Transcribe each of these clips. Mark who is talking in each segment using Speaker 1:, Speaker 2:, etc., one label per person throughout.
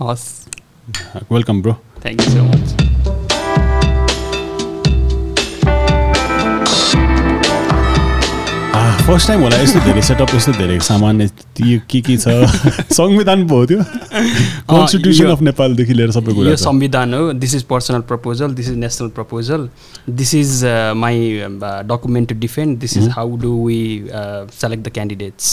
Speaker 1: हस्
Speaker 2: welcome bro
Speaker 1: thank you so much
Speaker 2: first time होला यस्तो धेरै सेटअप यस्तो धेरै सामान यो के के छ? संविधान पो हो त्यो। कन्स्टिट्युसन अफ नेपालदेखि लिएर सबै कुरा
Speaker 1: यो। संविधान हो this is personal proposal this is national proposal this is my document to defend this is how do we select the
Speaker 2: candidates.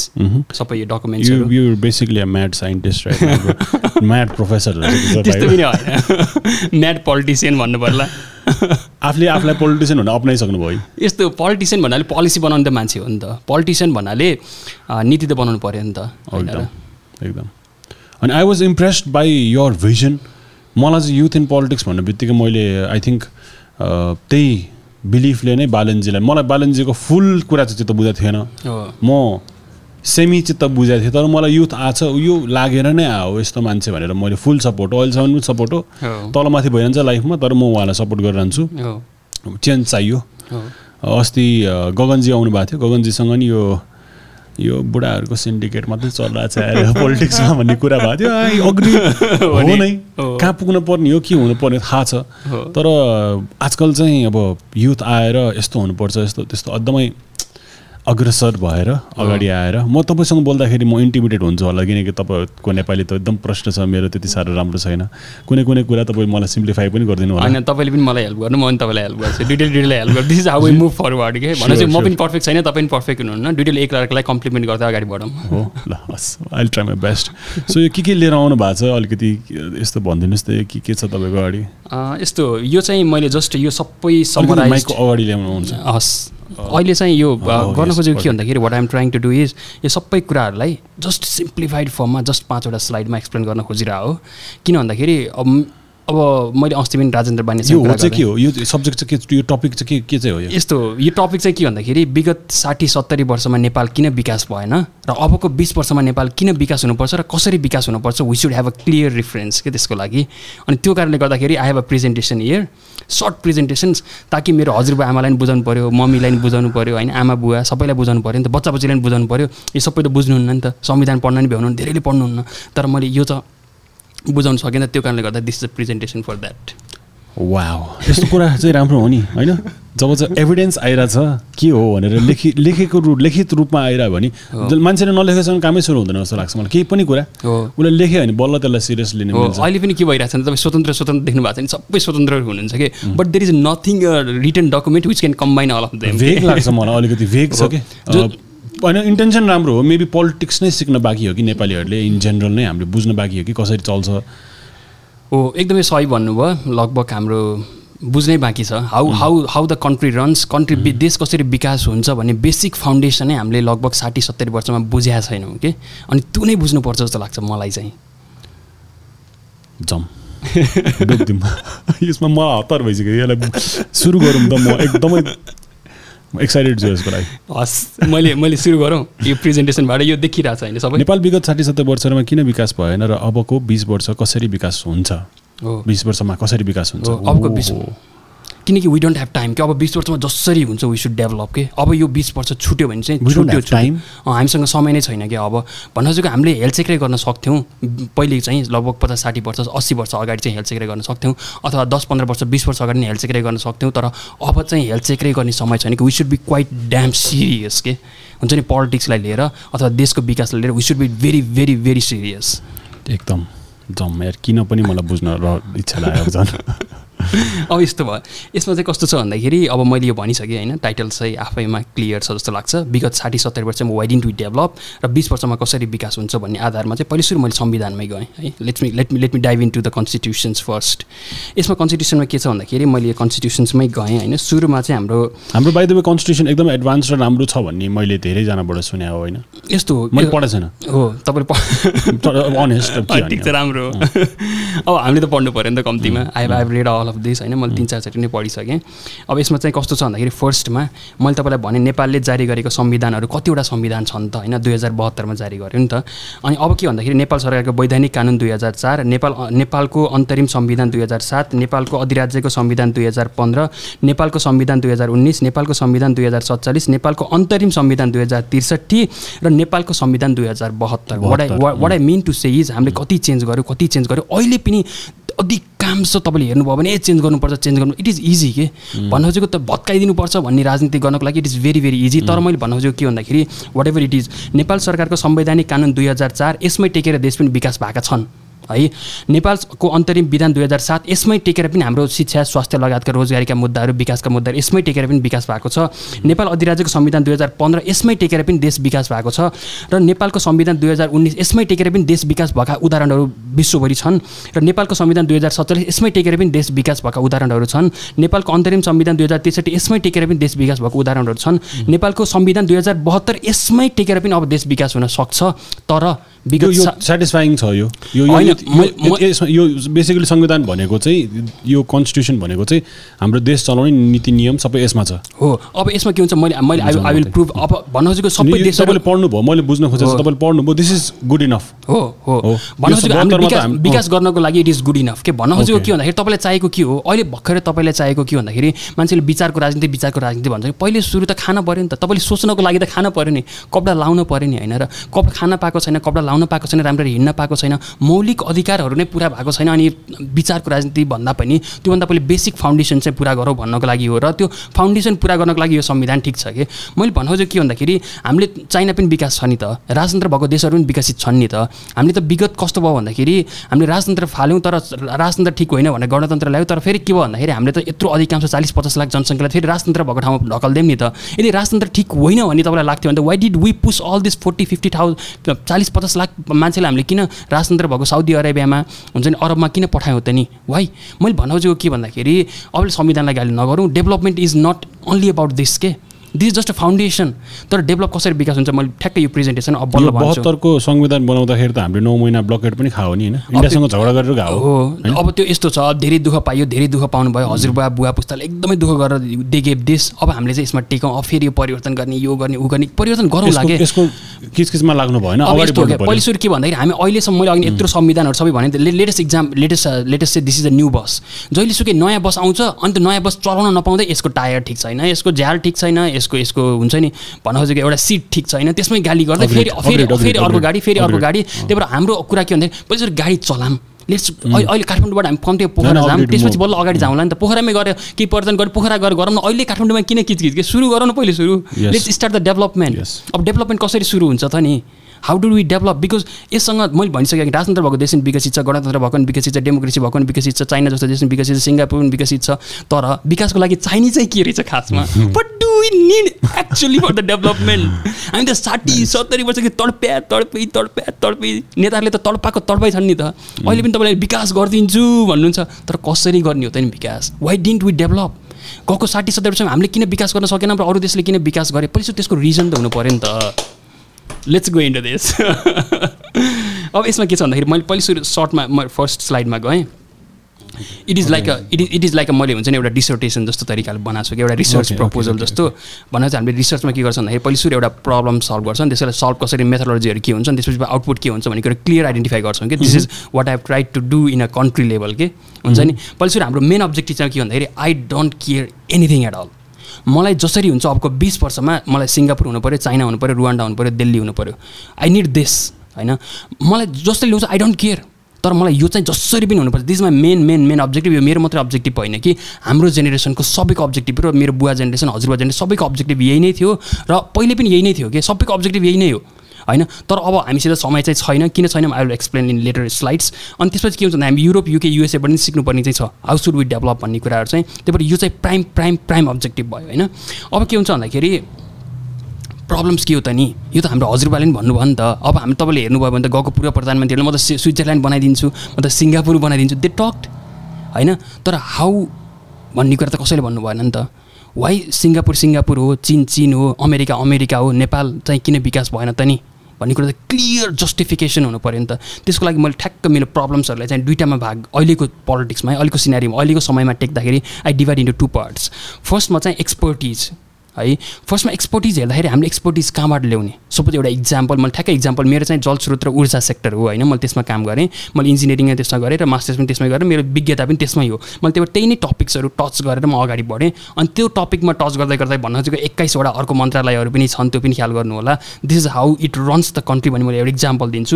Speaker 1: सबै यो डकुमेन्ट्सहरू
Speaker 2: you basically a mad scientist right mad professor
Speaker 1: त्यस्तो पनि होइन म्याड पोलिटिसियन भन्नु पर्ला
Speaker 2: आफूले आफूलाई पोलिटिसियन भनेर अप्नाइसक्नु भयो
Speaker 1: यस्तो पोलिटिसियन भन्नाले पोलिसी बनाउने त मान्छे हो नि त। पोलिटिसियन भन्नाले नीति त बनाउनु पऱ्यो नि त?
Speaker 2: एकदम अनि I was impressed by your vision मलाई चाहिँ युथ इन पोलिटिक्स भन्ने बित्तिकै मैले आई थिङ्क त्यही बिलिफले नै बालनजीलाई मलाई बालनजीको फुल कुरा चाहिँ चित्त बुझाएको थिएन। म सेमी चित्त बुझाएको थिएँ तर मलाई युथ आछ यो लागेर नै आयो यस्तो मान्छे भनेर मैले फुल सपोर्ट हो अहिलेसम्म पनि सपोर्ट हो। तलमाथि भइरहन्छ लाइफमा तर म उहाँलाई सपोर्ट गरिरहन्छु। चेन्ज चाहियो। अस्ति गगनजी आउनु भएको थियो गगनजीसँग नि यो यो बुढाहरूको सिन्डिकेट मात्रै चलिरहेको छ पोलिटिक्समा भन्ने कुरा भएको थियो अग्री हो
Speaker 1: नि?
Speaker 2: कहाँ पुग्नु पर्ने हो के हुनुपर्ने थाहा छ। तर आजकल चाहिँ अब युथ आएर यस्तो हुनुपर्छ यस्तो त्यस्तो एकदमै अग्रसर भएर अगाडि आएर म तपाईँसँग बोल्दाखेरि म इन्टिमिडेट हुन्छु होला किनकि तपाईँको नेपाली त एकदम प्रश्न छ मेरो त्यति साह्रो राम्रो छैन। कुनै कुनै कुरा तपाईँ मलाई सिम्प्लिफाई पनि गरिदिनु होला।
Speaker 1: होइन तपाईँले पनि मलाई हेल्प गर्नु म पनि तपाईँलाई हेल्प गर्छु। डिटेल डिटेललाई हेल्प गर्छु। This is how move forward के चाहिँ म पनि पर्फेक्ट छैन तपाईँ पनि पर्फेक्ट हुनुहुन्न। डिटेल एक अर्कालाई कम्प्लिमेन्ट गर्दै अगाडि बढौँ
Speaker 2: हो ल हस्। I try my best so यो के के लिएर आउनु भएको छ? अलिकति यस्तो भनिदिनुहोस् त के के छ तपाईँको अगाडि?
Speaker 1: यस्तो यो चाहिँ मैले जस्ट यो सबै
Speaker 2: अलिकति
Speaker 1: समराइज
Speaker 2: माइकको अगाडि ल्याउनु हुन्छ।
Speaker 1: हस्। अहिले चाहिँ यो गर्न खोजेको के. भन्दाखेरि what I'm trying to do is यो सबै कुराहरूलाई जस्ट सिम्प्लिफाइड फर्ममा जस्ट पाँचवटा स्लाइडमा एक्सप्लेन गर्न खोजिरहेको हो किन भन्दाखेरि अब अब मैले अस्ति पनि राजेन्द्र
Speaker 2: यो
Speaker 1: बानीसँग
Speaker 2: चाहिँ। के हो। यो सब्जेक्ट चाहिँ के? यो टपिक चाहिँ के के चाहिँ हो यो?
Speaker 1: यस्तो यो टपिक चाहिँ के भन्दाखेरि विगत साठी सत्तरी वर्षमा नेपाल किन विकास भएन? र अबको बिस वर्षमा नेपाल किन विकास हुनुपर्छ? र कसरी विकास हुनुपर्छ? We should have a clear reference के त्यसको लागि? अनि त्यो कारणले गर्दाखेरि I have a presentation year short presentations ताकि मेरो हजुरबा आमालाई पनि बुझाउनु पऱ्यो मम्मीलाई पनि बुझाउनु पऱ्यो होइन? आमा बुवा सबैलाई बुझाउनु पऱ्यो नि त। बच्चा बच्चीलाई पनि बुझाउनु पऱ्यो यो सबै त बुझ्नुहुन्न नि त। संविधान पढ्न नि भ्याउनु धेरैले पढ्नुहुन्न। तर मैले यो त बुझाउनु सकेन त्यो कारणले गर्दा this is a presentation for that
Speaker 2: wow यस्तो कुरा चाहिँ राम्रो हो नि होइन? जब चाहिँ एभिडेन्स आइरहेछ के हो भनेर लेखि लेखेको रूप लिखित रूपमा आइरह्यो भने मान्छेले नलेखेसम्म कामै सुरु हुँदैन जस्तो लाग्छ मलाई। केही पनि कुरा
Speaker 1: हो।
Speaker 2: उसले लेख्यो भने बल्ल त्यसलाई सिरियस लिने
Speaker 1: अहिले पनि के भइरहेको छ भने तपाईँ स्वतन्त्र स्वतन्त्र देख्नु भएको छ नि सबै स्वतन्त्र हुनुहुन्छ कि? But there is nothing return document which can combine all of them
Speaker 2: vague लाग्छ मलाई अलिकति भेग छ कि? होइन इन्टेन्सन राम्रो हो. मेबी पोलिटिक्स नै सिक्न बाँकी हो कि नेपालीहरूले इन जेनरल नै हामीले बुझ्न बाँकी हो कि कसरी चल्छ।
Speaker 1: हो एकदमै सही भन्नुभयो। लगभग हाम्रो बुझ्नै बाँकी छ। How how how the country runs country देश कसरी विकास हुन्छ भन्ने बेसिक फाउन्डेसनै हामीले लगभग साठी सत्तरी वर्षमा बुझेका छैनौँ कि? अनि त्यो नै बुझ्नुपर्छ जस्तो लाग्छ मलाई चाहिँ।
Speaker 2: जम। यसमा म हतार भइसक्यो। यसलाई सुरु गरौँ त म। एकदमै एक्साइटेड छु यसको लागि।
Speaker 1: हस् मैले मैले सुरु गरौँ। यो प्रेजेन्टेसनबाट यो देखिरहेको छ होइन सबै।
Speaker 2: नेपाल विगत साठी सत्तर वर्षमा किन विकास भएन र अबको बिस वर्ष कसरी विकास हुन्छ? बिस वर्षमा कसरी विकास हुन्छ।
Speaker 1: किनकि वी डोन्ट ह्याभ टाइम कि अब बिस वर्षमा जसरी हुन्छ वी सुड डेभलप के? अब यो बिस वर्ष छुट्यो भने चाहिँ छुट्यो। अँ, हामीसँग समय नै छैन कि अब भन्न खोजेको हामीले हेल्थ चेकरै गर्न सक्थ्यौँ पहिले चाहिँ लगभग पचास साठी वर्ष अस्सी वर्ष अगाडि चाहिँ हेल्थ चेकरै गर्न सक्थ्यौँ अथवा दस पन्ध्र वर्ष बिस वर्ष अगाडि नै हेल्थ चेकरै गर्न सक्थ्यौँ तर अब चाहिँ हेल्थ चेकरै गर्ने समय छैन कि we should be quite damn serious के? हुन्छ नि पोलिटिक्सलाई लिएर अथवा देशको विकासलाई लिएर we should be very very very serious
Speaker 2: एकदम जम यार किन पनि मलाई बुझ्न र इच्छा लाग्यो झन्।
Speaker 1: अब यस्तो भयो। यसमा चाहिँ कस्तो छ भन्दाखेरि अब मैले यो भनिसकेँ होइन टाइटल चाहिँ आफैमा क्लियर छ जस्तो लाग्छ। विगत साठी सत्तरी वर्षमा वाइ डिन्ट वी डेभलप र बिस वर्षमा कसरी विकास हुन्छ भन्ने आधारमा चाहिँ पहिले सुरु मैले संविधानमै गएँ है। Let me let me let me dive into the constitutions first यसमा कन्स्टिट्युसनमा के छ भन्दाखेरि मैले यो कन्स्टिट्युसन्समै गएँ होइन। सुरुमा चाहिँ हाम्रो
Speaker 2: हाम्रो बाई द वे कन्स्टिट्युसन एकदम एडभान्स र राम्रो छ भन्ने मैले धेरैजनाबाट सुने हो होइन।
Speaker 1: यस्तो
Speaker 2: मैले पढेको छैन।
Speaker 1: हो तपाईँले प-
Speaker 2: अनेस्ट
Speaker 1: अँ, ठिक छ राम्रो। हो अब हामीले त पढ्नु पऱ्यो नि त कम्तीमा। I I read all of of this होइन? मैले तिन चारचोटि नै पढिसकेँ। अब यसमा चाहिँ कस्तो छ भन्दाखेरि फर्स्टमा मैले तपाईँलाई भने नेपालले जारी गरेको संविधानहरू कतिवटा संविधान छन् त होइन? दुई हजार बहत्तरमा जारी गर्यो नि त। अनि अब के भन्दाखेरि नेपाल सरकारको वैधानिक कानुन दुई हजार चार नेपाल नेपालको अन्तरिम संविधान दुई हजार सात नेपालको अधिराज्यको संविधान दुई हजार पन्ध्र नेपालको संविधान दुई हजार उन्नाइस नेपालको संविधान दुई हजार सत्तालिस नेपालको अन्तरिम संविधान दुई हजार त्रिसठी र नेपालको संविधान दुई हजार बहत्तर। What I what I mean to say is हामीले कति चेन्ज गर्यो कति चेन्ज गर्यो अहिले पनि अधिकांश तपाईँले हेर्नुभयो भने ए चेन्ज गर्नुपर्छ चेन्ज गर्नु इट इज इजी के? भन्न खोजेको त भत्काइदिनुपर्छ भन्ने राजनीति गर्नको लागि it is very very easy तर मैले भन्न खोजेको के भन्दाखेरि whatever it is Nepal सरकारको संवैधानिक कानुन दुई हजार चार यसमै टेकेर देश पनि विकास भएका छन्। है। नेपालको अन्तरिम विधान दुई हजार सात यसमै टेकेर पनि हाम्रो शिक्षा स्वास्थ्य लगायतका रोजगारीका मुद्दाहरू विकासका मुद्दाहरू यसमै टेकेर पनि विकास भएको छ। नेपाल अधिराज्यको संविधान दुई हजार पन्ध्र यसमै टेकेर पनि देश विकास भएको छ। र नेपालको संविधान दुई हजार उन्नाइस यसमै टेकेर पनि देश विकास भएका उदाहरणहरू विश्वभरि छन्। र नेपालको संविधान दुई हजार सत्तालिस यसमै टेकेर पनि देश विकास भएका उदाहरणहरू छन्। नेपालको अन्तरिम संविधान दुई हजार त्रिसठी यसमै टेकेर पनि देश विकास भएको उदाहरणहरू छन्। नेपालको संविधान दुई हजार बहत्तर यसमै टेकेर पनि अब देश विकास हुन सक्छ। तर
Speaker 2: विगत सेटिस्फाइङ छ यो। यो बेसिकली संविधान भनेको चाहिँ यो कन्स्टिट्युसन भनेको चाहिँ हाम्रो देश चलाउने नीति नियम सबै यसमा छ।
Speaker 1: हो अब यसमा के हुन्छ मैले मैले आई विल प्रुभ अब भन्न खोजेको सबै देश
Speaker 2: तपाईँले पढ्नुभयो मैले बुझ्न खोजेको तपाईँले पढ्नुभयो दिस इज गुड इनफ
Speaker 1: हो हो। भन्न खोजेको विकास गर्नको लागि इट इज गुड इनफ के भन्न खोजेको के भन्दाखेरि तपाईँलाई चाहिएको के हो? अहिले भर्खरै तपाईँलाई चाहिएको के भन्दाखेरि मान्छेले विचारको राजनीति विचारको राजनीति भन्छ। पहिले सुरु त खान पऱ्यो नि त। तपाईँले सोच्नको लागि त खान पऱ्यो नि। कपडा लाउन पऱ्यो नि होइन र कप खान पाएको छैन कपडा लाउन पाएको छैन राम्ररी हिँड्न पाएको छैन मौलिक अधिकारहरू नै पुरा भएको छैन अनि विचारको राजनीति भन्दा पनि त्योभन्दा पहिले बेसिक फाउन्डेसन चाहिँ पुरा गरौँ भन्नको लागि हो र त्यो फाउन्डेसन पुरा गर्नको लागि यो संविधान ठिक छ कि? मैले भन्नु खोजेको के भन्दाखेरि हामीले चाइना पनि विकास छ नि त राजतन्त्र भएको देशहरू पनि विकसित छन् नि त हामीले त विगत कस्तो भयो भन्दाखेरि हामीले राजतन्त्र फाल्यौँ तर राजतन्त्र ठिक होइन भनेर गणतन्त्र ल्यायो तर फेरि के भयो भन्दाखेरि हामीले त यत्रो अधिकांश चालिस पचास लाख जनसङ्ख्यालाई फेरि राजतन्त्र भएको ठाउँमा ढकल्दैम नि त। यदि राजतन्त्र ठिक होइन भने तपाईँलाई लाग्थ्यो भने त why did we push all this forty fifty thousand चालिस पचास लाख मान्छेलाई हामीले किन राजतन्त्र भएको साउदी अरेबियामा हुन्छ नि अरबमा किन पठायौँ त नि? वाइ मैले भन्न खोजेको के भन्दाखेरि अब संविधानलाई गाली नगरौँ। Development is not only about this के दिस जस्ट अ फाउन्डेसन तर डेभलप कसरी विकास हुन्छ? मैले ठ्याक्कै यो प्रेजेन्टेसन अब बल्ल
Speaker 2: बहत्तरको संविधान बनाउँदाखेरि त हामीले नौ महिना ब्लकेट पनि खायो नि होइन? झगडा गरेर गएको
Speaker 1: हो अब त्यो यस्तो छ धेरै दुःख पाइयो धेरै दुःख पाउनु भयो हजुरबुवा बुवा पुस्ताले एकदमै दुःख गरेर देखे देश। अब हामीले चाहिँ यसमा टेकौँ अब फेरि यो परिवर्तन गर्ने यो गर्ने ऊ गर्ने परिवर्तन गरौँ
Speaker 2: लाग्यो। यसको किचकिचमा लाग्नु भएन
Speaker 1: पहिलो सुरु के भन्दाखेरि हामी अहिलेसम्म मैले अघि यत्रो संविधानहरू सबै भने लेटेस्ट इक्जाम लेटेस्ट लेटेस्ट चाहिँ this is a new bus जहिलेसुकै नयाँ बस आउँछ अनि त्यो नयाँ बस चलाउन नपाउँदै यसको टायर ठिक छैन यसको झ्याल ठिक छैन यसको यसको हुन्छ नि भन्न खोजेको एउटा सिट ठिक छैन। त्यसमै गाली गर्दै फेरि फेरि फेरि अर्को गाडी फेरि अर्को गाडी। त्यही भएर हाम्रो कुरा के भन्दाखेरि पहिला गाडी चलाम। लेट्स अहिले काठमाडौँबाट हामी कम्ती पोखरा जाऊँ त्यसपछि बल्ल अगाडि जाउँला नि त। पोखरामै गएर केही पर्यटन गरेर पोखरा गएर गरौँ न। अहिले काठमाडौँमा किन किचकिच के? सुरु गरौँ न पहिले सुरु। लेट्स स्टार्ट द डेभलपमेन्ट अब डेभलपमेन्ट कसरी सुरु हुन्छ त नि? How do we develop because यससँग मैले भनिसकेँ राजतन्त्र भएको देश पनि विकसित छ गणतन्त्र भएको पनि विकसित छ डेमोक्रेसी भएको पनि विकसित छ चाइना जस्तो देश पनि विकसित छ सिङ्गापुर पनि विकसित छ। तर विकासको लागि चाहिने चाहिँ के रहेछ खासमा? But do we need actually for the development हामी त साठी सत्तरी वर्ष कि तडप्या तडपी तडप्या तडपी। नेताहरूले त तडपाएको तडपाइ छन् नि त। अहिले पनि तपाईँलाई विकास गरिदिन्छु भन्नुहुन्छ। तर कसरी गर्ने हो त नि विकास? वाइ डिन्ट वी डेभलप गएको साठी सत्तरी वर्षमा हामीले किन विकास गर्न सकेन र अरू देशले किन विकास गरे? पछि त्यसको रिजन त हुनु पऱ्यो नि त। लेट्स गो इन्टु दिस अब यसमा के छ भन्दाखेरि मैले पहिले सुरु सर्टमा म फर्स्ट स्लाइडमा गएँ। It is like a it is it is like a मैले हुन्छ नि एउटा डिसर्टेसन जस्तो तरिकाले बनाएको छु कि एउटा रिसर्च प्रपोजल जस्तो भन्दा चाहिँ हामीले रिसर्चमा के गर्छ भन्दाखेरि पहिलो सुरु एउटा प्रब्लम सल्भ गर्छौँ त्यसलाई सल्भ कसरी मेथोलोजीहरू के हुन्छ त्यसपछि आउटपुट के हुन्छ भन्ने कुरा क्लियर आइडेन्टिफाई गर्छौँ कि this is what I try to do in a country level के हुन्छ नि। mm-hmm. पहिलो सुरु हाम्रो मेन अब्जेक्टिभ चाहिँ के भन्दाखेरि I don't care anything at all मलाई जसरी हुन्छ अबको बिस वर्षमा मलाई सिङ्गापुर हुनु पऱ्यो चाइना हुनु पऱ्यो रुवान्डा हुनु पऱ्यो दिल्ली हुनु पऱ्यो आई निड दिस होइन? मलाई जसरी ल्याउँछ आई डोन्ट केयर तर मलाई यो चाहिँ जसरी पनि हुनुपर्छ। This my main main main objective यो मेरो मात्रै अब्जेक्टिभ होइन कि हाम्रो जेनेरेसनको सबैको अब्जेक्टिभ र मेरो बुवा जेनेरेसन हजुरबुवा जेनेरेसन सबैको अब्जेक्टिभ यही नै थियो। र पहिले पनि यही नै थियो कि सबैको अब्जेक्टिभ यही नै हो। होइन? तर अब हामीसित समय चाहिँ छैन। किन छैन I will explain in later slides अनि त्यसपछि के हुन्छ भने हामी युरोप युके युएसएबाट पनि सिक्नुपर्ने चाहिँ छ। हाउ सुड वी डेभलप भन्ने कुराहरू चाहिँ। त्यही भएर यो चाहिँ प्राइम प्राइम प्राइम अब्जेक्टिभ भयो होइन? अब के हुन्छ भन्दाखेरि प्रब्लम्स के हो त नि? यो त हाम्रो हजुरबाले पनि भन्नुभयो नि त। अब हामी तपाईँले हेर्नुभयो भने त गएको पूर्व प्रधानमन्त्रीहरूले म त स्विजरल्यान्ड बनाइदिन्छु म त सिङ्गापुर बनाइदिन्छु। दे टक्ड होइन? तर हाउ भन्ने कुरा त कसैले भन्नु भएन नि त? वाइ सिङ्गापुर सिङ्गापुर हो चिन चिन हो अमेरिका अमेरिका हो नेपाल चाहिँ किन विकास भएन त नि? भन्ने कुरा त क्लियर जस्टिफिकेसन हुनु पऱ्यो नि त। त्यसको लागि मैले ठ्याक्क मेरो प्रब्लम्सहरूलाई चाहिँ दुइटामा भाग अहिलेको पोलिटिक्समा अहिलेको सिनेरीमा अहिलेको समयमा टेक्दाखेरि I divide into two parts फर्स्टमा चाहिँ एक्सपर्टिज है। फर्स्टमा एक्सपर्टिज हेर्दाखेरि हामीले एक्सपर्टिज कहाँबाट ल्याउने? सपोज एउटा इक्जाम्पल मैले ठ्याक्कै इक्जाम्पल मेरो चाहिँ जलस्रोत र ऊर्जा सेक्टर हो होइन? मैले त्यसमा काम गरेँ मैले इन्जिनियरिङ त्यसमा गरेँ र मास्टर्स पनि त्यसमै गरेँ मेरो विज्ञता पनि त्यसमै हो। मैले त्यो त्यही नै टपिक्सहरू टच गरेर म अगाडि बढेँ। अनि त्यो टपिकमा टच गर्दै गर्दै भन्न खोजेको एक्काइसवटा अर्को मन्त्रालयहरू पनि छन् त्यो पनि ख्याल गर्नु होला this is how it runs the country भने मैले एउटा इक्जाम्पल दिन्छु।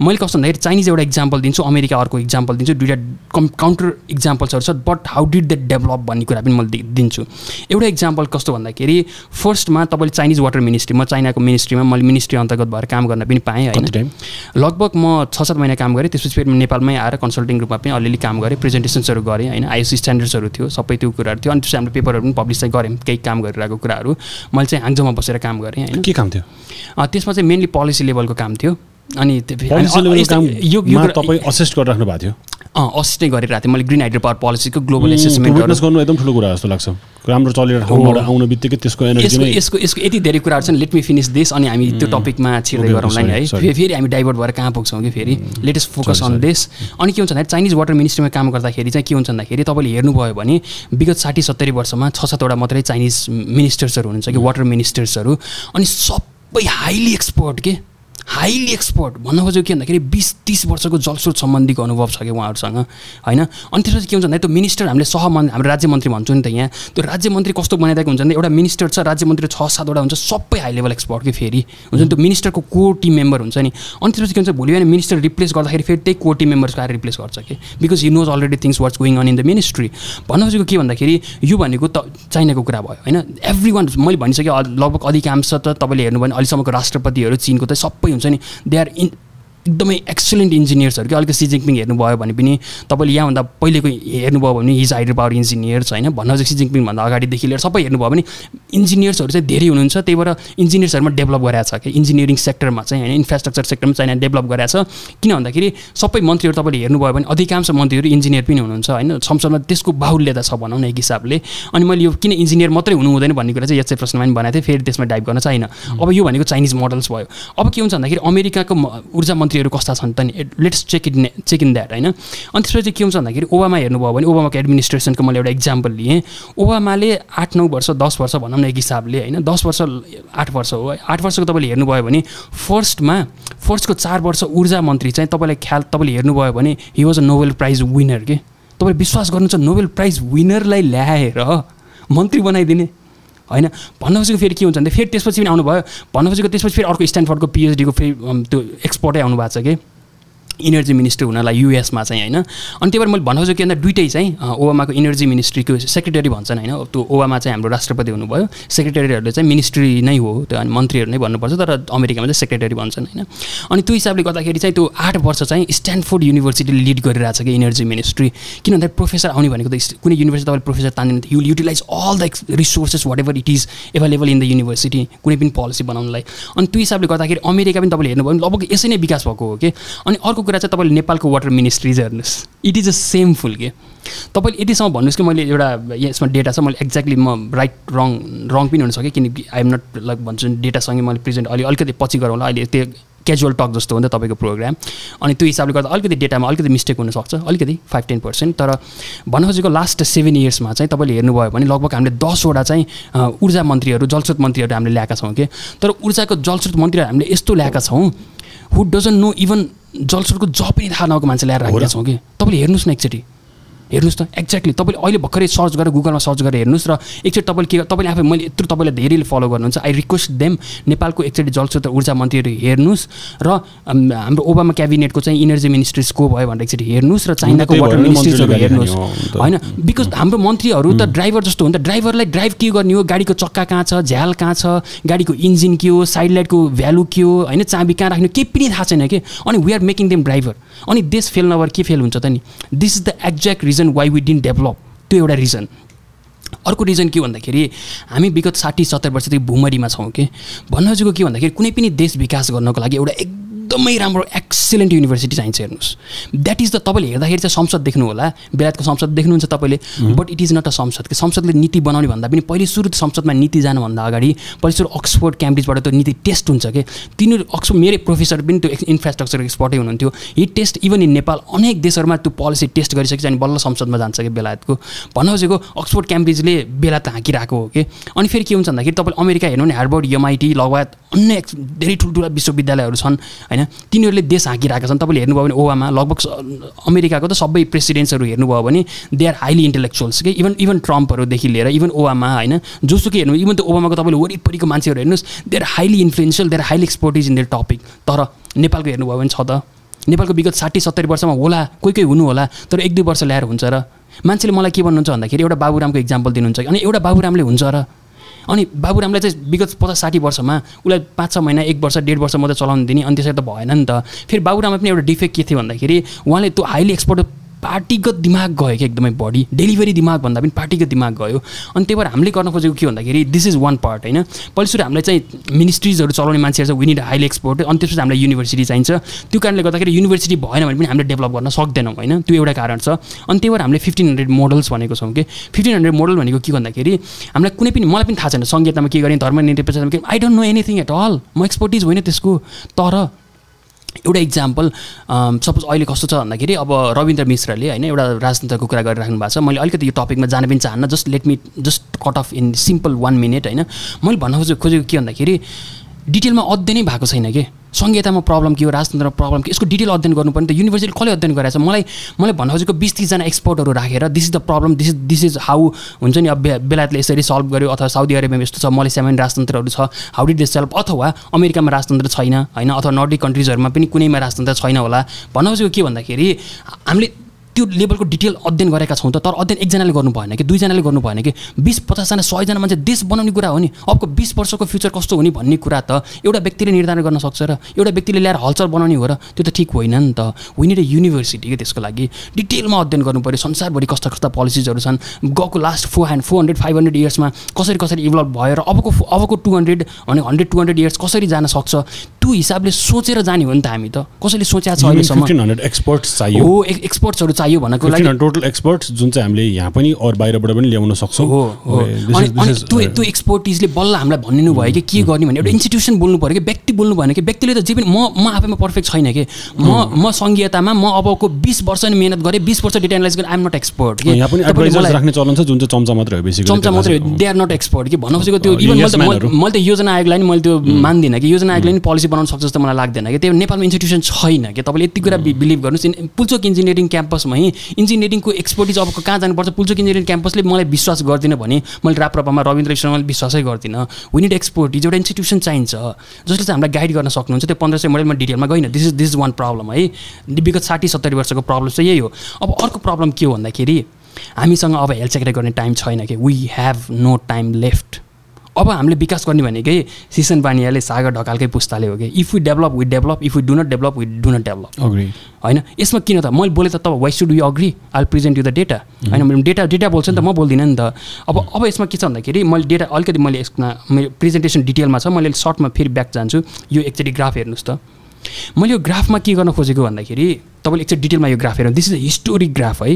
Speaker 1: मैले कस्तो भन्दाखेरि चाइनिज एउटा इक्जाम्पल दिन्छु अमेरिका अर्को इक्जाम्पल दिन्छु। दुइटा कम् काउन्टर इक्जाम्पल्सहरू छ but how did the develop भन्ने कुरा पनि मैले दिन्छु। एउटा इक्जाम्पल कस्तो भन्दाखेरि फर्स्टमा तपाईँले चाइनिज वाटर मिनिस्ट्री म चाइनाको मिनिस्ट्रीमा मैले मिनिस्ट्री अन्तर्गत भएर काम गर्न पनि पाएँ होइन। लगभग म छ सात महिना काम गरेँ त्यसपछि फेरि नेपालमै आएर कन्सल्टिङ रूपमा पनि अलिअलि काम गरेँ प्रेजेन्टेसन्सहरू गरेँ होइन। आइएससी स्ट्यान्डर्ड्सहरू थियो सबै त्यो कुराहरू थियो अनि त्यसपछि हाम्रो पेपरहरू पनि पब्लिस चाहिँ गरेँ केही काम गरिरहेको कुराहरू। मैले चाहिँ हाङझोमा बसेर काम गरेँ होइन।
Speaker 2: के काम थियो?
Speaker 1: त्यसमा चाहिँ मेनली पोलिसी लेभलको काम थियो अनि
Speaker 2: यो तपाईँ असिस्ट गरिराख्नु भएको थियो?
Speaker 1: असिस्ट नै गरिरहेको थिएँ। मैले ग्रिन हाइड्रो पावर पोलिसीको ग्लोबल एसेसमेन्ट
Speaker 2: गर्नु एकदम ठुलो कुरा जस्तो लाग्छ। राम्रो चलेर आउनु बित्तिकै त्यसको
Speaker 1: एनर्जी यसको यसको यति धेरै कुराहरू छन्। लेट मी फिनिस दिस अनि हामी त्यो टपिकमा छिर्दै गरौँला नि है। फेरि हामी डाइभर्ट भएर कहाँ पुग्छौँ कि फेरि? लेटेस्ट फोकस अन दिस अनि के हुन्छ भन्दाखेरि चाइनिज वाटर मिनिस्ट्रीमा काम गर्दाखेरि चाहिँ के हुन्छ भन्दाखेरि तपाईँले हेर्नुभयो भने विगत साठी सत्तरी वर्षमा छ सातवटा मात्रै चाइनिज मिनिस्टर्सहरू हुनुहुन्छ कि वाटर मिनिस्टर्सहरू अनि सबै हाइली एक्सपर्ट के? हाइली एक्सपर्ट भन्न खोजेको के भन्दाखेरि बिस तिस वर्षको जलस्रोत सम्बन्धीको अनुभव छ कि उहाँहरूसँग होइन? अनि त्यसपछि के हुन्छ भन्दा त्यो मिनिस्टर हामीले सहमन्त्री हाम्रो राज्य मन्त्री भन्छौँ नि त यहाँ त्यो राज्य मन्त्री कस्तो बनाइदिएको हुन्छ भने एउटा मिनिस्टर छ राज्य मन्त्री छ सातवटा हुन्छ सबै हाई लेभल एक्सपर्ट कि फेरि। हुन्छ नि त्यो मिनिस्टरको कोर टिम मेम्बर हुन्छ नि। अनि त्यसपछि के हुन्छ भोलि बिहान मिनिस्टर रिप्लेस गर्दाखेरि फेरि त्यही कोर टिम मेम्बर्सको आएर रिप्लेस गर्छ कि? Because he knows already things what's going on in the ministry भन्न खोजेको के भन्दाखेरि यो भनेको त चाइनाको कुरा भयो होइन? एभ्री वान मैले भनिसकेँ लगभग अधिकांश त तपाईँले हेर्नु भने अहिलेसम्मको राष्ट्रपतिहरू चिनको त सबै हुन्छ नि दे आर इन एकदमै एक्सलेन्ट इन्जिनियर्सहरू कि अलिकति सिजिङपिङ हेर्नुभयो भने पनि तपाईँले यहाँभन्दा पहिलेको हेर्नुभयो भने हिज हाइड्रो पावर इन्जिनियर्स होइन भन्न चाहिँ सिजिङपिङभन्दा अगाडिदेखि लिएर सबै हेर्नुभयो भने इन्जिनियर्सहरू चाहिँ धेरै हुनुहुन्छ। त्यही भएर इन्जिनियर्सहरूमा डेभलप गरेको छ कि इन्जिनियरिङ सेक्टरमा चाहिँ होइन इन्फ्रास्ट्रक्चर सेक्टरमा चाइना डेभलप गरेको छ। किन भन्दाखेरि सबै मन्त्रीहरू तपाईँले हेर्नुभयो भने अधिकांश मन्त्रीहरू इन्जिनियर पनि हुनुहुन्छ होइन संसदमा त्यसको बाहुल्यता छ भनौँ न एक हिसाबले। अनि मैले यो किन इन्जिनियर मात्रै हुनु हुँदैन भन्ने कुरा चाहिँ चाहिँ प्रश्नमा पनि बनाएको थिएँ फेरि त्यसमा डाइभ गर्न चाहिँ अब यो भनेको चाइनिज मोडल्स भयो। अब के हुन्छ भन्दाखेरि अमेरिकाको ऊर्जा मन्त्रीहरू कस्ता छन् त नि। Let's check it check in that होइन? अनि त्यसपछि के हुन्छ भन्दाखेरि ओबामा हेर्नुभयो भने ओबामाको एडमिनिस्ट्रेसनको मैले एउटा इक्जाम्पल लिएँ। ओबामाले आठ नौ वर्ष दस वर्ष भनौँ न एक हिसाबले होइन? दस वर्ष आठ वर्ष हो। आठ वर्षको तपाईँले हेर्नुभयो भने फर्स्टमा फर्स्टको चार वर्ष ऊर्जा मन्त्री चाहिँ तपाईँलाई ख्याल तपाईँले हेर्नुभयो भने he was a Nobel prize winner के? तपाईँले विश्वास गर्नु छ नोबेल प्राइज विनरलाई ल्याएर मन्त्री बनाइदिने? होइन? भन्न खोजेको फेरि के हुन्छ भने फेरि त्यसपछि पनि आउनुभयो। भन्न खोजेको त्यसपछि फेरि अर्को स्ट्यान्डफोर्डको पिएचडीको फेरि त्यो एक्सपर्टै आउनु भएको छ कि? इनर्जी मिनिस्टर हुनलाई युएसमा चाहिँ होइन? अनि त्यही भएर मैले भन्नु खोजेको के भन्दा दुइटै चाहिँ ओबामाको इनर्जी मिनिस्ट्रीको सेक्रेटरी भन्छन् होइन? त्यो ओबामा चाहिँ हाम्रो राष्ट्रपति हुनुभयो। सेक्रेटरीहरूले चाहिँ मिनिस्ट्री नै हो त्यो अनि मन्त्रीहरू नै भन्नुपर्छ तर अमेरिकामा चाहिँ सेक्रेटरी भन्छन् होइन? अनि त्यो हिसाबले गर्दाखेरि चाहिँ त्यो आठ वर्ष चाहिँ स्ट्यान्डफोर्ड युनिभर्सिटीले लिड गरिरहेको छ कि इनर्जी मिनिस्ट्री किन भन्दा प्रोफेसर आउने भनेको त कुनै युनिभर्सिटी तपाईँले professor तान्दिनु you utilize all the resources whatever it is available in the university कुनै पनि पोलिसी बनाउनलाई। अनि त्यो हिसाबले गर्दाखेरि अमेरिका पनि तपाईँले हेर्नुभयो भने लगभग यसै नै विकास भएको हो कि? अनि अर्को कुरा चाहिँ तपाईँले नेपालको वाटर मिनिस्ट्रिज हेर्नुहोस्। It is a shameful के तपाईँले यतिसम्म भन्नुहोस् कि मैले एउटा यसमा डेटा छ मैले एक्ज्याक्टली म राइट रङ रङ पनि हुनसकेँ किनकि आइएम नट लाइक भन्छु डेटासँगै मैले प्रेजेन्ट अलि अलिकति पछि गरौँला अहिले त्यो क्याजुअल टक जस्तो हो नि तपाईँको प्रोग्राम अनि त्यो हिसाबले गर्दा अलिकति डेटामा अलिकति मिस्टेक हुनसक्छ अलिकति फाइभ टेन पर्सेन्ट तर भन्न खोजेको लास्ट सेभेन इयर्समा चाहिँ तपाईँले हेर्नुभयो भने लगभग हामीले दसवटा चाहिँ ऊर्जा मन्त्रीहरू जलस्रोत मन्त्रीहरू हामीले ल्याएका छौँ कि? तर ऊर्जाको जलस्रोत मन्त्रीहरू हामीले यस्तो ल्याएका छौँ हु डजन्ट नो इभन जलस्रोतको जब पनि थाहा नभएको मान्छे ल्याएर राखेका छौँ कि? तपाईँले हेर्नुहोस् न एकचोटि। हेर्नुहोस् त एक्ज्याक्टली तपाईँले अहिले भर्खरै सर्च गरेर गुगलमा सर्च गरेर हेर्नुहोस् र एकचोटि तपाईँले के तपाईँले आफै मैले यत्रो तपाईँले धेरैले फलो गर्नुहुन्छ। आई रिक्वेस्ट देम नेपालको एकचोटि जलस्रोत ऊर्जा मन्त्रीहरू हेर्नुहोस् र हाम्रो ओबामा क्याबिनेटको चाहिँ इनर्जी मिनिस्ट्रिज को भयो भनेर एकचोटि हेर्नुहोस् र चाइनाको वाटर मिनिस्ट्रिजहरू हेर्नुहोस्। होइन बिकज हाम्रो मन्त्रीहरू त ड्राइभर जस्तो हो नि त। ड्राइभरलाई ड्राइभ के गर्ने हो? गाडीको चक्का कहाँ छ? झ्याल कहाँ छ? गाडीको इन्जिन के हो? साइड लाइटको भ्यालु के हो? होइन चाबी कहाँ राख्ने केही पनि थाहा छैन कि? अनि we are making them driver अनि देश फेल नभएर के फेल हुन्छ त नि? This is the exact reason why we didn't develop त्यो एउटा रिजन अर्को रिजन के भन्दाखेरि हामी विगत साठी सत्तर वर्षदेखि भुमरीमा छौँ कि भन्न खोजेको के भन्दाखेरि कुनै पनि देश विकास गर्नको लागि एउटा एकदमै राम्रो एक्सिलेन्ट युनिभर्सिटी चाहिन्छ हेर्नुहोस्। द्याट इज द तपाईँले हेर्दाखेरि चाहिँ संसद देख्नु होला। बेलायतको संसद देख्नुहुन्छ तपाईँले but it is not a संसद। कि संसदले नीति बनाउने भन्दा पनि पहिले सुरु संसदमा नीति जानुभन्दा अगाडि पहिले सुरु अक्सफोर्ड क्याम्ब्रिजबाट त्यो नीति टेस्ट हुन्छ कि? तिनीहरू अक्सफोर्ड मेरो प्रोफेसर पनि त्यो इन्फ्रास्ट्रक्चर एक्सपर्टै हुनुहुन्थ्यो। He test even in Nepal अनेक देशहरूमा त्यो पोलिसी टेस्ट गरिसकेपछि अनि बल्ल संसदमा जान्छ कि बेलायतको। भन्न खोजेको अक्सफोर्ड क्याम्ब्रिजले बेलायत हाँकिरहेको हो कि? अनि फेरि के हुन्छ भन्दाखेरि तपाईँले अमेरिका हेर्नु भने हार्बर्ड एमआइटी लगायत अन्य धेरै ठुल्ठुला विश्वविद्यालयहरू छन्। होइन तिनीहरूले देश हाँकिरहेका छन्। तपाईँले हेर्नुभयो भने ओबामा लगभग अमेरिकाको त सबै प्रेसिडेन्ट्सहरू हेर्नुभयो भने दे आर हाइली इन्टेलेक्चुअल्स कि इभन इभन ट्रम्पहरूदेखि लिएर इभन ओबामा होइन? जोसुकै हेर्नु इभन त्यो ओबामाको तपाईँले वरिपरिको मान्छेहरू हेर्नुहोस् they are highly influential they are highly expertise in their topic तर नेपालको हेर्नुभयो भने छ त नेपालको विगत साठी सत्तरी वर्षमा होला कोही कोही हुनु होला तर एक दुई वर्ष ल्याएर हुन्छ र। मान्छेले मलाई के भन्नुहुन्छ भन्दाखेरि एउटा बाबुरामको इक्जाम्पल दिनुहुन्छ। अनि एउटा बाबुरामले हुन्छ र। अनि बाबुरामलाई चाहिँ विगत पचास साठी वर्षमा उसलाई पाँच छ महिना एक वर्ष डेढ वर्ष मात्रै चलाउनु दिने अनि त्यसरी त भएन नि त। फेरि बाबुराममा पनि एउटा डिफेक्ट के थियो भन्दाखेरि उहाँले त्यो हाइली एक्सपर्ट पार्टीगत दिमाग गयो क्या एकदमै बढी। डेलिभरी दिमाग भन्दा पनि पार्टीगत दिमाग गयो। अनि त्यही भएर हामीले गर्न खोजेको के भन्दाखेरि दिस इज वान पार्ट होइन? पहिलो सुरु हामीलाई चाहिँ मिनिस्ट्रिजहरू चलाउने मान्छेहरू चाहिँ विनिड हाइली एक्सपोर्ट अनि त्यसपछि हामीलाई युनिभर्सिटी चाहिन्छ। त्यो कारणले गर्दाखेरि युनिभर्सिटी भएन भने पनि हामीले डेभलप गर्न सक्दैनौँ होइन? त्यो एउटा कारण छ। अनि त्यही भएर हामीले फिफ्टिन हन्ड्रेड मोडल्स भनेको छौँ कि। फिफ्टिन हन्ड्रेड मोडल भनेको के भन्दाखेरि हामीलाई कुनै पनि मलाई पनि थाहा छैन सङ्गीतमा के गर्ने धर्म निरपेक्षमा I don't know anything at all म एक्सपर्टिज होइन त्यसको। तर एउटा इक्जाम्पल सपोज अहिले कस्तो छ भन्दाखेरि अब रविन्द्र मिश्रले होइन एउटा राजतन्त्रको कुरा गरिराख्नु भएको छ। मैले अलिकति यो टपिकमा जान पनि चाहन्न just let me just cut off in simple one minute होइन। मैले भन्न खोजेको खोजेको के भन्दाखेरि डिटेलमा अध्ययनै भएको छैन कि? संहितामा प्रब्लम के हो? राजतन्त्रमा प्रब्लम के यसको डिटेल अध्ययन गर्नुपर्ने त युनिभर्सिटी कसले अध्ययन गराएको छ मलाई मलाई भन्न खोजेको बिस तिसजना एक्सपर्टहरू राखेर this is the problem this is this is how हुन्छ नि अब बेलायतले यसरी सल्भ गर्यो अथवा साउदी अरेबियामा यस्तो छ मलेसियामा राजतन्त्रहरू छ हाउ डिड दिस सेल्फ अथवा अमेरिकामा राजतन्त्र छैन होइन अथवा नर्डिक कन्ट्रिजहरूमा पनि कुनैमा राजतन्त्र छैन होला। भन्न खोजेको के भन्दाखेरि हामीले त्यो लेभलको डिटेल अध्ययन गरेका छौँ त तर अध्ययन एकजनाले गर्नु भएन कि दुईजनाले गर्नु भएन कि बिस पचासजना सयजना मान्छे देश बनाउने कुरा हो नि। अबको बिस वर्षको फ्युचर कस्तो हुने भन्ने कुरा त एउटा व्यक्तिले निर्धारण गर्न सक्छ र एउटा व्यक्तिले ल्याएर हलचल बनाउने हो र त्यो त ठिक होइन नि त। विनिड ए युनिभर्सिटी के त्यसको लागि। डिटेलमा अध्ययन गर्नु पऱ्यो। संसारभरि कस्ता कस्ता पोलिसिजहरू छन्। गएको last four hand four hundred five hundred इयर्समा कसरी कसरी इभल्भ भयो र अबको अबको टु हन्ड्रेड भने हन्ड्रेड टु हन्ड्रेड इयर्स कसरी जान सक्छ? त्यो हिसाबले सोचेर जाने हो नि त हामी त। कसैले सोचेको छ अहिलेसम्म?
Speaker 2: एक्सपर्ट्स चाहियो।
Speaker 1: हो एक्सपर्ट्सहरू चाहियो भनेको लागि।
Speaker 2: टोटल एक्सपर्ट्स जुन चाहिँ हामीले यहाँ पनि अरू बाहिरबाट पनि ल्याउन सक्छौँ।
Speaker 1: हो अनि त्यो त्यो एक्सपर्टिजले बल्ल हामीलाई भनिदिनु भयो कि के गर्ने भने एउटा इन्स्टिट्युसन बोल्नु पऱ्यो कि व्यक्ति बोल्नु भएन कि व्यक्तिले त जे पनि म म आफैमा पर्फेक्ट छैन कि। म म सङ्घीयतामा म अबको बिस वर्ष नि मिहिनेत गरेँ बिस वर्ष डेटा एनालाइज गरेँ आइम नट एक्सपर्ट
Speaker 2: यहाँ पनि राख्ने चलन छ जुन चाहिँ चम्चा मात्रै हो बेसी
Speaker 1: चम्चा मात्रै हो। दे आर नट एक्सपर्ट कि। भन्न खोजेको त्यो इभन मैले त मैले त योजना आयोगलाई नि मैले त्यो मान्दिनँ कि। योजना आयोगलाई नि पोलिसी बनाउन सक्छ जस्तो मलाई लाग्दैन कि? त्यो नेपालमा इन्स्टिट्युसन छैन कि? तपाईँले यति कुरा बिलिभ गर्नुहोस्। पुल्चोक इन्जिनियरिङ क्याम्पसमै इन्जिनियरिङ एक्सपर्टिज अब कहाँ जानुपर्छ? पुल्चोक इन्जिनियरिङ क्याम्पसले मलाई विश्वास गर्दिनँ भने मैले राप्रपामा रविन्द्र विश्वमा विश्वासै गर्दिनँ। विनिड एक्सपोर्टिज एउटा इन्स्टिट्युसन चाहिन्छ। जसले चाहिँ हामीलाई गाइड गर्न सक्नुहुन्छ त्यो पन्ध्र सय मोडलमा डिटेलमा गइन this is this is one problem है। विगत साठी सत्तरी वर्षको प्रब्लम चाहिँ यही हो। अब अर्को प्रब्लम के हो भन्दाखेरि हामीसँग अब हेल्थ सेक्रेटरी गर्ने टाइम छैन कि? We have no time left अब हामीले विकास गर्ने भनेकै सिसन बानियाले सागर ढकालकै पुस्ताले हो कि if you develop with develop if you do not develop with do not develop होइन? यसमा किन त? मैले बोले त तब why should you agree I present you the data होइन? डेटा डेटा बोल्छ नि त म बोल्दिनँ नि त। अब अब यसमा के छ भन्दाखेरि मैले डेटा अलिकति मैले यसमा मेरो प्रेजेन्टेसन डिटेलमा छ मैले सर्टमा फेरि ब्याक जान्छु। यो एकचोटि ग्राफ हेर्नुहोस् त। मैले यो ग्राफमा के गर्न खोजेको भन्दाखेरि तपाईँले एकचोटि डिटेलमा यो ग्राफ हेर्नु this is a historic graph है।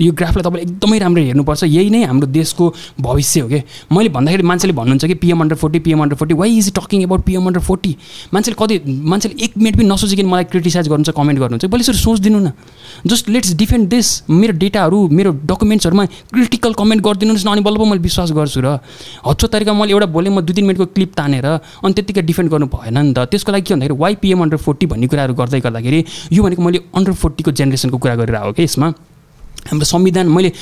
Speaker 1: यो ग्राफलाई तपाईँले एकदमै राम्रो हेर्नुपर्छ। यही नै हाम्रो देशको भविष्य हो कि? मैले भन्दाखेरि मान्छेले भन्नुहुन्छ कि PM under forty PM under forty why is talking about PM under forty मान्छेले कति मान्छेले एक मिनट पनि नसोचिकन मलाई क्रिटिसाइज गर्नुहुन्छ कमेन्ट गर्नुहुन्छ। मैले यसरी सोचिदिनु न। जस्ट लेट्स डिफेन्ड दिस मेरो डेटाहरू मेरो डकुमेन्ट्सहरूमा क्रिटिकल कमेन्ट गरिदिनुहोस् न अनि बल्ल मैले विश्वास गर्छु र। हच्चो तरिका मैले एउटा बोलेँ म दुई तिन मिनटको क्लिप तानेर अनि त्यतिकै डिफेन्ड गर्नु भएन नि त। त्यसको लागि के भन्दाखेरि वाइ पिएम अन्डर फोर्टी भन्ने कुराहरू गर्दै गर्दाखेरि यो भनेको मैले अन्डर फोर्टीको जेनेरेसनको कुरा गरिरहेको कि यसमा? हाम्रो संविधान मैले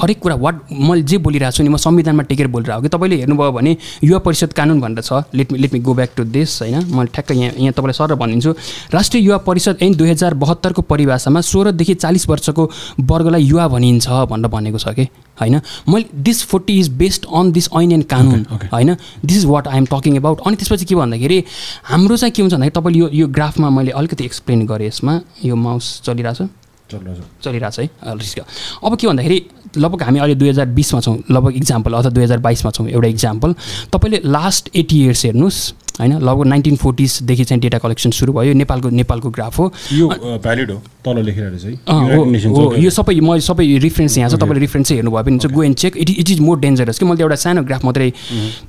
Speaker 1: हरेक कुरा वाट मैले जे बोलिरहेको छु नि म संविधानमा टेकेर बोलिरहेको कि? तपाईँले हेर्नुभयो भने युवा परिषद कानुन भनेर छ। Let me let me go back to this होइन? मैले ठ्याक्क यहाँ यहाँ तपाईँलाई सर भनिदिन्छु। राष्ट्रिय युवा परिषद ऐन दुई हजार बहत्तरको परिभाषामा सोह्रदेखि चालिस वर्षको वर्गलाई युवा भनिन्छ भनेर भनेको छ कि? होइन? मैले this forty is based on this ऐन एन्ड कानुन होइन? This is what I am talking about अनि त्यसपछि के भन्दाखेरि हाम्रो चाहिँ के हुन्छ भन्दाखेरि तपाईँले यो यो ग्राफमा मैले अलिकति एक्सप्लेन गरेँ यसमा। यो माउस चलिरहेको छ चलिरहेको छ है रिस्क अब के भन्दाखेरि लगभग हामी अहिले दुई हजार बिसमा छौँ लगभग इक्जाम्पल अथवा दुई हजार बाइसमा छौँ एउटा इक्जाम्पल तपाईँले लास्ट एटी इयर्स हेर्नुहोस् होइन लगभग नाइन्टिन फोर्टिजदेखि चाहिँ डेटा कलेक्सन सुरु भयो नेपालको नेपालको ग्राफ हो।
Speaker 2: यो भ्यालिड हो तल लेखिरहेको रहेछ है। यो छ
Speaker 1: सबै मैले सबै रिफरेन्स यहाँ छ तपाईँले रिफरेन्स चाहिँ हेर्नुभयो भने हुन्छ go and check it it is more dangerous कि मैले एउटा सानो ग्राफ मात्रै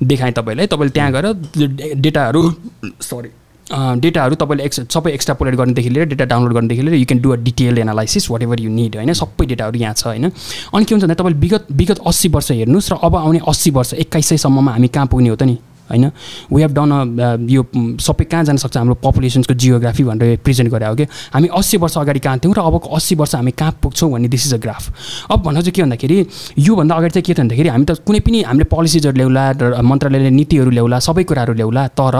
Speaker 1: देखाएँ तपाईँलाई तपाईँले त्यहाँ गएर डे- डेटाहरू सरी डेटाहरू तपाईँले एक्स सबै एक्स्ट्रापोलेट गर्नेदेखि लिएर डेटा डाउनलोड गर्नेदेखि लिएर you can do a detail analysis whatever you need होइन? सबै डेटाहरू यहाँ छ होइन? अनि के हुन्छ भन्दा तपाईँले विगत विगत अस्सी वर्ष हेर्नुहोस् र अब आउने अस्सी वर्ष एक्काइस सयसम्ममा हामी कहाँ पुग्ने हो त नि होइन? वी हेभ डन अ यो सबै कहाँ जान सक्छ हाम्रो पपुलेसन्सको जियोग्राफी भनेर प्रेजेन्ट गरे हो कि हामी अस्सी वर्ष अगाडि कहाँ थियौँ र अबको अस्सी वर्ष हामी कहाँ पुग्छौँ भन्ने दिस इज अ ग्राफ अब भन्नु चाहिँ के भन्दाखेरि योभन्दा अगाडि चाहिँ के थियो भन्दाखेरि हामी त कुनै पनि हामीले पोलिसिजहरू ल्याउला मन्त्रालयले नीतिहरू ल्याउला सबै कुराहरू ल्याउला तर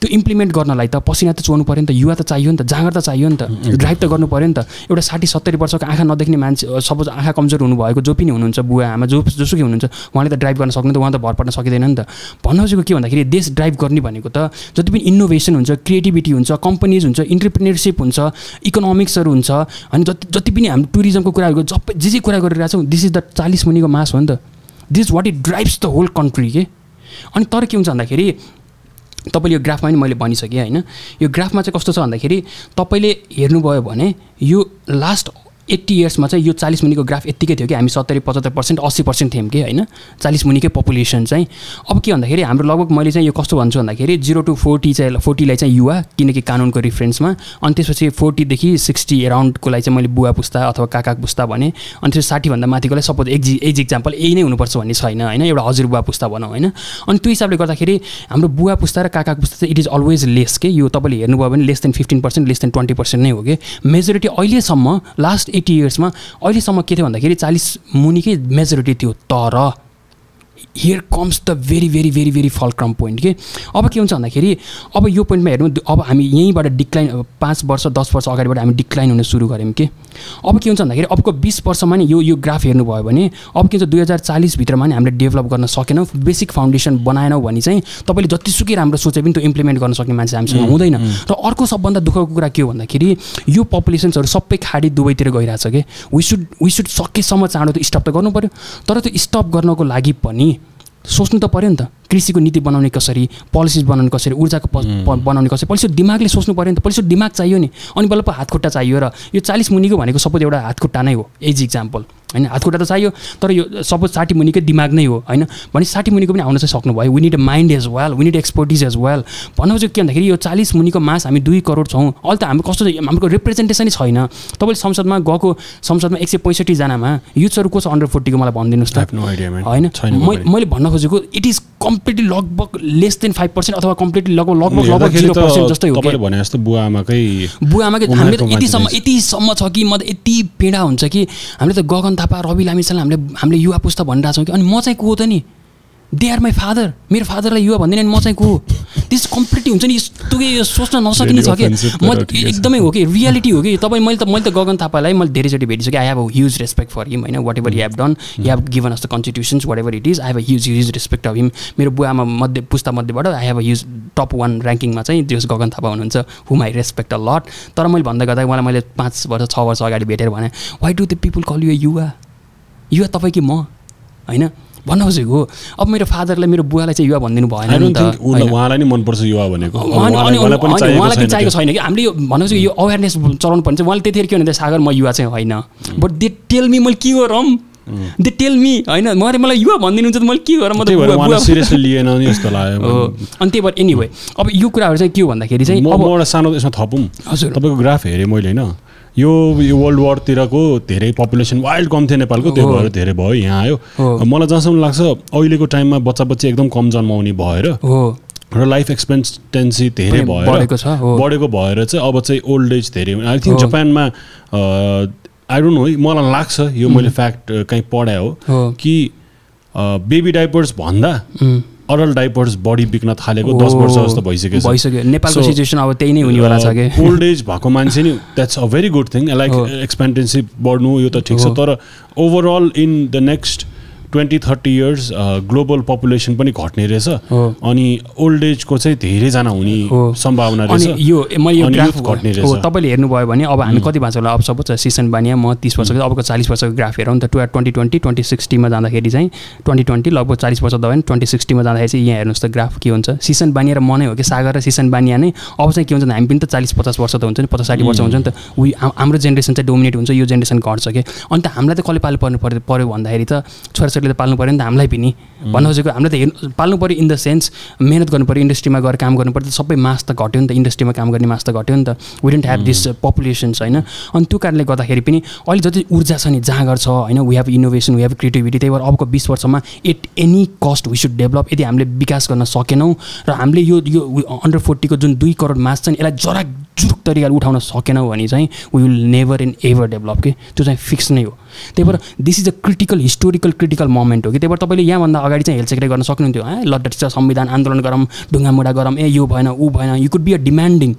Speaker 1: त्यो इम्प्लिमेन्ट गर्नलाई त पसिना त चोर्नु पऱ्यो नि त युवा त चाहियो नि त जाँगर त चाहियो नि त ड्राइभ त गर्नु पऱ्यो नि त। एउटा साठी सत्तरी वर्षको आँखा नदेख्ने मान्छे सपोज आँखा कमजोर हुनुभएको जो पनि हुनुहुन्छ बुवा आमा जो जोसुकै हुनुहुन्छ उहाँले त ड्राइभ गर्न सक्नु त उहाँ त भर पर्न सकिँदैन नि त। भन्नु खोजेको के भन्दाखेरि देश ड्राइभ गर्ने भनेको त जति पनि इनोभेसन हुन्छ क्रिएटिभिटी हुन्छ कम्पनीज हुन्छ इन्टरप्रिनेरसिप हुन्छ इकोनोमिक्सहरू हुन्छ अनि जति जति पनि हाम्रो टुरिज्मको कुराहरू सबै जे जे कुरा गरिरहेको छौँ दिस इज द चालिस मुनिको मास हो नि त। This what it drives the whole country के? अनि तर के हुन्छ भन्दाखेरि तपाईँले यो ग्राफमा पनि मैले भनिसकेँ होइन? यो ग्राफमा चाहिँ कस्तो छ भन्दाखेरि तपाईँले हेर्नुभयो भने यो लास्ट एट्टी इयर्समा चाहिँ यो चालिस मुनिको ग्राफ यत्तिकै थियो कि हामी सत्तरी पचहत्तर पर्सेन्ट अस्सी पर्सेन्ट थियौँ कि होइन? चालिस मुनिकै पपुलेसन चाहिँ। अब के भन्दाखेरि हाम्रो लगभग मैले चाहिँ यो कस्तो भन्छु भन्दाखेरि जिरो टु फोर्टी चाहिँ फोर्टीलाई चाहिँ युवा किनकि कानुनको रिफरेन्समा अनि त्यसपछि फोर्टीदेखि सिक्सटी एराउन्डकोलाई चाहिँ मैले बुवा पुस्ता अथवा काका पुस्ता भने। अनि त्यसपछि साठीभन्दा माथिकोलाई सपोज एज एज इक्जाम्पल यही नै हुनुपर्छ भन्ने छैन होइन? एउटा हजुरबुवा पुस्ता भनौँ होइन? अनि त्यो हिसाबले गर्दाखेरि हाम्रो बुवा पुस्ता र काका पुस्ता चाहिँ इट इज अलवेज लेस के? यो तपाईँले हेर्नुभयो भने less than fifteen percent less than twenty percent नै हो कि? मेजोरिटी अहिलेसम्म लास्ट एट्टी इयर्समा अहिलेसम्म के थियो भन्दाखेरि चालिस मुनिकै मेजोरिटी थियो तर here comes the very very very very fulcrum point के अब के हुन्छ भन्दाखेरि अब यो पोइन्टमा हेर्नु अब हामी यहीँबाट डिक्लाइन अब पाँच वर्ष दस वर्ष अगाडिबाट हामी डिक्लाइन हुन सुरु गऱ्यौँ कि अब के हुन्छ भन्दाखेरि अबको बिस वर्षमा नि यो यो ग्राफ हेर्नुभयो भने अब के हुन्छ दुई हजार चालिसभित्रमा नि हामीले डेभलप गर्न सकेनौँ बेसिक फाउन्डेसन बनाएनौँ भने चाहिँ तपाईँले जतिसुकै राम्रो सोचे पनि त्यो इम्प्लिमेन्ट गर्न सक्ने मान्छे हामीसँग हुँदैन। र अर्को सबभन्दा दुःखको कुरा के हो भन्दाखेरि यो पपुलेसन्सहरू सबै खाडी दुवैतिर गइरहेछ कि वी सुड वी सुड सकेसम्म चाँडो त्यो स्टप त गर्नु पऱ्यो तर त्यो स्टप गर्नको लागि पनि सोच्नु त पऱ्यो नि त। कृषिको नीति बनाउने कसरी पोलिसिज बनाउने कसरी ऊर्जाको बनाउने कसरी पहिलो दिमागले सोच्नु पऱ्यो नि त। पहिलो दिमाग चाहियो नि। अनि बल्ल पो हातखुट्टा चाहियो र यो चालिस मुनिको भनेको सपोज एउटा हातखुट्टा नै हो। एज इक्जाम्पल होइन? हातखुट्टा त चाहियो तर यो सपोज साठी मुनिकै दिमाग नै हो होइन? भने साठी मुनिको पनि आउन चाहिँ सक्नुभयो। We need a mind as well we need expertise as well भन्नु चाहिँ के भन्दाखेरि यो चालिस मुनिको मास हामी दुई करोड छौँ। अहिले त हाम्रो कस्तो हाम्रो रिप्रेजेन्टेसनै छैन। तपाईँले संसदमा गएको संसदमा एक सय पैँसठीजनामा युथ्सहरू को छ अन्डर फोर्टीको मलाई भनिदिनुहोस् त? होइन? मैले भन्न खोजेको इट इज कम्प्लिटली लगभग लेस देन फाइभ पर्सेन्ट अथवा कम्प्लिटली लगभग लगभग लगभग जिरो पर्सेन्ट जस्तै हो
Speaker 2: भने जस्तो बुवा आमाकै
Speaker 1: बुवा आमाको हामीले त यतिसम्म यतिसम्म छ कि म त यति पीडा हुन्छ कि हामीले त गगन थापा रवि लामिछाने हामीले हामीले युवा पुस्ता भनिरहेछौँ कि। अनि म चाहिँ को त नि दे आर माई फादर मेरो फादरलाई युवा भन्दैन म चाहिँ को हो त्यस कम्प्लिटली हुन्छ नि यस्तो कि यो सोच्न नसकिने छ कि म। एकदमै हो कि रियालिटी हो कि तपाईँ मैले त मैले त गगन थापालाई मैले धेरैचोटि भेटिसकेँ I have a huge respect for him होइन whatever have done he have given us the constitutions whatever it is I have a huge huge respect of him मेरो बुवामा मध्ये पुस्ता मध्येबाट I have a huge top one ऱ्याङ्किङमा चाहिँ त्यस गगन थापा हुनुहुन्छ हुम आई रेस्पेक्ट अ लट तर मैले भन्दै गर्दा उहाँलाई मैले पाँच वर्ष छ वर्ष अगाडि भेटेर भने why do the people call you युवा युवा तपाईँ कि म होइन भन्न खोजेको अब मेरो फादरलाई मेरो बुवालाई चाहिँ युवा भनिदिनु भएन नि त।
Speaker 2: उहाँलाई नि मनपर्छ युवा भनेको। उहाँलाई पनि चाहिएको छैन
Speaker 1: कि। हामीले यो भनेपछि यो अवेरनेस चलाउनु पर्ने चाहिँ उहाँले त्यतिखेर के भन्दै सागर म युवा चाहिँ होइन। बट दे टेल मी मैले के गरौँ? दे टेल मी होइन। मैले मलाई युवा भनिदिनुहुन्छ त मैले के गरौँ? म त
Speaker 2: लिएन नि जस्तो लाग्यो।
Speaker 1: अनि त्यही भएर एनिवे अब यो कुराहरू चाहिँ के हो भन्दाखेरि चाहिँ अब
Speaker 2: म एउटा सानो यसमा थपौँ।
Speaker 1: हजुर।
Speaker 2: तपाईँको ग्राफ हेरेँ मैले होइन। यो वर्ल्ड वारतिरको धेरै पपुलेसन वाइल्ड कम थियो नेपालको त्यो। भएर धेरै भयो यहाँ आयो। मलाई जहाँसम्म लाग्छ अहिलेको टाइममा बच्चा बच्ची एकदम कम जन्माउने भएर
Speaker 1: हो।
Speaker 2: र लाइफ एक्सपेन्टेन्सी धेरै भएर
Speaker 1: बढेको
Speaker 2: भएर चाहिँ अब चाहिँ ओल्ड एज धेरै आई थिङ्क। जापानमा आई डोन्ट नो है मलाई लाग्छ यो मैले फ्याक्ट कहीँ पढाए हो कि बेबी डाइपर्स भन्दा अडल्ट डाइपर्स बढी बिक्न थालेको दस वर्ष जस्तो भइसकेको छ
Speaker 1: भइसक्यो नेपालको सिचुएसन अब त्यही नै हुनेवाला छ कि
Speaker 2: ओल्ड एज भएको मान्छे नि that's a very good thing like
Speaker 1: हो।
Speaker 2: एक्सपेन्टेन्सी बढ्नु यो त ठिक छ। तर overall in the next twenty thirty years global population पनि घट्ने रहेछ। अनि ओल्ड एजको चाहिँ धेरैजना हुने। सम्भावना
Speaker 1: अनि
Speaker 2: रहेछ।
Speaker 1: यो मैले
Speaker 2: घट्ने
Speaker 1: हो।
Speaker 2: रहेछ।
Speaker 1: तपाईँले हेर्नुभयो भने अब हामी कति भएको होला अब सपोज सिसन बानिया म तिस वर्षको अबको चालिस वर्षको ग्राफ हेरौँ त टु ट्वेन्टी ट्वेन्टी ट्वेन्टी सिक्सटीमा जाँदाखेरि चाहिँ ट्वेन्टी ट्वेन्टी लगभग चालिस वर्ष दबायो भने ट्वेन्टी सिक्सटीमा जाँदाखेरि चाहिँ यहाँ हेर्नुहोस् त ग्राफ के हुन्छ। सिसन बानिया र म नै हो कि सागर र सिसन बानिया नै। अब चाहिँ के हुन्छ हामी पनि त चालिस पचास वर्ष त हुन्छ नि पचास साठी वर्ष हुन्छ नि त। हाम- हाम्रो जेनेरेसन चाहिँ डोमिनेट हुन्छ यो जेनेरेसन घट्छ कि। अनि त हामीलाई त कसले पाल्नु पर्नु पऱ्यो पऱ्यो भन्दाखेरि त छोराछोरीले त पाल्नु पऱ्यो नि त हामीलाई पनि। भन्न खोजेको हामीलाई त हेर्नु पाल्नु पऱ्यो इन द सेन्स मिहिनेत गर्नु पऱ्यो इन्डस्ट्रीमा गएर काम गर्नु पऱ्यो त सबै मास त घट्यो नि त इन्डस्ट्रीमा काम गर्ने मास त घट्यो नि त। We don't have this populations होइन? अनि त्यो कारणले गर्दाखेरि पनि अहिले जति ऊर्जा छ नि जाँगर छ होइन? We have innovation we have creativity त्यही भएर अबको बिस वर्षमा at any cost we should develop यदि हामीले विकास गर्न सकेनौँ र हामीले यो यो अन्डर फोर्टीको जुन दुई करोड मास छ नि यसलाई जरा जुरुक तरिकाले उठाउन सकेनौँ भने चाहिँ we will never and ever develop के? त्यो चाहिँ फिक्स नै हो। त्यही भएर this is a critical historical critical moment हो कि त्यही भएर तपाईँले यहाँभन्दा अगाडि चाहिँ हेल्थ सेक्रेटरी गर्न सक्नुहुन्थ्यो है? ल ठिक छ संविधान आन्दोलन गरौँ ढुङ्गामुढा गरौँ ए यो भएन ऊ भएन you could be a demanding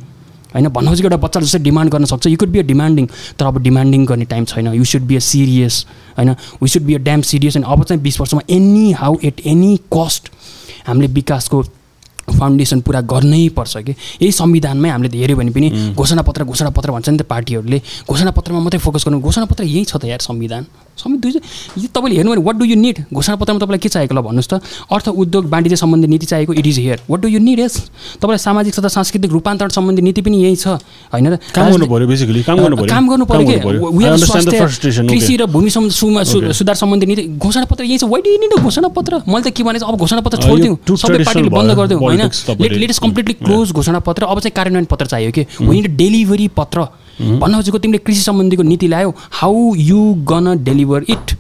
Speaker 1: होइन? भन्नु खोजेको एउटा बच्चा जस्तै डिमान्ड गर्न सक्छ you could be a demanding तर अब डिमान्डिङ गर्ने टाइम छैन you should be a serious होइन? We should be a damn serious अनि अब चाहिँ बिस वर्षमा anyhow at any cost हामीले विकासको फाउन्डेसन पुरा गर्नै पर्छ कि? यही संविधानमै हामीले हेऱ्यो भने पनि घोषणापत्र घोषणापत्र भन्छ नि त पार्टीहरूले। घोषणापत्रमा मात्रै फोकस गर्नु घोषणापत्र यही छ त यार संविधान। दुई यो तपाईँले हेर्नु भने वाट डु यु निड घोषणापत्रमा तपाईँलाई के चाहिएको ल भन्नुहोस् त। अर्थ उद्योग वाणिज्य सम्बन्धी नीति चाहिएको it is here what do you need यस तपाईँलाई सामाजिक तथा सांस्कृतिक रूपान्तरण सम्बन्धी नीति पनि यही छ। होइन
Speaker 2: काम गर्नु पऱ्यो
Speaker 1: कृषि. र भूमि. सुधार सम्बन्धी नीति घोषणापत्र यही छ। वाइ डु निड घोषणापत्र? मैले त के भने अब घोषणापत्र छोडिदिउँ। सबै पार्टीले बन्द गरिदिउँ। होइन?
Speaker 2: Politics तपाईँले-
Speaker 1: लेट इज कम्प्लिटली क्लोज घोषणापत्र अब चाहिँ कार्यान्वयन पत्र चाहियो कि? होइन डेलिभरी पत्र। भन्न खोजेको तिमीले कृषि सम्बन्धीको नीति ल्यायो how you gonna deliver it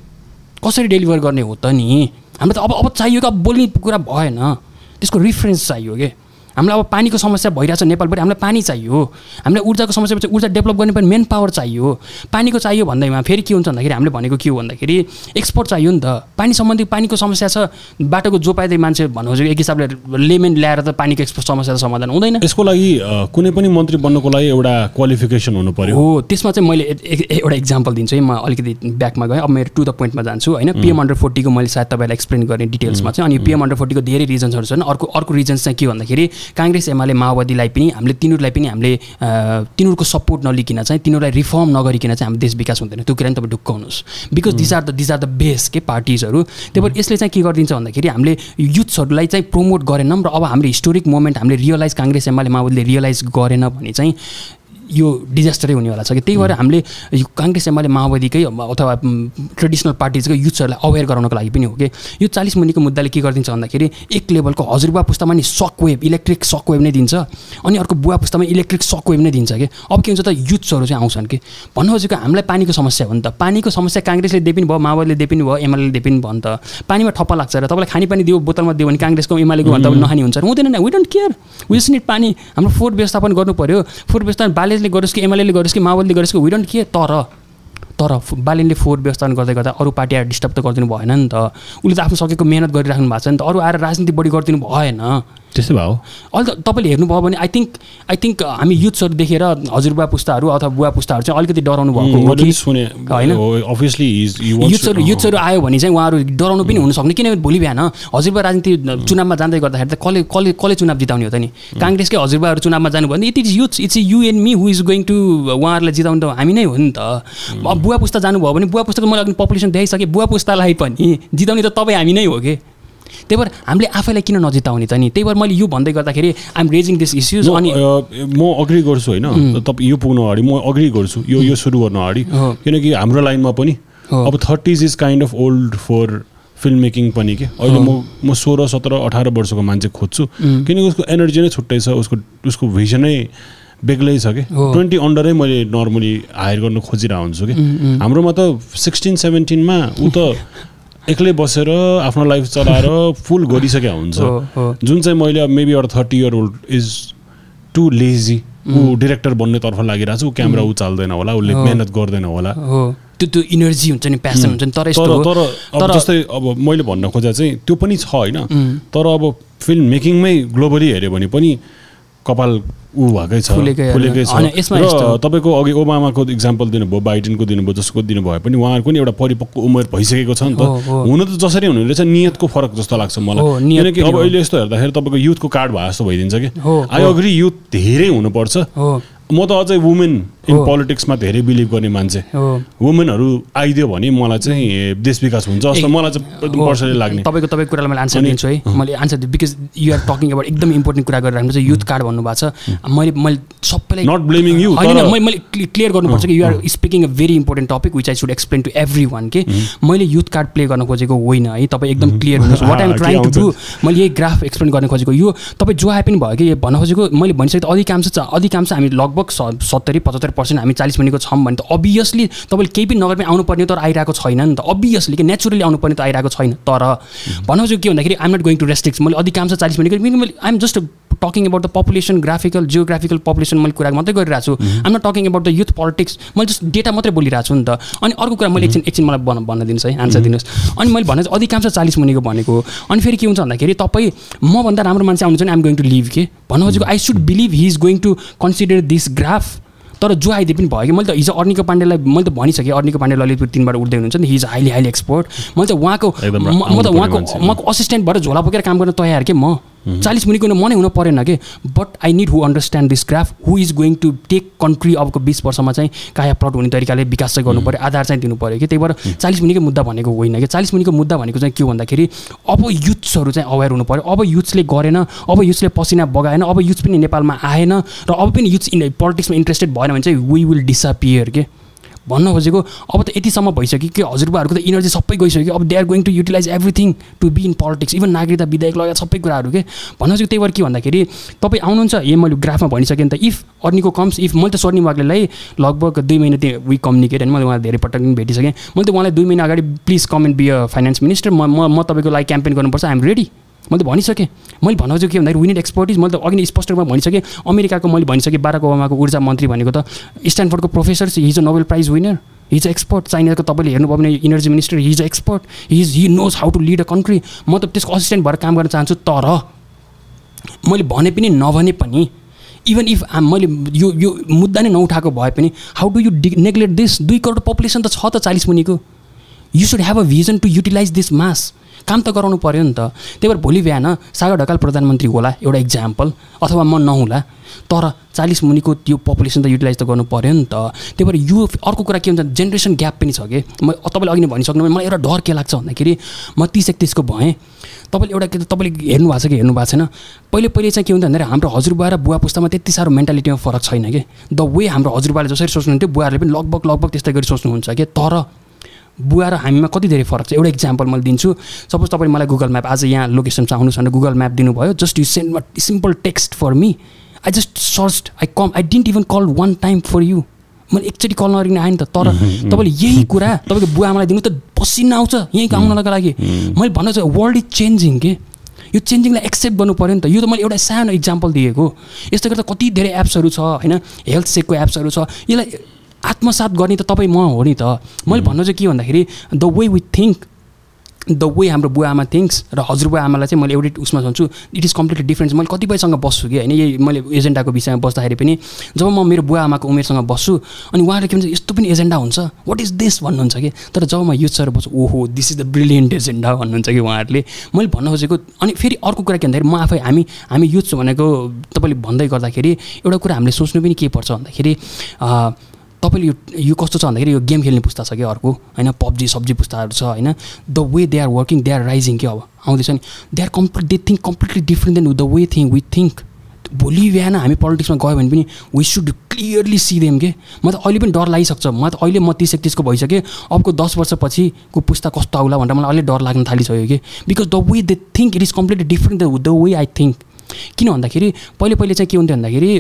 Speaker 1: कसरी डेलिभर गर्ने हो त नि? हामीलाई त अब अब चाहियो कि अब बोल्ने कुरा भएन। त्यसको रिफरेन्स चाहियो कि? हामीलाई अब पानीको समस्या भइरहेछ नेपालभरि हामीलाई पानी चाहियो। हामीलाई ऊर्जाको समस्या चाहिँ ऊर्जा डेभलप गर्ने पनि मेन पावर चाहियो। पानीको चाहियो भन्दैमा फेरि के हुन्छ भन्दाखेरि हामीले भनेको के हो भन्दाखेरि एक्सपोर्ट चाहियो नि त। पानी सम्बन्धी पानीको समस्या छ बाटोको जो पाइँदै मान्छे भन्नु खोजेको एक हिसाबले लेमेन ल्याएर त पानीको एक्सपोर्ट समस्या समाधान हुँदैन।
Speaker 2: यसको लागि कुनै पनि मन्त्री बन्नको लागि एउटा क्वालिफिकेसन हुनु पर्यो।
Speaker 1: हो त्यसमा चाहिँ मैले एउटा इक्जाम्पल दिन्छु है म अलिकति ब्याकमा गएँ। अब मेरो टु द पोइन्टमा जान्छु होइन। पिएम अन्डर फोर्टीको मैले सायद तपाईँलाई एक्सप्लेन गर्ने डिटेल्समा चाहिँ। अनि पिएम अन्डर फोर्टीको धेरै रिजन्सहरू छन्। अर्को अर्को रिजन्स चाहिँ के भन्दाखेरि काङ्ग्रेस एमाले माओवादीलाई पनि हामीले तिनीहरूलाई पनि हामीले तिनीहरूको सपोर्ट नलिकन चाहिँ तिनीहरूलाई रिफर्म नगरिकन चाहिँ हाम्रो देश विकास हुँदैन। त्यो कुरा नि तपाईँ ढुक्क हुनुहोस्। Because these are the these are the best के पार्टिजहरू त्यही भएर यसले चाहिँ के गरिदिन्छ भन्दाखेरि हामीले युथ्सहरूलाई चाहिँ प्रमोट गरेनौँ र अब हाम्रो हिस्टोरिक मोमेन्ट हामीले रियलाइज काङ्ग्रेस एमाले माओवादीले रियलाइज गरेन भने चाहिँ यो डिजास्टरै हुनेवाला छ कि त्यही भएर हामीले यो काङ्ग्रेस एमाले माओवादीकै अथवा ट्रेडिसनल पार्टिजकै युथ्सहरूलाई अवेर गराउनको लागि पनि हो कि? यो चालिस मुनिको मुद्दाले के गरिदिन्छ भन्दाखेरि एक लेभलको हजुरबा पुस्तामा नि सक वेभ इलेक्ट्रिक सक वेभ नै दिन्छ अनि अर्को बुवा पुस्तामा इलेक्ट्रिक सक वेभ नै दिन्छ कि? अब के हुन्छ त युथ्सहरू चाहिँ आउँछन् कि? भन्नु खोजेको हामीलाई पानीको समस्या हो नि त। पानीको समस्या काङ्ग्रेसले दिए पनि भयो माओवादीले दिए पनि भयो एमएलएले दिए पनि भयो नि त। पानीमा ठप्पा लाग्छ र तपाईँलाई खानेपानी दियो बोतलमा दियो भने काङ्ग्रेसको एमालेको भन्दा नखाने हुन्छ र हुँदैन we don't care we just need pani. हाम्रो फोहोर व्यवस्थापन गर्नु पऱ्यो फोहोर व्यवस्थापन बालेजले गरोस् कि एमएलएले गरोस् कि माओवादीले गरोस् कि वी डोन्ट केयर तर तर बालिनले फोहोर व्यवस्थापन गर्दै गर्दा अरू पार्टी आएर डिस्टर्ब त गरिदिनु भएन नि त। उसले त आफ्नो सकेको मेहनत गरिराख्नु भएको छ नि त। अरू आएर राजनीति बढी गरिदिनु भएन।
Speaker 2: त्यस्तै भयो
Speaker 1: अहिले त तपाईँले हेर्नुभयो भने आई थिङ्क आई थिङ्क हामी युथ्सहरू देखेर हजुरबा पुस्ताहरू अथवा बुवा पुस्ताहरू चाहिँ अलिकति डराउनु भएको हो कि होइन? युथ्सहरू युथ्सहरू आयो भने चाहिँ उहाँहरू डराउनु पनि हुनसक्ने किनभने भोलि बिहान हजुरबा राजनीति चुनावमा जाँदै गर्दाखेरि त कसले कसले कसले चुनाव जिताउने हो त नि। काङ्ग्रेसकै हजुरबाहरू चुनावमा जानु भने it is youth it's you and me who is going to उहाँहरूलाई जिताउनु त हामी नै हो नि त। बुवा पुस्ता जानुभयो भने बुवा पुस्ताको मैले अघि पपुलेसन देखाइसकेँ बुवा पुस्तालाई पनि जिताउने त तपाईँ हामी नै हो कि? त्यही भएर हामीले आफैलाई किन नजिताउने त नि? त्यही भएर मैले यो भन्दै गर्दाखेरि आइएम रेजिङ दिस इस्युज अनि
Speaker 2: म अग्री गर्छु होइन। तपाईँ यो पुग्नु अगाडि म अग्री गर्छु। यो यो सुरु गर्नु अगाडि। किनकि हाम्रो लाइनमा पनि। अब thirties is kind of old for film making पनि के। अहिले म म सोह्र सत्र अठार वर्षको मान्छे खोज्छु। किनकि उसको एनर्जी नै छुट्टै छ उसको उसको भिजनै बेग्लै छ कि। ट्वेन्टी अन्डरै मैले नर्मली हायर गर्न खोजिरहेको हुन्छु कि हाम्रोमा त सिक्सटिन सेभेन्टिनमा ऊ त एक्लै बसेर आफ्नो लाइफ चलाएर फुल गरिसकेका हुन्छ। जुन चाहिँ मैले अब मेबी एउटा thirty year old is too lazy ऊ डिरेक्टर बन्नेतर्फ लागिरहेको छ ऊ क्यामेरा ऊ चाल्दैन होला उसले। मेहनत गर्दैन होला।
Speaker 1: त्यो त्यो इनर्जी हुन्छ नि प्यासन हुन्छ नि तर
Speaker 2: तर तर जस्तै अब मैले भन्न खोजा चाहिँ त्यो पनि छ होइन। तर अब फिल्म मेकिङमै ग्लोबली हेऱ्यो भने पनि कपाल ऊ भएकै छ
Speaker 1: फुलेकै
Speaker 2: छ। र तपाईँको अघि ओबामाको इक्जाम्पल दिनुभयो बाइडेनको दिनुभयो जसको दिनुभयो पनि उहाँहरूको पनि एउटा परिपक्व उमेर भइसकेको छ नि त। हुन त जसरी हुनु रहेछ नियतको फरक जस्तो लाग्छ मलाई। किनकि अब। अहिले यस्तो हेर्दाखेरि तपाईँको युथको कार्ड भए जस्तो भइदिन्छ कि। आई। अग्री युथ धेरै हुनुपर्छ। म त अझै वुमेन इन। पोलिटिक्समा धेरै बिलिभ गर्ने मान्छे। वुमेनहरू आइदियो भने मलाई चाहिँ देश विकास हुन्छ जस्तो मलाई चाहिँ पर्सनली लाग्ने।
Speaker 1: तपाईँको तपाईँको कुरालाई मैले आन्सर दिन्छु है। मैले आन्सर दिन्छु because you are talking about एकदम इम्पोर्टेन्ट कुरा गरेर चाहिँ युथ कार्ड भन्नुभएको छ। मैले मैले सबैलाई
Speaker 2: Not blaming you,
Speaker 1: होइन मैले मैले क्लियर गर्नुपर्छ कि you are speaking a very important topic which I should explain to everyone के मैले युथ कार्ड प्ले गर्न खोजेको होइन है। तपाईँ एकदम क्लियर हुनुहोस्।
Speaker 2: What
Speaker 1: I'm trying
Speaker 2: to?
Speaker 1: Do मैले यही ग्राफ एक्सप्लेन गर्न खोजेको। यो तपाईँ जो आए पनि भयो कि यो भन्न खोजेको मैले भनिसकेको अधिकांश अधिकांश हामी लगभग सत्तरी पचहत्तर पर्सेन्ट हामी चालिस मिनटको छौँ भने त अभियसली तपाईँले केही पनि नगर पनि आउनुपर्ने तर आइरहेको छैन नि त। अभियसली कि नेचुरली आउनुपर्ने त आइरहेको छैन। तर भन्न खोजेको के भन्दाखेरि I'm not going to restrict मैले अधिकांश चालिस मिनटको किनकि मैले I'm just talking about the population graphical geographical population मैले कुरा मात्रै गरिरहेको छु। I'm not talking about the youth politics मैले जस्ट डेटा मात्रै बोलिरहेको छु नि त। अनि अर्को कुरा मैले एकछिन एकछिन मलाई भन्न भन्न दिनुहोस् है आन्सर दिनुहोस्। अनि मैले भने चाहिँ अधिकांश चालिस मुनिको भनेको। अनि फेरि के हुन्छ भन्दाखेरि तपाईँ मभन्दा राम्रो मान्छे आउनुहुन्छ भने आइम गोइङ टु लिभ के? भन्नु खोजेको I should believe he is going to consider this graph तर जो आइदिए पनि भयो कि मैले त हिजो अर्निको पाण्डेलाई मैले त भनिसकेँ अर्निको पाण्डे ललितपुर तिनबाट उठ्दै हुनुहुन्छ नि हिज हाइली हाइली एक्सपर्ट मैले त उहाँको म त उहाँको। उहाँको असिस्टेन्ट भएर झोला बोकेर काम गर्न तयार के म चालिस मुनिको म नै हुन परेन कि? But I need who understand this graph who is going to take country अबको बिस वर्षमा चाहिँ काया प्लट हुने तरिकाले विकास चाहिँ गर्नु पऱ्यो आधार चाहिँ दिनु पऱ्यो कि? त्यही भएर चालिस मिनटकै मुद्दा भनेको होइन कि? चालिस मिनटको मुद्दा भनेको चाहिँ के भन्दाखेरि अब युथ्सहरू चाहिँ अवेर हुनु पऱ्यो अब युथ्सले गरेन अब युथ्सले पसिना बगाएन अब युथ पनि नेपालमा आएन र अब पनि युथ इन पोलिटिक्समा इन्ट्रेस्टेड भएन भने चाहिँ वी विल डिसपियर के? भन्न खोजेको अब त यतिसम्म भइसक्यो कि हजुरबाहरूको त इनर्जी सबै गइसक्यो। अब they are going to utilize everything to be in politics even नागरिकता विधेयक लगायत सबै कुराहरू के? भन्न खोजेको त्यही भएर के भन्दाखेरि तपाईँ आउनुहुन्छ ए मैले ग्राफमा भनिसकेँ नि त इफ अर्नीको कम्स इफ मैले त स्वर्णी वाग्लेलाई लगभग दुई महिना त्यो वी कम्युनिकेट होइन मैले उहाँलाई धेरै पटक पनि भेटिसकेँ। मैले त उहाँलाई दुई महिना अगाडि please come and be finance minister म म तपाईँको लागि क्याम्पेन गर्नुपर्छ आइएम रेडी मैले भनिसकेँ। मैले भन्नु के भन्दाखेरि विनिट एक्सपर्टिज मैले त अघि नै स्पष्ट रूपमा भनिसकेँ। अमेरिकाको मैले भनिसकेँ बाराक ओबामाको ऊर्जा मन्त्री भनेको त स्ट्यान्डफोर्डको professor he's a nobel prize winner he's expert चाइनाको तपाईँले हेर्नुभयो भने energy minister he's expert he's he knows how to lead a country म त त्यसको असिस्टेन्ट भएर काम गर्न चाहन्छु तर मैले भने पनि नभने पनि इभन इफ मैले यो यो मुद्दा नै नउठाएको भए पनि हाउ डु यु डि नेग्लेक्ट दिस दुई करोड पपुलेसन त छ त चालिस मुनिको। You should have a vision to utilize this mass काम त गराउनु पऱ्यो नि त। त्यही भएर भोलि बिहान सागर ढकाल प्रधानमन्त्री होला एउटा इक्जाम्पल अथवा म नहुला तर चालिस मुनिको त्यो पपुलेसन त युटिलाइज त गर्नु पऱ्यो नि त। त्यही भएर यो अर्को कुरा के हुन्छ जेनेरेसन ग्याप पनि छ कि? म तपाईँले अघि नै भनिसक्नु मलाई एउटा डर के लाग्छ भन्दाखेरि म तिस एकतिसको भएँ। तपाईँले एउटा के त तपाईँले हेर्नु भएको छ कि हेर्नु भएको छैन? पहिले पहिले चाहिँ के हुन्छ भन्दाखेरि हाम्रो हजुरबा र बुवा पुस्तामा त्यति साह्रो मेन्टालिटीमा फरक छैन कि? द वे हाम्रो हजुरबाले जसरी सोच्नुहुन्थ्यो बुवाहरूले पनि लगभग लगभग त्यस्तै गरी सोच्नुहुन्छ कि? तर बुवा र हामीमा कति धेरै फरक छ? एउटा इक्जाम्पल मैले दिन्छु। सपोज तपाईँले मलाई गुगल म्याप आज यहाँ लोकेसनमा आउनुहोस् भनेर गुगल म्याप दिनुभयो just you send simple text for me I just search I come I didn't even call one time for you मैले एकचोटि कल नगरिकन आएँ नि त तर तपाईँले यही कुरा तपाईँको बुवा आमालाई दिनु त पसिना आउँछ यहीँ आउनको लागि। मैले भन्न चाहिँ वर्ल्ड इज चेन्जिङ के? यो चेन्जिङलाई एक्सेप्ट गर्नु पऱ्यो नि त। यो त मैले एउटा सानो इक्जाम्पल दिएको। यस्तै गर्दा कति धेरै एप्सहरू छ होइन? हेल्थ सेकको एप्सहरू छ। यसलाई आत्मसात गर्ने त तपाईँ म हो नि त। मैले भन्नु चाहिँ के भन्दाखेरि the way we think the way हाम्रो बुवा आमा थिङ्क्स र हजुरबुवा आमालाई चाहिँ मैले एउटै उसमा सोच्छु इट इज कम्प्लिटली डिफ्रेन्स मैले कतिपयसँग बस्छु कि होइन? यही मैले एजेन्डाको विषयमा बस्दाखेरि पनि जब म मेरो बुवा आमाको उमेरसँग बस्छु अनि उहाँहरूले के भन्छ यस्तो पनि एजेन्डा हुन्छ? वाट इज दिस भन्नुहुन्छ कि? तर जब म युथसँग बस्छु ओहो this is the brilliant agenda भन्नुहुन्छ कि उहाँहरूले। मैले भन्न खोजेको अनि फेरि अर्को कुरा के भन्दाखेरि म आफै हामी हामी युथ भनेको तपाईँले भन्दै गर्दाखेरि एउटा कुरा हामीले सोच्नु पनि के पर्छ भन्दाखेरि तपाईँले यो यो कस्तो छ भन्दाखेरि यो गेम खेल्ने पुस्ता छ कि अर्को होइन? पब्जी सब्जी पुस्ताहरू छ होइन? The way they are working they are rising के अब आउँदैछ नि। They are complete they think completely different than the way thing we think भोलि बिहान हामी पोलिटिक्समा गयो भने पनि we should clearly see them के? म त अहिले पनि डर लागिसक्छ। म त अहिले म तिस एकतिसको भइसकेँ। अबको दस वर्षपछिको पुस्ता कस्तो आउला भनेर मलाई अहिले डर लाग्न थालिसक्यो कि? Because the way they think it is completely different the way I think किन भन्दाखेरि पहिले पहिले चाहिँ के हुन्थ्यो भन्दाखेरि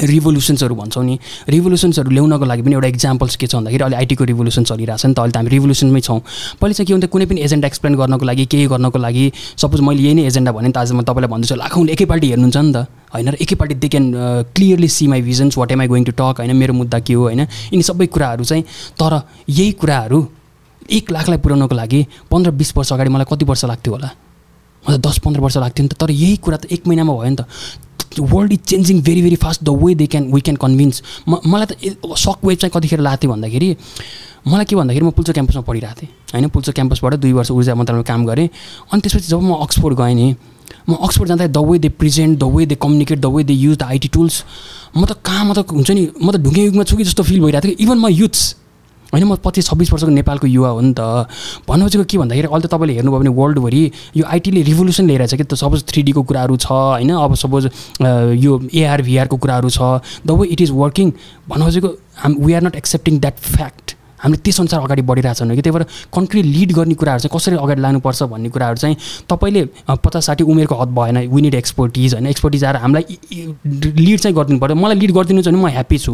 Speaker 1: रिभोल्युसन्सहरू भन्छौँ नि। रिभोल्युसन्सहरू ल्याउनको लागि पनि एउटा इक्जाम्पल्स के छ भन्दाखेरि अहिले आइटीको रिभोल्युसन छ नि त अहिले त हामी रिभोल्युसनमै छौँ। पहिले चाहिँ के हुन्थ्यो कुनै पनि एजेन्डा एक्सप्लेन गर्नको लागि केही गर्नको लागि सपोज मैले यही नै एजेन्डा भने त आज म तपाईँलाई भन्दैछु लाखौँले एकैपल्टि हेर्नुहुन्छ नि त होइन? र एकैपल्टि they can clearly see my visions what am I going to talk होइन? मेरो मुद्दा के हो होइन? यिनी सबै कुराहरू चाहिँ तर यही कुराहरू एक लाखलाई पुर्याउनको लागि पन्ध्र बिस वर्ष अगाडि मलाई कति वर्ष लाग्थ्यो होला? मलाई दस पन्ध्र वर्ष लाग्थ्यो नि त तर यही कुरा त एक महिनामा भयो नि त। World is changing very very fast the way they can we can convince म मलाई त सक वेभ चाहिँ कतिखेर लाग्थ्यो भन्दाखेरि मलाई के भन्दाखेरि म पुल्चो क्याम्पसमा पढिरहेको थिएँ। होइन पुल्चो क्याम्पसबाट दुई वर्ष ऊर्जा मन्त्रालयमा काम गरेँ। अनि त्यसपछि जब म अक्सफोर्ड गएँ नि म अक्सफोर्ड जाँदा the way they present the way they communicate the way they use the IT tools म त कहाँ म त हुन्छ नि म त ढुङ्गे युगमा छु कि जस्तो फिल भइरहेको थियो इभन म युथ्स होइन म पच्चिस छब्बिस वर्षको नेपालको युवा हो नि त। भन्नु खोजेको के भन्दाखेरि अहिले त तपाईँले हेर्नुभयो भने वर्ल्डभरि यो आइटीले रिभोल्युसन ल्याइरहेछ कि त सपोज थ्री डीको कुराहरू छ होइन? अब सपोज यो एआर भिआरको कुराहरू छ। The way it is working भन्नु खोजेको हाम we are not accepting that fact हामीले त्यसअनुसार अगाडि बढिरहेछौँ कि त्यही भएर कन्ट्री लिड गर्ने कुराहरू चाहिँ कसरी अगाडि लानुपर्छ भन्ने कुराहरू चाहिँ तपाईँले पचास साठी उमेरको हद भएन विनिड एक्सपर्टिज होइन। एक्सपर्टिज आएर हामीलाई लिड चाहिँ गरिदिनु पऱ्यो। मलाई लिड गरिदिनु छ भने म ह्याप्पी छु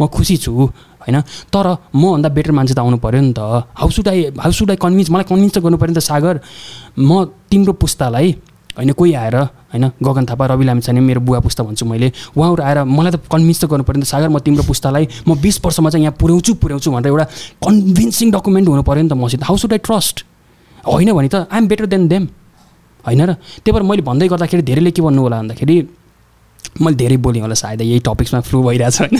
Speaker 1: म खुसी छु होइन। तर मभन्दा बेटर मान्छे त आउनु पऱ्यो नि त। How should I how should I convince मलाई कन्भिन्स त गर्नु पऱ्यो नि त सागर। म तिम्रो पुस्तालाई होइन कोही आएर होइन गगन थापा रवि लामिछाने मेरो बुवा पुस्ता भन्छु मैले उहाँहरू आएर मलाई त कन्भिन्स त गर्नु पऱ्यो नि त सागर म तिम्रो पुस्तालाई म बिस वर्षमा चाहिँ यहाँ पुऱ्याउँछु पुऱ्याउँछु भनेर एउटा कन्भिन्सिङ डकुमेन्ट हुनु पऱ्यो नि त मसित। हाउ सुड आई ट्रस्ट होइन भने त आइएम बेटर देन देम होइन र त्यही भएर मैले भन्दै गर्दाखेरि धेरैले के भन्नु होला भन्दाखेरि मैले धेरै बोलेँ होला सायद यही टपिक्समा फ्लु भइरहेछ होइन।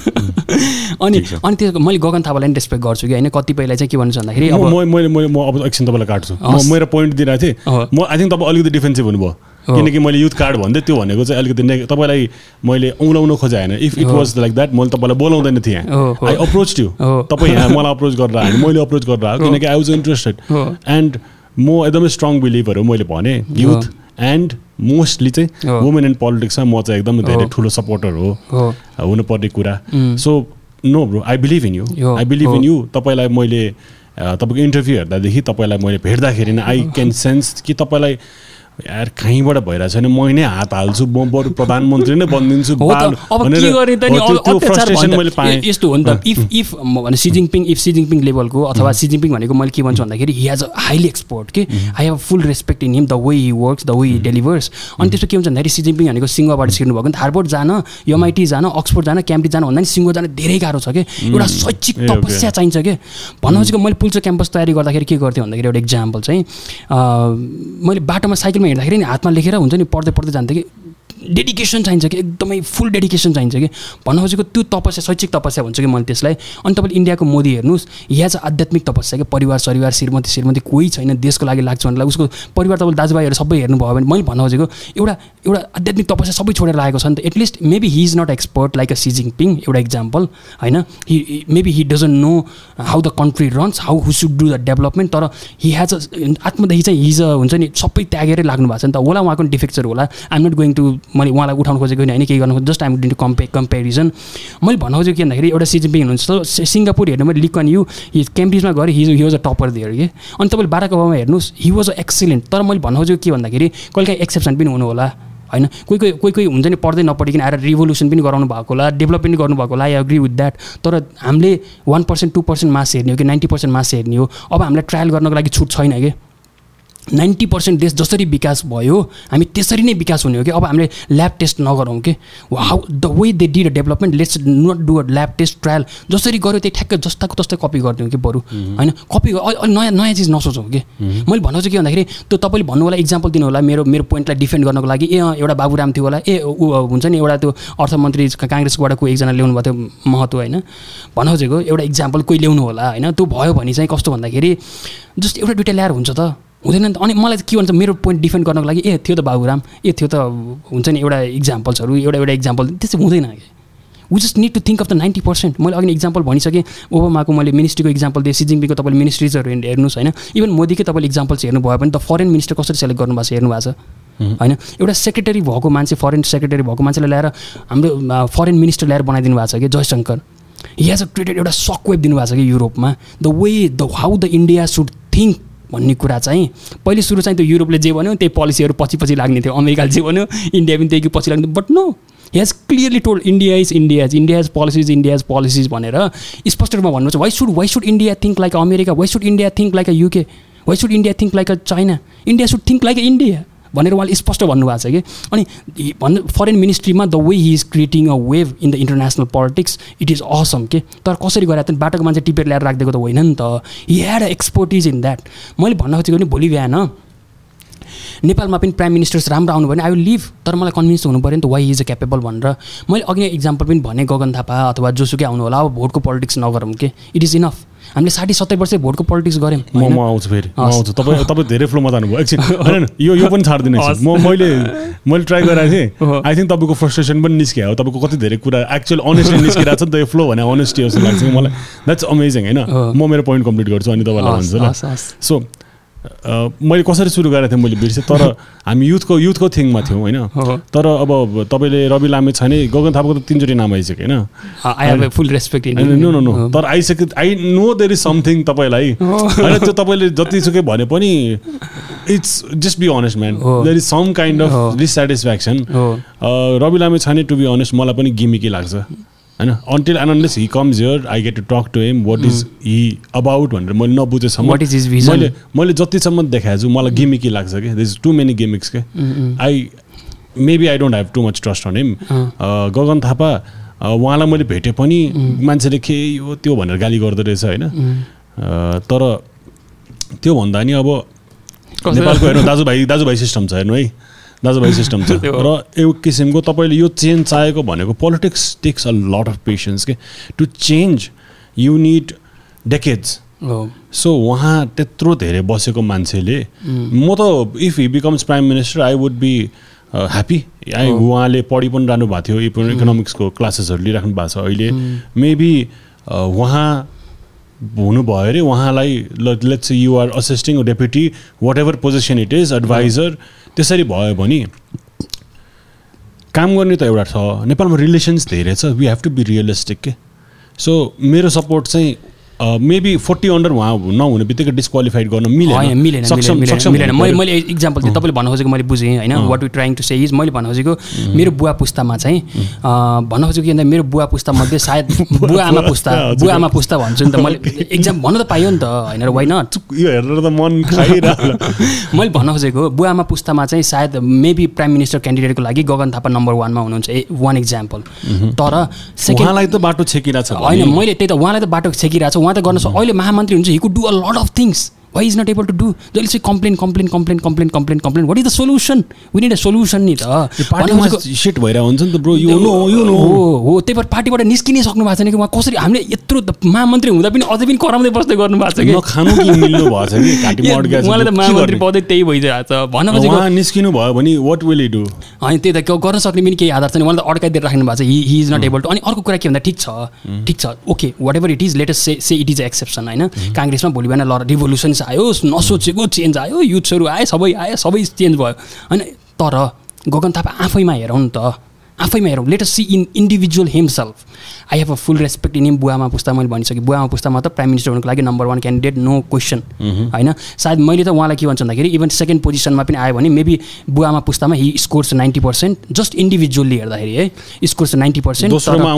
Speaker 1: अनि अनि त्यो मैले गगन थापालाई पनि रेस्पेक्ट गर्छु कि होइन कतिपयलाई चाहिँ के भन्छु भन्दाखेरि
Speaker 2: अब मैले मैले म अब एकछिन तपाईँलाई काट्छु। म मेरो पोइन्ट दिइरहेको थिएँ म आई थिङ्क तपाईँ अलिकति डिफेन्सिभ हुनुभयो। किनकि मैले युथ कार्ड भन्दै त्यो भनेको चाहिँ अलिकति ने तपाईँलाई मैले औँलाउनु खोजे होइन if it was like that मैले तपाईँलाई बोलाउँदैन थिएँ। आई अप्रोच ट्यु तपाईँ यहाँ मलाई अप्रोच गरेर आयो। मैले अप्रोच गरेर आएको किनकि आई वाज इन्ट्रेस्टेड एन्ड म एकदमै स्ट्रङ बिलिभर हो मैले भने। युथ एन्ड मोस्टली चाहिँ वुमेन एन्ड पोलिटिक्समा म चाहिँ एकदम धेरै ठुलो सपोर्टर हो। हुनुपर्ने कुरा। So no bro I believe in you I believe in you तपाईँलाई मैले तपाईँको इन्टरभ्यू हेर्दादेखि तपाईँलाई मैले भेट्दाखेरि नै आई क्यान सेन्स कि तपाईँलाई यार कहीँबाट भइरहेको छैन। म नै हात हाल्छु म बरु प्रधानमन्त्री नै बनिदिन्छु
Speaker 1: यस्तो हो नि त। इफ इफ भने Xi Jinping if Xi Jinping लेभलको अथवा सी जिङपिङ भनेको मैले के भन्छु भन्दाखेरि he has a. Highly export कि I have full respect in him the way he works the way he delivers अनि त्यसो के हुन्छ भन्दाखेरि सी जिङपिङ भनेको सिङ्गोबाट छिर्नु भएको हार्बोर्ड जान एमआइटी जान अक्सफोर्ड जान क्याम्ब्रिज जान भन्दा नि सिङ्गो जान धेरै गाह्रो छ कि एउटा शैक्षिक तपस्या चाहिन्छ कि चाहिँ मैले पुल्चो क्याम्पस तयारी गर्दाखेरि के गर्थेँ भन्दाखेरि एउटा इक्जाम्पल चाहिँ मैले बाटोमा साइकलमा हिँड्दाखेरि नि हातमा लेखेर हुन्छ नि पढ्दै पढ्दै जान्थ्यो कि डेडिकेसन चाहिन्छ कि? एकदमै फुल डेडिकेसन चाहिन्छ कि? भन्नु खोजेको त्यो तपस्या शैक्षिक तपस्या भन्छ कि मैले त्यसलाई? अनि तपाईँले इन्डियाको मोदी हेर्नुहोस् यहाँ चाहिँ आध्यात्मिक तपस्या कि परिवार सरिवार श्रीमती श्रीमती कोही छैन देशको लागि लाग्छ भनेर उसको परिवार तपाईँले दाजुभाइहरू सबै हेर्नुभयो भने मैले भन्नु खोजेको एउटा एउटा आध्यात्मिक तपस्या सबै छोडेर लागेको छ नि त। At least maybe he is not expert like a Xi Jinping एउटा इक्जाम्पल होइन? He maybe he doesn't know how the country runs how who should do the development तर हि हेज अ आत्मदेखि चाहिँ हिज हुन्छ नि सबै त्यागेरै लाग्नु भएको छ नि त। होला उहाँको डिफेक्चर होला। आइम नट गोइङ टु मैले उहाँलाई उठाउनु खोजेको होइन केही गर्नु जस्ट आइम टु कम्पे कम्पेरिजन मैले भन्नु खोजेको के भन्दाखेरि एउटा सिजिपिङ हुनुहुन्छ। सिङ्गापुर हेर्नु मैले लिक यु हि क्याम्ब्रिजमा गएर his he was a topper दिएर कि अनि तपाईँले बाराक ओबामा हेर्नुहोस् हि वाज अ एक्सिलेन्ट तर मैले भन्नु खोजेको के भन्दाखेरि कहिले काहीँ एक्सेप्सन पनि हुनु होला होइन? कोही कोही कोही कोही हुन्छ नि पढ्दै नपढिकन आएर रिभोल्युसन पनि गराउनु भएको होला डेभलप पनि गर्नुभएको होला आई एग्री विथ द्याट तर हामीले one percent two percent mass हेर्ने हो कि नाइन्टी पर्सेन्ट मास हेर्ने हो? अब हामीलाई ट्रायल गर्नको लागि छुट छैन कि नाइन्टी पर्सेन्ट देश जसरी विकास भयो हामी त्यसरी नै विकास हुने हो कि? अब हामीले ल्याब टेस्ट नगरौँ कि? How the way they did development let's not do a lab test trial जसरी गऱ्यो त्यही ठ्याक्कै जस्ताको तस्तै कपी गरिदिउँ कि बरु? होइन? कपी नयाँ नयाँ चिज नसोचौँ कि? मैले भन्नु चाहिँ के भन्दाखेरि त्यो तपाईँले भन्नु होला इक्जाम्पल दिनु होला मेरो मेरो पोइन्टलाई डिफेन्ड गर्नको लागि। ए एउटा बाबुराम थियो होला। ए ऊ हुन्छ नि एउटा त्यो अर्थमन्त्री काङ्ग्रेसबाट कोही एकजना ल्याउनु भएको थियो महत्त्व होइन? भन्नु खोजेको एउटा इक्जाम्पल कोही ल्याउनु होला होइन? त्यो भयो भने चाहिँ कस्तो भन्दाखेरि जस्ट एउटा दुइटा ल्याएर हुन्छ त। हुँदैन नि त। अनि मलाई के भन्छ मेरो पोइन्ट डिफेन्ड गर्नको लागि ए थियो त बाबुराम ए थियो त हुन्छ नि एउटा इक्जाम्पल्सहरू एउटा एउटा इक्जाम्पल त्यस्तो हुँदैन कि? We just need to think of the ninety percent मैले अघि इक्जाम्पल भनिसकेँ ओबामाको मैले मिनिस्ट्रीको इक्जाम्पल दिएँ सिजिङपीको तपाईँले मिनिस्ट्रिजहरू हेर्नुहोस् होइन। इभन मोदीकै तपाईँले इक्जाम्पल्स हेर्नुभयो भने त फरेन मिनिस्टर कसरी सेलेक्ट गर्नुभएको छ हेर्नुभएको छ। होइन? एउटा सेक्रेटरी भएको मान्छे फरेन सेक्रेटरी भएको मान्छेलाई ल्याएर हाम्रो फरेन मिनिस्टर ल्याएर बनाइदिनु भएको छ कि? जयशङ्कर हेज अ क्रिएटेड एउटा सक वेब दिनुभएको छ कि? युरोपमा। The way the how the India should think भन्ने कुरा चाहिँ पहिले सुरु चाहिँ त्यो युरोपले जे भन्यो त्यही पोलिसीहरू पछि पछि लाग्ने थियो। अमेरिकाले जे भन्यो इन्डिया पनि त्यही पछि लाग्ने। But no has clearly told India is India India has policies India has policies भनेर स्पष्ट रूपमा भन्नु why should why should India think like America why should India think like a UK why should India think like a China India should think like a India भनेर उहाँले स्पष्ट भन्नुभएको छ कि। अनि भन् foreign मिनिस्ट्रीमा the way he is creating a wave in the international politics it is awesome के? तर कसरी गरेर त बाटोको मान्छे टिपेर ल्याएर राखिदिएको त होइन नि त। He had expertise in that मैले भन्न खोजेको पनि भोलि बिहान। नेपालमा पनि प्राइम मिनिस्टर्स राम्रो आउनु भने आई विल लिभ तर मलाई कन्भिन्स हुनु पऱ्यो नि त वाइ इज अ क्यापेबल भनेर। मैले अघि इक्जाम्पल पनि भने गगन थापा अथवा जोसुकै आउनु होला अब भोटको पोलिटिक्स नगरौँ के? इट इज इनफ हामीले साठी सत्तरी वर्ष भोटको पोलिटिक्स गऱ्यौँ
Speaker 2: म आउँछु फेरि। आउँछु। तपाईँ तपाईँ धेरै फ्लोमा जानुभयो एकछिन होइन यो यो पनि छाडिदिनु एकछिन। म मैले मैले ट्राई गराएको थिएँ। आई थिङ्क तपाईँको फ्रस्ट्रेसन पनि निस्कियो। हो तपाईँको कति धेरै कुरा एक्चुअल अनेस्टली निस्किरहेको छ नि त यो फ्लो भने अनेस्टी जस्तो लाग्छ मलाई। द्याट्स अमेजिङ होइन। म मेरो पोइन्ट कम्प्लिट गर्छु अनि तपाईँलाई भन्छु ल। सो मैले कसरी सुरु गरेको थिएँ मैले बिर्सेँ तर हामी युथको युथको थिङमा थियौँ होइन। तर अब तपाईँले रवि लामे छैन गगन थापाको त तिनचोटि नाम आइसक्यो होइन?
Speaker 1: Full
Speaker 2: respect no no no तर आइसक्यो I know there is something तपाईँलाई। होइन त्यो तपाईँले जतिसुकै भने पनि it's just be
Speaker 1: honest
Speaker 2: man. There is some
Speaker 1: kind.
Speaker 2: Of dissatisfaction
Speaker 1: हो।
Speaker 2: रवि लामे छैन टु बी अनेस्ट मलाई पनि गिमिकी लाग्छ। होइन? Until unless he comes here I get to talk to him what is he about भनेर मैले नबुझेसम्म? मैले मैले जतिसम्म देखाएको छु मलाई गिमिकी लाग्छ कि? दिस टु मेनी गिमिक्स के? I maybe I don't have too much trust on him Gagan Thapa उहाँलाई मैले भेटेँ पनि मान्छेले के यो त्यो भनेर गाली गर्दो रहेछ होइन? अ, तर त्यो भन्दा नि अब नेपालको हेर्नु दाजुभाइ दाजुभाइ सिस्टम छ हेर्नु है। दाजुभाइ सिस्टम छ। र एक किसिमको तपाईँले यो चेन्ज चाहेको भनेको politics takes a lot of patience के to change you need
Speaker 1: decades
Speaker 2: so उहाँ त्यत्रो धेरै बसेको मान्छेले म त if he becomes prime minister I would be happy I उहाँले पढि पनि रहनु भएको थियो इको इकोनोमिक्सको क्लासेसहरू लिइराख्नु भएको छ अहिले। मेबी उहाँ हुनुभयो अरे उहाँलाई let's you are assisting deputy whatever position it is adviser त्यसरी भयो भने काम गर्ने त एउटा छ नेपालमा रिलेसन्स धेरै छ we have to be realistic के? सो मेरो सपोर्ट चाहिँ मेबी फोर्टी अन्डर उहाँ नहुने बित्तिकै डिस्क्वालिफाइड गर्न मिलेन
Speaker 1: मिलेन
Speaker 2: सक्षम
Speaker 1: मिलेन मैले। मैले इक्जाम्पल दिएँ तपाईँले भन्न खोजेको मैले बुझेँ होइन? What you trying to say is मैले भन्न खोजेको मेरो बुवा पुस्तामा चाहिँ भन्न खोजेको के भन्दा मेरो बुवा पुस्तामध्ये सायद बुवा आमा पुस्ता। बुवा आमा पुस्ता भन्छु नि त मैले। इक्जाम भन्नु त पाइयो नि त होइन वाइ नट
Speaker 2: यो हेरेर त मन
Speaker 1: मैले भन्न खोजेको बुवा आमा पुस्तामा चाहिँ सायद मेबी प्राइम मिनिस्टर क्यान्डिडेटको लागि गगन थापा नम्बर वानमा हुनुहुन्छ ए वान इक्जाम्पल तर सेकेन्ड
Speaker 2: उहाँलाई त बाटो छेकिरहेको छ
Speaker 1: होइन। मैले त्यही त उहाँलाई त बाटो छेकिरहेको छ उहाँ त गर्न सक्छ अहिले महामन्त्री हुन्छ he could do a lot of things why is not able to do जहिले चाहिँ complain complain complain complain complain complain what is the solution we need a solution नि त
Speaker 2: सिट भइरहेको हुन्छ नि त ब्रो यो नो यो नो
Speaker 1: हो हो त्यही भएर पार्टीबाट निस्किनै सक्नु भएको छैन कि? उहाँ कसरी हामीले यत्रो महामन्त्री हुँदा पनि अझै पनि कराउँदै बस्दै गर्नु भएको छ कि? उहाँले त महामन्त्री? पदै त्यही भइरहेको छ
Speaker 2: उहाँ निस्किनु भयो भने वाट विल डु
Speaker 1: होइन त्यही त गर्न सक्ने पनि केही आधार छैन। उहाँले त अड्काइदिएर राख्नु भएको छ। He he is not able to अनि अर्को कुरा के भन्दा ठिक छ? ठिक छ। Okay whatever it is let's just say say it is exception होइन? काङ्ग्रेसमा भोलि बिहान ल आयो नसोचेको चेन्ज आयो युथ्सहरू आयो सबै आयो सबै चेन्ज भयो। होइन तर गगन थापा आफैमा हेरौँ नि त आफैमा हेरौँ. Let see in individual himself I have a full respect in him बुवामा पुस्ता मैले भनिसकेँ. बुवामा पुस्तामा त प्राइम मिनिस्टर हुनुको लागि number one candidate no question होइन? सायद मैले त उहाँलाई के भन्छु भन्दाखेरि इभन सेकेन्ड पोजिसनमा पनि आयो भने मेबी बुवामा पुस्तामा he scores ninety percent just individually हेर्दाखेरि है? स्कोर्स नाइन्टी पर्सेन्ट
Speaker 2: दोस्रोमा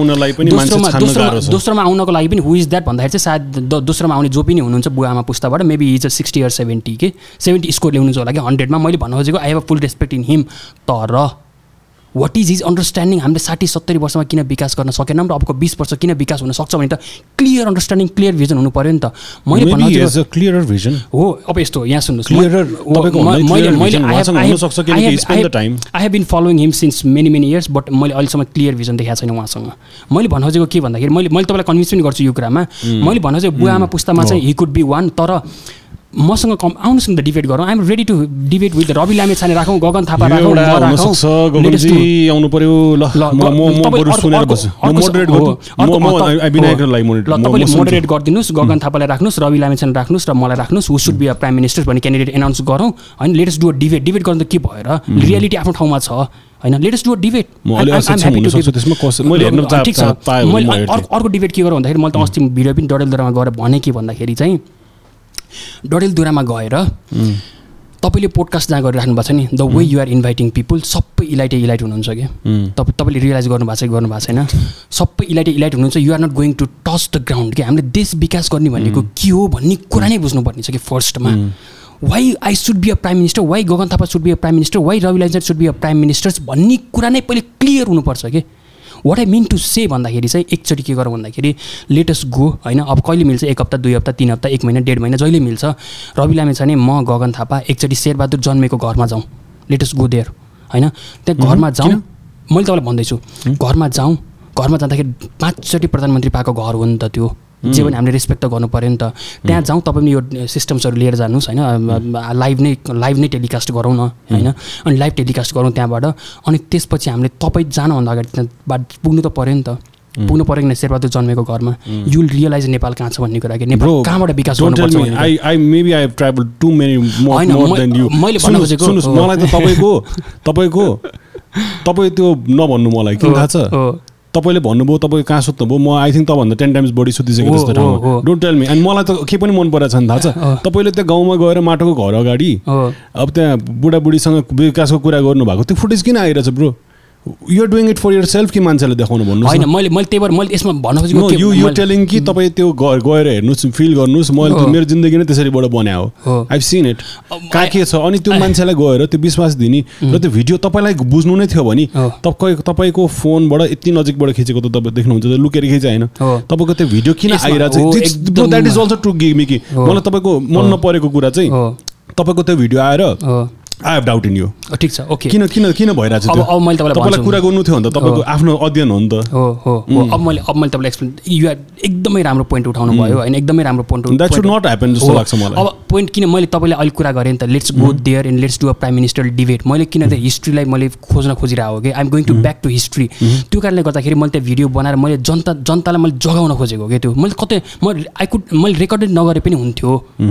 Speaker 1: आउनको लागि पनि हु इज द्याट भन्दाखेरि चाहिँ सायद दोस्रोमा आउने जो पनि हुनुहुन्छ बुवामा पुस्ताबाट maybe is a sixty or seventy के सेभेन्टी स्कोर ल्याउनु होला कि हन्ड्रेडमा मैले भन्न खोजेको I have a full respect in him तर वाट इज हिज अन्डरस्ट्यान्डिङ हामीले साठी सत्तरी वर्षमा किन विकास गर्न सकेनौँ र अबको बिस वर्ष किन विकास हुन सक्छ भने त क्लियर अन्डरस्ट्यान्डिङ क्लियर भिजन हुनु पऱ्यो नि त। मैले
Speaker 2: क्लियरर भिजन
Speaker 1: हो अब यस्तो यहाँ सुन्नुहोस्. I have been following him since many many years but मैले अहिलेसम्म क्लियर भिजन देखाएको छैन उहाँसँग। मैले भन्न खोजेको के भन्दाखेरि मैले मैले तपाईँलाई कन्भिन्स पनि गर्छु यो कुरामा। मैले भन्न खोजेको बुवा आमा पुस्तामा चाहिँ हि कुड बी वान तर मसँग कम आउनुहोस् न त डिबेट गरौँ। I'm ready to debate with Rabi लामे छाने राखौँ गगन थापा राखौँ तपाईँले मोडरेट गरिदिनुहोस् गगन थापालाई राख्नुहोस् रवि लामेछाने राख्नुहोस् र मलाई राख्नुहोस्। Who should be a prime minister भन्ने क्यान्डिडेट एनाउन्स गरौँ। होइन let's just do a debate debate गर्नु त के भएर? रियालिटी आफ्नो ठाउँमा छ। होइन लेटेस्ट डु डिबेट ठिक छ। मैले। अर्को डिबेट के गरौँ भन्दाखेरि मैले त अस्ति भिडियो पनि डडेलधुरामा गएर भने के भन्दाखेरि चाहिँ डडेलधुरामा गएर तपाईँले पोडकास्ट जहाँ गरिराख्नु भएको छ नि the way you're inviting people सबै इलाइटे इलाइट हुनुहुन्छ कि? तपाईँ तपाईँले रियलाइज गर्नु भएको छ कि गर्नु भएको छैन? सबै इलाइटे इलाइट हुनुहुन्छ you're not going to touch the ground कि? हामीले देश विकास गर्ने भनेको के हो भन्ने कुरा नै बुझ्नुपर्ने छ कि फर्स्टमा why I should be a prime minister why Gagan Thapa should be a prime minister why Rabi लाइजर should be a prime ministers भन्ने कुरा नै पहिले क्लियर हुनुपर्छ कि? What I mean to say भन्दाखेरि चाहिँ एकचोटि के गरौँ भन्दाखेरि लेटेस्ट गो होइन? अब कहिले मिल्छ? एक हप्ता दुई हप्ता तिन हप्ता एक महिना डेढ महिना जहिले मिल्छ? रवि लामे छ भने म गगन थापा एकचोटि शेरबहादुर जन्मेको घरमा जाउँ। लेटेस्ट गो देयर होइन? त्यहाँ घरमा जाउँ। मैले तपाईँलाई भन्दैछु घरमा जाउँ। घरमा जाँदाखेरि पाँचचोटि प्रधानमन्त्री पाएको घर हो नि त त्यो। जे पनि हामीले रेस्पेक्ट त गर्नु पऱ्यो नि त। त्यहाँ जाउँ तपाईँ पनि यो सिस्टम्सहरू लिएर जानुहोस् होइन? लाइभ नै लाइभ नै टेलिकास्ट गरौँ न होइन? अनि लाइभ टेलिकास्ट गरौँ त्यहाँबाट। अनि त्यसपछि हामीले तपाईँ जानुभन्दा अगाडि त्यहाँबाट पुग्नु त पऱ्यो नि त। पुग्नु पऱ्यो किन शेरबहादुर जन्मेको घरमा। यु रियलाइज नेपाल कहाँ छ भन्ने कुरा कि नेपाल कहाँबाट विकास गर्नुपर्छ. मैले भन्न खोजेको-।
Speaker 2: मलाई त तपाईँको तपाईँको तपाईँ त्यो नभन्नु मलाई।
Speaker 1: हो,
Speaker 2: थाहा छ। तपाईँले भन्नुभयो तपाईँ कहाँ सुत्नुभयो म आई थिङ्क तपाईँभन्दा टेन टाइम्स बढी जस्तो
Speaker 1: हो,
Speaker 2: ठाउँमा। डोन्ट टेल मी अनि मलाई त के पनि मन परेको छ नि थाहा छ। तपाईँले त्यो गाउँमा गएर माटोको घर अगाडि अब त्यहाँ बुढाबुढीसँग विकासको कुरा गर्नुभएको त्यो फुटेज किन आइरहेछ bro you're doing it for yourself कि मान्छेलाई देखाउनु भन्नुहोस्
Speaker 1: होइन? मैले मैले त्यही भएर मैले यसमा भन्न खोजेको
Speaker 2: यु यु टेलिङ कि तपाईँ त्यो गएर हेर्नुहोस् फिल गर्नुहोस् मैले। मेरो जिन्दगी नै त्यसरीबाट बन्या आई सिन इट कहाँ के छ? अनि त्यो मान्छेलाई गएर त्यो विश्वास दिने र त्यो भिडियो तपाईँलाई बुझ्नु नै थियो भने। तपाईँ तपाईँको फोनबाट यति नजिकबाट खिचेको त तपाईँ देख्नुहुन्छ लुकेर खिचे होइन। तपाईँको त्यो भिडियो किन आइरहेको
Speaker 1: एकदम-
Speaker 2: that is also to give me कि
Speaker 1: हो।
Speaker 2: मलाई तपाईँको मन नपरेको कुरा चाहिँ तपाईँको त्यो भिडियो आएर I have doubt in
Speaker 1: you ठिक छ ओके
Speaker 2: किन किन किन भइरहेको छ
Speaker 1: अब मैले तपाईँलाई।
Speaker 2: कुरा गर्नु थियो भने त तपाईँको आफ्नो अध्ययन हो नि त।
Speaker 1: हो हो अब मैले अब मैले तपाईँलाई एक्सप्लेन यु आर एकदमै राम्रो पोइन्ट उठाउनु भयो होइन? एकदमै राम्रो point
Speaker 2: That should not happen जस्तो लाग्छ मलाई।
Speaker 1: अब पोइन्ट किन मैले तपाईँले अहिले कुरा गरेँ नि त let's go there and let's do a prime minister debate मैले किन त हिस्ट्रीलाई मैले खोज्न खोजिरहेको हो कि? I'm going to back to history त्यो कारणले गर्दाखेरि मैले त्यो भिडियो बनाएर मैले जनता जनतालाई मैले जगाउन खोजेको कि त्यो? मैले कतै म आई कुड मैले रेकर्डेड नगरे पनि हुन्थ्यो।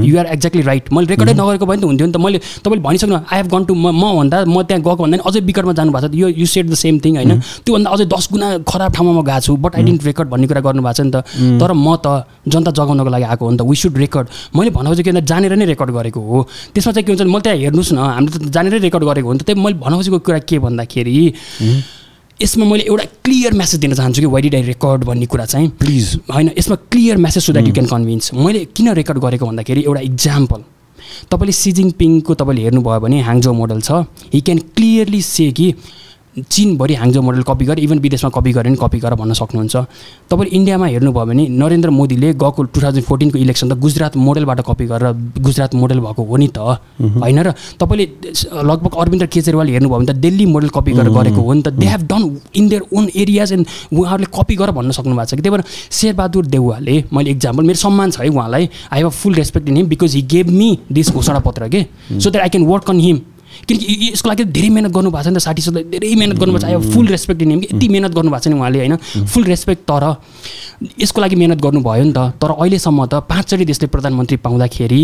Speaker 1: यु आर एक्ज्याक्टली राइट मैले रेकर्डेड नगरेको भए नि त हुन्थ्यो नि त। मैले तपाईँले भनिसक्नु आई हेभ गन टु म म भन्दा म त्यहाँ गएको भन्दा नि अझै विकटमा जानुभएको छ। यो you said the same thing होइन? त्योभन्दा अझै दस गुणा खराब ठाउँमा म गएको छु बट आई डिन्ट रेकर्ड भन्ने कुरा गर्नुभएको छ नि त। तर म त जनता जगाउनको लागि आएको हो नि त। वी सुड रेकर्ड मैले भनेको चाहिँ के भन्दा जानेर नै रेकर्ड गरेको हो। त्यसमा चाहिँ के हुन्छ मैले त्यहाँ हेर्नुहोस् न हामीले त जानेरै रेकर्ड गरेको हो नि त। त्यही मैले भन्नु खोजेको कुरा के भन्दाखेरि यसमा मैले एउटा क्लियर मेसेज दिन चाहन्छु कि वाइ डिड आई रेकर्ड भन्ने कुरा चाहिँ।
Speaker 2: प्लिज
Speaker 1: होइन यसमा clear message so that you can convince मैले किन रेकर्ड गरेको भन्दाखेरि एउटा इक्जाम्पल तपाईँले सी जिङपिङको तपाईँले हेर्नुभयो भने हाङजो मोडल छ। हि क्यान क्लियरली से कि चिनभरि हाङजो मोडल कपी गरेर इभन विदेशमा कपी गरेर नि कपी गरेर भन्न सक्नुहुन्छ। तपाईँले इन्डियामा हेर्नुभयो भने नरेन्द्र मोदीले गएको टु थाउजन्ड फोर्टिनको इलेक्सन त गुजरात मोडलबाट कपी गरेर गुजरात मोडल भएको हो नि त। होइन र तपाईँले लगभग अरविन्द केजरीवाल हेर्नुभयो भने त दिल्ली मोडल कपी गरेर गरेको हो नि त। They have done in their own areas and उहाँहरूले कपी गरेर भन्न सक्नु भएको छ कि? त्यही भएर शेरबहादुर देउवाले मैले इक्जाम्पल मेरो सम्मान छ है उहाँलाई। I have full respect in him because he gave me this घोषणा पत्र के so that I can work on him किनकि यसको लागि धेरै मिहिनेत गर्नुभएको छ नि त साठी सय धेरै मिहिनेत गर्नुभएको छ। I have full respect in him कि यति मिहिनेत गर्नुभएको छ नि उहाँले होइन? फुल रेस्पेक्ट तर यसको लागि मिहिनेत गर्नुभयो नि त। तर अहिलेसम्म त पाँचचोटि देशले प्रधानमन्त्री पाउँदाखेरि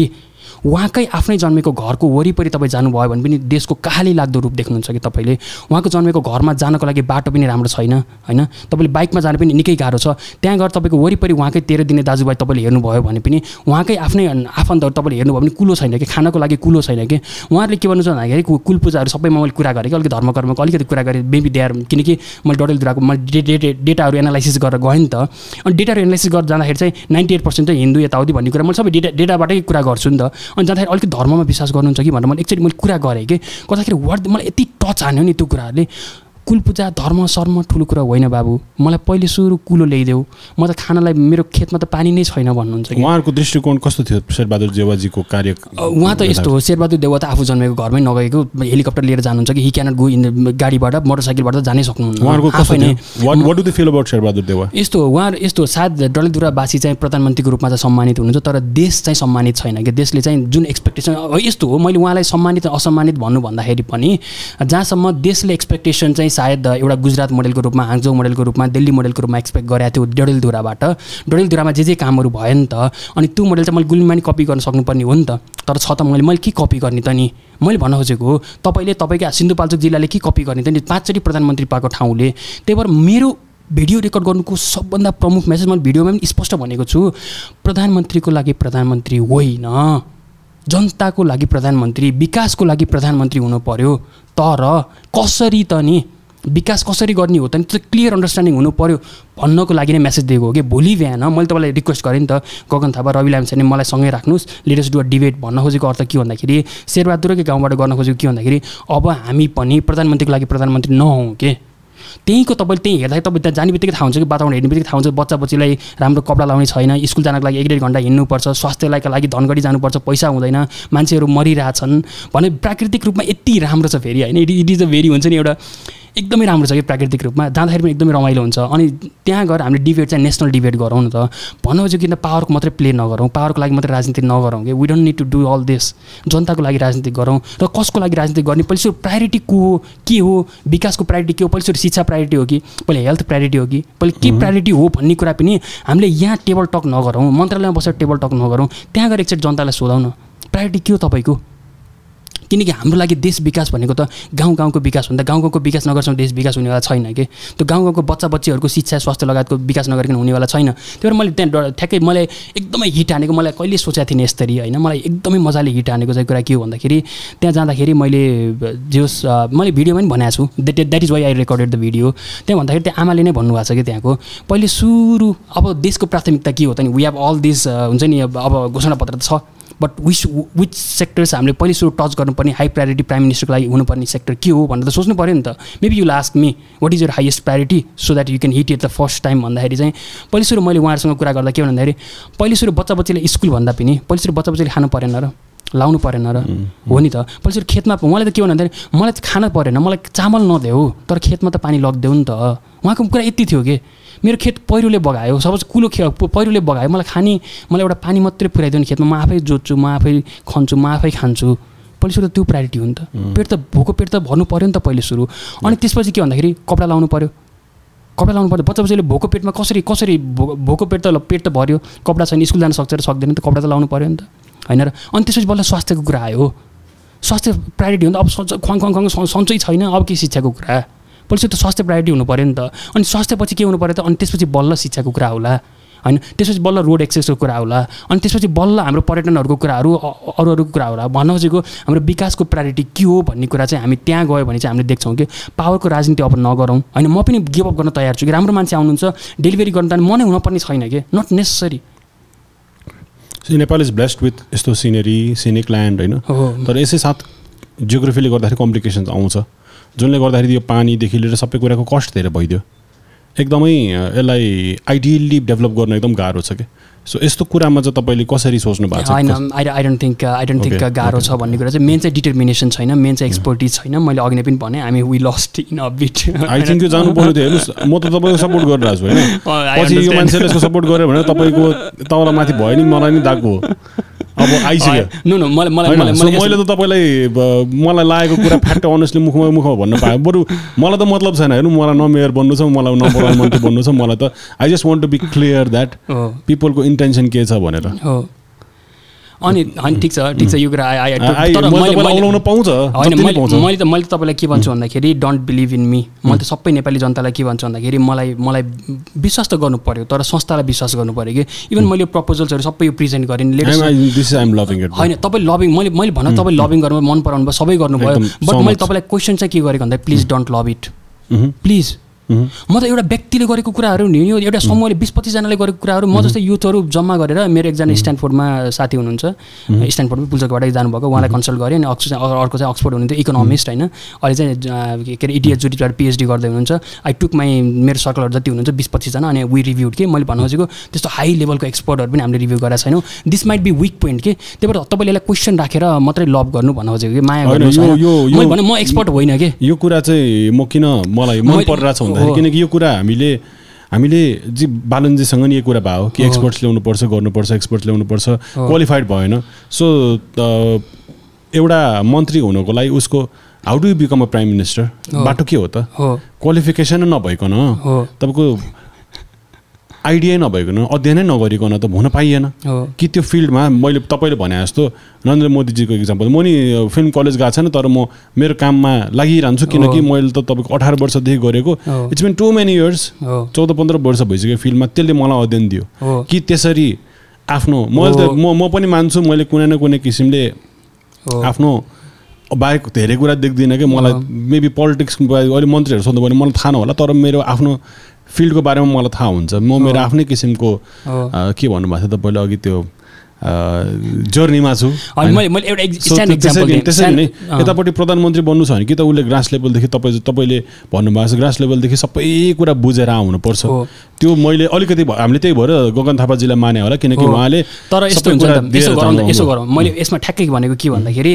Speaker 1: उहाँकै आफ्नै जन्मेको घरको वरिपरि तपाईँ जानुभयो भने पनि देशको कहाली लाग्दो रूप देख्नुहुन्छ कि तपाईँले? उहाँको जन्मेको घरमा जानको लागि बाटो पनि राम्रो छैन होइन? तपाईँले बाइकमा जानु पनि निकै गाह्रो छ। त्यहाँ गएर तपाईँको वरिपरि उहाँकै तेह्र दिने दाजुभाइ तपाईँले हेर्नुभयो भने पनि उहाँकै आफ्नै आफन्तहरू तपाईँले हेर्नुभयो भने कुलो छैन कि? खानको लागि कुलो छैन कि? उहाँहरूले के भन्नुहुन्छ भन्दाखेरि कुल पूजाहरू सबैमा मैले कुरा गरेँ कि? अलिकति धर्मकर्मको अलिकति कुरा गरेँ दे आर किनकि मैले डडेलधुराको मैले डे डेटाहरू एनालाइसिस गरेर गएँ नि त। अनि डेटाहरू एनालाइसिस गरेर जाँदाखेरि चाहिँ नाइन्टी एट पर्सेन्ट चाहिँ हिन्दू यताउति भन्ने कुरा मैले सबै डेटा डेटाबाटै कुरा गर्छु नि त। अनि जाँदाखेरि अलिकति धर्ममा विश्वास गर्नुहुन्छ कि भनेर मैले एकचोटि मैले कुरा गरेँ कि। गर्दाखेरि वर्ड मलाई यति टच हान्यो नि त्यो कुराहरूले। कुल पूजा धर्म सर्म ठुलो कुरा होइन बाबु। मलाई पहिले सुरु कुलो ल्याइदेऊ। म त खानालाई मेरो खेतमा त पानी नै छैन भन्नुहुन्छ कि।
Speaker 2: उहाँहरूको दृष्टिकोण कस्तो थियो शेरबहादुर जेवाजीको कार्य
Speaker 1: उहाँ त यस्तो हो। शेरबहादुर देउवा त आफू जन्मेको घरमै नगएको हेलिकप्टर लिएर जानुहुन्छ कि हि क्यानट गो इन गाडीबाट मोटरसाइकलबाट त जानै
Speaker 2: देवा?
Speaker 1: यस्तो हो। उहाँ यस्तो सायद डडेलधुरावासी चाहिँ प्रधानमन्त्रीको रूपमा चाहिँ सम्मानित हुनुहुन्छ तर देश चाहिँ सम्मानित छैन कि। देशले चाहिँ जुन एक्सपेक्टेसन यस्तो हो। मैले उहाँलाई सम्मानित असम्मानित भन्नु भन्दाखेरि पनि जहाँसम्म देशले एक्सपेक्टेसन चाहिँ सायद एउटा गुजरात मोडलको रूपमा हाङजो मोडलको रूपमा दिल्ली मोडलको रूपमा एक्सपेक्ट गरेको थियो डडेलधुराबाट। डडेलधुरामा जे जे कामहरू भयो नि त अनि त्यो मोडल चाहिँ मैले गुल्मीमा नि कपी गर्न सक्नुपर्ने हो नि त। तर छ त मैले मैले के कपी गर्ने त नि? मैले भन्न खोजेको हो तपाईँले तपाईँकै सिन्धुपाल्चोक जिल्लाले के कपी गर्ने त नि? पाँचचोटि प्रधानमन्त्री पाएको ठाउँले। त्यही भएर मेरो भिडियो रेकर्ड गर्नुको सबभन्दा प्रमुख मेसेज मैले भिडियोमा पनि स्पष्ट भनेको छु। प्रधानमन्त्रीको लागि प्रधानमन्त्री होइन जनताको लागि प्रधानमन्त्री विकासको लागि प्रधानमन्त्री हुनु पर्यो। तर कसरी त नि विकास कसरी गर्ने हो त त्यो क्लियर अन्डरस्ट्यान्डिङ हुनु पर्यो। भन्नको लागि नै मेसेज दिएको हो कि भोलि बिहान मैले तपाईँलाई रिक्वेस्ट गरेँ नि त गगन थापा रवि लामछाने मलाई सँगै राख्नुहोस्। लेटेस्ट डु डिबेट भन्न खोजेको अर्थ के भन्दाखेरि शेरबहादुरकै गाउँबाट गर्न खोजेको के भन्दाखेरि अब हामी पनि प्रधानमन्त्रीको लागि प्रधानमन्त्री नहौँ के? त्यहीँको तपाईँले त्यहीँ हेर्दाखेरि तपाईँ त्यहाँ जाने बित्तिकै थाहा हुन्छ कि वातावरण हेर्ने बित्तिकै थाहा हुन्छ बच्चा बच्चीलाई राम्रो कपडा लाउने छैन स्कुल जानको लागि एक डेढ घन्टा हिँड्नुपर्छ स्वास्थ्यलाई लागि धनगढी जानुपर्छ पैसा हुँदैन मान्छेहरू मरिरहेछन्। भने प्राकृतिक रूपमा यति राम्रो छ फेरि होइन? इट इज अ भेरी हुन्छ नि एउटा एकदमै राम्रो छ कि प्राकृतिक रूपमा? जाँदाखेरि पनि एकदमै रमाइलो हुन्छ। अनि त्यहाँ गएर हामीले डिबेट चाहिँ नेसनल डिबेट गरौँ न त। भन्नु किन पावरको मात्रै प्ले नगरौँ। पावरको लागि मात्रै राजनीति नगरौँ कि। We don't need to do all this जनताको लागि राजनीति गरौँ। र कसको लागि राजनीति गर्ने? पहिले प्रायोरिटी को हो? के हो? विकासको प्रायोरिटी के हो? पहिले सुरु शिक्षा प्रायोरिटी हो कि? पहिले हेल्थ प्रायोरिटी हो कि? पहिले के प्रायोरिटी हो भन्ने कुरा पनि हामीले यहाँ टेबल टक नगरौँ। मन्त्रालयमा बसेर टेबल टक नगरौँ। त्यहाँ गएर एकचोटि जनतालाई सोधौँ न। प्रायोरिटी के हो तपाईँको? किनकि हाम्रो लागि देश विकास भनेको त गाउँ गाउँको विकास भन्दा गाउँ गाउँको विकास नगरसम्म देश विकास हुनेवाला छैन कि। त्यो गाउँ गाउँको बच्चा बच्चीहरूको शिक्षा स्वास्थ्य लगायतको विकास नगरिकन हुनेवाला छैन। त्यही भएर मैले त्यहाँ ठ्याक्कै मलाई एकदमै हिट हानेको मलाई कहिले सोचेको थिएँ यसरी होइन। मलाई एकदमै मजाले हिट हानेको चाहिँ कुरा के हो भन्दाखेरि त्यहाँ जाँदाखेरि मैले जोस् मैले भिडियोमा पनि भनेको छु। That that is why I recorded the video त्यहाँ भन्दाखेरि त्यहाँ आमाले नै भन्नुभएको छ कि त्यहाँको पहिले सुरु अब देशको प्राथमिकता के हो त नि? वी हेभ अल दिस हुन्छ नि अब घोषणापत्र त छ। बट विच विच सेक्टर्स हामीले पहिले सुरु टच गर्नुपर्ने हाई प्रायोरिटी प्राइम मिनिस्टरको लागि हुनुपर्ने सेक्टर के हो भनेर त सोच्नु पऱ्यो नि त। Maybe you last me what is your highest priority so that you can hit it the first time भन्दाखेरि चाहिँ पहिले सुरु मैले उहाँहरूसँग कुरा गर्दा के भन्दाखेरि पहिले सुरु बच्चा बच्चीले स्कुल भन्दा पनि पहिले सुरु बच्चा बच्चीले खानु परेन र लाउनु परेन र हो नि त। पहिले सुरु खेतमा उहाँले त के भन्दाखेरि मलाई त खान परेन मलाई चामल नदेऊ तर खेतमा त पानी लगिदेऊ नि त। उहाँको कुरा यति थियो कि? मेरो खेत पहिरोले बगायो। सपोज कुलो खे पहिरोले बगायो। मलाई खाने मलाई एउटा पानी मात्रै पुऱ्याइदियो खेतमा। म आफै जोत्छु म आफै खन्छु म आफै खान्छु। पहिले सुरु त्यो प्रायोरिटी हो नि त। पेट त भोको पेट त भर्नु पऱ्यो नि त पहिले सुरु। अनि त्यसपछि के भन्दाखेरि कपडा लाउनु पऱ्यो कपडा लाउनु पऱ्यो बच्चा बच्चाले भोको पेटमा कसरी कसरी भो भोको पेट त पेट त भर्यो। कपडा छैन स्कुल जान सक्छ र सक्दैन त कपडा त लाउनु पऱ्यो नि त। होइन र अनि त्यसपछि बल्ल स्वास्थ्यको कुरा आयो स्वास्थ्य प्रायोरिटी हो नि त। अब सन्च खुवाङ खुवाङ खुवाङ सन्चै छैन अब के शिक्षाको कुरा? पछि त स्वास्थ्य प्रायोरिटी हुनु पऱ्यो नि त। अनि स्वास्थ्यपछि के हुनु पऱ्यो त? अनि त्यसपछि बल्ल शिक्षाको कुरा होला। होइन? त्यसपछि बल्ल रोड एक्सेसको कुरा होला। अनि त्यसपछि बल्ल हाम्रो पर्यटनहरूको कुराहरू अरू अरू कुरा होला। भन्न खोजेको हाम्रो विकासको प्रायोरिटी के हो भन्ने कुरा चाहिँ हामी त्यहाँ गयो भने चाहिँ हामीले देख्छौँ कि पावरको राजनीति अब नगरौँ। होइन? म पनि गिभअप गर्न तयार छु कि राम्रो मान्छे आउनुहुन्छ डेलिभरी गर्नु त मनै हुनुपर्ने छैन कि? Not necessary
Speaker 2: Nepal is blessed with यस्तो सिनेरी सिनिक ल्यान्ड होइन? तर यसै साथ जियोग्राफीले गर्दाखेरि कम्प्लिकेसन्स आउँछ। जुनले गर्दाखेरि यो पानीदेखि लिएर सबै कुराको कस्ट धेरै भइदियो। एकदमै यसलाई आइडियल्ली डेभलप गर्न एकदम गाह्रो छ क्या सो यस्तो कुरामा चाहिँ तपाईँले कसरी सोच्नु भएको छ?
Speaker 1: होइन I I don't think I don't think गाह्रो छ भन्ने कुरा चाहिँ मेन चाहिँ डिटर्मिनेसन छैन मेन चाहिँ एक्सपर्टिज छैन। मैले अघि नै पनि भनेँ हामी we lost in a bit
Speaker 2: I think यो जानु पर्यो हेर्नुहोस् म त तपाईँको सपोर्ट गरिरहेको छु होइन? पछि यो मान्छेले यसको सपोर्ट गर्यो भने तपाईँको तपाईँलाई माथि भयो नि मलाई नि दागो अब आइसक्यो।
Speaker 1: नो मलाई
Speaker 2: मलाई मैले त तपाईँलाई मलाई लागेको कुरा फ्याक्ट अनेस्टली मुखमा मुखमा भन्न पाएँ बरु मलाई त मतलब छैन। हेर्नु मलाई न मेयर बन्नु छ मलाई न प्रधानमन्त्री बन्नु छ मलाई त I just want to be clear that पिपलको intention के छ भनेर।
Speaker 1: अनि होइन ठिक छ ठिक छ यो कुरा
Speaker 2: पाउँछ
Speaker 1: होइन मैले त मैले त तपाईँलाई के भन्छु भन्दाखेरि डोन्ट बिलिभ इन मी मैले त सबै नेपाली जनतालाई के भन्छु भन्दाखेरि मलाई मलाई विश्वास त गर्नु पऱ्यो तर संस्थालाई विश्वास गर्नु पऱ्यो कि इभन मैले प्रपोजल्सहरू सबै यो प्रेजेन्ट गरेँ। होइन तपाईँ लभिङ मैले मैले भन्न तपाईँ लभिङ गर्नु मन पराउनु भयो सबै गर्नुभयो। बट मैले तपाईँलाई क्वेसन चाहिँ के गरेको भन्दा please don't love it please म त एउटा व्यक्तिले गरेको कुराहरू नि यो एउटा समूहले बिस पच्चिसजनाले गरेको कुराहरू म जस्तै युथहरू जम्मा गरेर मेरो एकजना स्ट्यान्डफोर्डमा साथी हुनुहुन्छ। स्ट्यान्डफोर्डमा पुल्चोकबाटै जानुभएको उहाँलाई कन्सल्ट गरेँ अनि अर्को चाहिँ अक्सफोर्ड हुनुहुन्थ्यो इकोनोमिस्ट होइन। अहिले चाहिँ के अरे इडिएस जुटीबाट पिएचडी गर्दै हुनुहुन्छ। आई टुक माई मेरो सर्कलहरू जति हुनुहुन्छ बिस पच्चिसजना अनि वी रिभ्युड के? मैले भन्नु खोजेको त्यस्तो हाई लेभलको एक्सपर्टहरू पनि हामीले रिभ्यू गरेका छैनौँ। This might be weak point के? त्यही भएर तपाईँले यसलाई क्वेसन राखेर मात्रै लभ गर्नु भन्नु खोजेको कि माया गर्नु म एक्सपर्ट होइन कि?
Speaker 2: यो कुरा चाहिँ म किन मलाई मन परिरहेको छ भन्दाखेरि किनकि यो कुरा हामीले हामीले जी बालनजीसँग नि यो कुरा भयो कि एक्सपर्ट्स ल्याउनुपर्छ गर्नुपर्छ एक्सपर्ट्स ल्याउनुपर्छ क्वालिफाइड भएन। सो एउटा मन्त्री हुनको लागि उसको how do you become a prime minister बाटो के हो त? क्वालिफिकेसन नभइकन। तपाईँको आइडिया नभइकन अध्ययनै नगरिकन त हुन पाइएन। कि त्यो फिल्डमा मैले तपाईँले भने जस्तो नरेन्द्र मोदीजीको इक्जाम्पल म नि फिल्म कलेज गएको छैन तर म मेरो काममा लागिरहन्छु किनकि मैले त तपाईँको अठार वर्षदेखि गरेको। It's been too many years चौध पन्ध्र वर्ष भइसक्यो फिल्डमा त्यसले मलाई अध्ययन दियो। कि त्यसरी आफ्नो मैले त म म पनि मान्छु मैले कुनै न कुनै किसिमले आफ्नो बाहेक धेरै कुरा देख्दिनँ कि मलाई मेबी पोलिटिक्स अहिले मन्त्रीहरू सोध्नु भने मलाई थाहा नहोला तर मेरो आफ्नो फिल्डको बारेमा मलाई थाहा हुन्छ। म मेरो आफ्नै किसिमको के भन्नुभएको थियो तपाईँले अघि त्यो जर्नीमा छु। त्यसरी- नै यतापट्टि प्रधानमन्त्री बन्नु छ भने कि त उसले ग्रास लेभलदेखि तपाईँ तपाईँले भन्नुभएको छ ग्रास लेभलदेखि सबै कुरा बुझेर आउनुपर्छ। त्यो मैले अलिकति हामीले त्यही भएर गगन थापाजीलाई माने होला किनकि। उहाँले
Speaker 1: तर यस्तो यसो। गरौँ मैले यसमा ठ्याक्कै भनेको के भन्दाखेरि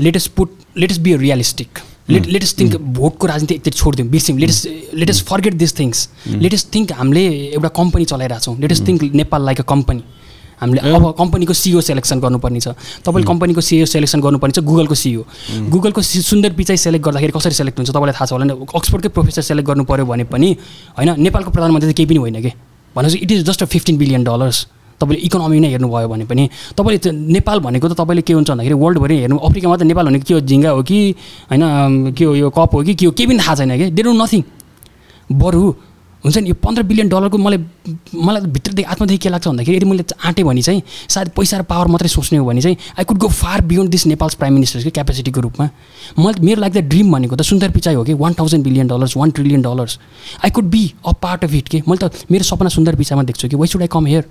Speaker 1: let's just put let's just be realistic let let's just think भोटको राजनीति एकचोटि छोडिदिउँ। बिर्स्यौँ let's just let's just forget this things let's just think हामीले एउटा कम्पनी चलाइरहेको छौँ। Let's just think Nepal like a company हामीले अब कम्पनीको सिओ सेलेक्सन गर्नुपर्ने छ तपाईँले कम्पनीको सिओ सेलेक्सन गर्नुपर्ने छ गुगलको सिओ गुगलको सुन्दर पिचाइ सेलेक्ट गर्दाखेरि कसरी सेलेक्ट हुन्छ तपाईँलाई थाहा छ होला नि? अक्सफोर्डकै प्रोफेसर सेलेक्ट गर्नु पऱ्यो भने पनि होइन नेपालको प्रधानमन्त्री चाहिँ केही पनि होइन कि? भनेपछि it is just a fifteen billion dollars तपाईँले इकोनोमी नै हेर्नुभयो भने पनि तपाईँले नेपाल भनेको त तपाईँले के हुन्छ भन्दाखेरि वर्ल्डभरि हेर्नु अफ्रिकामा त नेपाल भनेको के हो झिङ्गा हो कि होइन के हो यो कप हो कि के हो केही पनि थाहा छैन कि डोन्ट नथिङ बरु हुन्छ नि यो पन्ध्र बिलियन डलरको मलाई मलाई भित्रदेखि आत्मादेखि के लाग्छ भन्दाखेरि यदि मैले आँटेँ भने चाहिँ सायद पैसा र पावर मात्रै सोच्ने हो भने चाहिँ I could go far beyond this Nepal's prime मिनिस्टर्सको क्यापेसिटीको रूपमा। मैले मेरो लागि त ड्रिम भनेको त सुन्दर पिचाइ हो कि one thousand billion dollars one trillion dollars I could be a part of it के। मैले त मेरो सपना सुन्दर पिचाइमा देख्छु कि why should I come here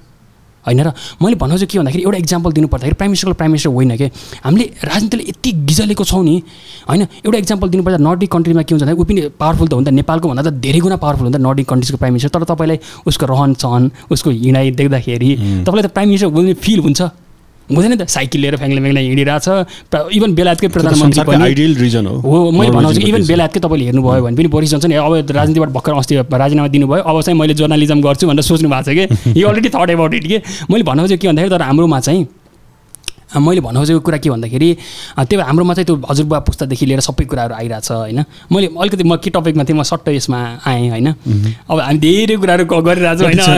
Speaker 1: होइन र मैले भन्नु चाहिँ के भन्दाखेरि एउटा इक्जाम्पल दिनु पर्दाखेरि प्राइम मिनिस्टरको प्राइम मिनिस्टर होइन कि? हामीले राजनीतिले यति गिजलेको छौँ नि होइन? एउटा इक्जाम्पल दिनुपर्दा नर्डिक कन्ट्रीमा के हुन्छ भन्दा ऊ पनि पावरफुल त हो नि त। नेपालको भन्दा त धेरै गुणा पावरफुल हुन्छ नर्डिक कन्ट्रिजको प्राइम मिनिस्टर तर तपाईँलाई उसको रहन सहन उसको हिँडाइ देख्दाखेरि तपाईँलाई त प्राइम मिनिस्टर बोल्ने फिल हुन्छ। हुँदैन त। साइकल लिएर फ्याङ्ले फ्याङ्ले हिँडिरहेछ। इभन बेलायतकै प्रधानमन्त्री पनि
Speaker 2: आइडियल रिजन हो।
Speaker 1: हो मैले भन्नु इभन। बेलायतकै तपाईँले हेर्नुभयो भने पनि बोरिस जन्सन अब राजनीतिबाट भर्खर अस्ति राजीनामा दिनुभयो। अब चाहिँ मैले जर्नलिजम गर्छु भनेर सोच्नु भएको छ कि। यो अलरेडी थट एबाउट इट कि। मैले भन्नु चाहिँ के भन्दाखेरि तर हाम्रोमा चाहिँ मैले भन्नु खोजेको कुरा के भन्दाखेरि अ, त्यो हाम्रोमा चाहिँ त्यो हजुरबा पुस्तादेखि लिएर सबै कुराहरू आइरहेछ होइन? मैले अलिकति म के टपिकमा थिएँ म सट्ट यसमा आएँ होइन? अब हामी धेरै कुराहरू गरिरहेछौँ होइन?
Speaker 2: छ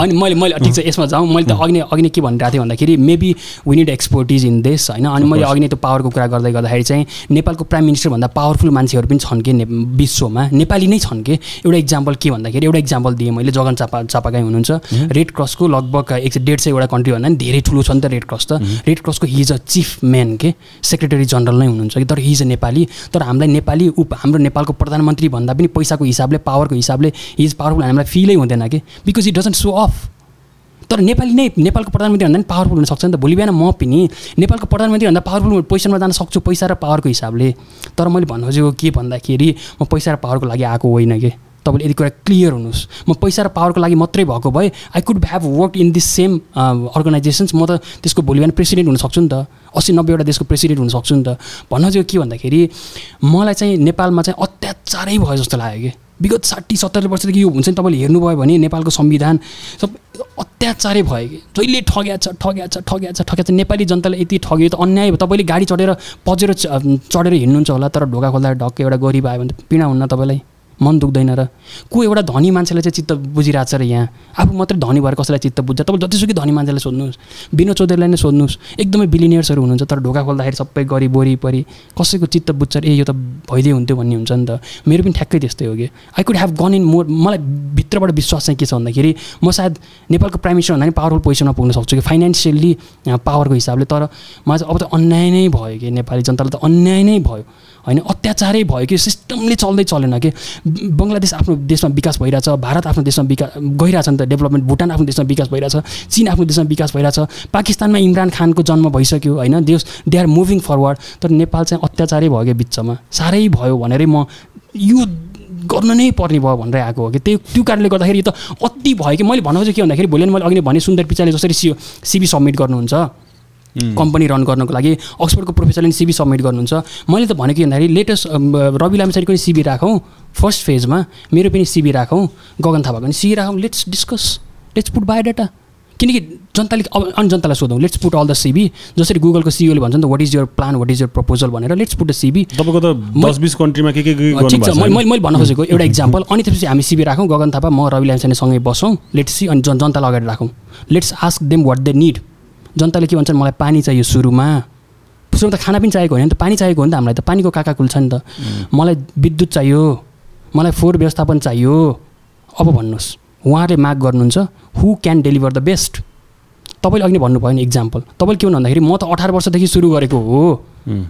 Speaker 1: अनि मैले मैले ठिक छ यसमा जाउँ। मैले त अघि अघि के भनिरहेको थिएँ भन्दाखेरि maybe we need expertise in देश होइन? अनि मैले अघि नै त्यो पावरको कुरा गर्दै गर्दाखेरि चाहिँ नेपालको प्राइम मिनिस्टरभन्दा पावरफुल मान्छेहरू पनि छन् कि विश्वमा? नेपाली नै छन् कि? एउटा इक्जाम्पल के भन्दाखेरि एउटा इक्जाम्पल दिएँ मैले जगन चापा चापागाई हुनुहुन्छ। रेड क्रसको लगभग एक सय डेढ सयवटा कन्ट्री भन्दा पनि धेरै ठुलो छ नि त रेड क्रस त. रेड क्रसको हिज अ चिफ म्यान के सेक्रेटरी जनरल नै हुनुहुन्छ कि तर हिज अ नेपाली तर हामीलाई नेपाली उप हाम्रो नेपालको प्रधानमन्त्री भन्दा पनि पैसाको हिसाबले पावरको हिसाबले हिज पावरफुल हामीलाई फिलै हुँदैन कि because it doesn't show off तर नेपाली नै नेपालको प्रधानमन्त्री भन्दा पनि पावरफुल हुनसक्छ नि त। भोलि बिहान म पनि नेपालको प्रधानमन्त्री भन्दा पावरफुल पोजिसनमा जान सक्छु पैसा र पावरको हिसाबले। तर मैले भन्नु खोजेको के भन्दाखेरि म पैसा र पावरको लागि आएको होइन कि तपाईँले यदि कुरा क्लियर हुनुहोस्। म पैसा र पावरको लागि मात्रै भएको भए I could have work in this same organizations म त त्यसको भोलि बिहान प्रेसिडेन्ट हुनसक्छु नि त। अस्सी नब्बेवटा देशको प्रेसिडेन्ट हुनसक्छु नि त। भन्न चाहिँ के भन्दाखेरि मलाई चाहिँ नेपालमा चाहिँ अत्याचारै भयो जस्तो लाग्यो कि। विगत साठी सत्तरी वर्षदेखि यो हुन्छ नि तपाईँले हेर्नुभयो भने नेपालको संविधान सब अत्याचारै भयो कि। जहिले ठग्या छ ठग्या छ ठग्या छ ठग्या छ। नेपाली जनताले यति ठग्यो त अन्याय भयो। तपाईँले गाडी चढेर पजेर चढेर हिँड्नुहुन्छ होला तर ढोका खोल्दा ढक्क एउटा गरिब आयो भने त पीडा हुन्न तपाईँलाई? मन दुख्दैन र। को एउटा धनी मान्छेलाई चाहिँ चित्त बुझिरहेको छ र यहाँ? आफू मात्रै धनी भएर कसैलाई चित्त बुझ्छ? तपाईँ जतिसुकै धनी मान्छेलाई सोध्नुहोस्। विनोद चौधरीलाई नै सोध्नुहोस्। एकदमै बिलिनियर्सहरू हुनुहुन्छ तर ढोका खोल्दाखेरि सबै गरिब वरिपरि कसैको चित्त बुझ्छ ए यो त भइदियो हुन्थ्यो भन्ने हुन्छ नि त। मेरो पनि ठ्याक्कै त्यस्तै हो कि? I could have gone in more मलाई भित्रबाट विश्वास चाहिँ के छ भन्दाखेरि म सायद नेपालको प्राइम मिनिस्टर भन्दा पनि पावरफुल पोजिसनमा पुग्न सक्छु कि? फाइनेन्सियल्ली पावरको हिसाबले। तर मलाई चाहिँ अब त अन्याय नै भयो कि नेपाली जनतालाई त अन्याय नै भयो। होइन अत्याचारै भयो कि सिस्टमले चल्दै चलेन कि? बङ्गलादेश आफ्नो देशमा विकास भइरहेछ भारत आफ्नो देशमा विकास गइरहेछ नि त डेभलपमेन्ट भुटान आफ्नो देशमा विकास भइरहेछ चिन आफ्नो देशमा विकास भइरहेछ पाकिस्तानमा इमरान खानको जन्म भइसक्यो होइन? देश दे आर मुभिङ फरवर्ड तर नेपाल चाहिँ अत्याचारै भयो कि बिचमा? साह्रै भयो भनेरै म यो गर्न नै पर्ने भयो भनेर आएको हो कि? त्यो त्यो कारणले गर्दाखेरि त अति भयो कि? मैले भन्नु चाहिँ के भन्दाखेरि भोलि मैले अघि भने सुन्दर पिचाले जसरी सी सिबी सब्मिट गर्नुहुन्छ। कम्पनी रन गर्नको लागि अक्सफोर्डको प्रोफेसरले सिबी सब्मिट गर्नुहुन्छ। मैले त भनेको के भन्दाखेरि लेटेस्ट रवि लामिछारीको पनि सिबी राखौँ फर्स्ट फेजमा मेरो पनि सिबी राखौँ गगन थापाको पनि सिबी राखौँ let's discuss let's put biodata किनकि जनताले अब अनि जनतालाई सोधौँ let's put all the CV जसरी गुगलको सिइओले भन्छ नि त what is your plan what is your proposal भनेर लेट्स पुट द सिबी
Speaker 2: तपाईँको त दस बिस कन्ट्रीमा के के
Speaker 1: ठिक छ। मैले मैले भन्न खोजेको एउटा इक्जाम्पल अनि त्यसपछि हामी सिबी राखौँ गगन थापा म रवि लामिछानेसँगै बसौँ लेट्स सी अनि जन जनतालाई अगाडि राखौँ। Let's ask them what they need जनताले के भन्छन् मलाई पानी चाहियो सुरुमा। सुरुमा त खाना पनि चाहिएको होइन नि त पानी चाहिएको हो नि त हामीलाई त। पानीको काका कुल छ नि त। मलाई विद्युत चाहियो मलाई फोहोर व्यवस्थापन चाहियो। अब भन्नुहोस् उहाँले माग गर्नुहुन्छ who can deliver the best तपाईँले अघि नै भन्नुभयो नि इक्जाम्पल तपाईँले के भन्नु भन्दाखेरि म त अठार वर्षदेखि सुरु गरेको हो।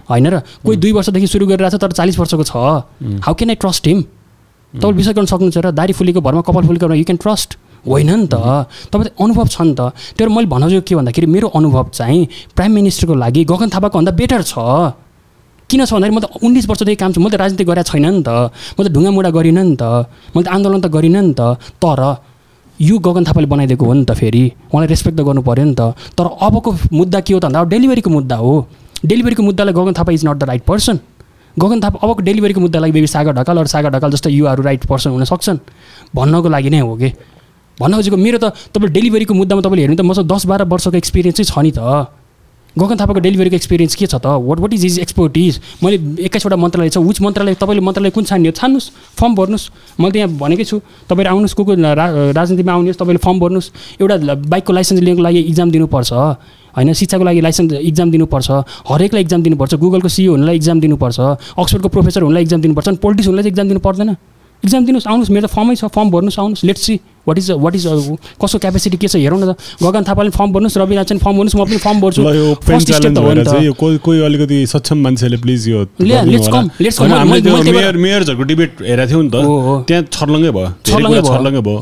Speaker 1: होइन र कोही दुई वर्षदेखि सुरु गरिरहेको छ तर चालिस वर्षको छ। How can I trust him तपाईँले विश्वास गर्न सक्नुहुन्छ र दारी फुलेको भरमा कपाल फुलेको भरमा यु क्यान ट्रस्ट होइन नि त। तपाईँ अनुभव छ नि त। त्यो मैले भन्नु के भन्दाखेरि मेरो अनुभव चाहिँ प्राइम मिनिस्टरको लागि गगन थापाको भन्दा बेटर छ। किन छ भन्दाखेरि म त उन्नाइस वर्षदेखि काम छु। म त राजनीति गरेको छैन नि त। म त ढुङ्गामुढा गरिनँ नि त। मैले त आन्दोलन त गरिनँ नि त। तर यो गगन थापाले बनाइदिएको हो नि त फेरि। उहाँलाई रेस्पेक्ट त गर्नु पऱ्यो नि त। तर अबको मुद्दा के हो त भन्दा अब डेलिभरीको मुद्दा हो। डेलिभरीको मुद्दालाई Gagan Thapa is not the right person. Gagan Thapa अबको डेलिभरीको मुद्दालाई बेबी सागर ढकाल अरू सागर ढकाल जस्तो युवाहरू राइट पर्सन हुन सक्छन्। भन्नको लागि नै हो कि? भन्न खोजेको मेरो त तपाईँले डेलिभरीको मुद्दामा तपाईँले हेर्नु त मसँग दस बाह्र वर्षको एक्सपिरियन्स चाहिँ छ नि त। गगन थापाको डेलिभरीको एक्सपिरियन्स के छ त? What what is is expertise मैले एक्काइसवटा मन्त्रालय छ उच मन्त्रालय तपाईँले मन्त्रालय कुन छान्ने हो छान्नुहोस् फर्म भर्नुहोस्। मैले त यहाँ भनेकै छु तपाईँहरू आउनुहोस् को को राजनीतिमा आउनुहोस् तपाईँले फर्म भर्नुहोस्। एउटा बाइकको लाइसेन्स लिनुको लागि इक्जाम दिनुपर्छ। होइन शिक्षाको लागि लाइसेन्स इक्जाम दिनुपर्छ। हरेकलाई इक्जाम दिनुपर्छ। गुगलको सिओ हुनलाई इक्जाम दिनुपर्छ। अक्सफोर्डको प्रोफेसर हुनलाई इक्जाम दिनुपर्छ। अनि पोलिटिक्स हुनलाई चाहिँ इक्जाम दिनु पर्दैन। इक्जाम दिनुहोस् आउनुहोस् मेरो त फर्मै छ फर्म भर्नुहोस् आउनुहोस् let's see what is what is कसको क्यापेसिटी के छ हेरौँ न त गगन थापाले फर्म भर्नुहोस् रवि चाहिँ फर्म भर्नुहोस् म पनि फर्म भर्छु
Speaker 2: कोही अलिकति सक्षम मान्छेले प्लिज यो
Speaker 1: ले-
Speaker 2: गरिदिनु
Speaker 1: let's
Speaker 2: होला।
Speaker 1: come, let's
Speaker 2: होइन,
Speaker 1: come.
Speaker 2: हामीले
Speaker 1: मैले-
Speaker 2: त्यो
Speaker 1: मैले त्यही
Speaker 2: मेयर मेयर्सहरूको डिबेट हेरेको थियौँ नि त। त्यहाँ छर्लङ्गै भयो
Speaker 1: छर्लङ्गै भयो।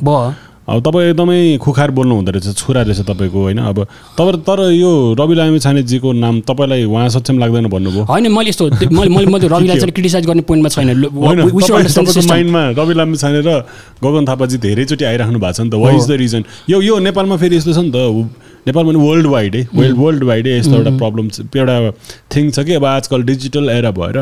Speaker 2: अब तपाईँ एकदमै खुखार बोल्नु हुँदो रहेछ छोरा रहेछ तपाईँको होइन? अब तर तर यो रवि लामी छानेजीको नाम तपाईँलाई उहाँ सक्षम लाग्दैन भन्नुभयो।
Speaker 1: होइन मैले यस्तो मैले मैले रविलाई चाहिँ क्रिटिसाइज गर्ने पोइन्टमा छैन।
Speaker 2: तपाईँ-. माइन्डमा रवि लामी छाने र गगन थापाजी धेरैचोटि आइराख्नु भएको छ नि त। वाइ इज द रिजन यो यो नेपालमा फेरि यस्तो छ नि त। नेपालमा पनि वर्ल्ड वाइड है वर्ल्ड वर्ल्ड वाइड यस्तो एउटा प्रब्लम एउटा थिङ छ कि अब आजकल डिजिटल एरा भएर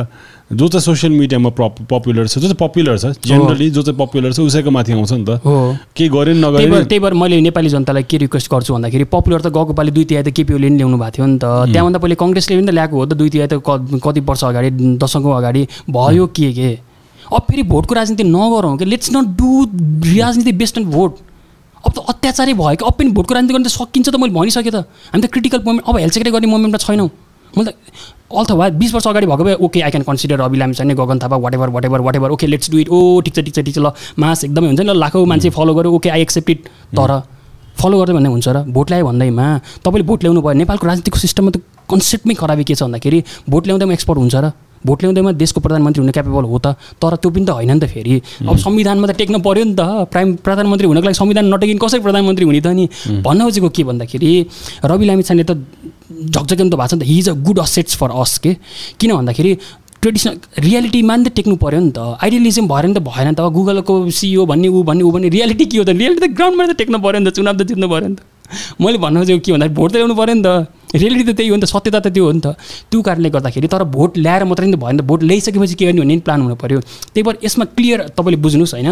Speaker 2: जो चाहिँ सोसियल मिडियामा पपुलर छ जो चाहिँ पपुलर छ जेनरली जो चाहिँ पपुलर छ उसैको माथि आउँछ नि त।
Speaker 1: हो।
Speaker 2: केही नगरे
Speaker 1: त्यही भएर मैले नेपाली जनतालाई के रिक्वेस्ट गर्छु भन्दाखेरि पपुलर त गएको पालि दुई तिहाई त केपी ओलीले नि ल्याउनु भएको थियो नि त। त्यहाँभन्दा पहिले कङ्ग्रेसले पनि त ल्याएको हो त दुई तिहाई त कति वर्ष अगाडि दशकौँ अगाडि भयो के के? अब फेरि भोटको राजनीति नगरौँ कि? लेट्स नट डु राजनीति बेस्ट एन्ड भोट अब त अत्याचारै भयो कि? अब पनि भोटको राजनीति गर्न त सकिन्छ त मैले भनिसकेँ त। हामी त क्रिटिकल मोमेन्ट अब हेल्थ सेक्रेटरी गर्ने मोमेन्टमा छैनौँ। मैले त अथवा बिस वर्ष अगाडि भएको भए okay I can consider Rabi Lami छैन Gagan Thapa whatever whatever whatever okay let's do it ओ ठिक छ ठिक छ ठिक छ ल मास एकदमै हुन्छ नि ल लाखौँ मान्छे फलो गर्यो ओके आई एक्सेप्ट इट तर फलो गर्दै भन्दै हुन्छ र भोट ल्यायो भन्दैमा तपाईँले भोट ल्याउनु भयो नेपालको राजनीतिको सिस्टममा त कन्सेप्टमै खराबी के छ भन्दाखेरि भोट ल्याउँदैमा एक्सपर्ट हुन्छ र। भोट ल्याउँदैमा देशको प्रधानमन्त्री हुन क्यापेबल हो त तर त्यो पनि त होइन नि त फेरि। अब संविधानमा त टेक्न पऱ्यो नि त। प्राइम प्रधानमन्त्री हुनको लागि संविधान नटेकिन कसरी प्रधानमन्त्री हुने त नि? भन्न खोजेको के भन्दाखेरि रवि लामी छाने त झकझक्याउनु त भएको छ नि त। He is a good assets for us के? किन भन्दाखेरि ट्रेडिसनल रियालिटीमा नि त टेक्नु पऱ्यो नि त। आइडियलिजम भएर नि त भएन नि त। अब गुगलको सिइओ भन्ने ऊ भन्ने ऊ भन्ने रियालिटी के हो त? रियालिटी त ग्राउन्डमा त टेक्नु पऱ्यो नि त। चुनाव त जित्नु पऱ्यो नि त। मैले भन्नु खोजेको के भन्दाखेरि भोट त ल्याउनु पऱ्यो नि त। रियालिटी त त्यही हो नि त सत्यता त त्यो हो नि त। त्यो कारणले गर्दाखेरि तर भोट ल्याएर मात्रै नि त भएन भोट ल्याइसकेपछि के गर्ने भन्ने प्लान हुनु पऱ्यो त्यही भएर यसमा क्लियर तपाईँले बुझ्नुहोस् होइन।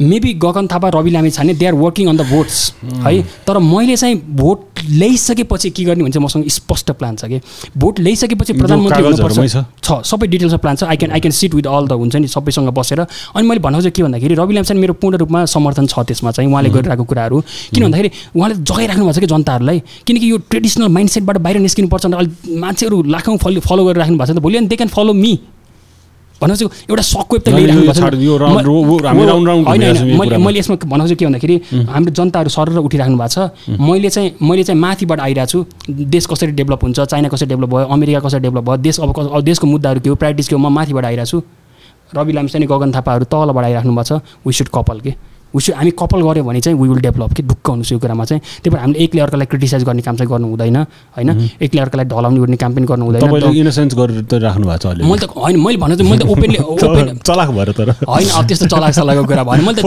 Speaker 1: मेबी गगन थापा रवि लामी छाने they are working on the votes है? तर मैले चाहिँ भोट ल्याइसकेपछि के गर्ने भने चाहिँ मसँग स्पष्ट प्लान छ कि? भोट ल्याइसकेपछि प्रधानमन्त्री हुनुपर्छ। छ। सबै डिटेल्समा प्लान छ। I can I can sit with all the हुन्छ नि सबैसँग बसेर। अनि मैले भन्नु चाहिँ के भन्दाखेरि रवि लामी छाने मेरो पूर्ण रूपमा समर्थन छ त्यसमा चाहिँ उहाँले गरिरहेको कुराहरू। किन भन्दाखेरि उहाँले जगाइराख्नु भएको छ कि जनताहरूलाई? किनकि यो ट्रेडिसनल माइन्डसेटबाट बाहिर निस्किनुपर्छ अलिक मान्छेहरू लाखौँ फलो फलो गरेर राख्नु भएको छ। नि त भोलि अनि दे क्यान फलो मी भनेपछि एउटा सकवेब त
Speaker 2: होइन,
Speaker 1: छ
Speaker 2: छौँ
Speaker 1: मैले यसमा भन्नु खोजेको के भन्दाखेरि हाम्रो जनताहरू सर उठिराख्नु भएको छ। मैले चाहिँ मैले चाहिँ माथिबाट आइरहेको छु देश कसरी डेभलप हुन्छ चाइना कसरी डेभलप भयो अमेरिका कसरी डेभलप भयो देश अब देशको मुद्दाहरू के हो प्रायोरिटिज के हो म माथिबाट आइरहेको छु रवि लामिछाने गगन थापाहरू तलबाट आइराख्नु भएको छ। वी सुड कपल के? सुड हामी कपल गऱ्यो भने चाहिँ वी विल डेभलप के ढुक्क हुनुहोस् यो कुरामा चाहिँ। त्यही भएर हामीले एकले अर्कालाई क्रिटिसाइज गर्ने काम चाहिँ गर्नु हुँदैन होइन? एकले अर्कालाई ढलाउने गर्ने काम पनि गर्नु हुँदैन।
Speaker 2: इनोसेन्स गरेर त राख्नु भएको छ अहिले।
Speaker 1: मैले त होइन मैले भन्नु चाहिँ मैले त ओपनली ओपन
Speaker 2: चलाक भएर तर।
Speaker 1: होइन अब त्यस्तो चलाक चलाएको कुरा भएन। मैले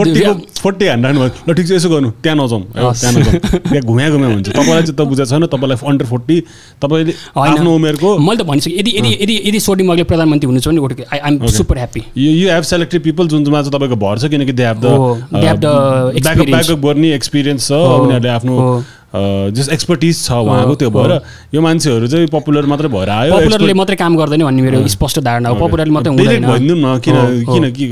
Speaker 2: फोर्टी हान्नु भयो। ल ठिक छ यसो गर्नु। त्यहाँ नजाउँ। त्यहाँ घुम्या घुम्या हुन्छ तपाईँलाई चाहिँ त बुझाएको छैन तपाईँलाई अन्डर फोर्टी तपाईँले आफ्नो उमेरको
Speaker 1: मैले त भनिसकेँ यदि यदि यदि यदि सोडी मगले प्रधानमन्त्री हुनु छ भने I I'm super happy
Speaker 2: you you have selected people जुन चाहिँ तपाईँको भर छ किनकि दे हेभ द ब्याकअप गर्ने एक्सपिरियन्स छ
Speaker 1: हो,
Speaker 2: उनीहरूले आफ्नो
Speaker 1: हो।
Speaker 2: जस एक्सपर्टिज छ उहाँको त्यो भएर यो मान्छेहरू चाहिँ पपुलर मात्रै भएर आयो
Speaker 1: पपुलरले मात्रै काम गर्दैन भन्ने मेरो स्पष्ट धारणा हो। पपुलरले मात्रै हुँदैन।
Speaker 2: भनिदिउँ न किन। किन कि।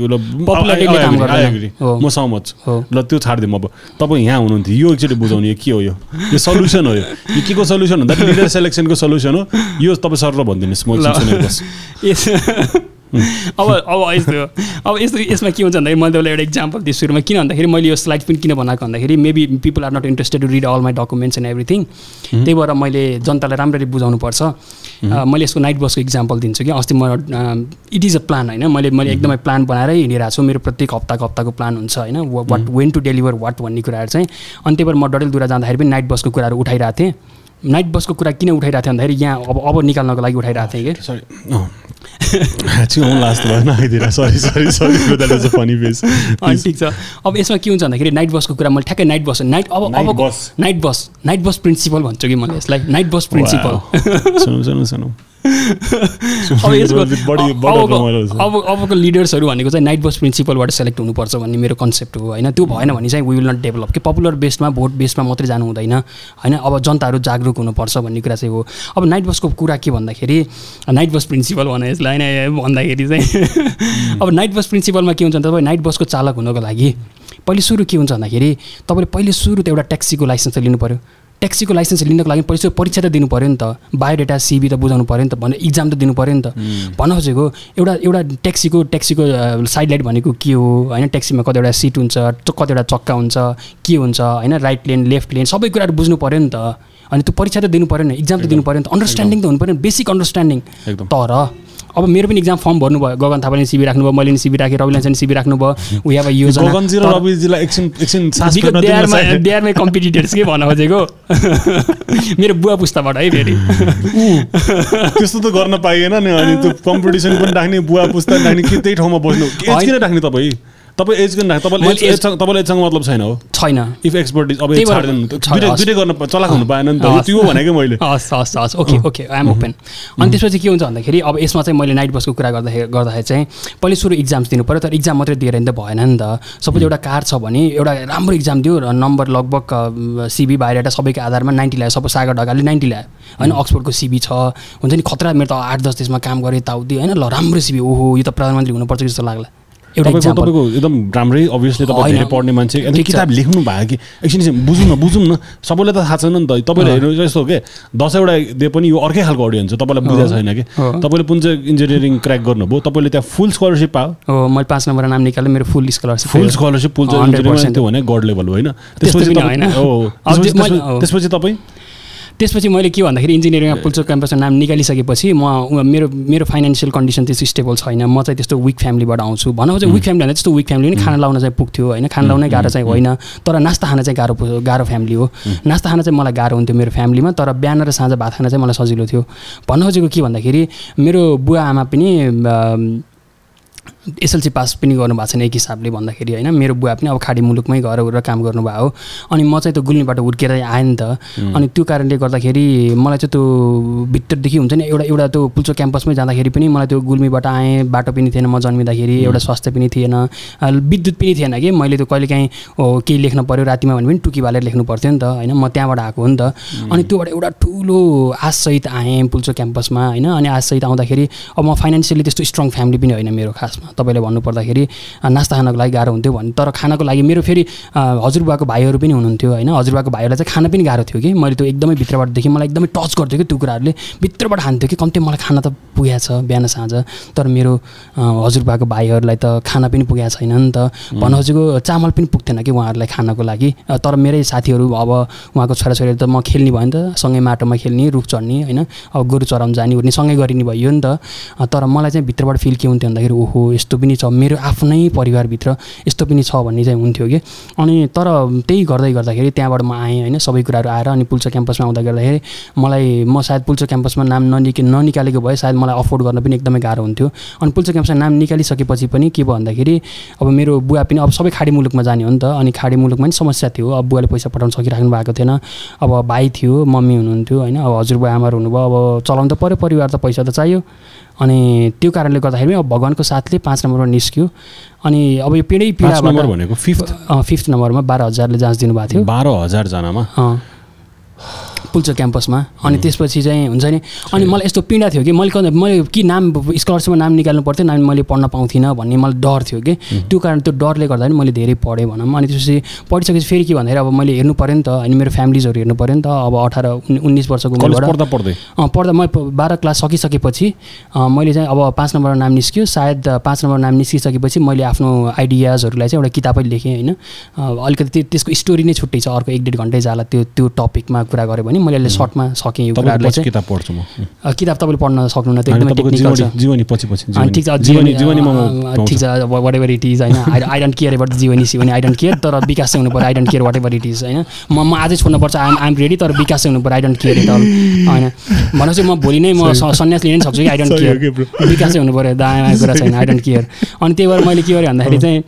Speaker 2: म सहमत छु। ल त्यो छाडिदिउँ अब। तपाईँ यहाँ हुनुहुन्थ्यो यो एकचोटि बुझाउने यो के हो यो? यो सल्युसन हो यो। के को सल्युसन भन्दा लिडर सेलेक्सनको सल्युसन हो। यो तपाईँ सर भनिदिनुहोस् म
Speaker 1: अब अब यस्तो अब यस्तो यसमा के हुन्छ भन्दाखेरि मैले तपाईँलाई एउटा इक्जाम्पल दिएँ सुरुमा। किन भन्दाखेरि मैले यो स्लाइड पनि किन बनाएको भन्दाखेरि maybe people are not interested to read all my documents and everything त्यही भएर मैले जनतालाई राम्ररी बुझाउनु पर्छ मैले यसको नाइट बसको इक्जाम्पल दिन्छु कि। अस्ति म इट इज अ प्लान होइन। मैले मैले एकदमै प्लान बनाएरै हिँडिरहेको छु। मेरो प्रत्येक हप्ताको हप्ताको प्लान हुन्छ होइन। What when to deliver what भन्ने कुराहरू चाहिँ। अनि त्यही भएर म डडेलधुरा जाँदाखेरि पनि नाइट बसको कुराहरू उठाइरहेको थिएँ। नाइट बसको कुरा किन उठाइरहेको थिएँ भन्दाखेरि यहाँ अब अब निकाल्नको लागि उठाइरहेको थिएँ कि?
Speaker 2: सरी
Speaker 1: अनि ठिक छ। अब यसमा के हुन्छ भन्दाखेरि नाइट बसको कुरा मैले ठ्याक्कै नाइट बस नाइट अब अब. Night bus night bus principle भन्छु कि मैले यसलाई। नाइट बस प्रिन्सिपल
Speaker 2: सुनौ सुनौ सुनौ।
Speaker 1: अब यसको अबको
Speaker 2: छ
Speaker 1: अब अबको लिडर्सहरू भनेको चाहिँ नाइट बस प्रिन्सिपलबाट सेलेक्ट हुनुपर्छ भन्ने मेरो कन्सेप्ट हो होइन? त्यो भएन भने चाहिँ वी विल नट डेभलप कि पपुलर बेसमा भोट बेसमा मात्रै जानु हुँदैन होइन? अब जनताहरू जागरुक हुनुपर्छ भन्ने कुरा चाहिँ हो। अब नाइट बसको कुरा के भन्दाखेरि नाइट बस प्रिन्सिपल भने यसलाई होइन? भन्दाखेरि चाहिँ अब नाइट बस प्रिन्सिपलमा के हुन्छ भने तपाईँ नाइट बसको चालक हुनको लागि पहिले सुरु के हुन्छ भन्दाखेरि तपाईँले पहिले सुरु त एउटा ट्याक्सीको लाइसेन्स त लिनु पऱ्यो ट्याक्सीको लाइसेन्स लिनको लागि पहिलो परीक्षा त दिनु पऱ्यो नि त। बायोडेटा सिबी त बुझाउनु पऱ्यो नि त भनेर इक्जाम त दिनु पऱ्यो नि त। भन्न खोजेको एउटा एउटा ट्याक्सीको ट्याक्सीको साइड लाइट भनेको के हो? होइन ट्याक्सीमा कतिवटा सिट हुन्छ कतिवटा चक्का हुन्छ के हुन्छ? होइन राइट लेन लेफ्ट लेन सबै कुराहरू बुझ्नु पऱ्यो नि त। अनि त्यो परीक्षा त दिनु पऱ्यो नि इक्जाम त दिनु पऱ्यो नि त। अन्डरस्ट्यान्डिङ त हुनु पऱ्यो नि बेसिक अन्डरस्ट्यान्डिङ तर अब मेरो पनि इक्जाम फर्म भर्नुभयो गगन थापाले सिबी राख्नुभयो मैले पनि सिबी राखेँ रविलाल पनि सिबी राख्नुभयो वी हेभ अ योजना कम्पिटिटर्स के भन्न खोजेको? मेरो बुवा पुस्ताबाट है फेरि।
Speaker 2: त्यस्तो त गर्न पाइएन नि अनि त्यो कम्पिटिसन पनि राख्ने बुवा पुस्ता राख्ने कि त्यही ठाउँमा बस्नु। किन राख्ने तपाईँ? तपाईँ एज एजसँग तपाईँलाई एजसँग मतलब छैन हो?
Speaker 1: छैन।
Speaker 2: इफ एक्सपर्टिज अब दुइटै गर्न चलाक हुनु पाएन नि त। त्यो भनेको मैले।
Speaker 1: हस् हस् हस्। ओके ओके आइएम ओपन अनि त्यसपछि के हुन्छ भन्दाखेरि अब यसमा चाहिँ मैले नाइट बसको कुरा गर्दाखेरि गर्दाखेरि चाहिँ पहिले सुरु इक्जाम्स दिनु पऱ्यो तर इक्जाम मात्रै दिएर नि त भएन नि त। सपोज एउटा कार छ भने एउटा राम्रो इक्जाम दियो र नम्बर लगभग सिबी बाहिरबाट सबैको आधारमा नाइन्टी ल्यायो। सपोज सागर ढकालले नाइन्टी ल्यायो। होइन अक्सफोर्डको सिबी छ। हुन्छ नि खतरा मेरो त आठ दस देशमा काम गरेँ यताउति होइन ल राम्रो सिबी ओहो यो त प्रधानमन्त्री हुनुपर्छ जस्तो लाग्ला। एउटा
Speaker 2: तपाईँको एकदम राम्रै अभियसली तपाईँ। धेरै पढ्ने मान्छे। अनि। किताब लेख्नु भयो कि? एकछिन बुझौँ न बुझौँ न। सबैलाई त थाहा छैन नि त। तपाईँले। हेर्नु यस्तो हो कि? दसैँवटा दिए पनि यो अर्कै खालको अडियन्स हो। तपाईँलाई बुझाएको छैन कि। तपाईँले पुन चाहिँ इन्जिनियरिङ क्र्याक गर्नुभयो? तपाईँले त्यहाँ फुल स्कलरसिप पायो।
Speaker 1: हो मैले पाँच नम्बर नाम निकालेँ मेरो फुल स्कलरसिप
Speaker 2: फुल स्कलरसिप पुल चाहिँ
Speaker 1: 100%
Speaker 2: इन्जिनियरिङ त्यो भने गड लेभल होइन? त्यसपछि तपाईँ- त्यसपछि-
Speaker 1: त्यो मैले- के भन्दाखेरि इन्जिनियरिङमा पुल्चोक क्याम्पसमा नाम निकालिसकेपछि म मेरो मेरो फाइनेन्सियल कन्डिसन त्यस्तो स्टेबल छैन। म चाहिँ त्यस्तो विक फ्यामिलीबाट आउँछु। भनौँ चाहिँ विक फ्यामिली भन्दा त्यस्तो विक फ्यामिली पनि खाना लाउन चाहिँ पुग्थ्यो होइन? खाना लाउनै गाह्रो चाहिँ होइन। तर नास्ता खान चाहिँ गाह्रो गाह्रो फ्यामिली हो। नास्ता खान चाहिँ मलाई गाह्रो हुन्थ्यो मेरो फ्यामिलीमा तर बिहान र साँझ भात खान चाहिँ मलाई सजिलो थियो। भन्न खोजेको के भन्दाखेरि मेरो बुवा आमा पनि एसएलसी पास पनि गर्नुभएको छैन एक हिसाबले भन्दाखेरि होइन? मेरो बुवा पनि अब खाडी मुलुकमै गएर गएर काम गर्नुभएको हो अनि म चाहिँ त्यो गुल्मीबाट हुर्केर आएँ नि त। अनि त्यो कारणले गर्दाखेरि मलाई चाहिँ त्यो भित्रदेखि हुन्छ नि एउटा एउटा त्यो पुल्चो क्याम्पसमै जाँदाखेरि पनि मलाई त्यो गुल्मीबाट आएँ। बाटो पनि थिएन म जन्मिँदाखेरि एउटा स्वास्थ्य पनि थिएन। विद्युत पनि थिएन कि? मैले त्यो कहिलेकाहीँ ओ, केही लेख्न पऱ्यो रातिमा भने पनि टुकी बालेर लेख्नु पर्थ्यो नि त होइन? म त्यहाँबाट आएको हो नि त। अनि त्योबाट एउटा ठुलो आशसहित आएँ पुल्चो क्याम्पसमा होइन? अनि आशसहित आउँदाखेरि अब म फाइनेन्सियली त्यस्तो स्ट्रङ फ्यामिली पनि होइन मेरो खासमा। तपाईँले भन्नुपर्दाखेरि नास्ता खानको लागि गाह्रो हुन्थ्यो भने तर खानको लागि मेरो फेरि हजुरबाको भाइहरू पनि हुनुहुन्थ्यो होइन। हजुरबाको भाइहरूलाई चाहिँ खाना पनि गाह्रो थियो कि। मैले त्यो एकदमै भित्रबाट देखि मलाई एकदमै टच गर्थ्यो कि त्यो कुराहरूले। भित्रबाट हान्थ्यो कि कम्ती मलाई खाना त पुगेको छ बिहान साँझ। तर मेरो हजुरबाको भाइहरूलाई त खाना पनि पुगेको छैन नि त भन्न खोजेको चामल पनि पुग्थेन कि उहाँहरूलाई खानको लागि? तर मेरै साथीहरू अब उहाँको छोराछोरीहरू त म खेल्ने भयो नि त। सँगै माटोमा खेल्ने रुख चढ्ने होइन। अब गोरु चराउनु जाने उर्ने सँगै गरिने भयो नि त। तर मलाई चाहिँ भित्रबाट फिल के हुन्थ्यो भन्दाखेरि ओहो यस्तो पनि छ। मेरो आफ्नै परिवारभित्र यस्तो पनि छ भन्ने चाहिँ हुन्थ्यो कि। अनि तर त्यही गर्दै गर्दाखेरि त्यहाँबाट म आएँ होइन सबै कुराहरू आएर अनि पुल्चो क्याम्पसमा आउँदा गर्दाखेरि मलाई म सायद पुल्चो क्याम्पसमा नाम ननिक ननिकालेको भए सायद मलाई अफोर्ड गर्न पनि एकदमै गाह्रो हुन्थ्यो। अनि पुल्चो क्याम्पसमा नाम निकालिसकेपछि पनि के भयो भन्दाखेरि अब मेरो बुवा पनि अब सबै खाडी मुलुकमा जाने हो नि त। अनि खाडी मुलुकमा पनि समस्या थियो। अब बुवाले पैसा पठाउन सकिराख्नु भएको थिएन। अब भाइ थियो मम्मी हुनुहुन्थ्यो होइन। अब हजुरबुवा आमाहरू हुनुभयो। अब चलाउनु त पऱ्यो परिवार त पैसा त चाहियो। अनि त्यो कारणले गर्दाखेरि पनि अब भगवान्को साथले पाँच नम्बरमा निस्क्यो। अनि अब यो पिँढै पिँढाबाट
Speaker 2: भनेको फिफ्थ
Speaker 1: फिफ्थ नम्बरमा बाह्र हजारले जाँच दिनुभएको थियो।
Speaker 2: बाह्र हजारजनामा
Speaker 1: पुल्चो क्याम्पसमा। अनि त्यसपछि चाहिँ हुन्छ नि अनि मलाई यस्तो पीडा थियो कि मैले मैले कि नाम स्कलरसिपमा नाम निकाल्नु पर्थ्यो नाम मैले पढ्न पाउँथिनँ भन्ने मलाई डर थियो कि। त्यो कारण त्यो डरले गर्दा पनि मैले धेरै पढेँ भनौँ। अनि त्यसपछि पढिसकेपछि फेरि के भन्दाखेरि अब मैले हेर्नु पऱ्यो नि त अनि मेरो फ्यामिलीजहरू हेर्नु पऱ्यो नि त अब अठार उन्- उन्नाइस वर्षको
Speaker 2: पढ्दा पढ्दै?
Speaker 1: पढ्दा म बाह्र क्लास सकिसकेपछि मैले चाहिँ अब पाँच नम्बर नाम निस्क्यो। सायद पाँच नम्बर नाम निस्किसकेपछि मैले आफ्नो आइडियाजहरूलाई चाहिँ एउटा किताबै लेखेँ होइन। अलिकति त्यो- त्यसको स्टोरी नै छुट्टै छ अर्को एक डेढ घन्टै जाला त्यो त्यो टपिकमा कुरा गऱ्यो भने। मैले अहिले सर्टमा सकेँ यो कुराहरूलाई
Speaker 2: किताब पढ्छु म।
Speaker 1: किताब तपाईँले पढ्न सक्नुहुन्न त्यो एकदमै टेक्निकल छ।
Speaker 2: जीवनी पछि पछि
Speaker 1: ठिक छ
Speaker 2: जीवनी
Speaker 1: जीवनी। ठिक छ वाट एभर इट इज होइन। आई डोन्ट केयर एबाट जीवनी सिवनी आई डोन्ट केयर तर विकास चाहिँ हुनु पऱ्यो I don't care whatever it is होइन। म म आजै छोड्नुपर्छ आइम आइम रेडी तर विकास चाहिँ हुनु पऱ्यो I don't care at all होइन। भनेपछि म भोलि नै म सन्यास लिन सक्छु कि आई डोन्ट केयर विकास चाहिँ हुनु पऱ्यो दायाँ कुरा छैन आई डोन्ट केयर अनि त्यही भएर मैले के गरेँ भन्दाखेरि चाहिँ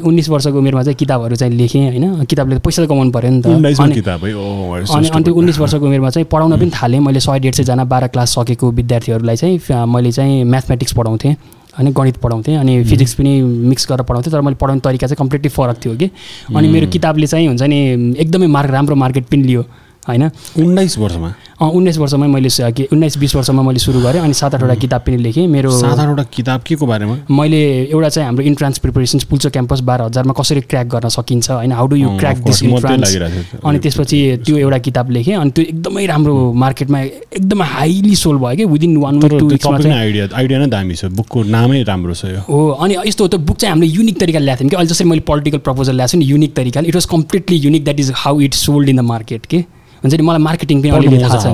Speaker 1: उन्नाइस वर्षको उमेरमा चाहिँ किताबहरू चाहिँ लेखेँ होइन। किताबले पैसा त कमाउनु पऱ्यो नि त। अनि अनि त्यो उन्नाइस वर्षको उमेरमा चाहिँ पढाउन पनि थालेँ। मैले सय डेढ सयजना बाह्र क्लास सकेको विद्यार्थीहरूलाई चाहिँ मैले चाहिँ म्याथमेटिक्स पढाउँथेँ अनि गणित पढाउँथेँ अनि फिजिक्स पनि मिक्स गरेर पढाउँथेँ। तर मैले पढाउने तरिका चाहिँ कम्प्लिटली फरक थियो कि। अनि मेरो किताबले चाहिँ हुन्छ नि एकदमै मार्क राम्रो मार्केट पनि लियो। होइन?
Speaker 2: उन्नाइस वर्षमा।
Speaker 1: अँ, उन्नाइस वर्षमै मैले उन्नाइस बिस वर्षमा मैले सुरु गरेँ अनि सात आठवटा किताब पनि लेखेँ। मेरो
Speaker 2: सात आठवटा किताब के को बारेमा?
Speaker 1: मैले एउटा चाहिँ हाम्रो इन्ट्रान्स प्रिपरेसन्स पुल्चो क्याम्पस बाह्र हजारमा कसरी क्र्याक गर्न सकिन्छ होइन?
Speaker 2: How do you
Speaker 1: crack
Speaker 2: this entrance.
Speaker 1: अनि त्यसपछि त्यो एउटा किताब लेखेँ अनि त्यो एकदमै राम्रो मार्केटमा एकदमै हाइली सोल भयो कि विदिन वान
Speaker 2: आइडिया आइडिया नै दामी छ। बुकको नामै राम्रो छ यो।
Speaker 1: हो अनि यस्तो त्यो बुक चाहिँ हामीले युनिक तरिकाले ल्याएको थियौँ कि अहिले जसरी मैले पोलिटिकल प्रपोजल ल्याएको छु नि युनिक तरिकाले। It was completely unique that is how it sold in the market के? हुन्छ नि मलाई मार्केटिङ पनि अलिअलि थाहा। छ।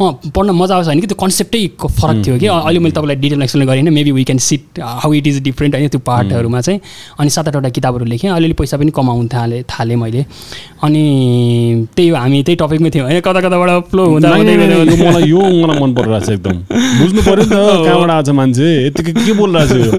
Speaker 1: अँ पढ्न मजा आउँछ होइन कि त्यो कन्सेप्टै फरक थियो कि? अहिले मैले तपाईँलाई डिटेल एक्सप्लेन गरेँ होइन maybe we can sit how it is different होइन त्यो पार्टहरूमा चाहिँ। अनि सात आठवटा किताबहरू लेखेँ अलिअलि पैसा पनि कमाउनु थालेँ थालेँ मैले। अनि त्यही हो हामी त्यही टपिकमै थियौँ होइन कता कताबाट फ्लो हुँदा
Speaker 2: मलाई यो मलाई मन परिरहेको छ एकदम। बुझ्नु पऱ्यो नि त कहाँबाट आएको मान्छे? यतिकै के बोलिरहेको छ यो?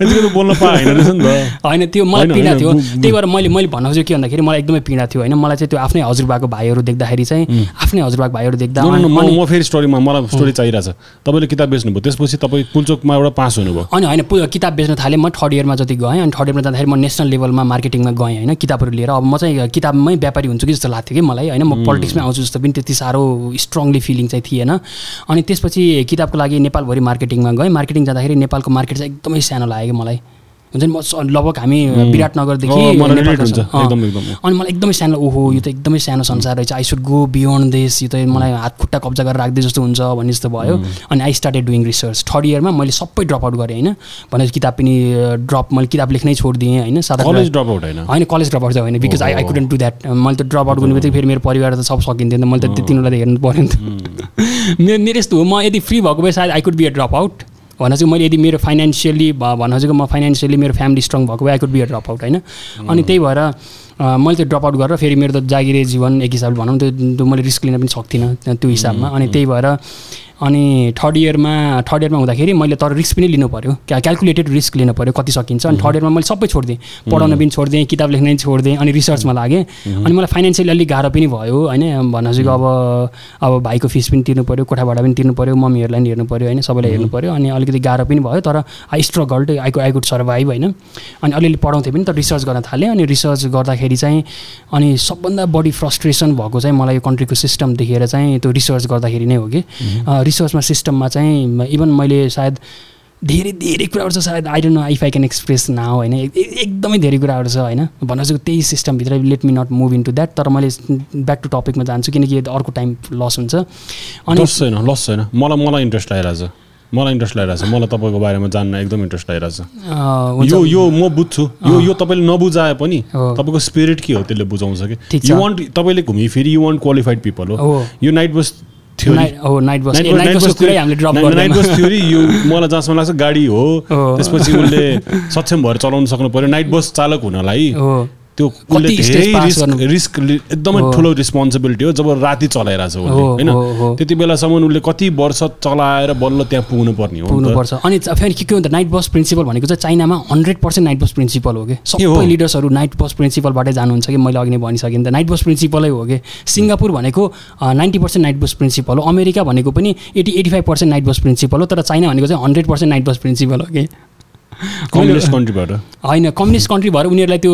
Speaker 2: यतिकै त बोल्न पाएन रहेछ नि त।
Speaker 1: होइन त्यो मलाई पीडा थियो। त्यही भएर मैले मैले भन्नु खोजेको के भन्दाखेरि मलाई एकदमै पीडा थियो होइन। मलाई चाहिँ त्यो आफ्नै हजुरबाको भाइहरू देख्दाखेरि चाहिँ आफ्नै हजुरबाको भाइहरू देख्दा
Speaker 2: म फेरि स्टोरीमा मलाई स्टोरी चाहिरहेछ तपाईँले किताब बेच्नुभयो। त्यसपछि तपाईँ पुल्चोकमा एउटा पास हुनुभयो।
Speaker 1: अनि होइन किताब बेच्न थालेँ। म थर्ड इयरमा जति गएँ अनि थर्ड इयरमा जाँदाखेरि म नेसनल लेभलमा मार्केटिङमा गएँ होइन किताबहरू लिएर। अब म चाहिँ किताबमै व्यापारी हुन्छु कि जस्तो लाग्थ्यो कि मलाई होइन म पोलिटिक्समै आउँछु जस्तो पनि त्यति साह्रो स्ट्रङली फिलिङ चाहिँ थिएन। अनि त्यसपछि किताबको लागि नेपालभरि मार्केटिङमा गएँ। मार्केटिङ जाँदाखेरि नेपालको मार्केट चाहिँ एकदमै सानो लाग्यो कि मलाई। हुन्छ नि म लगभग हामी विराटनगरदेखि। अनि मलाई एकदमै सानो ओहो यो त एकदमै सानो संसार रहेछ। I should go beyond this यो त मलाई हात खुट्टा कब्जा गरेर राख्दै जस्तो हुन्छ भन्ने जस्तो भयो। अनि I started doing research third इयरमा मैले सबै ड्रप आउट गरेँ होइन? भनेपछि किताब पनि ड्रप मैले किताब लेख्नै छोडिदिएँ होइन? सादा
Speaker 2: कलेज ड्रप आउट होइन?
Speaker 1: होइन कलेज ड्रप आउट चाहिँ होइन। Because I I couldn't do that मैले त ड्रप आउट गर्नु बित्तिकै फेरि मेरो परिवार त सब सकिन्थ्यो नि त। मैले त तिनीहरूलाई त हेर्नु पऱ्यो नि त। मेरो यस्तो हो म यदि फ्री भएको भए सायद I could be a drop out भन्न चाहिँ मैले यदि मेरो फाइनेन्सियली भन्न चाहिँ म फाइनेन्सियली मेरो फ्यामिली स्ट्रङ भएको भए I could be drop out होइन? अनि त्यही भएर मैले त्यो ड्रप आउट गरेर फेरि मेरो त जागिरे जीवन एक हिसाबले भनौँ त्यो त्यो मैले रिस्क लिन पनि सक्थिनँ त्यो हिसाबमा। अनि त्यही भएर अनि थर्ड इयरमा थर्ड इयरमा हुँदाखेरि मैले तर रिस्क पनि लिनु पऱ्यो क्या क्यालकुलेटेड रिस्क लिनु पऱ्यो कति सकिन्छ। अनि थर्ड इयरमा मैले सबै छोडिदिएँ। पढाउन पनि छोडिदिएँ किताब लेख्न पनि छोडिदिएँ अनि रिसर्चमा लागेँ। अनि मलाई फाइनेन्सियली अलिक गाह्रो पनि भयो होइन। भन्न चाहिँ अब अब भाइको फिस पनि तिर्नु पऱ्यो कोठा भाडा पनि तिर्नु पऱ्यो मम्मीहरूलाई पनि हेर्नु पऱ्यो होइन। सबैलाई हेर्नु पऱ्यो अनि अलिकति गाह्रो पनि भयो तर I struggled I I could survive होइन। अनि अलिअलि पढाउँथेँ पनि त रिसर्च गर्न थालेँ। अनि रिसर्च गर्दाखेरि चाहिँ अनि सबभन्दा बढी फ्रस्ट्रेसन भएको चाहिँ मलाई यो कन्ट्रीको सिस्टम देखेर चाहिँ त्यो रिसर्च गर्दाखेरि नै हो कि। रिसर्चमा सिस्टममा चाहिँ इभन मैले सायद धेरै धेरै कुराहरू छ सायद I don't know if I can express now होइन। एक- एक- एकदमै धेरै कुराहरू छ होइन। भन्न चाहिँ त्यही सिस्टमभित्र let me not move into that तर मैले ब्याक टु टपिकमा जान्छु किनकि अर्को टाइम लस हुन्छ। अनि
Speaker 2: लस छैन लस छैन। मलाई मलाई इन्ट्रेस्ट आइरहेछ मलाई इन्ट्रेस्ट लागिरहेछ। मलाई तपाईँको बारेमा जान्न एकदम इन्ट्रेस्ट लागिरहेछ।
Speaker 1: अ, हुन्छ।
Speaker 2: यो यो म बुझ्छु। यो यो तपाईँले नबुझाए पनि। तपाईँको स्पिरिट के हो त्यसले बुझाउँछ कि
Speaker 1: छ।
Speaker 2: यु वान्ट तपाईँले घुमी फेरि यु वान्ट क्वालिफाइड पिपल हो। यो नाइट बस थ्योरी यो मलाई जहाँसम्म लाग्छ गाडी हो।
Speaker 1: हो।
Speaker 2: त्यसपछि उसले सक्षम भएर चलाउन सक्नु पर्यो। नाइट बस चालक हुनलाई
Speaker 1: हो
Speaker 2: त्यो उसले धेरै रिस्क रिस्क एकदमै
Speaker 1: हो।
Speaker 2: ठुलो रिस्पोन्सिबिलिटी हो जब राति चलाइरहेछ उसले
Speaker 1: हो,
Speaker 2: होइन। त्यति बेलासम्म उसले कति वर्ष चलाएर बल्ल त्यहाँ पुग्नु पर्ने हो।
Speaker 1: पुग्नुपर्छ। अनि फेरि के के हुन्छ नाइट बस प्रिन्सिपल भनेको चाहिँ चाइनामा hundred percent night bus principle हो कि? सबै लिडर्सहरू नाइट बस प्रिन्सिपलबाटै जानुहुन्छ कि? मैले अघि नै भनिसकेँ नि त। नाइट बस प्रिन्सिपलै हो कि? सिङ्गापुर भनेको ninety percent night bus principle हो। अमेरिका भनेको पनि eighty eighty five percent night bus principle हो। तर चाइना भनेको चाहिँ hundred percent night bus principle हो कि?
Speaker 2: कम्युनिस्ट कन्ट्रीबाट
Speaker 1: होइन कम्युनिस्ट कन्ट्री भएर उनीहरूलाई त्यो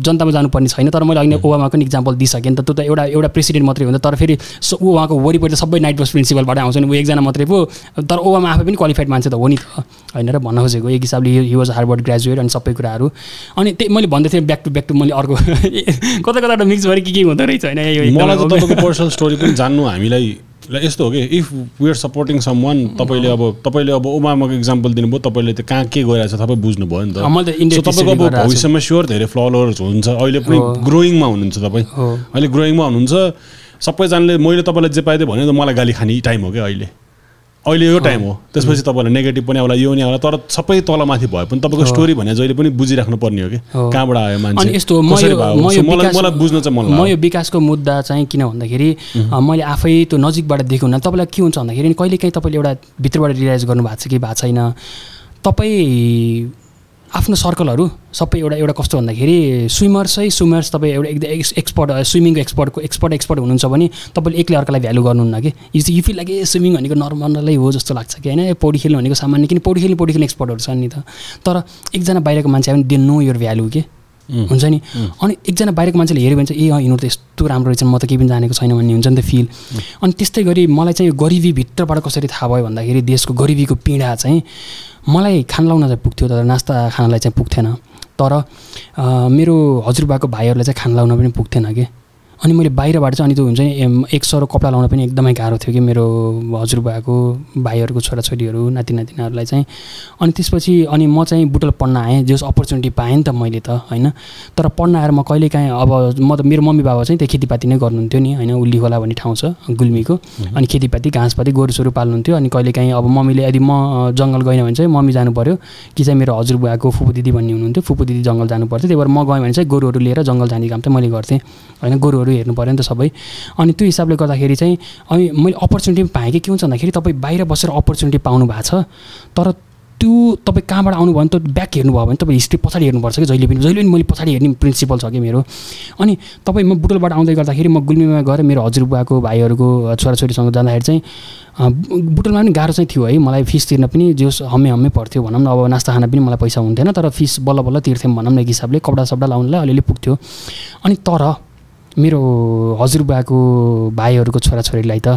Speaker 1: जनतामा जानुपर्ने छैन तर मैले अघि ओबामाको पनि इक्जाम्पल दिइसकेँ। नि त त्यो त एउटा एउटा प्रेसिडेन्ट मात्रै हुन्छ तर फेरि ऊ उहाँको वरिपरि त सबै नाइट बस प्रिन्सिपलबाट आउँछ नि ऊ एकजना मात्रै पो। तर ओबामा आफै पनि क्वालिफाइड मान्छे त हो नि त होइन र भन्न खोजेको एक हिसाबले हि वाज हार्वर्ड ग्रेजुएट अनि सबै कुराहरू। अनि त्यही मैले भन्दै थिएँ ब्याक टु ब्याक टु मैले अर्को कता कता मिक्स भएर के के हुँदो रहेछ होइन
Speaker 2: पर्सनल स्टोरी पनि जान्नु हामीलाई ल यस्तो हो कि if we are supporting someone तपाईँले अब तपाईँले अब ओबामाको इक्जाम्पल दिनुभयो तपाईँले त्यो कहाँ के गइरहेछ तपाईँ बुझ्नुभयो नि त तपाईँको अब
Speaker 1: गरिरहेको छु।
Speaker 2: भविष्यमा स्योर धेरै फलोवर्स हुन्छ अहिले पनि। ग्रोइङमा हुनुहुन्छ तपाईँ। अहिले ग्रोइङमा हुनुहुन्छ सबैजनाले मैले तपाईँलाई जे पाइदिएँ भने त मलाई गाली खाने टाइम हो क्या अहिले अहिले यो टाइम हो। त्यसपछि तपाईँलाई नेगेटिभ पनि आउला यो पनि आउला तर सबै तलमाथि भए पनि तपाईँको स्टोरी भने जहिले पनि बुझिराख्नु पर्ने हो कि। कहाँबाट आयो मान्छे?
Speaker 1: यस्तो
Speaker 2: मलाई बुझ्न चाहिँ मन
Speaker 1: म यो विकासको मुद्दा चाहिँ किन भन्दाखेरि मैले आफै त्यो नजिकबाट देखेँ हुन तपाईँलाई के हुन्छ भन्दाखेरि कहिले काहीँ तपाईँले एउटा भित्रबाट रियलाइज गर्नुभएको छ कि भएको छैन। तपाईँ आफ्नो सर्कलहरू सबै एउटा एउटा कस्तो भन्दाखेरि स्विमर्सै स्विमर्स तपाईँ एउटा एकदम एक्स एक्सपर्ट स्विमिङको एक्सपर्टको एक्सपर्ट एक्सपर्ट हुनुहुन्छ भने तपाईँले एक्लै अर्कालाई भ्यालु गर्नुहुन्न कि? यो चाहिँ- यो फिल लागे स्विमिङ भनेको नर्मलै हो जस्तो लाग्छ कि? होइन? पौडी खेल्नु भनेको सामान्य किन पौडी खेल्ने पौडी खेल्ने एक्सपर्टहरू छन् नि त। तर एकजना बाहिरको मान्छे आयो भने दे नो योर भ्यालु के. हुन्छ नि? अनि एकजना बाहिरको मान्छेले हेऱ्यो भने चाहिँ ए यिनीहरू त यस्तो राम्रो रहेछ म त केही पनि जानेको छैन भन्ने हुन्छ नि त फिल अनि त्यस्तै गरी मलाई चाहिँ यो गरिबी भित्रबाट कसरी थाहा भयो भन्दाखेरि देशको गरिबीको पीडा चाहिँ मलाई खाना लाउन चाहिँ पुग्थ्यो तर नास्ता खानालाई चाहिँ पुग्थेन। तर मेरो हजुरबाको भाइहरूलाई चाहिँ खाना लाउन पनि पुग्थेन कि। अनि मैले बाहिरबाट चाहिँ अनि त्यो हुन्छ नि एक सरो कपडा लाउन पनि एकदमै गाह्रो थियो कि मेरो हजुरबाको भाइहरूको छोराछोरीहरू नाति नातिनाहरूलाई चाहिँ। अनि त्यसपछि अनि म चाहिँ बुटल पढ्न आएँ जस अपर्च्युनिटी पाएँ नि त मैले त होइन। तर पढ्न आएर म कहिले काहीँ अब म त मेरो मम्मी बाबा चाहिँ त्यो खेतीपाती नै गर्नुहुन्थ्यो नि होइन उल्ली खोला भन्ने ठाउँ छ गुल्मीको। अनि खेतीपाती घाँसपाती गोरुसोरु पाल्नुहुन्थ्यो। अनि कहिले काहीँ अब मम्मीले यदि म जङ्गल गएन भने चाहिँ मम्मी जानु पऱ्यो कि चाहिँ मेरो हजुरबुवाको फुपू दिदी भन्ने हुनुहुन्थ्यो। फुपू दिदी जङ्गल जानु पर्थ्यो। त्यही भएर म गएँ भने चाहिँ गोरुहरू लिएर जङ्गल जाने काम चाहिँ मैले गर्थेँ होइन। गोरुहरू हेर्नु पऱ्यो नि त सबै। अनि त्यो हिसाबले गर्दाखेरि चाहिँ अनि मैले अपर्च्युनिटी पाएँ कि? के हुन्छ भन्दाखेरि तपाईँ बाहिर बसेर अपर्च्युनिटी पाउनु भएको छ। तर त्यो तपाईँ कहाँबाट आउनुभयो भने त ब्याक हेर्नुभयो भने तपाईँ हिस्ट्री पछाडि हेर्नुपर्छ कि जहिले पनि। जहिले पनि मैले पछाडि हेर्ने प्रिन्सिपल छ कि मेरो। अनि तपाईँ म बुटोलबाट आउँदै गर्दाखेरि म गुल्मीमा गएर मेरो हजुरबुवाको भाइहरूको छोराछोरीसँग जाँदाखेरि चाहिँ बुटोलमा पनि गाह्रो चाहिँ थियो है। मलाई फिस तिर्न पनि जोस् हम्मे हम्मे पर्थ्यो भनौँ न। अब नास्ता खाना पनि मलाई पैसा हुन्थेन तर फिस बल्ल बल्ल तिर्थ्यौँ भनौँ न एक हिसाबले। कपडा सपडा लाउनुलाई अलिअलि पुग्थ्यो। अनि तर मेरो हजुरबुवाको भाइहरूको छोराछोरीलाई त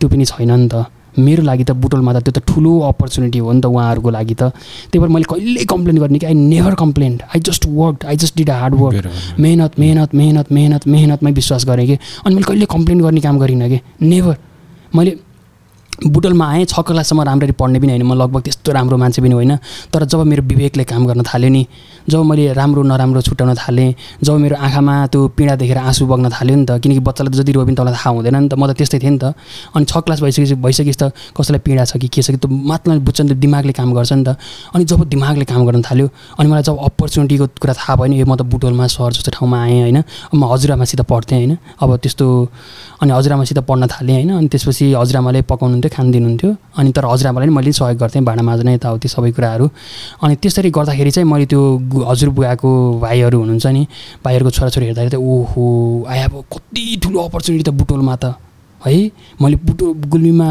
Speaker 1: त्यो पनि छैन नि त। मेरो लागि त बुटोलमा त त्यो त ठुलो अपर्च्युनिटी हो नि त उहाँहरूको लागि त। त्यही भएर मैले कहिल्यै कम्प्लेन गर्ने कि I never complain I just work I just did a hard work मेहनत मेहनत मेहनत मेहनत मेहनतमै विश्वास गरेँ कि। अनि मैले कहिले कम्प्लेन गर्ने काम गरिनँ कि। नेभर मैले बुटलमा आएँ छ क्लाससम्म राम्ररी पढ्ने पनि होइन। म लगभग त्यस्तो राम्रो मान्छे पनि होइन। तर जब मेरो विवेकले काम गर्न थाल्यो नि जब मैले राम्रो नराम्रो छुट्याउन थालेँ जब मेरो आँखामा त्यो पीडा देखेर आँसु बग्न थाल्यो नि त किनकि बच्चालाई जति रोयो पनि तँलाई थाहा हुँदैन नि त। म त त्यस्तै थिएँ नि त। अनि छ क्लास भइसकेपछि भइसकेपछि त कसैलाई पीडा छ कि के छ कि त्यो मात्र बुझ्छ नि त दिमागले काम गर्छ नि त। अनि जब दिमागले काम गर्न थाल्यो अनि मलाई जब अपर्च्युनिटीको कुरा थाहा भयो नि ए म त बुटोलमा सहर जस्तो ठाउँमा आएँ होइन। म हजुरआमासित पढ्थेँ होइन। अब त्यस्तो अनि हजुरआमासित पढ्न थालेँ होइन। अनि त्यसपछि हजुरआमाले पकाउनुहुन्थ्यो खान दिनुहुन्थ्यो अनि तर हजुरआमालाई पनि मैले सहयोग गर्थेँ भाँडा माझ्न यताउति सबै कुराहरू। अनि त्यसरी गर्दाखेरि चाहिँ मैले त्यो हजुरबुवाको भाइहरू हुनुहुन्छ नि भाइहरूको छोराछोरी हेर्दाखेरि त ओहो आया अब कति ठुलो अपर्च्युनिटी त बुटोलमा त। है। मैले बुटो गुल्मीमा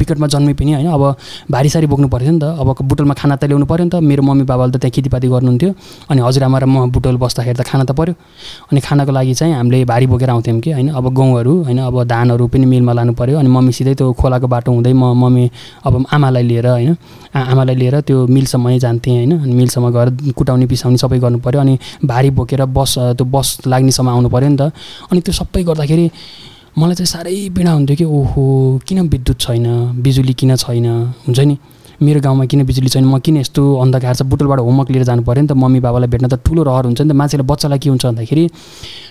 Speaker 1: विकटमा जन्मे पनि होइन। अब भारी सारी बोक्नु पर्थ्यो नि त। अब बुटोलमा खाना त ल्याउनु पऱ्यो नि त। मेरो मम्मी बाबाले त त्यहाँ खेतीपाती गर्नुहुन्थ्यो। अनि हजुरआमा र म बुटोल बस्दाखेरि त खाना त पऱ्यो। अनि खानाको लागि चाहिँ हामीले भारी बोकेर आउँथ्यौँ कि होइन। अब गहुँहरू होइन अब धानहरू पनि मिलमा लानु पऱ्यो। अनि मम्मीसितै त्यो खोलाको बाटो हुँदै म मम्मी अब आमालाई लिएर होइन आमालाई लिएर त्यो मिलसम्मै जान्थेँ होइन। अनि मिलसम्म गएर कुटाउने पिसाउने सबै गर्नु पऱ्यो। अनि भारी बोकेर बस त्यो बस लाग्नेसम्म आउनु पऱ्यो नि त। अनि त्यो सबै गर्दाखेरि मलाई चाहिँ साह्रै पीडा हुन्थ्यो कि ओहो किन विद्युत छैन? बिजुली किन छैन? हुन्छ नि? मेरो गाउँमा किन बिजुली छैन? म किन यस्तो अन्धकार छ? बुटलबाट होमवर्क लिएर जानु पऱ्यो नि त? मम्मी बाबालाई भेट्न त ठुलो रहर हुन्छ नि त? मान्छेले बच्चालाई के हुन्छ भन्दाखेरि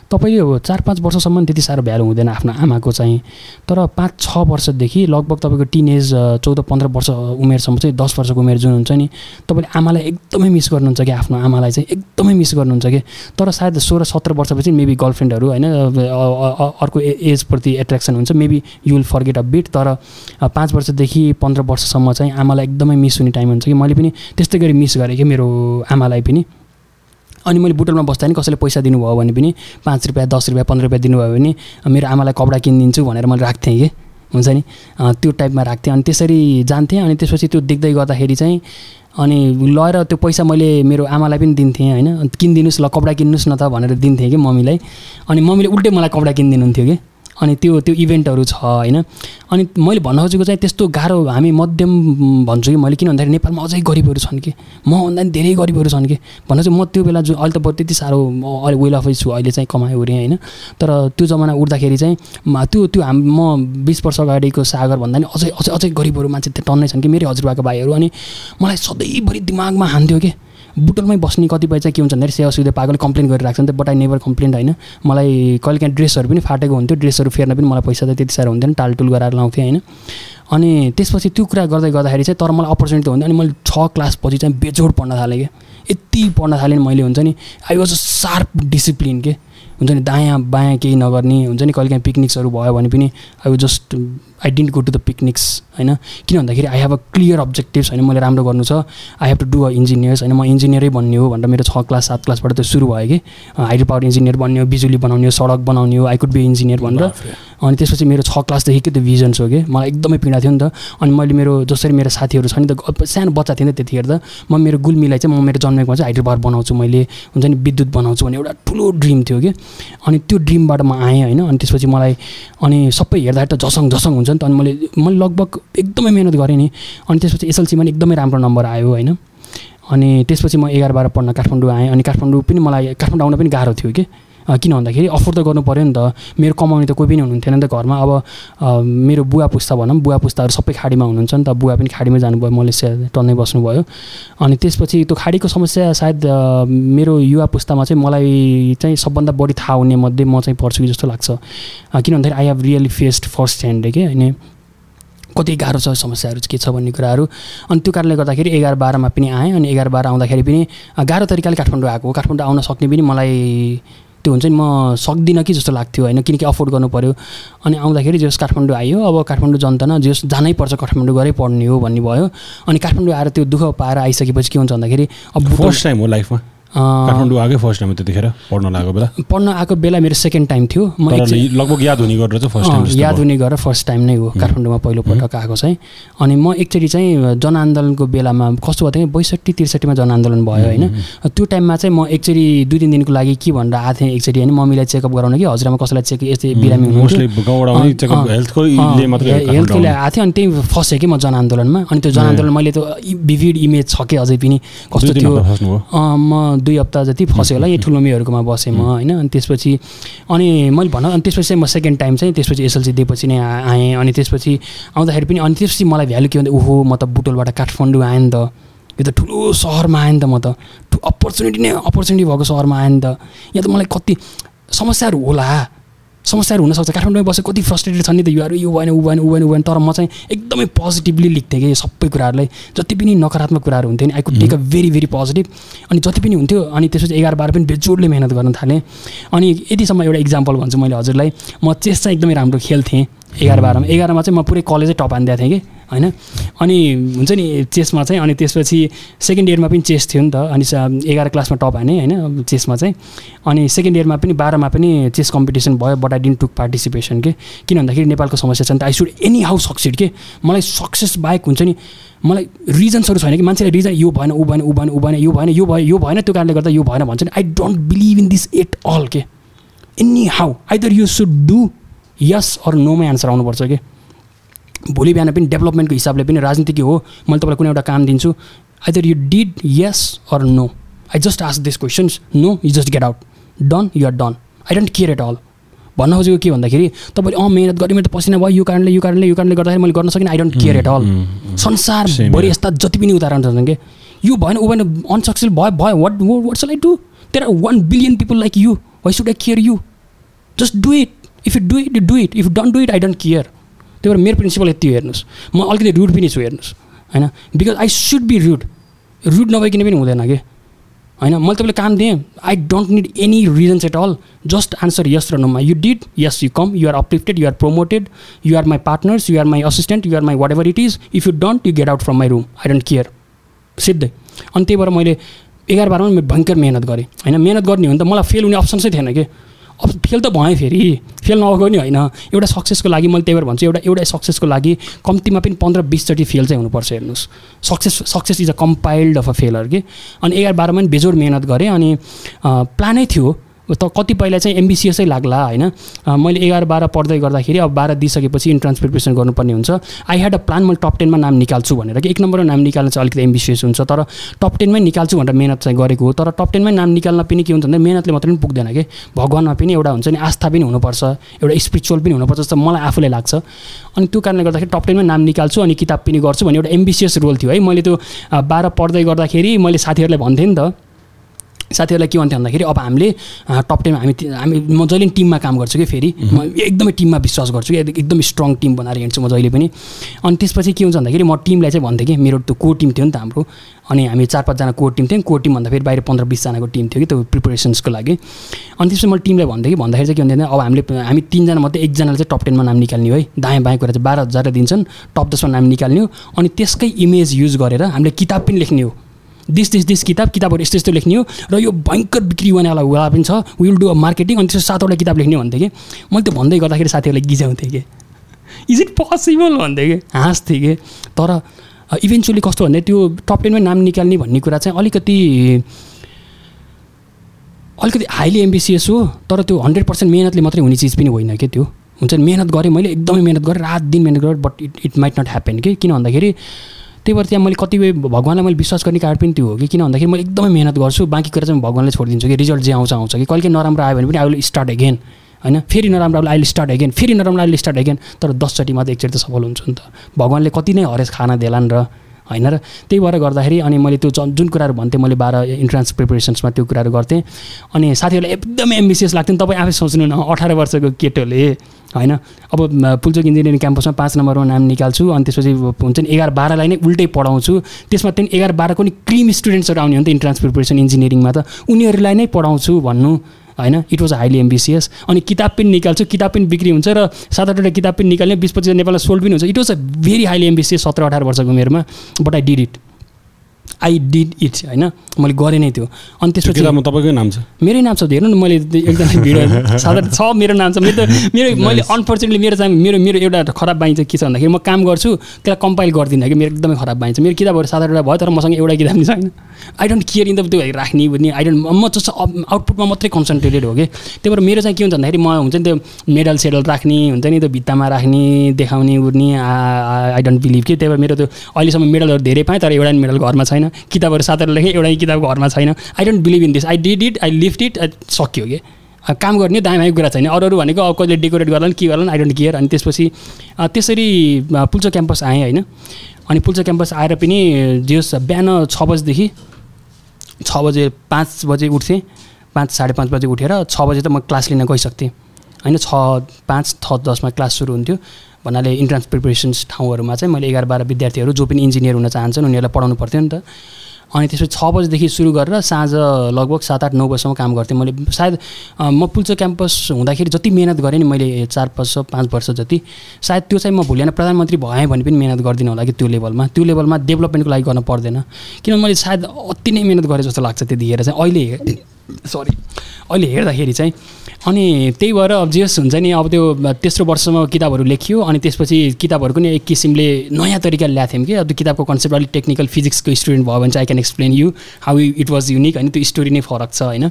Speaker 1: तपाईँले अब चार पाँच वर्षसम्म त्यति साह्रो भ्यालु हुँदैन आफ्नो आमाको चाहिँ। तर पाँच छ वर्षदेखि लगभग तपाईँको टिन एज चौध पन्ध्र वर्ष उमेरसम्म चाहिँ दस वर्षको उमेर जुन हुन्छ नि तपाईँले आमालाई एकदमै मिस गर्नुहुन्छ कि आफ्नो आमालाई चाहिँ एकदमै मिस गर्नुहुन्छ कि तर सायद सोह्र सत्र वर्षपछि मेबी गर्लफ्रेन्डहरू होइन अर्को एजप्रति एट्र्याक्सन हुन्छ। Maybe you will forget a bit. तर पाँच वर्षदेखि पन्ध्र वर्षसम्म चाहिँ आमालाई एकदमै मिस हुने टाइम हुन्छ कि? मैले पनि त्यस्तै गरी मिस गरेँ कि मेरो आमालाई पनि। अनि मैले बुटलमा बस्दा नि कसैले पैसा दिनुभयो भने पनि पाँच रुपियाँ दस रुपियाँ पन्ध्र रुपियाँ दिनुभयो भने मेरो आमालाई कपडा किनिदिन्छु भनेर मैले राख्थेँ कि? हुन्छ नि? त्यो टाइपमा राख्थेँ। अनि त्यसरी जान्थेँ अनि त्यसपछि त्यो देख्दै गर्दाखेरि चाहिँ अनि लगेर त्यो पैसा मैले मेरो आमालाई पनि दिन्थेँ होइन? किनिदिनुहोस् ल कपडा किन्नुहोस् न त भनेर दिन्थेँ कि मम्मीलाई। अनि मम्मीले उल्टै मलाई कपडा किनिदिनुहुन्थ्यो कि? अनि त्यो त्यो इभेन्टहरू छ होइन? अनि मैले भन्न खोजेको चाहिँ त्यस्तो गाह्रो हामी मध्यम भन्छु कि मैले किन भन्दाखेरि नेपालमा अझै गरिबहरू छन् कि? मभन्दा पनि धेरै गरिबहरू छन् कि? भन्न चाहिँ म त्यो बेला जो अहिले त बरु त्यति साह्रो अहिले वेल अफै छु अहिले चाहिँ कमायो ओरेँ होइन? तर त्यो जमाना उठ्दाखेरि चाहिँ त्यो त्यो हाम म बिस वर्ष अगाडिको सागर भन्दा नि अझै अझै अझै गरिबहरू मान्छे त्यो टन्नै छन् कि? मेरो हजुरबाको भाइहरू अनि मलाई सधैँभरि दिमागमा हान्थ्यो कि? बुटलमै बस्ने कतिपय चाहिँ के हुन्छ भन्दाखेरि सेवा सुविधा पाएकोले कम्प्लेन गरिरहेको छ नि त बट आई नेभर कम्प्लेन होइन। मलाई कहिले काहीँ ड्रेसहरू पनि फाटेको हुन्थ्यो ड्रेसहरू फेर्न पनि मलाई पैसा त त्यति साह्रो हुन्थेन टालटुल गराएर लाउँथेँ होइन। अनि त्यसपछि त्यो कुरा गर्दै गर्दाखेरि चाहिँ तर मलाई अपर्च्युनिटी हुन्थ्यो अनि मैले छ क्लासपछि चाहिँ बेजोड पढ्न थालेँ कि यति पढ्न थालेँ मैले हुन्छ नि। I was a sharp discipline के? हुन्छ नि दायाँ बायाँ केही नगर्ने हुन्छ नि कहिले काहीँ पिकनिक्सहरू भयो भने पनि I was just I didn't go to the picnics होइन? किन भन्दाखेरि I have a clear objectives होइन? मैले राम्रो गर्नु छ। I have to do a engineers होइन? म इन्जिनियरै बन्ने हो भनेर मेरो छ क्लास सात क्लासबाट त्यो सुरु भयो कि? हाइड्रो पावर इन्जिनियर बन्ने हो बिजुली बनाउने हो सडक बनाउने हो आई कुड बी इन्जिनियर भनेर। अनि त्यसपछि मेरो छ क्लासदेखिकै त्यो भिजन हो कि? मलाई एकदमै पीडा थियो नि त। अनि मैले मेरो जसरी मेरो साथीहरू छ नि त सानो बच्चा थिएँ नि त त्यतिखेर त म मेरो गुल्मीलाई चाहिँ म मेरो जन्मेकोमा चाहिँ हाइड्रो पावर बनाउँछु मैले हुन्छ नि? विद्युत बनाउँछु भन्ने एउटा ठुलो ड्रिम थियो कि? अनि त्यो ड्रिमबाट म आएँ होइन? अनि त्यसपछि मलाई अनि सबै हेर्दाखेरि त झसङ झसङ हुन्छ नि त। अनि मैले मैले लगभग एकदमै मिहिनेत गरेँ नि। अनि त्यसपछि एसएलसीमा पनि एकदमै राम्रो नम्बर आयो होइन। अनि त्यसपछि म एघार बाह्र पढ्न काठमाडौँ आएँ। अनि काठमाडौँ पनि मलाई काठमाडौँ आउन पनि गाह्रो थियो कि। किन भन्दाखेरि अफोर त गर्नु पऱ्यो नि त। मेरो कमाउने त कोही पनि हुनुहुन्थेन नि त घरमा। अब मेरो बुवा पुस्ता भनौँ बुवा पुस्ताहरू सबै खाडीमा हुनुहुन्छ नि त। बुवा पनि खाडीमा जानुभयो मलेसिया टन्नै बस्नुभयो। अनि त्यसपछि त्यो खाडीको समस्या सायद मेरो युवा पुस्तामा चाहिँ मलाई चाहिँ सबभन्दा बढी थाहा हुने मध्ये म चाहिँ पढ्छु कि जस्तो लाग्छ। किन भन्दाखेरि I have really faced first hand कि? होइन कति गाह्रो छ समस्याहरू के छ भन्ने कुराहरू। अनि त्यो कारणले गर्दाखेरि एघार बाह्रमा पनि आएँ। अनि एघार बाह्र आउँदाखेरि पनि गाह्रो तरिकाले काठमाडौँ आएको काठमाडौँ आउन सक्ने पनि मलाई त्यो हुन्छ नि म सक्दिनँ कि जस्तो लाग्थ्यो होइन? किनकि अफोर्ड गर्नु पऱ्यो अनि आउँदाखेरि जस काठमाडौँ आयो। अब काठमाडौँ जनता न जस जानै पर्छ काठमाडौँ गरै पढ्ने हो भन्ने भयो। अनि काठमाडौँ आएर त्यो दुःख पाएर आइसकेपछि के हुन्छ भन्दाखेरि
Speaker 2: अब फर्स्ट टाइम हो लाइफमा काठमाडौँ आएकै फर्स्ट टाइम त्यतिखेर पढ्न लागेको बेला?
Speaker 1: पढ्न आएको बेला मेरो सेकेन्ड टाइम थियो।
Speaker 2: म लगभग याद हुने गरेर चाहिँ फर्स्ट टाइम
Speaker 1: याद हुने गरेर फर्स्ट टाइम नै हो काठमाडौँमा पहिलोपटक आएको चाहिँ। अनि म एकचोटि चाहिँ जनआन्दोलनको बेलामा कस्तो भएको थिएँ बैसठी त्रिसठीमा जनआन्दोलन भयो होइन। त्यो टाइममा चाहिँ म एकचोटि दुई तिन दिनको लागि के भनेर आएको थिएँ एकचोटि होइन। मम्मीलाई चेकअप गराउन कि? हजुरमा कसैलाई चेक यस्तै बिरामी
Speaker 2: हेल्थको
Speaker 1: आएको थियो अनि त्यही फसेँ कि म जनआन्दोलनमा अनि त्यो जनआन्दोलन मैले त भिभिड इमेज छ कि अझै पनि। कस्तो थियो। म दुई हप्ता जति फसेँ होला यही ठुलोमीहरूकोमा बसेँ म होइन। अनि त्यसपछि अनि मैले भनौँ अनि त्यसपछि चाहिँ म सेकेन्ड टाइम चाहिँ त्यसपछि एसएलसी दिएपछि नै आएँ। अनि त्यसपछि आउँदाखेरि पनि अनि त्यसपछि मलाई भ्यालु के भन्दा ओहो म त बुटोलबाट काठमाडौँ आएँ नि त। यो त ठुलो सहरमा आएँ नि त म त। अपर्च्युनिटी नै अपर्च्युनिटी भएको सहरमा आएँ नि त। यहाँ त मलाई कति समस्याहरू होला। समस्याहरू हुनसक्छ। काठमाडौँमै बसेर कति फ्रस्ट्रेटेड छ नि त युवाहरू यो भएन ऊ भएन ऊ भएन ऊ भएन। तर म चाहिँ एकदमै पोजिटिभली लेख्थेँ कि सबै कुराहरूलाई। जति पनि नकारात्मक कुराहरू हुन्थ्यो नि I could take a very very positive अनि जति पनि हुन्थ्यो अनि त्यसपछि एघार बाह्र पनि बेजोडले मिहिनेत गर्न थालेँ। अनि यतिसम्म एउटा इक्जाम्पल भन्छु मैले हजुरलाई। म चेस चाहिँ एकदमै राम्रो खेल्थेँ। एघार बाह्रमा एघारमा चाहिँ म पुरै कलेजै टप हानिदिएको थिएँ कि होइन? अनि हुन्छ नि चेसमा चाहिँ अनि त्यसपछि सेकेन्ड इयरमा पनि चेस थियो नि त अनि एघार क्लासमा टप हाने होइन चेसमा चाहिँ। अनि सेकेन्ड इयरमा पनि बाह्रमा पनि चेस कम्पिटिसन भयो but I didn't took participation के। किन भन्दाखेरि नेपालको समस्या छ नि त I should anyhow succeed के। मलाई सक्सेस बाहेक हुन्छ नि मलाई रिजन्सहरू छैन कि मान्छेले रिजन यो भएन ऊ भएन ऊ भएन ऊ भएन यो भएन यो भयो यो भएन त्यो कारणले गर्दा यो भएन भन्छ नि। I don't believe in this at all के। Anyhow either you should do yes or नोमै answer आउनुपर्छ कि? भोलि बिहान पनि डेभलपमेन्टको हिसाबले पनि राजनीतिक हो मैले तपाईँलाई कुनै एउटा काम दिन्छु। Either you did yes or no I just ask this questions no you just get out done you are done I don't care at all भन्न खोजेको के भन्दाखेरि तपाईँले अँ मिहिनेत गरेँ मेरो त पसिना भयो यो कारणले यो कारणले यो कारणले गर्दाखेरि मैले गर्न सकिनँ I don't care at all संसारभरि यस्ता जति पनि उदाहरण छन् कि यो भएन ऊ भएन अनसक्सेसफुल भयो भयो what what shall I do there are one billion people like you why should I care you just do it if you do it you do it if don't do it I don't care त्यही भएर मेरो principal यति हेर्नुहोस् म अलिकति rude पनि छु हेर्नुहोस् होइन because I should be rude rude नभइकन पनि हुँदैन कि होइन मैले तपाईँले काम दिएँ I don't need any reasons at all just answer yes र नोमा you did yes you come you are uplifted you are promoted you are my partners you are my assistant you are my whatever it is if you don't you get out from my room I don't care सिद्धै अनि त्यही भएर मैले एघार बाह्रमा भयङ्कर मिहिनेत गरेँ होइन मिहिनेत गर्ने हो भने त मलाई फेल हुने अप्सन्सै थिएन कि अब फेल त भएँ फेरि। फेल नभएको नि होइन। एउटा सक्सेसको लागि मैले त्यही भएर भन्छु एउटा एउटा सक्सेसको लागि कम्तीमा पनि पन्ध्र बिसचोटि फेल चाहिँ हुनुपर्छ हेर्नुहोस्। Success success is a compiled of a failure कि अनि एघार बाह्रमा पनि बेजोड मिहिनेत गरेँ अनि प्लानै थियो। त कतिपयलाई चाहिँ एम्बिसियसै लाग्ला होइन? मैले एघार बाह्र पढ्दै गर्दाखेरि अब बाह्र दिइसकेपछि इन्ट्रान्स प्रिपरेसन गर्नुपर्ने हुन्छ। आई ह्याड अ प्लान मैले टप टेनमा नाम निकाल्छु भनेर कि एक नम्बरमा नाम निकाल्न चाहिँ अलिकति एम्बिसियस हुन्छ तर टप टेनमै निकाल्छु भनेर मिहिनेत चाहिँ गरेको हो। तर टप टेनमै नाम निकाल्न पनि के हुन्छ भने मिहिनेतले मात्रै पनि पुग्दैन कि? भगवान्मा पनि एउटा हुन्छ नि आस्था पनि हुनुपर्छ एउटा स्पिरिचुअल पनि हुनुपर्छ जस्तो मलाई आफूलाई लाग्छ। अनि त्यो कारणले गर्दाखेरि टप टेनमै नाम निकाल्छु अनि किताब पनि गर्छु भन्ने एउटा एम्बिसियस रोल थियो है। मैले त्यो बाह्र पढ्दै गर्दाखेरि मैले साथीहरूलाई भन्थेँ नि त साथीहरूलाई के भन्थ्यो भन्दाखेरि अब हामीले टप टेनमा हामी हामी म जहिले पनि टिममा काम गर्छु कि फेरि। म एकदमै टिममा विश्वास गर्छु कि एक- एकदमै स्ट्रङ टिम बनाएर हिँड्छु म जहिले पनि। अनि त्यसपछि के हुन्छ भन्दाखेरि म टिमलाई चाहिँ भन्थेँ कि मेरो त्यो को टिम थियो नि त हाम्रो। अनि हामी चार पाँचजना कोर टिम थियौँ। कोर टिम भन्दा फेरि बाहिर पन्ध्र बिसजनाको टिम थियो कि त्यो प्रिपरेसन्सको लागि। अनि त्यसपछि मैले टिमलाई भन्थेँ कि भन्दाखेरि चाहिँ के भन्दैन अब हामीले हामी तिनजना मात्रै एकजनाले चाहिँ टप टेनमा नाम निकाल्ने हो है। दायाँ बायाँ कुरा चाहिँ बाह्र हजार दिन्छन् टप दसमा नाम निकाल्ने हो। अनि त्यसकै इमेज युज गरेर हामीले किताब पनि लेख्ने हो। दिस दिस दिस किताब किताबहरू यस्तो यस्तो लेख्ने हो। र यो भयङ्कर बिक्री हुनेवाला वाला पनि छ। विल डु अ मार्केटिङ अनि त्यसको सातवटा किताब लेख्ने भन्थेँ कि। मैले त्यो भन्दै गर्दाखेरि साथीहरूलाई गिजाउँथेँ कि। इज इट पोसिबल भन्थेँ कि। हाँस्थेँ कि। तर इभेन्चुली कस्तो भन्दा त्यो टप टेनमै नाम निकाल्ने भन्ने कुरा चाहिँ अलिकति अलिकति हाइली एम्बिसियस हो। तर त्यो हन्ड्रेड पर्सेन्ट मिहिनेतले मात्रै हुने चिज पनि होइन कि त्यो। हुन्छ नि मिहिनेत गरेँ मैले एकदमै मिहिनेत गरेँ रात दिन मिहिनेत गरेँ but it it might not happen कि। किन भन्दाखेरि त्यही भएर त्यहाँ मैले कतिपय भगवान्लाई मैले विश्वास गर्ने कारण पनि त्यो हो कि किन भन्दाखेरि मैले एकदमै मिहिनेत गर्छु बाँकी कुरा चाहिँ म भगवान्लाई छोडिदिन्छु कि रिजल्ट जे आउँछ आउँछ कि। कहिले नराम्रो आयो भने पनि आई विल स्टार्ट अगेन होइन? फेरि नराम्रो अहिले स्टार्ट अगेन फेरि नराम्रो आयो स्टार्ट अगेन तर दसचोटि मात्रै एकचोटि त सफल हुन्छ नि त। भगवान्ले कति नै हरेस खाना देलान् र होइन र त्यही भएर गर्दाखेरि अनि मैले त्यो जुन कुराहरू भन्थेँ मैले बाह्र इन्ट्रान्स प्रिपरेसन्समा त्यो कुराहरू गर्थेँ। अनि साथीहरूलाई एकदमै एम्बिसियस लाग्थ्यो नि तपाईँ आफै सोच्नु न अठार वर्षको केटोले होइन? अब पुल्चोक इन्जिनियरिङ क्याम्पसमा पाँच नम्बरमा नाम निकाल्छु अनि त्यसपछि हुन्छ नि एघार बाह्रलाई नै उल्टै पढाउँछु। त्यसमा त्यहाँदेखि एघार बाह्रको नि क्रिम स्टुडेन्ट्सहरू आउने हो नि त इन्ट्रान्स प्रिपरेसन इन्जिनियरिङमा त। उनीहरूलाई नै पढाउँछु भन्नु। होइन? इट वाज हाइली एम्बिसियस अनि किताब पनि निकाल्छु किताब पनि बिक्री हुन्छ र सात आठवटा किताब पनि निकाल्ने बिस पच्चिस नेपालमा सोल्ड पनि हुन्छ। It was a very highly ambitious सत्र अठार वर्षको उमेरमा but I did it I did it होइन? मैले गरेँ नै त्यो। अनि
Speaker 2: त्यो
Speaker 1: त्यसपछि
Speaker 2: तपाईँकै नाम छ?
Speaker 1: मेरै नाम छ हेर्नु न मैले एकजना भिडियो साधारण छ मेरो नाम छ। मेरो त मेरो मैले अनफर्चुनेटली मेरो चाहिँ मेरो मेरो एउटा खराब बानी चाहिँ के छ भन्दाखेरि म काम गर्छु त्यसलाई कम्पाइल गर्दिनँ कि मेरो एकदमै खराब बानी छ। मेरो किताबहरू सात आठवटा भयो तर मसँग एउटा किताब नि छैन। I don't care in the त्यो राख्ने भन्ने आई डोन्ट म जस्तो आउटपुटमा मात्रै कन्सन्ट्रेटेड हो कि त्यही भएर मेरो चाहिँ के हुन्छ भन्दाखेरि म हुन्छ नि त्यो मेडल सेडल राख्ने हुन्छ नि त्यो भित्तामा राख्ने देखाउने उर्ने आई डोन्ट बिलिभ कि त्यही भएर मेरो त्यो अहिलेसम्म मेडलहरू धेरै पाएँ तर एउटा मेडल घरमा छैन किताबहरू सातवटा लेखेँ एउटा किताब घरमा छैन I don't believe in this I did it I lift it सक्यो कि काम गर्ने बायाँ कुरा छैन अरू अरू भनेको अब कहिले डेकोरेट गर्ला नि के गर्ला आई डोन्ट केयर अनि त्यसपछि त्यसरी पुल्चो क्याम्पस आएँ होइन अनि पुल्चो क्याम्पस आएर पनि जे बिहान छ बजीदेखि छ बजे पाँच बजे उठ्थेँ। पाँच साढे पाँच बजे उठेर छ बजे त म क्लास लिन गइसक्थेँ। होइन छ पाँच छ दसमा क्लास सुरु हुन्थ्यो। भन्नाले इन्ट्रान्स प्रिपरेसन्स ठाउँहरूमा चाहिँ मैले एघार बाह्र विद्यार्थीहरू जो पनि इन्जिनियर हुन चाहन्छन् उनीहरूलाई पढाउनु पर्थ्यो नि त। अनि त्यसपछि छ बजीदेखि सुरु गरेर साँझ लगभग सात आठ नौ बजीसम्म काम गर्थेँ। मैले सायद म पुल्चो क्याम्पस हुँदाखेरि जति मिहिनेत गरेँ नि मैले चार वर्ष पाँच वर्ष जति सायद त्यो चाहिँ म भोलि बिहान प्रधानमन्त्री भएँ भने पनि मिहिनेत गर्दिनँ होला कि त्यो लेभलमा? त्यो लेभलमा डेभलपमेन्टको लागि गर्न पर्दैन। किनभने मैले सायद अति नै मिहिनेत गरेँ जस्तो लाग्छ त्यतिखेर चाहिँ। अहिले सरी अहिले हेर्दाखेरि चाहिँ अनि त्यही भएर अब जे होस् हुन्छ नि अब त्यो तेस्रो वर्षमा किताबहरू लेखियो अनि त्यसपछि किताबहरूको नि एक किसिमले नयाँ तरिकाले ल्याएको थियौँ कि। अब त्यो किताबको कन्सेप्ट अलिक टेक्निकल फिजिक्सको स्टुडेन्ट भयो भने चाहिँ I can explain you how it was unique होइन त्यो स्टोरी नै फरक छ होइन।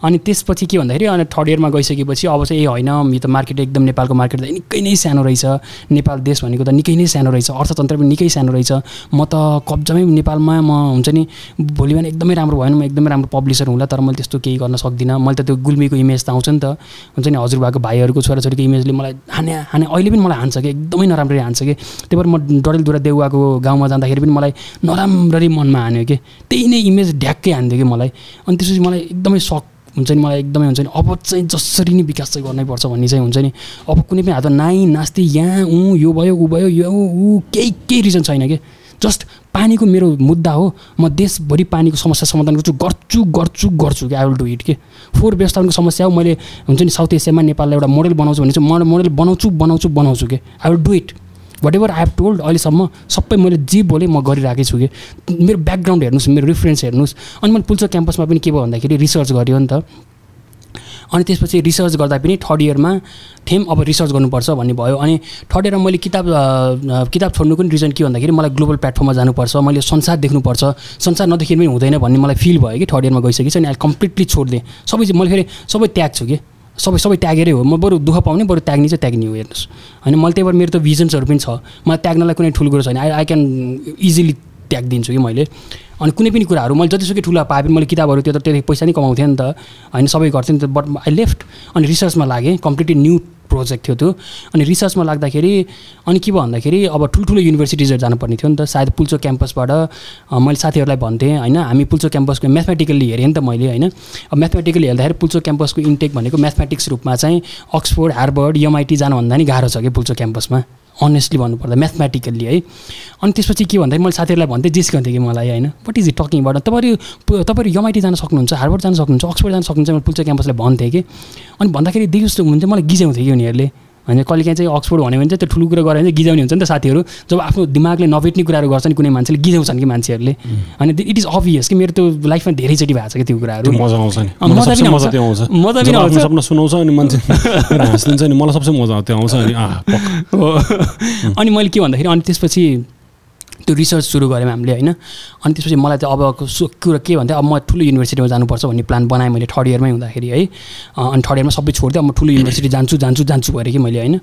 Speaker 1: अनि त्यसपछि के भन्दाखेरि अनि थर्ड इयरमा गइसकेपछि अब चाहिँ ए होइन यो त मार्केट एकदम नेपालको मार्केट त निकै नै सानो रहेछ। नेपाल देश भनेको त निकै नै सानो रहेछ। अर्थतन्त्र पनि निकै सानो रहेछ। म त कब्जामै नेपालमा म हुन्छ नि भोलि बिहान एकदमै राम्रो भयो भने म एकदमै राम्रो पब्लिसर हुँला तर मैले त्यस्तो केही गर्न सक्दिनँ। मैले त त्यो गुल्मीको इमेज त आउँछ त हुन्छ नि हजुरबाको भाइहरूको छोराछोरीको इमेजले मलाई हाने हाने अहिले पनि मलाई हान्छ कि एकदमै नराम्ररी हान्छ कि त्यही भएर म डडेलधुरा देउवाको गाउँमा जाँदाखेरि पनि मलाई नराम्ररी मनमा हान्यो कि। त्यही नै इमेज ढ्याक्कै हान्थ्यो कि मलाई। अनि त्यसपछि मलाई एकदमै सक हुन्छ नि मलाई एकदमै हुन्छ नि अब चाहिँ जसरी नै विकास चाहिँ गर्नैपर्छ भन्ने चाहिँ हुन्छ नि। अब कुनै पनि हात नाइ नास्ति यहाँ ऊ यो भयो ऊ भयो यो ऊ केही केही रिजन छैन कि। जस्ट पानीको मेरो मुद्दा हो म देशभरि पानीको समस्या समाधान गर्छु गर्छु गर्छु गर्छु कि आई विल डु इट के? फोहोर व्यवस्थापनको समस्या हो मैले हुन्छ नि साउथ एसियामा नेपाललाई एउटा मोडल बनाउँछु भने चाहिँ मोडल बनाउँछु बनाउँछु बनाउँछु कि? I will do it whatever I have told अहिलेसम्म सबै मैले जे बोलेँ म गरिरहेकै छु कि? मेरो ब्याकग्राउन्ड हेर्नुहोस् मेरो रिफरेन्स हेर्नुहोस्। अनि मैले पुल्चो क्याम्पसमा पनि के भयो भन्दाखेरि रिसर्च गऱ्यो नि त। अनि त्यसपछि रिसर्च गर्दा पनि थर्ड इयरमा थिएँ अब रिसर्च गर्नुपर्छ भन्ने भयो। अनि थर्ड इयरमा मैले किताब किताब छोड्नुको पनि रिजन के भन्दाखेरि मलाई ग्लोबल प्लेटफर्ममा जानुपर्छ मैले संसार देख्नुपर्छ। संसार नदेखि पनि हुँदैन भन्ने मलाई फिल भयो कि थर्ड इयरमा गइसकेपछि अनि अहिले कम्प्लिटली छोडिदिएँ। सबै चाहिँ मैले फेरि सबै त्याग छु कि? सबै सबै त्यागेरै हो। म बरु दुःख पाउने बरु त्याग्ने चाहिँ त्याग्ने हो हेर्नुहोस्। होइन मैले त्यही भएर मेरो त भिजन्सहरू पनि छ। मलाई त्याग्नलाई कुनै ठुलो कुरो छैन। आई आई क्यान इजिली त्यागिदिन्छु कि मैले। अनि कुनै पनि कुराहरू मैले जतिसुकै ठुलो पाए पनि मैले किताबहरू त्यो त त्यति पैसा नै कमाउँथेँ नि त। होइन सबै गर्थेँ नि त बट आई लेफ्ट अनि रिसर्चमा लागेँ कम्प्लिटली न्यू प्रोजेक्ट थियो त्यो। अनि रिसर्चमा लाग्दाखेरि अनि के भन्दाखेरि अब ठुल्ठुलो युनिभर्सिटिजहरू जानुपर्ने थियो नि त सायद पुल्चो क्याम्पसबाट मैले साथीहरूलाई भन्थेँ होइन हामी पुल्चो क्याम्पसको म्याथमेटिकल्ली हेरेँ नि त मैले होइन। अब म्याथमेटिकली हेर्दाखेरि पुल्चो क्याम्पसको इन्टेक भनेको म्याथमेटिक्स रूपमा चाहिँ अक्सफोर्ड हार्बर्ड एमआइटी जानुभन्दा नि गाह्रो छ कि पुल्चो क्याम्पसमा अनेस्टली भन्नुपर्दा म्याथमेटिकल्ली है। अनि त्यसपछि के भन्दाखेरि मैले साथीहरूलाई भन्थेँ जिस्कन्थेँ कि मलाई होइन। What is it talking about तपाईँहरू तपाईँहरू एमआइटी जान सक्नुहुन्छ हार्बर्ड जान सक्नुहुन्छ अक्सफोर्ड जान सक्नुहुन्छ मैले पुल्चो क्याम्पसलाई भन्थेँ कि। अनि भन्दाखेरि देखि जस्तो हुन्थ्यो मलाई गिजाउँथ्यो कि उनीहरूले। होइन कहिले काहीँ चाहिँ अक्सफोर्ड भन्यो भने चाहिँ त्यो ठुलो कुरो गऱ्यो भने चाहिँ गिजाउने हुन्छ नि त साथीहरू। जब आफ्नो दिमागले नभेट्ने कुराहरू गर्छन् कुनै मान्छेले गिजाउँछन् कि मान्छेहरूले। होइन इट इज अभियस कि मेरो त्यो लाइफमा धेरैचोटि भएको छ कि त्यो कुराहरू।
Speaker 2: मजा आउँछ नि। मजा पनि आउँछ। सपना सुनाउँछ अनि मान्छे हाँसिदिन्छ नि मलाई सबसे मजा त्यो आउँछ अनि
Speaker 1: अनि मैले के भन्दाखेरि अनि त्यसपछि त्यो रिसर्च सुरु गऱ्यौँ हामीले होइन अनि त्यसपछि मलाई चाहिँ अब कुरो के भन्थ्यो अब म ठुलो युनिभर्सिटीमा जानुपर्छ भन्ने प्लान बनाएँ मैले थर्ड इयरमै हुँदाखेरि है। अनि थर्ड इयरमा सबै छोडिदिएँ म ठुलो युनिभर्सिटी जान्छु जान्छु जान्छु भएर कि मैले होइन।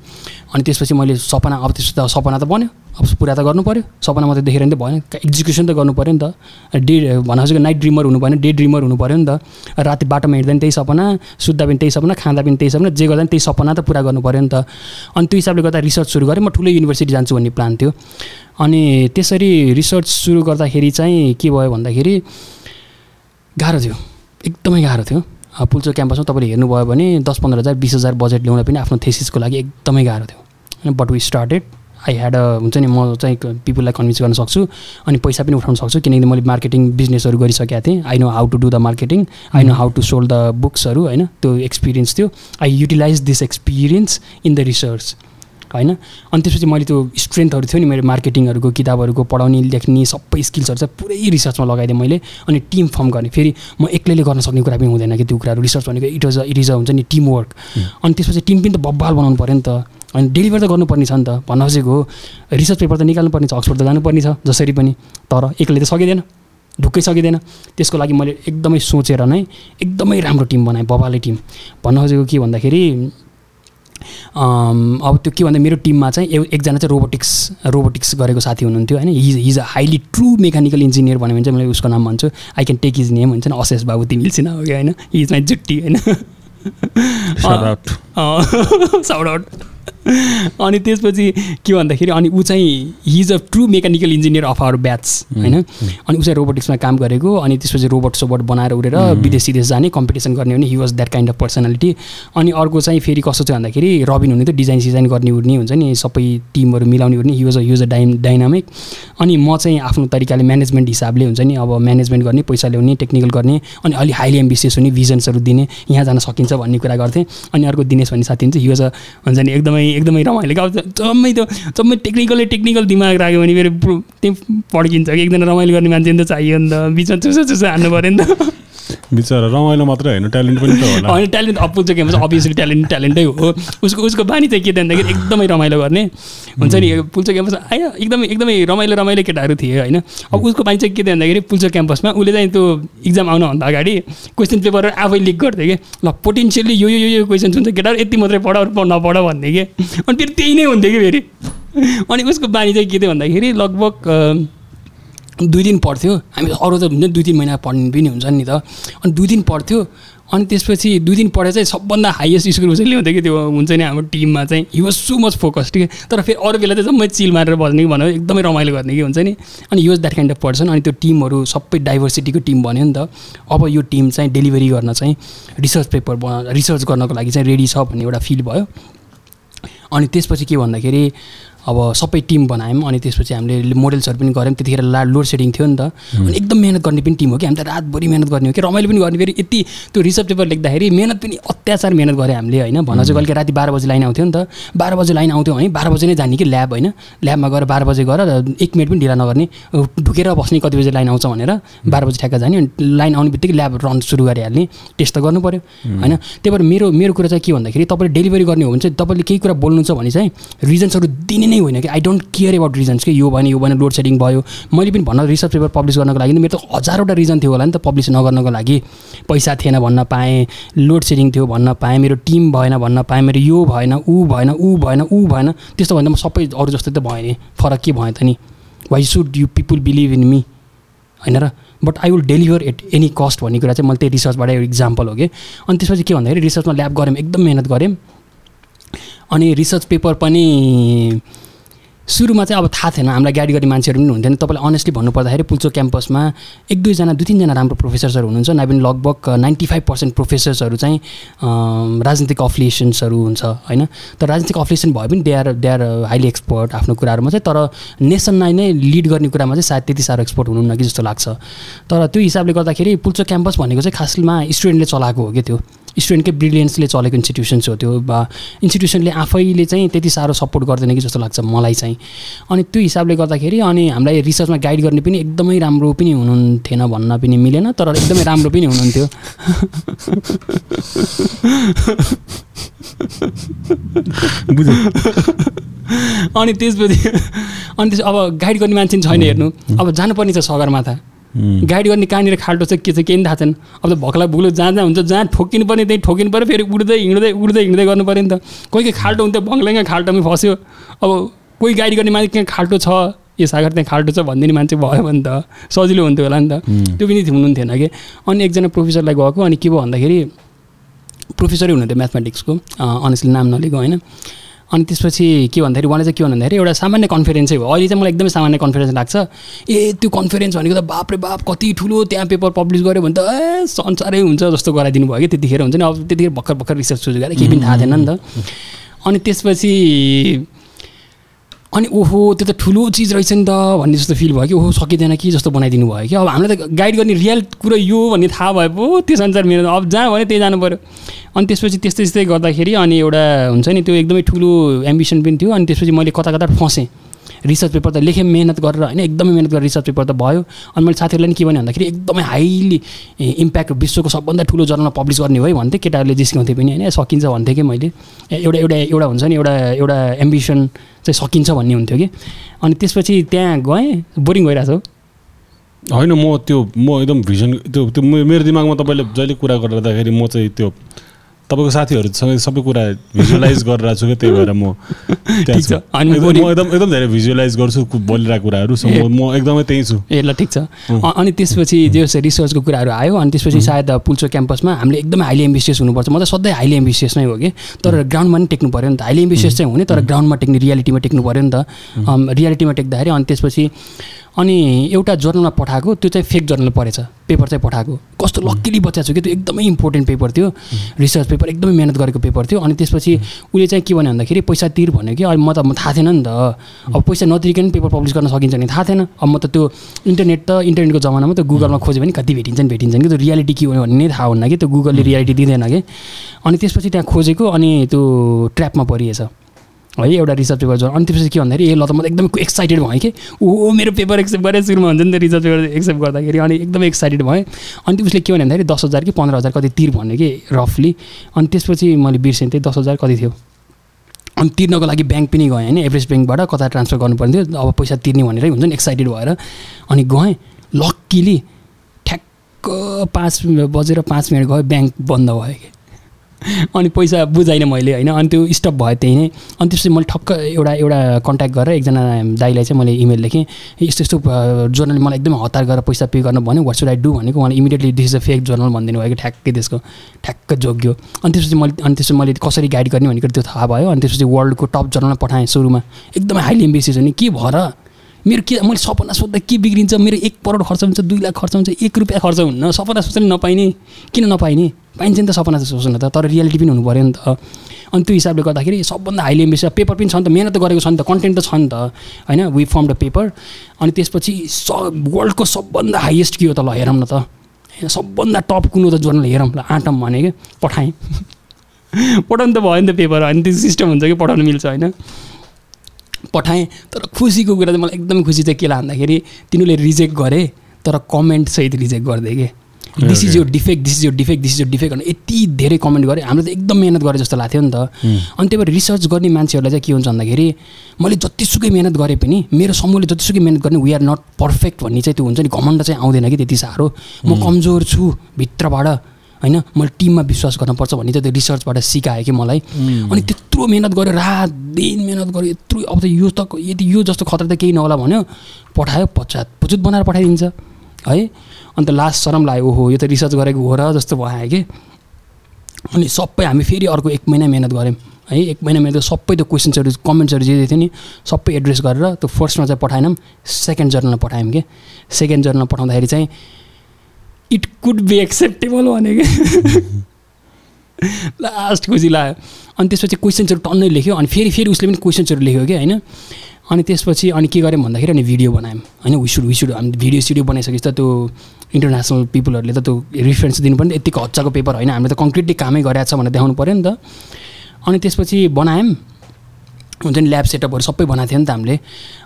Speaker 1: अनि त्यसपछि मैले सपना अब त्यस्तो त सपना त बन्यो अब पुरा त गर्नु पऱ्यो सपना मात्रै देखेर नि त भएन एक्जिक्युसन त गर्नु पऱ्यो नि त। डे खोजेको नाइट ड्रिमर हुनु भएन डे ड्रिमर हुनु पऱ्यो नि त। राति बाटोमा हिँड्दा पनि त्यही सपना सुत्दा पनि त्यही सपना खाँदा पनि त्यही सपना जे गर्दा पनि त्यही सपना त पुरा गर्नु पऱ्यो नि त। अनि त्यो हिसाबले गर्दा रिसर्च सुरु गरेँ म ठुलो युनिभर्सिटी जान्छु भन्ने प्लान थियो। अनि त्यसरी रिसर्च सुरु गर्दाखेरि चाहिँ के भयो भन्दाखेरि गाह्रो थियो। एकदमै गाह्रो थियो। पुल्चो क्याम्पसमा तपाईँले हेर्नुभयो भने दस पन्ध्र हजार बिस हजार बजेट ल्याउन पनि आफ्नो थेसिसको लागि एकदमै गाह्रो थियो। But we started I had uh हुन्छ नि म चाहिँ पिपुललाई कन्भिन्स गर्न सक्छु अनि पैसा पनि उठाउन सक्छु किनकि मैले मार्केटिङ बिजनेसहरू गरिसकेको थिएँ। I know how to do the marketing I know how to sold the बुक्सहरू होइन त्यो एक्सपिरियन्स थियो। I utilize this experience in the research होइन? अनि त्यसपछि मैले त्यो स्ट्रेन्थहरू थियो नि मेरो मार्केटिङहरूको किताबहरूको पढाउने लेख्ने सबै स्किल्सहरू चाहिँ पुरै रिसर्चमा लगाइदिएँ मैले अनि टिम फर्म गर्ने। फेरि म एक्लैले गर्न सक्ने कुरा पनि हुँदैन कि त्यो कुराहरू। रिसर्च भनेको it was it is uh हुन्छ नि टिम वर्क अनि त्यसपछि टिम पनि त बब्बाल बनाउनु पऱ्यो नि त। अनि डेलिभर त गर्नुपर्ने छ नि त। भन्न खोजेको हो रिसर्च पेपर त निकाल्नुपर्ने छ अक्सफोर्ड त जानुपर्ने छ जसरी पनि। तर एक्लै त सकिँदैन ढुक्कै सकिँदैन। त्यसको लागि मैले एकदमै सोचेर नै एकदमै राम्रो टिम बनाएँ बबाले टिम भन्न खोजेको के भन्दाखेरि अब त्यो के भन्दा मेरो टिममा चाहिँ एकजना चाहिँ रोबोटिक्स रोबोटिक्स गरेको साथी हुनुहुन्थ्यो होइन? He's he's a highly true mechanical engineer भन्यो भने चाहिँ मैले उसको नाम भन्छु। I can take his name हुन्छ नि? अशेष बाबु तिमीले चिना हो कि होइन हिज माई जुट्टी होइन? अनि त्यसपछि के भन्दाखेरि अनि ऊ चाहिँ he is a true mechanical engineer of our batch होइन? अनि ऊ चाहिँ रोबोटिक्समा काम गरेको अनि त्यसपछि रोबोट सोबोट बनाएर उडेर विदेश सिदेश जाने कम्पिटिसन गर्ने भने he was that kind of personality अनि अर्को चाहिँ फेरि कस्तो छ भन्दाखेरि रबिन हुने त डिजाइन सिजाइन गर्ने उड्ने हुन्छ नि सबै टिमहरू मिलाउने उड्ने he was a use a die dynamic अनि म चाहिँ आफ्नो तरिकाले म्यानेजमेन्ट हिसाबले हुन्छ नि अब म्यानेजमेन्ट गर्ने पैसा ल्याउने टेक्निकल गर्ने अनि अलिक हाइली एम्बिसियस हुने भिजन्सहरू दिने यहाँ जान सकिन्छ भन्ने कुरा गर्थेँ। अनि अर्को दिनेश भन्ने साथी हुन्छ हि वाज अ हुन्छ नि एकदमै एकदमै रमाइलो गाउँछ जम्मै त्यो जम्मै टेक्निकलै टेक्निकल दिमाग राख्यो भने मेरो त्यहीँ पड्किन्छ कि एकजना रमाइलो गर्ने मान्छे नि त चाहियो नि त। बिचमा चुसो चुसो हान्नु पऱ्यो नि त।
Speaker 2: बिचरा रमाइलो मात्रै होइन ट्यालेन्ट पनि त होला।
Speaker 1: होइन ट्यालेन्ट अप्पु चाहिँ के भन्छ अभियसली ट्यालेन्ट ट्यालेन्टै हो। उसको उसको बानी चाहिँ के भन्दाखेरि एकदमै रमाइलो गर्ने। हुन्छ नि पुल्चो क्याम्पस आयो एकदमै एकदमै रमाइलो रमाइलो केटाहरू थिए होइन। अब उसको बानी चाहिँ के त भन्दाखेरि पुल्चो क्याम्पसमा उसले चाहिँ त्यो इक्जाम आउनुभन्दा अगाडि क्वेसन पेपरहरू आफै लिक गर्थ्यो कि ल पोटेन्सियली यो यो यो क्वेसन हुन्छ केटाहरू यति मात्रै पढ नपढ भन्थे कि। अनि फेरि त्यही नै हुन्थ्यो कि फेरि। अनि उसको बानी चाहिँ के थियो भन्दाखेरि लगभग दुई दिन पढ्थ्यो। हामी अरू त हुन्छ दुई तिन महिना पढ्ने पनि हुन्छ नि त। अनि दुई दिन पढ्थ्यो अनि त्यसपछि दुई दिन पढेर चाहिँ सबभन्दा हाइएस्ट स्कोर चाहिँ ल्याउँथ्यो कि त्यो हुन्छ नि हाम्रो टिममा चाहिँ। He was so much focus ठिक तर फेरि अरू बेला चाहिँ जम्मै चिल मारेर बस्ने कि भन्यो एकदमै रमाइलो गर्ने कि हुन्छ नि। अनि use that kind of person अनि त्यो टिमहरू सबै डाइभर्सिटीको टिम भन्यो नि त। अब यो टिम चाहिँ डेलिभरी गर्न चाहिँ रिसर्च पेपर रिसर्च गर्नको लागि चाहिँ रेडी छ भन्ने एउटा फिल भयो। अनि त्यसपछि के भन्दाखेरि अब सबै टिम बनायौँ अनि त्यसपछि हामीले मोडल्सहरू पनि गऱ्यौँ। त्यतिखेर ला लोड सेडिङ थियो नि त। अनि एकदम मिहिनेत गर्ने पनि टिम हो कि? हामी त रातभरि मिहिनेत गर्ने हो कि? रमाइलो पनि गर्ने फेरि यति त्यो रिसर्च पेपर लेख्दाखेरि मिहिनेत पनि अत्याचार मिहिनेत गरेँ हामीले होइन। भन्न चाहिँ कहिले राति बाह्र बजी लाइन आउँथ्यो नि त। बाह्र बजी लाइन आउँथ्यो भने बाह्र बजी नै जाने कि ल्याब होइन। ल्याबमा गएर बाह्र बजी गएर एक मिनट पनि ढिला नगर्ने। ढुकेर बस्ने कति बजी लाइन आउँछ भनेर बाह्र बजी ठ्याक्क जाने। अनि लाइन आउने बित्तिकै ल्याब रन सुरु गरिहाल्ने। टेस्ट त गर्नु पऱ्यो होइन। त्यही भएर मेरो मेरो कुरा चाहिँ के भन्दाखेरि तपाईँले डेलिभरी गर्ने हो भने चाहिँ तपाईँले केही कुरा बोल्नु छ भने चाहिँ रिजन्सहरू दिने नै होइन कि? I don't care about reasons कि? यो भने यो भने लोड सेडिङ भयो। मैले पनि भन्न रिसर्च पेपर पब्लिस गर्नको लागि मेरो त हजारवटा रिजन थियो होला नि त पब्लिस नगर्नको लागि। पैसा थिएन भन्न पाएँ लोड सेडिङ थियो भन्न पाएँ मेरो टिम भएन भन्न पाएँ मेरो यो भएन ऊ भएन ऊ भएन ऊ भएन। त्यस्तो भन्दा म सबै अरू जस्तो त भएँ नि। फरक के भयो त नि? Why should you people believe in me होइन र? But I will deliver at any cost भन्ने कुरा चाहिँ मैले त्यही रिसर्चबाट एउटा इक्जाम्पल हो कि? अनि त्यसपछि के भन्दाखेरि रिसर्चमा ल्याब गऱ्यौँ एकदम मिहिनेत गऱ्यौँ। अनि रिसर्च पेपर पनि सुरुमा चाहिँ अब थाहा थिएन हामीलाई गाइड गर्ने मान्छेहरू पनि हुन्थेन। तपाईँलाई अनेस्टली भन्नुपर्दाखेरि पुल्चो क्याम्पसमा एक दुईजना दुई तिनजना राम्रो प्रोफेसर्सहरू हुनुहुन्छ। पनि लगभग नाइन्टी फाइभ पर्सेन्ट प्रोफेसर्सहरू चाहिँ राजनीतिक अफिलिएसन्सहरू हुन्छ होइन? तर राजनीतिक अफिलिएसन भए पनि are they are highly expert आफ्नो कुराहरूमा चाहिँ तर नेसनलाई नै लिड गर्ने कुरामा चाहिँ सायद त्यति साह्रो एक्सपर्ट हुनुहुन्न कि जस्तो लाग्छ। तर त्यो हिसाबले गर्दाखेरि पुल्चो क्याम्पस भनेको चाहिँ खासमा स्टुडेन्टले चलाएको हो कि त्यो? स्टुडेन्टकै ब्रिलियन्सले चलेको इन्स्टिट्युसन्स हो त्यो इन्स्टिट्युसनले आफैले चाहिँ त्यति साह्रो सपोर्ट गर्दैन कि जस्तो लाग्छ मलाई चाहिँ। अनि त्यो हिसाबले गर्दाखेरि अनि हामीलाई रिसर्चमा गाइड गर्ने पनि एकदमै राम्रो पनि हुनुहुन्थेन भन्न पनि मिलेन तर एकदमै राम्रो पनि हुनुहुन्थ्यो। अनि त्यसपछि अनि त्यस अब गाइड गर्ने मान्छे छैन हेर्नु। अब जानुपर्ने छ सगरमाथा। गाइड गर्ने कहाँनिर खाल्टो छ के छ केही पनि थाहा छैन। अब त भक्ला भुलो जहाँ जहाँ हुन्छ जहाँ ठोकिनु पर्ने त्यहीँ ठोकिनु पऱ्यो फेरि उड्दै हिँड्दै उड्दै हिँड्दै गर्नु पऱ्यो नि त। कोही कोही खाल्टो हुन्थ्यो भङ्ग्लाङ खाल्टोमा फस्यो। अब कोही गाइड गर्ने मान्छे कहाँ खाल्टो छ यो सागर त्यहाँ खाल्टो छ भनिदिने मान्छे भयो भने त सजिलो हुन्थ्यो होला नि त। त्यो पनि हुनुहुन्थेन कि। अनि एकजना प्रोफेसरलाई गएको अनि के भयो भन्दाखेरि प्रोफेसरै हुनुहुन्थ्यो म्याथमेटिक्सको अनेस्टली नाम नलिएको होइन। अनि त्यसपछि के भन्दाखेरि उहाँले चाहिँ के भन्दाखेरि एउटा सामान्य कन्फरेन्सै हो अहिले चाहिँ मलाई एकदमै सामान्य कन्फरेन्स लाग्छ। ए त्यो कन्फरेन्स भनेको त बापरे बाप कति ठुलो त्यहाँ पेपर पब्लिस गऱ्यो भने त ए संसारै हुन्छ जस्तो गराइदिनु भयो कि त्यतिखेर हुन्छ नि। अब त्यतिखेर भर्खर भर्खर रिसर्च सुरु गरेर केही पनि थाहा थिएन नि त। अनि त्यसपछि अनि ओहो त्यो त ठुलो चिज रहेछ नि त भन्ने जस्तो फिल भयो कि ओहो सकिँदैन कि जस्तो बनाइदिनु भयो कि। अब हामीलाई त गाइड गर्ने रियल कुरो यो भन्ने थाहा भयो पो त्यो संसार मेरो अब जहाँ भने त्यही जानु पऱ्यो अनि त्यसपछि त्यस्तै त्यस्तै गर्दाखेरि अनि एउटा हुन्छ नि त्यो एकदमै ठुलो एम्बिसन पनि थियो। अनि त्यसपछि मैले कता कता फसेँ। रिसर्च पेपर त लेखेँ मिहिनेत गरेर होइन एकदमै मिहिनेत गरेर रिसर्च पेपर त भयो। अनि मैले साथीहरूलाई पनि के भने भन्दाखेरि एकदमै हाइली इम्प्याक्ट विश्वको सबभन्दा ठुलो जर्नलमा पब्लिस गर्ने हो भन्थेँ। केटाहरूले जिस्काउँथेँ पनि होइन सकिन्छ भन्थेँ कि मैले। एउटा एउटा एउटा हुन्छ नि एउटा एउटा एम्बिसन चाहिँ सकिन्छ भन्ने हुन्थ्यो कि। अनि त्यसपछि त्यहाँ गएँ बोरिङ भइरहेको
Speaker 2: छ होइन म त्यो म एकदम भिजन त्यो त्यो मेरो दिमागमा तपाईँले जहिले कुरा गर्दाखेरि म चाहिँ त्यो तपाईँको साथीहरूसँग सबै कुरा भिजुअलाइज गरिरहेको छु क्या त्यही भएर म म एकदम एकदम धेरै भिजुअलाइज गर्छु बोलिरहेको कुराहरू सो म एकदमै त्यही छु।
Speaker 1: ए ल ठिक छ। अनि त्यसपछि जे रिसर्चको कुराहरू आयो अनि त्यसपछि सायद पुल्चो क्याम्पसमा हामीले एकदमै हाइली एम्बिसियस हुनुपर्छ। म त सधैँ हाइली एम्बिसियस नै हो कि। तर ग्राउन्डमा पनि टेक्नु पऱ्यो नि त। हाइली एम्बिसियस चाहिँ हुने तर ग्राउन्डमा टेक्ने रियालिटीमा टेक्नु पऱ्यो नि त। रियालिटीमा टेक्दाखेरि अनि त्यसपछि अनि एउटा जर्नलमा पठाएको त्यो चाहिँ फेक जर्नल परेछ पेपर चाहिँ पठाएको। कस्तो लक्कीली बच्चा छु कि त्यो एकदमै इम्पोर्टेन्ट पेपर थियो। रिसर्च पेपर एकदमै मिहिनेत गरेको पेपर थियो। अनि त्यसपछि उसले चाहिँ के भन्यो भन्दाखेरि पैसा तिर भन्यो कि अहिले म त थाहा थिएन नि त। अब पैसा नतिरिकन पेपर पब्लिस गर्न सकिन्छ भने थाहा थिएन। अब म त त्यो इन्टरनेट त इन्टरनेटको जमानामा त गुगलमा खोज्यो भने कति भेटिन्छन् भेटिन्छन् कि। त्यो रियालिटी के हो भन्ने थाहा हुन्न कि। त्यो गुगलले रियालिटी दिँदैन कि। अनि त्यसपछि त्यहाँ खोजेको अनि त्यो ट्र्यापमा परिएछ। है एउटा रिसर्च पेपर जो अनि त्यसपछि के भन्दाखेरि ए ल त म एकदमै एक्साइटेड भएँ कि। ओ मेरो पेपर एक्सेप्ट गरेँ सुरुमा हुन्छ नि त रिसर्च पेपर एक्सेप्ट गर्दाखेरि। अनि एकदमै एक्साइटेड भएँ। अनि उसले के भन्यो भन्दाखेरि दस हजार कि पन्ध्र हजार कति तिर भन्यो कि रफली अनि त्यसपछि मैले बिर्सेँ त्यही दस हजार कति थियो। अनि तिर्नको लागि ब्याङ्क पनि गएँ होइन एभरेज ब्याङ्कबाट कता ट्रान्सफर गर्नुपर्ने थियो अब पैसा तिर्ने भनेरै हुन्छ नि एक्साइटेड भएर। अनि गएँ। लक्कीली ठ्याक्क पाँच बजेर पाँच मिनट गयो ब्याङ्क बन्द भयो। कि अनि पैसा बुझाइनँ मैले होइन? अनि त्यो स्टप भयो त्यही नै। अनि त्यसपछि मैले ठक्क एउटा एउटा कन्ट्याक्ट गरेर एकजना दाईलाई चाहिँ मैले इमेल लेखेँ। यस्तो यस्तो जर्नल मलाई एकदमै हतार गरेर पैसा पे गर्न भन्यो। वाट सुड आई डु भनेको उहाँले immediately this is a fake journal भनिदिनु भयो कि ठ्याक्कै त्यसको ठ्याक्क जोग्यो। अनि त्यसपछि मैले अनि त्यसपछि मैले कसरी गाइड गर्ने भनेको त्यो थाहा भयो। अनि त्यसपछि वर्ल्डको टप जर्नलमा पठाएँ सुरुमा। एकदमै हाइली एम्बिसियस नि के भएर मेरो के मैले सपना सोध्दा के बिग्रिन्छ? मेरो एक करोड खर्च हुन्छ दुई लाख खर्च हुन्छ एक रुपियाँ खर्च हुन्न। सपना सोच्दा नपाइने। किन नपाइने? पाइन्छ नि त सपना चाहिँ सोच्नु त तर रियालिटी पनि हुनु पऱ्यो नि त। अनि त्यो हिसाबले गर्दाखेरि सबभन्दा हाइली एम्बिसियस पेपर पनि छ नि त मिहिनेत गरेको छ नि त कन्टेन्ट त छ नि त होइन वी फर्म द पेपर अनि त्यसपछि स वर्ल्डको सबभन्दा हाइएस्ट के हो त ल हेरौँ न त। होइन सबभन्दा टप कुन हो त जर्नल हेरौँ ल आँटम भने कि पठाएँ। पठाउनु त भयो नि त पेपर होइन त्यो सिस्टम हुन्छ कि पठाउनु मिल्छ होइन। पठाएँ तर खुसीको कुरा चाहिँ मलाई एकदमै खुसी चाहिँ के लाग्दाखेरि तिनीहरूले रिजेक्ट गरे तर कमेन्टसहित रिजेक्ट गरिदिए कि। दिस इज यो डिफेक्ट दिस इज यो डिफेक्ट दिस इज यो डिफेक्ट भनेर यति धेरै कमेन्ट गरेँ। हाम्रो त एकदम मिहिनेत गरे जस्तो लाग्थ्यो नि त। अनि त्यही भएर रिसर्च गर्ने मान्छेहरूलाई चाहिँ के हुन्छ भन्दाखेरि मैले जतिसुकै मिहिनेत गरेँ पनि मेरो समूहले जतिसुकै मिहिनेत गर्ने वी आर नट पर्फेक्ट भन्ने चाहिँ त्यो हुन्छ नि। घमण्ड चाहिँ आउँदैन कि त्यति साह्रो। म कमजोर छु भित्रबाट होइन? मैले टिममा विश्वास गर्नुपर्छ भन्ने चाहिँ त्यो रिसर्चबाट सिकायो कि मलाई। अनि त्यत्रो मिहिनेत गरेँ रात दिन मिहिनेत गरेँ यत्रो अब त यो त यदि यो जस्तो खतरा त केही नहोला भन्यो। पठायो पचात पुचुत बनाएर पठाइदिन्छ है? अन्त लास्ट शरम लाग्यो ओहो यो त रिसर्च गरेको हो र जस्तो भयो कि। अनि सबै हामी फेरि अर्को एक महिना मिहिनेत गऱ्यौँ। है एक महिना मिहिनेत सबै त्यो क्वेसन्सहरू कमेन्ट्सहरू जे थियो नि सबै एड्रेस गरेर त्यो फर्स्टमा चाहिँ पठाएनौँ सेकेन्ड जर्नलमा पठायौँ कि। सेकेन्ड जर्नलमा पठाउँदाखेरि चाहिँ इट कुड बी एक्सेप्टेबल भने कि। लास्ट खुसी लाग्यो। अनि त्यसपछि क्वेसन्सहरू टन्नै लेख्यो। अनि फेरि फेरि उसले पनि क्वेसन्सहरू लेख्यो कि होइन। अनि त्यसपछि अनि के गर्यौँ भन्दाखेरि अनि भिडियो बनायौँ। होइन विसुड विसुड हामी भिडियो सिडियो बनाइसकेपछि त त्यो इन्टरनेसनल पिपलहरूले त त्यो रिफरेन्स दिनु पनि यतिको हच्चाको पेपर होइन। हामीले त कङ्क्रिटली कामै गरेको छ भनेर देखाउनु पऱ्यो नि त। अनि त्यसपछि बनायौँ। हुन्छ नि ल्याब सेटअपहरू सबै बनाएको थियो नि त हामीले।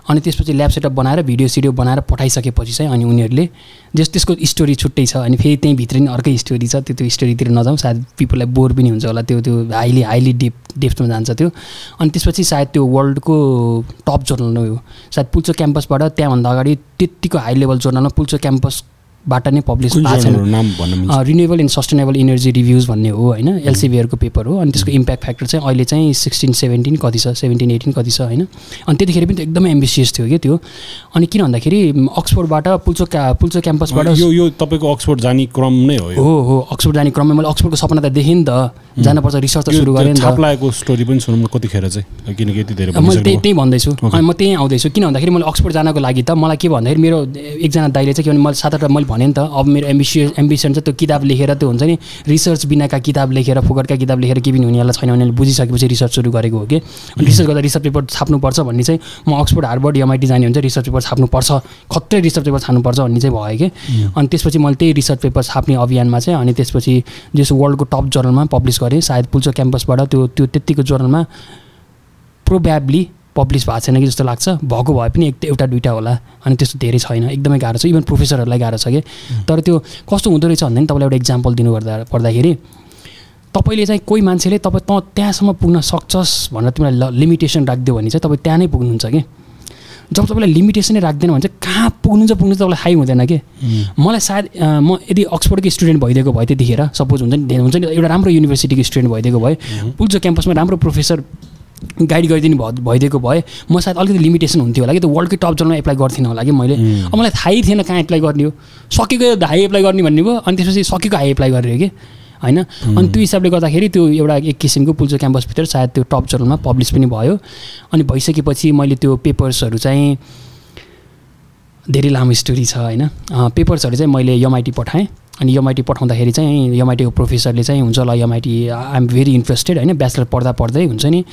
Speaker 1: अनि त्यसपछि ल्याब सेटअप बनाएर भिडियो सिडियो बनाएर पठाइसकेपछि चाहिँ अनि उनीहरूले जस त्यसको स्टोरी छुट्टै छ अनि फेरि त्यहीँ भित्र नि अर्कै स्टोरी छ त्यो त्यो स्टोरीतिर नजाउँ सायद पिपललाई बोर पनि हुन्छ होला त्यो त्यो हाइली हाइली डेप डेप्थमा जान्छ त्यो। अनि त्यसपछि सायद त्यो वर्ल्डको टप जर्नल हो। सायद पुल्चो क्याम्पसबाट त्यहाँभन्दा अगाडि त्यत्तिको हाई लेभल जर्नलमा पुल्चो क्याम्पस बाट नै पब्लिस भएको छैन। Renewable and sustainable energy reviews भन्ने हो होइन एलसिबिआरको पेपर हो अनि त्यसको इम्प्याक्ट फ्याक्टर चाहिँ अहिले चाहिँ सिक्सटिन सेभेन्टिन कति छ? सेभेन्टिन एटिन कति छ होइन? अनि त्यतिखेर पनि त्यो एकदमै एम्बिसियस थियो कि त्यो। अनि किन भन्दाखेरि अक्सफोर्डबाट पुल्चो क्या पुल्चो क्याम्पसबाट
Speaker 2: यो यो तपाईँको अक्सफोर्ड जाने क्रम नै हो
Speaker 1: हो हो अक्सफोर्ड जाने क्रममा मैले अक्सफोर्डको सपना त देखेँ नि त। जानुपर्छ रिसर्च त सुरु गरेँ त।
Speaker 2: स्टोरी पनि सुनौँ कतिखेर चाहिँ? किनकि यति धेरै
Speaker 1: मैले त्यही त्यही भन्दैछु. अनि म त्यहीँ आउँदैछु। किन भन्दाखेरि मैले अक्सफोर्ड जानको लागि त मलाई के भन्दाखेरि मेरो एकजना दाइले चाहिँ के भने मैले सात आठवटा मैले भनेँ नि त अब मेरो एम्बिसियस एम्बिसन चाहिँ त्यो किताब लेखेर त्यो हुन्छ नि रिसर्च बिनाका किताब लेखेर फुकटका किताब लेखेर के पनि हुनेवाला छैन उनीहरूले बुझिसकेपछि रिसर्च सुरु गरेको हो कि? अनि रिसर्च गर्दा रिसर्च पेपर छाप्नुपर्छ भन्ने चाहिँ म अक्सफोर्ड हार्वर्ड एमआइटी जाने हुन्छ रिसर्च पेपर छाप्नुपर्छ खत्रै रिसर्च पेपर छाप्नुपर्छ भन्ने चाहिँ भयो कि? अनि त्यसपछि मैले त्यही रिसर्च पेपर छाप्ने अभियानमा चाहिँ अनि त्यसपछि जस वर्ल्डको टप जर्नलमा पब्लिस गरेँ सायद पुल्चो क्याम्पसबाट त्यो त्यो त्यत्तिको जर्नलमा प्रोब्याब्ली पब्लिस भएको छैन कि जस्तो लाग्छ। भएको भए पनि एक एउटा दुइटा होला अनि त्यस्तो धेरै छैन। एकदमै गाह्रो छ। इभन प्रोफेसरहरूलाई गाह्रो छ कि। तर त्यो कस्तो हुँदो रहेछ भन्दा नि तपाईँलाई एउटा इक्जाम्पल दिनु पर्दा पर्दाखेरि तपाईँले चाहिँ कोही मान्छेले तपाईँ त त्यहाँसम्म पुग्न सक्छस् भनेर तिमीलाई ल लिमिटेसन राखिदियो भने चाहिँ तपाईँ त्यहाँ नै पुग्नुहुन्छ कि। जब तपाईँलाई लिमिटेसनै राख्दैन भने चाहिँ कहाँ पुग्नु चाहिँ पुग्नु तपाईँलाई थाहै हुँदैन कि। मलाई सायद म यदि अक्सफोर्डकै स्टुडेन्ट भइदिएको भए त्यतिखेर सपोज हुन्छ नि हुन्छ नि एउटा राम्रो युनिभर्सिटीको स्टुडेन्ट भइदिएको भए पुल्चो क्याम्पसमा राम्रो प्रोफेसर गाइड गरिदिनु भयो भइदिएको भए म सायद अलिकति लिमिटेसन हुन्थ्यो होला कि त्यो वर्ल्डकै टप जर्नलमा एप्लाई गर्थेन होला कि मैले। अब मलाई थाहै थिएन कहाँ एप्लाई गर्ने हो। सकेको हाई एप्लाई गर्ने भन्ने भयो अनि त्यसपछि सकेको हाई एप्लाई गरेर कि होइन? अनि त्यो हिसाबले गर्दाखेरि त्यो एउटा एक किसिमको पुल्चो क्याम्पसभित्र सायद त्यो टप जर्नलमा पब्लिस पनि भयो। अनि भइसकेपछि मैले त्यो पेपर्सहरू चाहिँ धेरै लामो स्टोरी छ होइन? पेपर्सहरू चाहिँ मैले एमआइटी पठाएँ। अनि एमआइटी पठाउँदाखेरि चाहिँ एमआइटीको प्रोफेसरले चाहिँ हुन्छ ल एमआइटी आइएम भेरी इन्ट्रेस्टेड होइन? ब्याचलर पढ्दा पढ्दै हुन्छ नि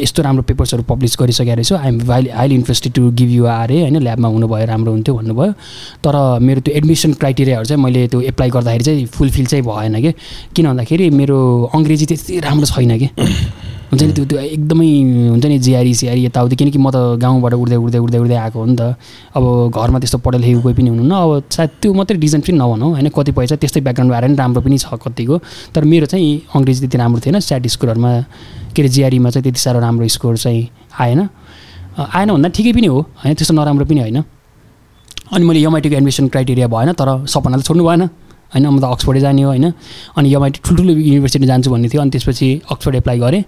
Speaker 1: यस्तो राम्रो पेपर्सहरू पब्लिस गरिसकेको रहेछु। I'm भाइली highly interested to give you are होइन? ल्याबमा हुनुभयो राम्रो हुन्थ्यो भन्नुभयो। तर मेरो त्यो एडमिसन क्राइटेरियाहरू चाहिँ मैले त्यो एप्लाई गर्दाखेरि चाहिँ फुलफिल चाहिँ भएन कि। किन भन्दाखेरि मेरो अङ्ग्रेजी त्यति राम्रो छैन कि। हुन्छ नि त्यो त्यो एकदमै हुन्छ नि जिआरी सिआरी यताउति। किनकि म त गाउँबाट उड्दै उड्दै उड्दै उड्दै आएको हो नि त। अब घरमा त्यस्तो पढेर लेखेको कोही पनि हुनुहुन्न अब सायद त्यो मात्रै रिजन पनि नभनौँ होइन? कतिपय चाहिँ त्यस्तै ब्याकग्राउन्ड आएर नि राम्रो पनि छ कतिको। तर मेरो चाहिँ अङ्ग्रेजी त्यति राम्रो थिएन। स्याट स्कुलहरूमा के अरे जिआरीमा चाहिँ त्यति साह्रो राम्रो स्कोर चाहिँ आएन। आएन भन्दा ठिकै पनि हो होइन? त्यस्तो नराम्रो पनि होइन। अनि मैले एमआइटीको एडमिसन क्राइटेरिया भएन तर सपनाले छोड्नु भएन। होइन म त अक्सफोर्डै जाने हो होइन। अनि एमआइटी ठुल्ठुलो युनिभर्सिटी जान्छु भन्ने थियो अनि त्यसपछि अक्सफोर्ड एप्लाई गरेँ।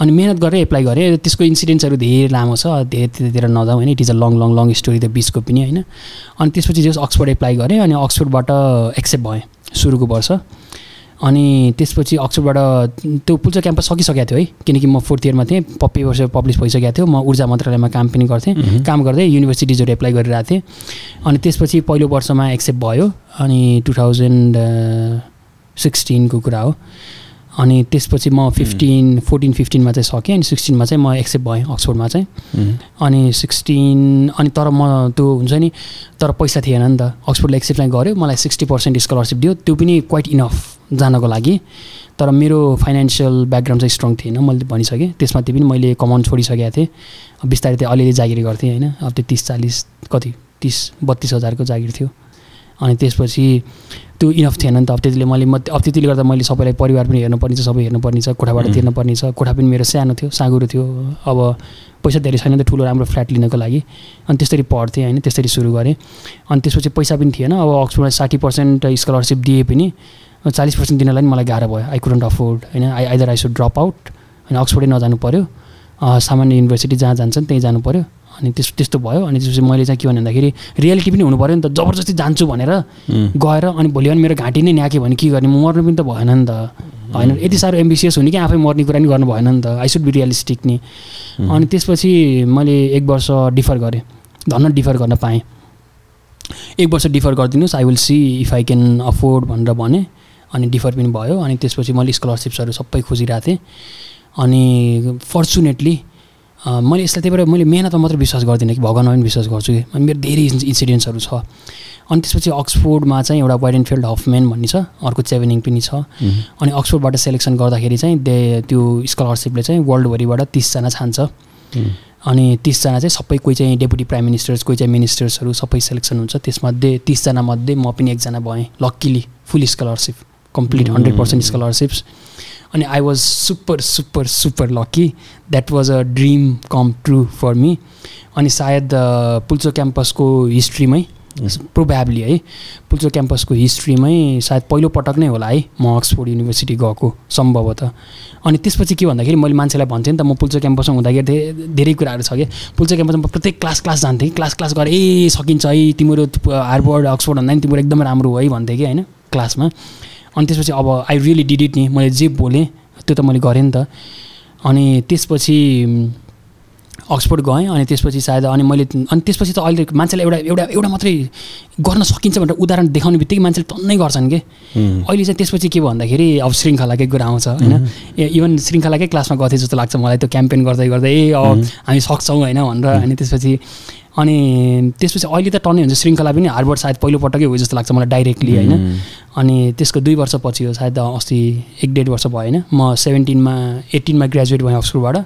Speaker 1: अनि मिहिनेत गरेर एप्लाई गरेँ। त्यसको इन्सिडेन्ट्सहरू धेरै लामो छ धेरै त्यतातिर नजाउँ होइन। It is a long long long story त बिचको पनि होइन। अनि त्यसपछि जस अक्सफोर्ड एप्लाई गरेँ अनि अक्सफोर्डबाट एक्सेप्ट भएँ सुरुको वर्ष। अनि त्यसपछि अक्सफोर्डबाट त्यो पुल्चो क्याम्पस सकिसकेको थियो है। किनकि म फोर्थ इयरमा थिएँ पप्पी वर्ष पब्लिस भइसकेको थियो। म ऊर्जा मन्त्रालयमा काम पनि गर्थेँ काम गर्दै युनिभर्सिटिजहरू एप्लाई गरिरहेको थिएँ। अनि त्यसपछि पहिलो वर्षमा एक्सेप्ट भयो। अनि टु थाउजन्ड सिक्सटिनको कुरा हो। अनि त्यसपछि म फिफ्टिन फोर्टिन फिफ्टिनमा चाहिँ सकेँ अनि सिक्सटिनमा चाहिँ म एक्सेप्ट भएँ अक्सफोर्डमा चाहिँ। अनि सिक्सटिन अनि तर म त्यो हुन्छ नि तर पैसा थिएन नि त। अक्सफोर्डले एक्सेप्ट चाहिँ गऱ्यो मलाई सिक्सटी पर्सेन्ट स्कलरसिप दियो त्यो पनि क्वाइट इनफ जानको लागि। तर मेरो फाइनेन्सियल ब्याकग्राउन्ड चाहिँ स्ट्रङ थिएन मैले भनिसकेँ। त्यसमा त्यो पनि मैले कमाउन छोडिसकेको थिएँ। बिस्तारै त्यो अलिअलि जागिर गर्थेँ होइन। अब त्यो तिस चालिस कति तिस बत्तिस हजारको जागिर थियो। अनि त्यसपछि त्यो इनफ थिएन नि त। अब त्यतिले मैले म अब त्यतिले गर्दा मैले सबैलाई परिवार पनि हेर्नुपर्ने छ सबै हेर्नुपर्ने छ कोठाबाट तिर्नुपर्ने छ कोठा पनि मेरो सानो थियो साँगुरो थियो। अब पैसा धेरै छैन त ठुलो राम्रो फ्ल्याट लिनको लागि। अनि त्यसरी पढ्थेँ होइन त्यसरी सुरु गरेँ। अनि त्यसपछि पैसा पनि थिएन। अब अक्सफोर्डमा साठी पर्सेन्ट स्कलरसिप दिए पनि। चालिस पर्सेन्ट दिनलाई पनि मलाई गाह्रो भयो। आई कुडन्ट अफोर्ड होइन। I either I should drop out होइन अक्सफोर्डै नजानु पऱ्यो सामान्य युनिभर्सिटी जहाँ जान्छन् त्यहीँ जानु पऱ्यो अनि त्यस त्यस्तो भयो। अनि त्यसपछि मैले चाहिँ के भने भन्दाखेरि रियालिटी पनि हुनु पऱ्यो नि त। जबरजस्ती जान्छु भनेर गएर अनि भोलि अनि मेरो घाँटी नै न्याक्यो भने के गर्ने? म मर्नु पनि त भएन नि त। होइन। यति साह्रो एम्बिसियस हुने कि आफै मर्ने कुरा नि गर्नु भएन नि त। आई सुड बी रियलिस्टिक नि। अनि त्यसपछि मैले एक वर्ष डिफर गरेँ। धन्न डिफर गर्न पाएँ। एक वर्ष डिफर गरिदिनुहोस्। I will see if I can afford भनेर भने। अनि डिफर पनि भयो। अनि त्यसपछि मैले स्कलरसिप्सहरू सबै खोजिरहेको थिएँ। अनि फर्चुनेटली मैले यसलाई त्यही भएर मैले मेहनतमा मात्रै विश्वास गर्दिनँ कि भगवान्मा पनि विश्वास गर्छु कि। अनि मेरो धेरै इन्सिडेन्ट्सहरू छ। अनि त्यसपछि अक्सफोर्डमा चाहिँ एउटा वाइड एन्ड फिल्ड हफम्यान भन्ने छ अर्को चेभेनिङ पनि छ। अनि अक्सफोर्डबाट सेलेक्सन गर्दाखेरि चाहिँ दे त्यो स्कलरसिपले चाहिँ वर्ल्डभरिबाट तिसजना छान्छ। अनि तिसजना चाहिँ सबै कोही चाहिँ डेपुटी प्राइम मिनिस्टर्स कोही चाहिँ मिनिस्टर्सहरू सबै सेलेक्सन हुन्छ। त्यसमध्ये तिसजना मध्ये म पनि एकजना भएँ luckily full scholarship complete hundred percent scholarships अनि I was super super super lucky that was a dream come true for me अनि सायद पुल्चो क्याम्पसको हिस्ट्रीमै प्रोभ्याब्ली है पुल्चो क्याम्पसको हिस्ट्रीमै सायद पहिलो पटक नै होला है म अक्सफोर्ड युनिभर्सिटी गएको सम्भवतः। अनि त्यसपछि के भन्दाखेरि मैले मान्छेलाई भन्थेँ नि त म पुल्चो क्याम्पसमा हुँदाखेरि धेरै धेरै कुराहरू छ कि पुल्चो क्याम्पसमा प्रत्येक क्लास क्लास जान्थेँ क्लास क्लास गरेँ ए सकिन्छ है तिम्रो हार्बर्ड अक्सफोर्ड भन्दा नि तिम्रो एकदमै राम्रो हो है भन्थेँ कि होइन क्लासमा। अनि त्यसपछि अब आई रियली डिड इट नि। मैले जे बोलेँ त्यो त मैले गरेँ नि त। अनि त्यसपछि अक्सफोर्ड गएँ अनि त्यसपछि सायद अनि मैले अनि त्यसपछि त अहिले मान्छेलाई एउटा एउटा एउटा मात्रै गर्न सकिन्छ भनेर उदाहरण देखाउने बित्तिकै मान्छेले तन्नै गर्छन् कि? अहिले चाहिँ त्यसपछि के भन्दाखेरि अब श्रृङ्खलाकै कुरा आउँछ होइन? इभन श्रृङ्खलाकै क्लासमा गर्थेँ जस्तो लाग्छ मलाई त्यो क्याम्पेन गर्दै गर्दै ए अब हामी सक्छौँ होइन भनेर। अनि त्यसपछि अनि त्यसपछि अहिले त टन्नै हुन्छ श्रृङ्खला पनि हार्बर्ड सायद पहिलोपटकै हो जस्तो लाग्छ मलाई डाइरेक्टली होइन? अनि त्यसको दुई वर्षपछि हो सायद अस्ति एक डेढ वर्ष भयो होइन? म सेभेन्टिनमा एट्टिनमा ग्रेजुएट भएँ अक्सफोर्डबाट।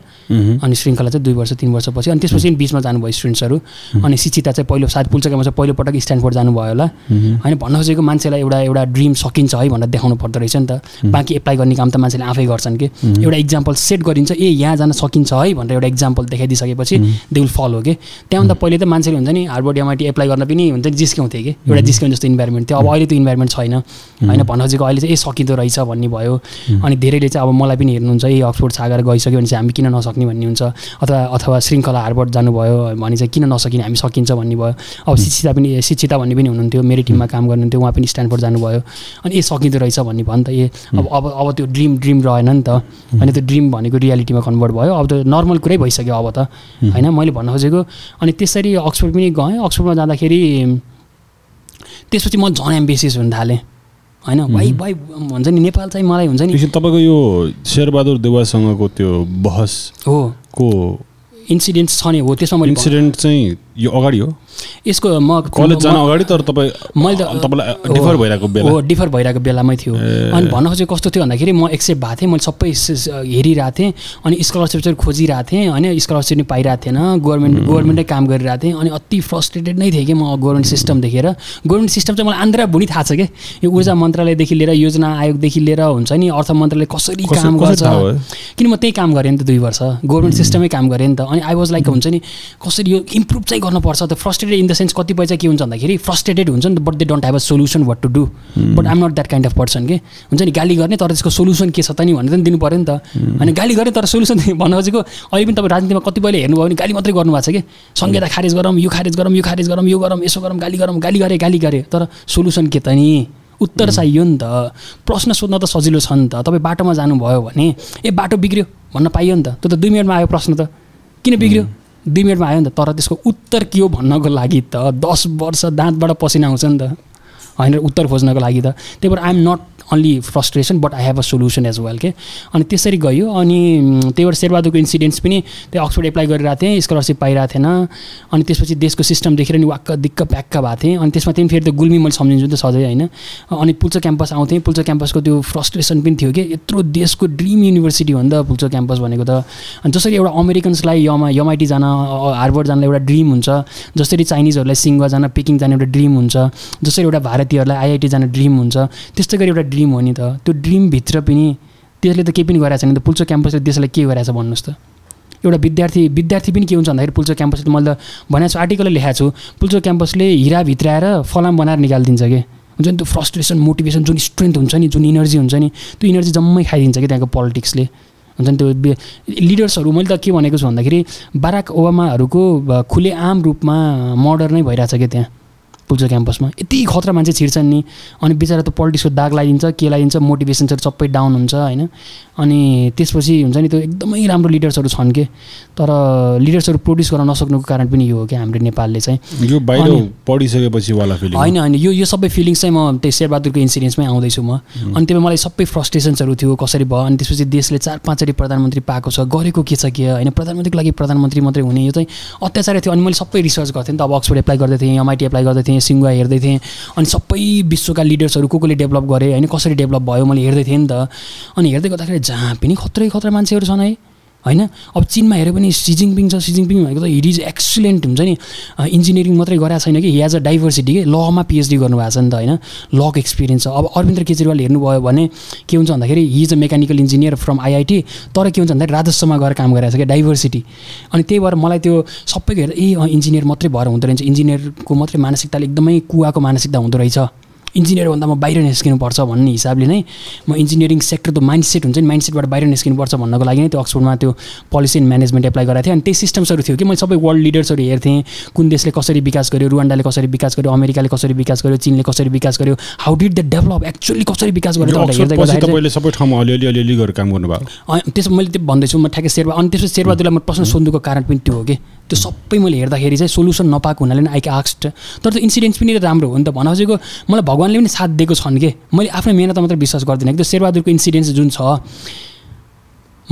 Speaker 1: अनि श्रृङ्खला चाहिँ दुई वर्ष तिन वर्षपछि अनि त्यसपछि बिचमा जानुभयो स्टुडेन्ट्सहरू। अनि शिक्षिता चाहिँ पहिलो सायद पुल्चकामा चाहिँ पहिलोपटक स्ट्यान्डफोर्ड जानुभयो होला। होइन भन्न खोजेको मान्छेलाई एउटा एउटा ड्रिम सकिन्छ है भनेर देखाउनु पर्दो रहेछ नि त। बाँकी एप्लाई गर्ने काम त मान्छेले आफै गर्छन् कि? एउटा इक्जाम्पल सेट गरिन्छ ए यहाँ जान सकिन्छ है भनेर एउटा इक्जाम्पल देखाइदिइसकेपछि दे विल फलो के? त्यहाँभन्दा पहिले त मान्छेले हुन्छ नि हार्बर्ड एमआइटी एप्लाई गर्न पनि हुन्छ नि जिस्क्याउँथे कि। एउटा जिस्क्याउँ जस्तो इन्भाइरोमेन्ट थियो। अब अहिले त्यो इन्भाइरोमेन्ट छैन। होइन भन्न खोजेको अहिले चाहिँ ए सकिँदो रहेछ भन्ने भयो। अनि धेरैले चाहिँ अब मलाई पनि हेर्नुहुन्छ ए अक्सफोर्ड छागेर गइसक्यो भने चाहिँ हामी किन नसक्ने भन्ने हुन्छ। अथवा अथवा श्रृङ्खला हार्बर्ड जानुभयो भने चाहिँ किन नसकिने हामी सकिन्छ भन्ने भयो। अब शिक्षिता पनि शिक्षिता भन्ने पनि हुनुहुन्थ्यो। मेरो टिममा काम गर्नुहुन्थ्यो। उहाँ पनि स्ट्यान्डफोर्ड जानुभयो। अनि ए सकिँदो रहेछ भन्ने भयो नि त। ए अब अब अब त्यो ड्रिम ड्रिम रहेन नि त। अनि त्यो ड्रिम भनेको रियालिटीमा कन्भर्ट भयो। अब त नर्मल कुरै भइसक्यो अब त। होइन मैले भन्न खोजेको अनि त्यसरी अक्सफोर्ड पनि गएँ। अक्सफोर्डमा जाँदाखेरि त्यसपछि म झन् एम्बिसियस हुन थालेँ। होइन? भाइ भाइ हुन्छ नि नेपाल चाहिँ मलाई हुन्छ नि
Speaker 2: तपाईँको यो शेरबहादुर देवासँगको त्यो बहस
Speaker 1: हो।
Speaker 2: को
Speaker 1: इन्सिडेन्ट छ नि हो त्यसमा मैले
Speaker 2: इन्सिडेन्ट चाहिँ यो अगाडि हो।
Speaker 1: यसको म
Speaker 2: कलेज जान अगाडि तर तपाईँ
Speaker 1: मैले त
Speaker 2: तपाईँलाई डिफर भइरहेको बेला।
Speaker 1: हो डिफर भइरहेको बेलामै थियो। अनि भन्न खोजेको कस्तो थियो भन्दाखेरि म एक्सेप्ट भएको थिएँ मैले सबै हेरिरहेको थिएँ अनि स्कलरसिप चाहिँ खोजिरहेको थिएँ होइन स्कलरसिप नि पाइरहेको थिएन गभर्मेन्ट गभर्मेन्टै काम गरिरहेको थिएँ अनि अति फ्रस्ट्रेटेड नै थिएँ कि म गभर्मेन्ट सिस्टम देखेर। गभर्मेन्ट सिस्टम चाहिँ मलाई आन्द्रा भुँडी थाहा छ कि? यो ऊर्जा मन्त्रालयदेखि लिएर योजना आयोगदेखि लिएर हुन्छ नि अर्थ मन्त्रालय कसरी काम गर्छ। किन म त्यही काम गरेँ नि त दुई वर्ष। गभर्मेन्ट सिस्टमै काम गरेँ नि त। अनि आई वाज लाइक हुन्छ नि कसरी यो इम्प्रुभ चाहिँ गर्नुपर्छ? त्यो फ्रस्ट्रेटेड इन द सेन्स कतिपय चाहिँ के हुन्छ भन्दाखेरि फ्रस्ट्रेटेड हुन्छ नि त but they don't have a solution what to do but I'm not that kind of person के हुन्छ नि गाली गर्ने तर त्यसको सोल्युसन के छ त नि भनेर दिनु पऱ्यो नि त। अनि गाली गर्ने तर सोल्युसन भन्नु खोजेको अहिले पनि तपाईँ राजनीतिमा कतिपयले हेर्नुभयो भने गाली मात्रै गर्नुभएको छ कि संहिता खारेज गरौँ यो खारेज गरौँ यो खारेज गरौँ यो गरौँ यसो गरौँ गाली गरौँ गाली गरेँ गाली गरेँ। तर सोल्युसन के त नि? उत्तर चाहियो नि त। प्रश्न सोध्न त सजिलो छ नि त। तपाईँ बाटोमा जानुभयो भने ए बाटो बिग्रियो भन्न पाइयो नि त। त्यो त दुई मिनटमा आयो प्रश्न त। किन बिग्रियो? दुई मिनटमा आयो नि त तर त्यसको उत्तर के हो भन्नको लागि त दस वर्ष दाँतबाट पसिना आउँछ नि त। होइन उत्तर खोज्नको लागि त। त्यही भएर I'm not only frustration but I have a solution as well के अनि त्यसरी गयो अनि त्यही भएर शेरबहादुरको इन्सिडेन्ट्स पनि त्यही अक्सफोर्ड एप्लाई गरिरहेको थिएँ स्कलरसिप पाइरहेको थिएन। अनि त्यसपछि देशको सिस्टम देखेर नि वाक्क दिक्क प्याक्क भएको थिएँ। अनि त्यसमा त्यही फेरि त्यो गुल्मी मैले सम्झिन्छु त सधैँ होइन? अनि पुल्चो क्याम्पस आउँथेँ। पुल्चो क्याम्पसको त्यो फ्रस्ट्रेसन पनि थियो कि यत्रो देशको ड्रिम युनिभर्सिटी हो नि त पुल्चो क्याम्पस भनेको त। अनि जसरी एउटा अमेरिकन्सलाई यमा यमआइटी जान हार्वर्ड जानलाई एउटा ड्रिम हुन्छ। जसरी चाइनिजहरूलाई सिङ्ग जान पेकिङ जाने एउटा ड्रिम हुन्छ। जसरी एउटा भारतीयहरूलाई आइआइटी जाने ड्रिम हुन्छ। त्यस्तै गरी एउटा ड्रिम हो नि त. त्यो ड्रिमभित्र पनि त्यसले त केही पनि गरेको छैन त. पुल्चो क्याम्पसले देशलाई के गरेछ भन्नुहोस् त? एउटा विद्यार्थी विद्यार्थी पनि के हुन्छ भन्दाखेरि पुल्चो क्याम्पसले मैले त भनेको छु आर्टिकल लेखाएको छु। पुल्चो क्याम्पसले हिरा भित्राएर फलाम बनाएर निकालिदिन्छ कि? हुन्छ नि त्यो फ्रस्ट्रेसन मोटिभेसन जुन स्ट्रेन्थ हुन्छ नि जुन इनर्जी हुन्छ नि त्यो इनर्जी जम्मै खाइदिन्छ कि त्यहाँको पोलिटिक्सले हुन्छ नि त्यो लिडर्सहरू मैले त के भनेको छु भन्दाखेरि बाराक ओबामाहरूको खुले आम रूपमा मर्डर नै भइरहेछ क्या त्यहाँ। पुल्चो क्याम्पसमा। यति खतरा मान्छे छिर्छन् नि। अनि बिचरा त पोलिटिक्सको दाग लगाइदिन्छ के लगाइदिन्छ मोटिभेसन्सहरू सबै डाउन हुन्छ होइन। अनि त्यसपछि हुन्छ नि त्यो एकदमै राम्रो लिडर्सहरू छन् कि? तर लिडर्सहरू प्रड्युस गर्न नसक्नुको कारण पनि यो हो कि हाम्रो नेपालले चाहिँ
Speaker 2: यो बाहिर पढिसकेपछि वाला फिलिङ
Speaker 1: होइन होइन यो यो सबै फिलिङ्स चाहिँ म त्यही शेरबहादुरको इन्सिडेन्समै आउँदैछु म। अनि त्यही मलाई सबै फ्रस्ट्रेसन्सहरू थियो कसरी भयो अनि त्यसपछि देशले चार पाँचवटी प्रधानमन्त्री पाएको छ गरेको के छ के होइन प्रधानमन्त्रीको लागि प्रधानमन्त्री मात्रै हुने यो चाहिँ अत्याचार थियो। अनि मैले सबै रिसर्च गर्थेँ नि त अब अक्सफोर्ड एप्लाई गर्दै थिएँ एमआइटी एप्लाई गर्दै थिएँ सिङ्गुवा हेर्दै थिएँ अनि सबै विश्वका लिडर्सहरू को कोले डेभलप गरेँ होइन कसरी डेभलप भयो मैले हेर्दै थिएँ नि त। अनि हेर्दै गर्दाखेरि जहाँ पनि खत्रै खतरा मान्छेहरू छन् है। होइन? अब चिनमा हेऱ्यो भने सिजिङपिङ छ सिजिङपिङ भनेको त हिट इज एक्सिलेन्ट हुन्छ नि। इन्जिनियरिङ मात्रै गरेको छैन कि हिज अ डाइभर्सिटी कि? लमा पिएचडी गर्नुभएको छ नि त होइन? लक एक्सपिरियन्स छ। अब अरविन्द केजरीवाल हेर्नुभयो भने के हुन्छ भन्दाखेरि he's a mechanical engineer from IIT तर के हुन्छ भन्दाखेरि राजस्वमा गएर काम गरिरहेको छ क्या डाइभर्सिटी अनि त्यही भएर मलाई त्यो सबैको हेर्दा ए इन्जिनियर मात्रै भएर हुँदो रहेछ। इन्जिनियरको मात्रै मानसिकताले एकदमै कुवाको मानसिकता हुँदो रहेछ। इन्जिनियरभन्दा म बाहिर निस्किनुपर्छ भन्ने हिसाबले नै म इन्जिनियरिङ सेक्टर त माइन्ड सेट हुन्छ नि माइन्ड सेटबाट बाहिर निस्किनुपर्छ भन्नको लागि नै त्यो अक्सफोर्डमा त्यो पोलिसी एन्ड म्यानेजमेन्ट एप्लाई गरेको थिएँ अनि त्यही सिस्टम्सहरू थियो कि मैले सबै वर्ल्ड लिडर्सहरू हेर्थेँ कुन देशले कसरी विकास गर्यो रुवान्डाले कसरी विकास गर्यो अमेरिकाले कसरी विकास गर्यो चिनले कसरी विकास गर्यो how did the develop actually कसरी विकास
Speaker 2: गर्यो सबै ठाउँमा अलिअलि अलिअलि गरेर काम गर्नुभयो।
Speaker 1: त्यसो मैले त्यो भन्दैछु म ठ्याक्कै शेर्पा अनि त्यसपछि शेर्पादुलाई म प्रश्न सोध्नुको कारण पनि त्यो हो कि। त्यो सबै मैले हेर्दाखेरि चाहिँ सोल्युसन नपाएको हुनाले नै आइक आक्स्ट तर त्यो इन्सिडेन्ट्स पनि राम्रो हो नि त भन खोजेको मलाई भगवान्ले पनि साथ दिएको छन् कि? मैले आफ्नो मेहनत मात्रै विश्वास गर्दिनँ। कि त्यो शेरबहादुरको इन्सिडेन्ट्स जुन छ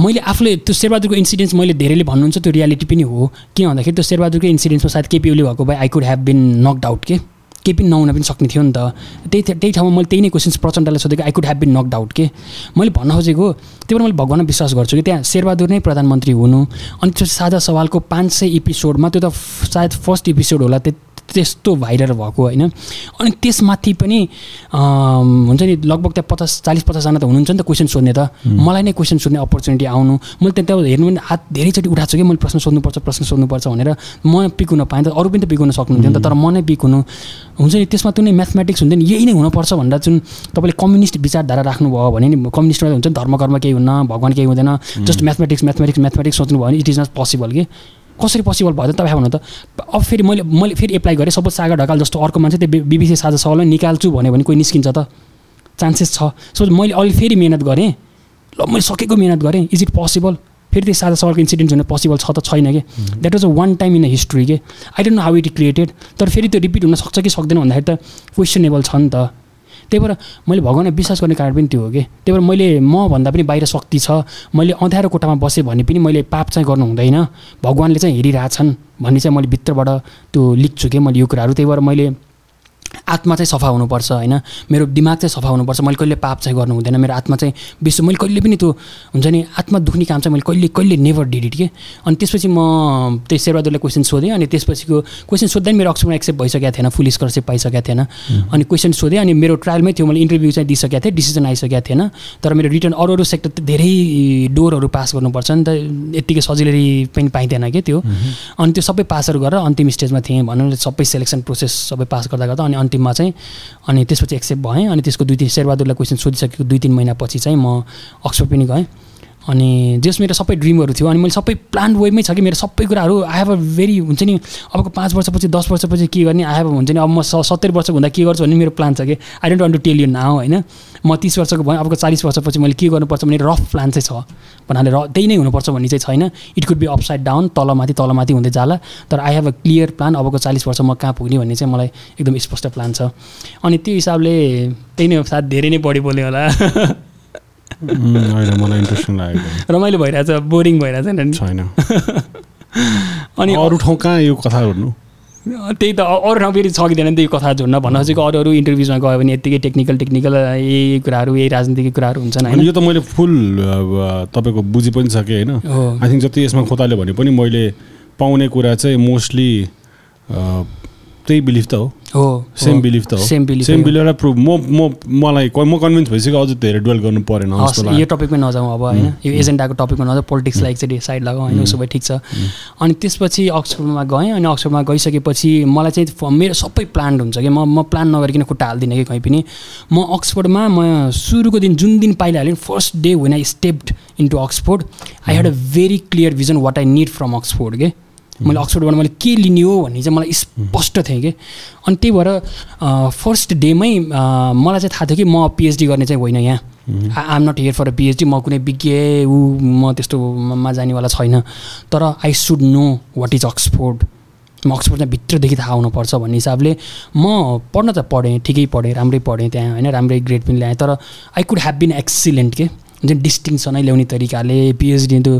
Speaker 1: मैले आफूले त्यो शेरबहादुरको इन्सिडेन्ट्स मैले धेरैले भन्नुहुन्छ त्यो रियालिटी पनि हो। किन भन्दाखेरि त्यो शेरबहादुरको इन्सिडेन्ट्समा सायद केपी भएको भए I could have been knocked out के? केही पनि नहुन पनि सक्ने थियो नि त। त्यही त्यही ठाउँमा मैले त्यही नै क्वेसन्स प्रचण्डलाई सोधेको I could have been knock out के? मैले भन्न खोजेको त्यही भएर मैले भगवान्मा विश्वास गर्छु कि। त्यहाँ शेरबहादुर नै प्रधानमन्त्री हुनु। अनि त्यो साझा सवालको पाँच सय एपिसोडमा त्यो त सायद फर्स्ट एपिसोड होला त्यस्तो भाइरल भएको होइन। अनि त्यसमाथि पनि हुन्छ नि लगभग त्यहाँ पचास चालिस पचासजना त हुनुहुन्छ नि त क्वेसन सोध्ने त। मलाई नै क्वेसन सोध्ने अपर्च्युनिटी आउनु। मैले त्यहाँ हेर्नु पनि हात धेरैचोटि उठाएको छु कि मैले प्रश्न सोध्नुपर्छ प्रश्न सोध्नुपर्छ भनेर म पिक हुन पाएँ त। अरू पनि त पिक हुन सक्नुहुन्थ्यो नि त तर म नै पिक हुनु। हुन्छ नि त्यसमा कुनै म्याथमेटिक्स हुन्छ नि यही नै हुनुपर्छ भनेर जुन तपाईँले कम्युनिस्ट विचारधारा राख्नुभयो भने नि कम्युनिस्टमा हुन्छ नि धर्म कर्म केही हुन्न भगवान् केही हुँदैन। जस्ट म्याथमेटिक्स म्याथमेटिक्स म्याथमेटिक्स सोच्नुभयो भने इट इज नट पोसिबल कि। कसरी पोसिबल भयो त? तपाईँ भन्नु त। अब फेरि मैले मैले फेरि एप्लाई गरेँ। सपोज सागर ढकाल जस्तो अर्को मान्छे त्यो बिबिसी साझा सवालमा निकाल्छु भन्यो भने कोही निस्किन्छ त। चान्सेस छ। सो मैले अहिले फेरि मिहिनेत गरेँ। ल मैले सकेको मिहिनेत गरेँ। इज इट पोसिबल फेरि त्यो साझा सवालको इन्सिडेन्ट हुन पोसिबल छ त छैन कि? That was a one time in the history के? I don't know how it created तर फेरि त्यो रिपिट हुन सक्छ कि सक्दैन भन्दाखेरि त क्वेसनेबल छ नि त। त्यही भएर मैले भगवान्लाई विश्वास गर्ने कारण पनि त्यो हो कि। त्यही भएर मैले मभन्दा पनि बाहिर शक्ति छ। मैले अँध्यारो कोठामा बसेँ भने पनि मैले पाप चाहिँ गर्नु हुँदैन। भगवान्ले चाहिँ हेरिरहेछन् भन्ने चाहिँ मैले भित्रबाट त्यो लेख्छु कि मैले यो कुराहरू। त्यही भएर मैले आत्मा चाहिँ सफा हुनुपर्छ होइन? मेरो दिमाग चाहिँ सफा हुनुपर्छ। मैले कहिले पाप चाहिँ गर्नु हुँदैन। मेरो आत्मा चाहिँ विश्व मैले कहिले पनि त्यो हुन्छ नि आत्मा दुख्ने काम चाहिँ मैले कहिले कहिले नेभर डिड इट के? अनि त्यसपछि म त्यही शेरबहादुरलाई क्वेसन सोधेँ अनि त्यसपछिको क्वेसन सोध्दा नि मेरो अक्सरमा एक्सेप्ट भइसकेको थिएन फुल स्कलरसिप पाइसकेको थिएन। अनि क्वेसन सोधेँ अनि मेरो ट्रायलमै थियो मैले इन्टरभ्यू चाहिँ दिइसकेको थिएँ डिसिजन आइसकेको थिएन। तर मेरो रिटर्न अरू अरू सेक्टर धेरै डोरहरू पास गर्नुपर्छ नि त। यत्तिकै सजिलै पनि पाइँदैन क्या त्यो? अनि त्यो सबै पासहरू गरेर अन्तिम स्टेजमा थिएँ भनौँ सबै सेलेक्सन प्रोसेस सबै पास गर्दा गर्दा अनि अन्तिममा चाहिँ अनि त्यसपछि एक्सेप्ट भएँ अनि त्यसको दुई तिन शेरबहादुरलाई क्वेसन सोधिसकेको दुई तिन महिनापछि चाहिँ म अक्सफोर्ड पनि गएँ। अनि जस मेरो सबै ड्रिमहरू थियो अनि मैले सबै प्लान वेमै छ कि मेरो सबै कुराहरू आई हेभ अ भेरी हुन्छ नि अबको पाँच वर्षपछि दस वर्षपछि के गर्ने आई हेभ हुन्छ नि अब म सत्तरी वर्षको हुँदा के गर्छु भन्ने मेरो प्लान छ कि I don't want to tell you now होइन। म तिस वर्षको भएँ अबको चालिस वर्षपछि मैले के गर्नुपर्छ भन्ने रफ प्लान चाहिँ छ। भन्नाले र त्यही नै हुनुपर्छ भन्ने चाहिँ छैन। It could be upside down तलमाथि तलमाथि हुँदै जाला। तर I have a clear plan अबको चालिस वर्ष म कहाँ पुग्ने भन्ने चाहिँ मलाई एकदम स्पष्ट प्लान छ। अनि त्यो हिसाबले त्यही नै साथ धेरै नै बढी बोल्यो होला।
Speaker 2: मलाई इन्ट्रेस्टिङ लागेको
Speaker 1: रमाइलो भइरहेछ बोरिङ भइरहेछ नि
Speaker 2: छैन।
Speaker 1: अनि
Speaker 2: अरू ठाउँ कहाँ यो कथा गर्नु
Speaker 1: त्यही त अरू ठाउँ फेरि थिएन नि त यो कथा जोड्न। भन्न खोजेको अरू अरू इन्टरभ्युजमा गयो भने यत्तिकै टेक्निकल टेक्निकल यही कुराहरू यही राजनीतिक कुराहरू हुन्छन्
Speaker 2: अनि
Speaker 1: होइन।
Speaker 2: यो त मैले फुल तपाईँको बुझि पनि सकेँ होइन। आई थिङ्क जति यसमा खोताल्यो भने पनि मैले पाउने कुरा चाहिँ मोस्टली त्यही बिलिफ त हो
Speaker 1: हो
Speaker 2: सेम बिलिफ त हो
Speaker 1: सेम बिलिफ
Speaker 2: सेम बिलिफलाई प्रुभ म म मलाई म कन्भिन्स भइसक्यो अझ धेरै डुवेल गर्नु परेन
Speaker 1: यो टपिकमै नजाउँ अब होइन? यो एजेन्डाको टपिकमा नजाउँ पोलिटिक्सलाई एकचोटि साइड लगाउँ होइन? उसो भए ठिक छ। अनि त्यसपछि अक्सफोर्डमा गएँ अनि अक्सफोर्डमा गइसकेपछि मलाई चाहिँ मेरो सबै प्लान हुन्छ कि म म प्लान नगरिकन खुट्टा हाल्दिनँ कि कहीँ पनि। म अक्सफोर्डमा म सुरुको दिन जुन दिन पाइहालेँ first day when I stepped into Oxford I had a very clear vision what I need from Oxford के मैले अक्सफोर्डबाट मैले के लिने हो भन्ने चाहिँ मलाई स्पष्ट थिएँ कि। अनि त्यही भएर फर्स्ट डेमै मलाई चाहिँ थाहा थियो कि म पिएचडी गर्ने चाहिँ होइन यहाँ। I am not here for a PhD म कुनै विज्ञ ऊ म त्यस्तोमा जानेवाला छैन। तर I should know what is Oxford म अक्सफोर्ड चाहिँ भित्रदेखि थाहा हुनुपर्छ भन्ने हिसाबले म पढ्न त पढेँ ठिकै पढेँ राम्रै पढेँ त्यहाँ होइन राम्रै ग्रेड पनि ल्याएँ। तर I could have been excellent के? जुन डिस्टिङसनै ल्याउने तरिकाले पिएचडी त्यो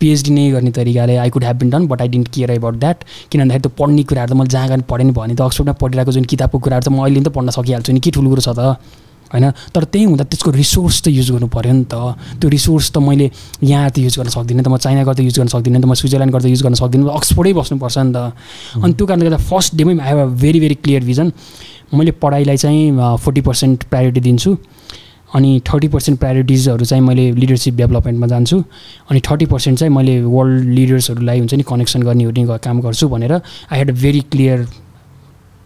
Speaker 1: पिएचडी नै गर्ने तरिकाले I could have been done but I didn't care about that किन भन्दाखेरि त्यो पढ्ने कुराहरू त मैले जहाँ गएर पढेँ भने त अक्सफोर्डमा पढिरहेको जुन किताबको कुराहरू त म अहिले त पढ्न सकिहाल्छु नि। के ठुलो कुरो छ त? होइन? तर त्यही हुँदा त्यसको रिसोर्स त युज गर्नु पऱ्यो नि त। त्यो रिसोर्स त मैले यहाँ त युज गर्न सक्दिनँ त म चाइना गर्दा युज गर्न सक्दिनँ त म स्विजरल्यान्ड गर्दा युज गर्न सक्दिनँ अक्सफोर्डै बस्नुपर्छ नि त। अनि त्यो कारणले गर्दा first डेमै I have a very very clear vision मैले पढाइलाई चाहिँ फोर्टी पर्सेन्ट प्रायोरिटी दिन्छु। अनि थर्टी पर्सेन्ट प्रायोरिटिजहरू चाहिँ मैले लिडरसिप डेभलपमेन्टमा जान्छु। अनि थर्टी पर्सेन्ट चाहिँ मैले वर्ल्ड लिडर्सहरूलाई हुन्छ नि कनेक्सन गर्ने ग- काम गर्छु भनेर I had a very clear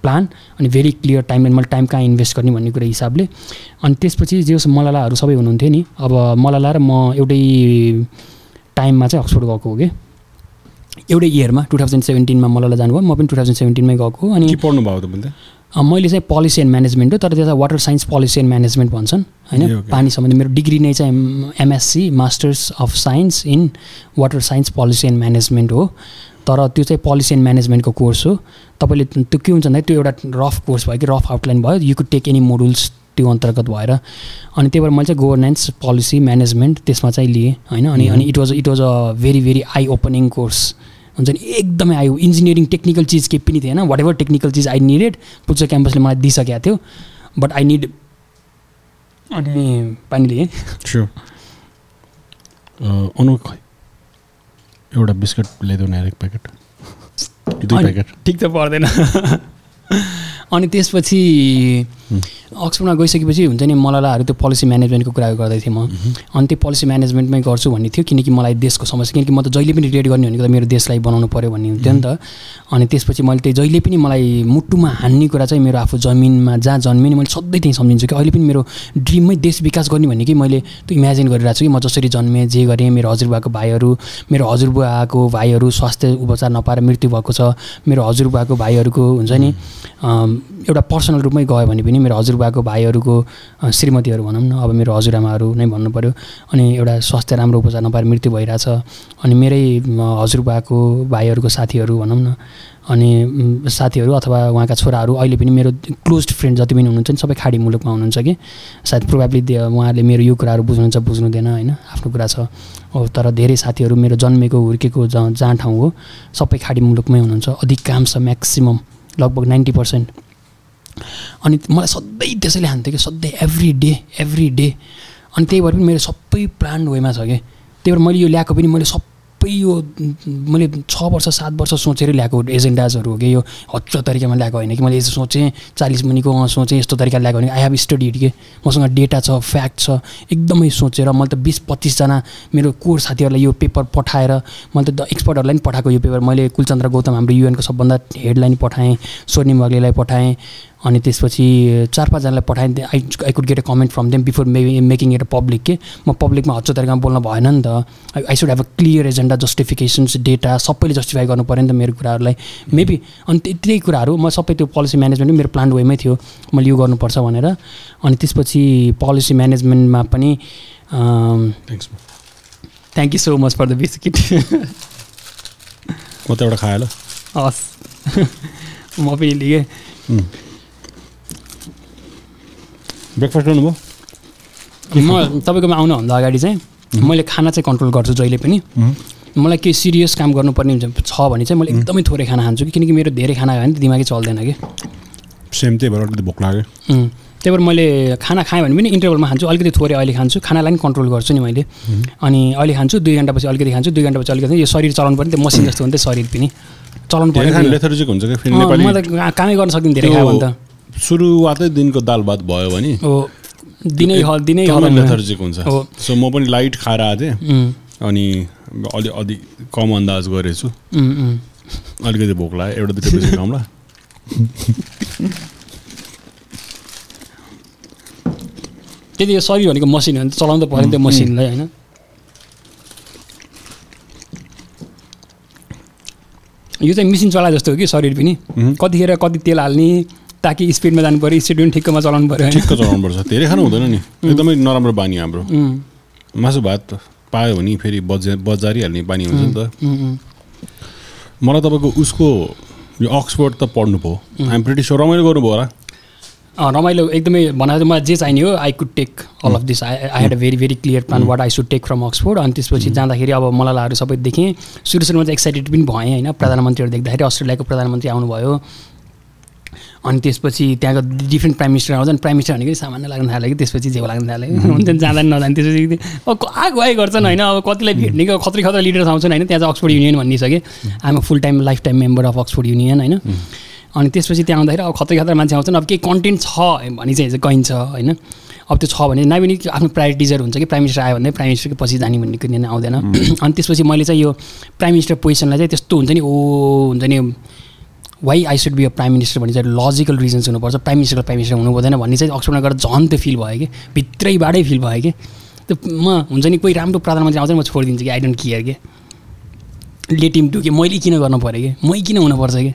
Speaker 1: plan and very clear time मैले टाइम कहाँ इन्भेस्ट गर्ने भन्ने कुरा हिसाबले। अनि त्यसपछि जे मलालाहरू सबै हुनुहुन्थ्यो नि। अब मलाला र म एउटै टाइममा चाहिँ अक्सफोर्ड गएको हो कि। एउटै इयरमा टु थाउजन्ड सेभेन्टिनमा मलाला जानुभयो। म पनि टु थाउजन्ड सेभेन्टिनमै गएको अनि
Speaker 2: पढ्नु त मैले
Speaker 1: चाहिँ पोलिसी एन्ड म्यानेजमेन्ट हो तर त्यसलाई water science policy and management भन्छन् होइन. पानी सम्बन्धी मेरो डिग्री नै चाहिँ MSc masters of science in water science policy and management हो। तर त्यो चाहिँ पोलिसी एन्ड म्यानेजमेन्टको कोर्स हो। तपाईँले त्यो के हुन्छ भन्दाखेरि त्यो एउटा रफ कोर्स भयो कि रफ आउटलाइन भयो। You could take any modules त्यो अन्तर्गत भएर। अनि त्यही भएर मैले चाहिँ गभर्नेन्स पोलिसी म्यानेजमेन्ट त्यसमा चाहिँ लिएँ होइन? अनि अनि it was it was a very very eye opening course हुन्छ नि एकदमै आयो। इन्जिनियरिङ टेक्निकल चिज केही पनि थिएन। वाट एभर टेक्निकल चिज आई निडेड पुच्चो क्याम्पसले मलाई दिइसकेको थियो। बट आई निड अनि पानी लिएँ
Speaker 2: स्योर अनु एउटा बिस्कुट ल्याइदेऊ न एक प्याकेट
Speaker 1: ठिक त पर्दैन। अनि त्यसपछि अक्सफोर्डमा गइसकेपछि हुन्छ नि मलालाहरू त्यो पोलिसी म्यानेजमेन्टको कुरा गर्दै थिएँ म। अनि त्यो पोलिसी म्यानेजमेन्टमै गर्छु भन्ने थियो किनकि मलाई देशको समस्या किनकि म त जहिले पनि रिलेट गर्ने भनेको त मेरो देशलाई बनाउनु पऱ्यो भन्ने हुन्थ्यो नि त। अनि त्यसपछि मैले त्यो जहिले पनि मलाई मुटुमा हान्ने कुरा चाहिँ मेरो आफू जमिनमा जहाँ जन्मेँ नि मैले सधैँ त्यहीँ सम्झिन्छु कि। अहिले पनि मेरो ड्रिममै देश विकास गर्ने भन्ने कि मैले त्यो इमेजिन गरिरहेको छु कि म जसरी जन्मेँ जे गरेँ मेरो हजुरबाको भाइहरू मेरो हजुरबुवाको भाइहरू स्वास्थ्य उपचार नपाएर मृत्यु भएको छ मेरो हजुरबुवाको भाइहरूको हुन्छ नि एउटा पर्सनल रूपमै गयो भने पनि मेरो हजुरबाको भाइहरूको श्रीमतीहरू भनौँ न अब मेरो हजुरआमाहरू नै भन्नु पऱ्यो अनि एउटा स्वास्थ्य राम्रो उपचार नपाएर मृत्यु भइरहेछ। अनि मेरै हजुरबाको भाइहरूको साथीहरू भनौँ न अनि साथीहरू अथवा उहाँका छोराहरू अहिले पनि मेरो क्लोज फ्रेन्ड जति पनि हुनुहुन्छ नि सबै खाडी मुलुकमा हुनुहुन्छ कि सायद प्रोभाब्ली उहाँहरूले मेरो यो कुराहरू बुझ्नुहुन्छ बुझ्नुहुँदैन होइन? आफ्नो कुरा छ। हो तर धेरै साथीहरू मेरो जन्मेको हुर्केको जहाँ जहाँ ठाउँ हो सबै खाडी मुलुकमै हुनुहुन्छ। अधिकांश म्याक्सिमम् लगभग नाइन्टी पर्सेन्ट। अनि मलाई सधैँ त्यसैले हान्थ्यो कि सधैँ एभ्री डे एभ्री डे अनि त्यही भएर पनि मेरो सबै प्लान वेमा छ कि। त्यही भएर मैले यो ल्याएको पनि मैले सबै यो मैले छ वर्ष सात वर्ष सोचेर ल्याएको एजेन्डाजहरू हो कि यो हच्च तरिकामा ल्याएको होइन कि। मैले यसो सोचेँ चालिस मुनिको सोचेँ यस्तो तरिकाले ल्याएको भने आई हेभ स्टडिड के। मसँग डेटा छ फ्याक्ट छ एकदमै सोचेर मैले त बिस पच्चिसजना मेरो कोर साथीहरूलाई यो पेपर पठाएर मैले त एक्सपर्टहरूलाई पनि पठाएको यो पेपर मैले कुलचन्द्र गौतम हाम्रो युएनको सबभन्दा हेडलाई पनि पठाएँ स्वर्णिम वाग्लेलाई पठाएँ। अनि त्यसपछि चार पाँचजनालाई पठाइदिएँ I I could get a comment from them before may making it a public के? म पब्लिकमा हच्चो तरिकामा बोल्न भएन नि त। I should have a clear agenda justifications data सबैले जस्टिफाई गर्नु पऱ्यो नि त मेरो कुराहरूलाई। मेबी अनि त्य- त्यही कुराहरू म सबै त्यो पोलिसी म्यानेजमेन्ट मेरो प्लान वेमै थियो मैले यो गर्नुपर्छ भनेर। अनि त्यसपछि पोलिसी म्यानेजमेन्टमा पनि thank you so much for the biscuit
Speaker 2: म त एउटा खाएँ ल
Speaker 1: हस्। म पनि लिएँ।
Speaker 2: ब्रेकफास्ट गर्नुभयो
Speaker 1: म तपाईँकोमा आउनुभन्दा अगाडि चाहिँ। मैले खाना चाहिँ कन्ट्रोल गर्छु जहिले पनि। मलाई केही सिरियस काम गर्नुपर्ने हुन्छ। छ भने चाहिँ मैले एकदमै थोरै खाना खान्छु कि किनकि मेरो धेरै खाना खायो भने दिमागै चल्दैन कि।
Speaker 2: सेम त्यही भएर अलिकति भोक लाग्यो।
Speaker 1: त्यही भएर मैले खाना खाएँ भने पनि इन्टरभलमा खान्छु। अलिकति थोरै अहिले खान्छु। खानालाई पनि कन्ट्रोल गर्छु नि मैले। अनि अहिले खान्छु दुई घन्टापछि अलिकति खान्छु दुई घन्टापछि अलिकति यो शरीर चलाउनु पर्ने त्यो मसिन जस्तो हो। नि त शरीर पनि चलाउनु
Speaker 2: नेपाली।
Speaker 1: म त कामै गर्न सक्दिनँ धेरै खायो भने त।
Speaker 2: सुरुवातै दिनको दाल भात भयो भने
Speaker 1: दिनै दिनै।
Speaker 2: लेथर्जिक हुन्छ। सो म पनि लाइट खाएर आएको थिएँ अनि अलि अलि कम अन्दाज गरेछु। अलिकति भोक लाग्यो। एउटा दुइटा बेसी खाउँला
Speaker 1: त्यति यो शरीर भनेको मसिन हो नि त, चलाउनु त पऱ्यो नि त्यो मसिनलाई होइन? यो चाहिँ मिसिन चला जस्तो हो कि शरीर पनि। कतिखेर कति तेल हाल्ने ताकि स्पिडमा जानु पऱ्यो स्पिड पनि ठिक्कमा चलाउनु पऱ्यो
Speaker 2: ठिक्क चलाउनुपर्छ। धेरै खानु हुँदैन नि। एकदमै नराम्रो बानी हाम्रो। मासु भात पायो भने फेरि बजा बजारिहाल्ने बानी हुन्छ नि त। मलाई तपाईँको उसको यो अक्सफोर्ड त पढ्नु भयो आइम प्रिटी स्योर रमाइलो गर्नुभयो होला।
Speaker 1: रमाइलो एकदमै भन्दा मलाई जे चाहिने हो I could take all of this I I had a very very clear plan what I should take from Oxford अनि त्यसपछि जाँदाखेरि अब मलालाहरू सबै देखेँ। सुरु सुरुमा चाहिँ एक्साइटेड पनि भएँ होइन। प्रधानमन्त्रीहरू देख्दाखेरि अस्ट्रेलियाको प्रधानमन्त्री आउनुभयो। अनि त्यसपछि त्यहाँको डिफ्रेन्ट प्राइम मिनिस्टर आउँछ अनि प्राइम मिनिस्टर भनेको सामान्य लाग्न थाल्यो कि त्यसपछि झेउ लाग्न थाल्यो हुन्छ नि जाँदा नि नजाने त्यसपछि अब आएको आइ गर्छन् होइन। अब कतिलाई भेट्ने कि खत्री खतरा लिडर्स आउँछन् होइन। त्यहाँ चाहिँ अक्सफोर्ड युनियन भन्ने छ कि I'm a full time lifetime member of Oxford Union होइन अनि त्यसपछि त्यहाँ आउँदाखेरि अब खतरा खतरा मान्छे आउँछन्। अब केही कन्टेन्ट छ भने चाहिँ गइन्छ होइन। अब त्यो छ भने नभए पनि आफ्नो प्रायोरिटिजहरू हुन्छ कि प्राइम मिनिस्टर आयो भने प्राइम मिनिस्टरको पछि जाने भन्ने कुरो नै आउँदैन। अनि त्यसपछि मैले चाहिँ यो प्राइम मिनिस्टर पोजिसनलाई चाहिँ त्यस्तो हुन्छ नि ओ हुन्छ नि। Why I should be a prime minister भन्ने चाहिँ लजिकल रिजन्स हुनुपर्छ। प्राइम मिनिस्टर प्राइम मिनिस्टर हुनु हुँदैन भन्ने चाहिँ अक्सफोर्डमा गएर झन् त्यो फिल भयो कि। भित्रैबाटै फिल भयो कि। त्यो म हुन्छ नि कोही राम्रो प्रधानमन्त्री आउँछ नि म छोडिदिन्छु कि। आई डोन्ट केयर के। ले टिम टु कि। मैले किन गर्नु पऱ्यो कि? मै किन हुनुपर्छ कि?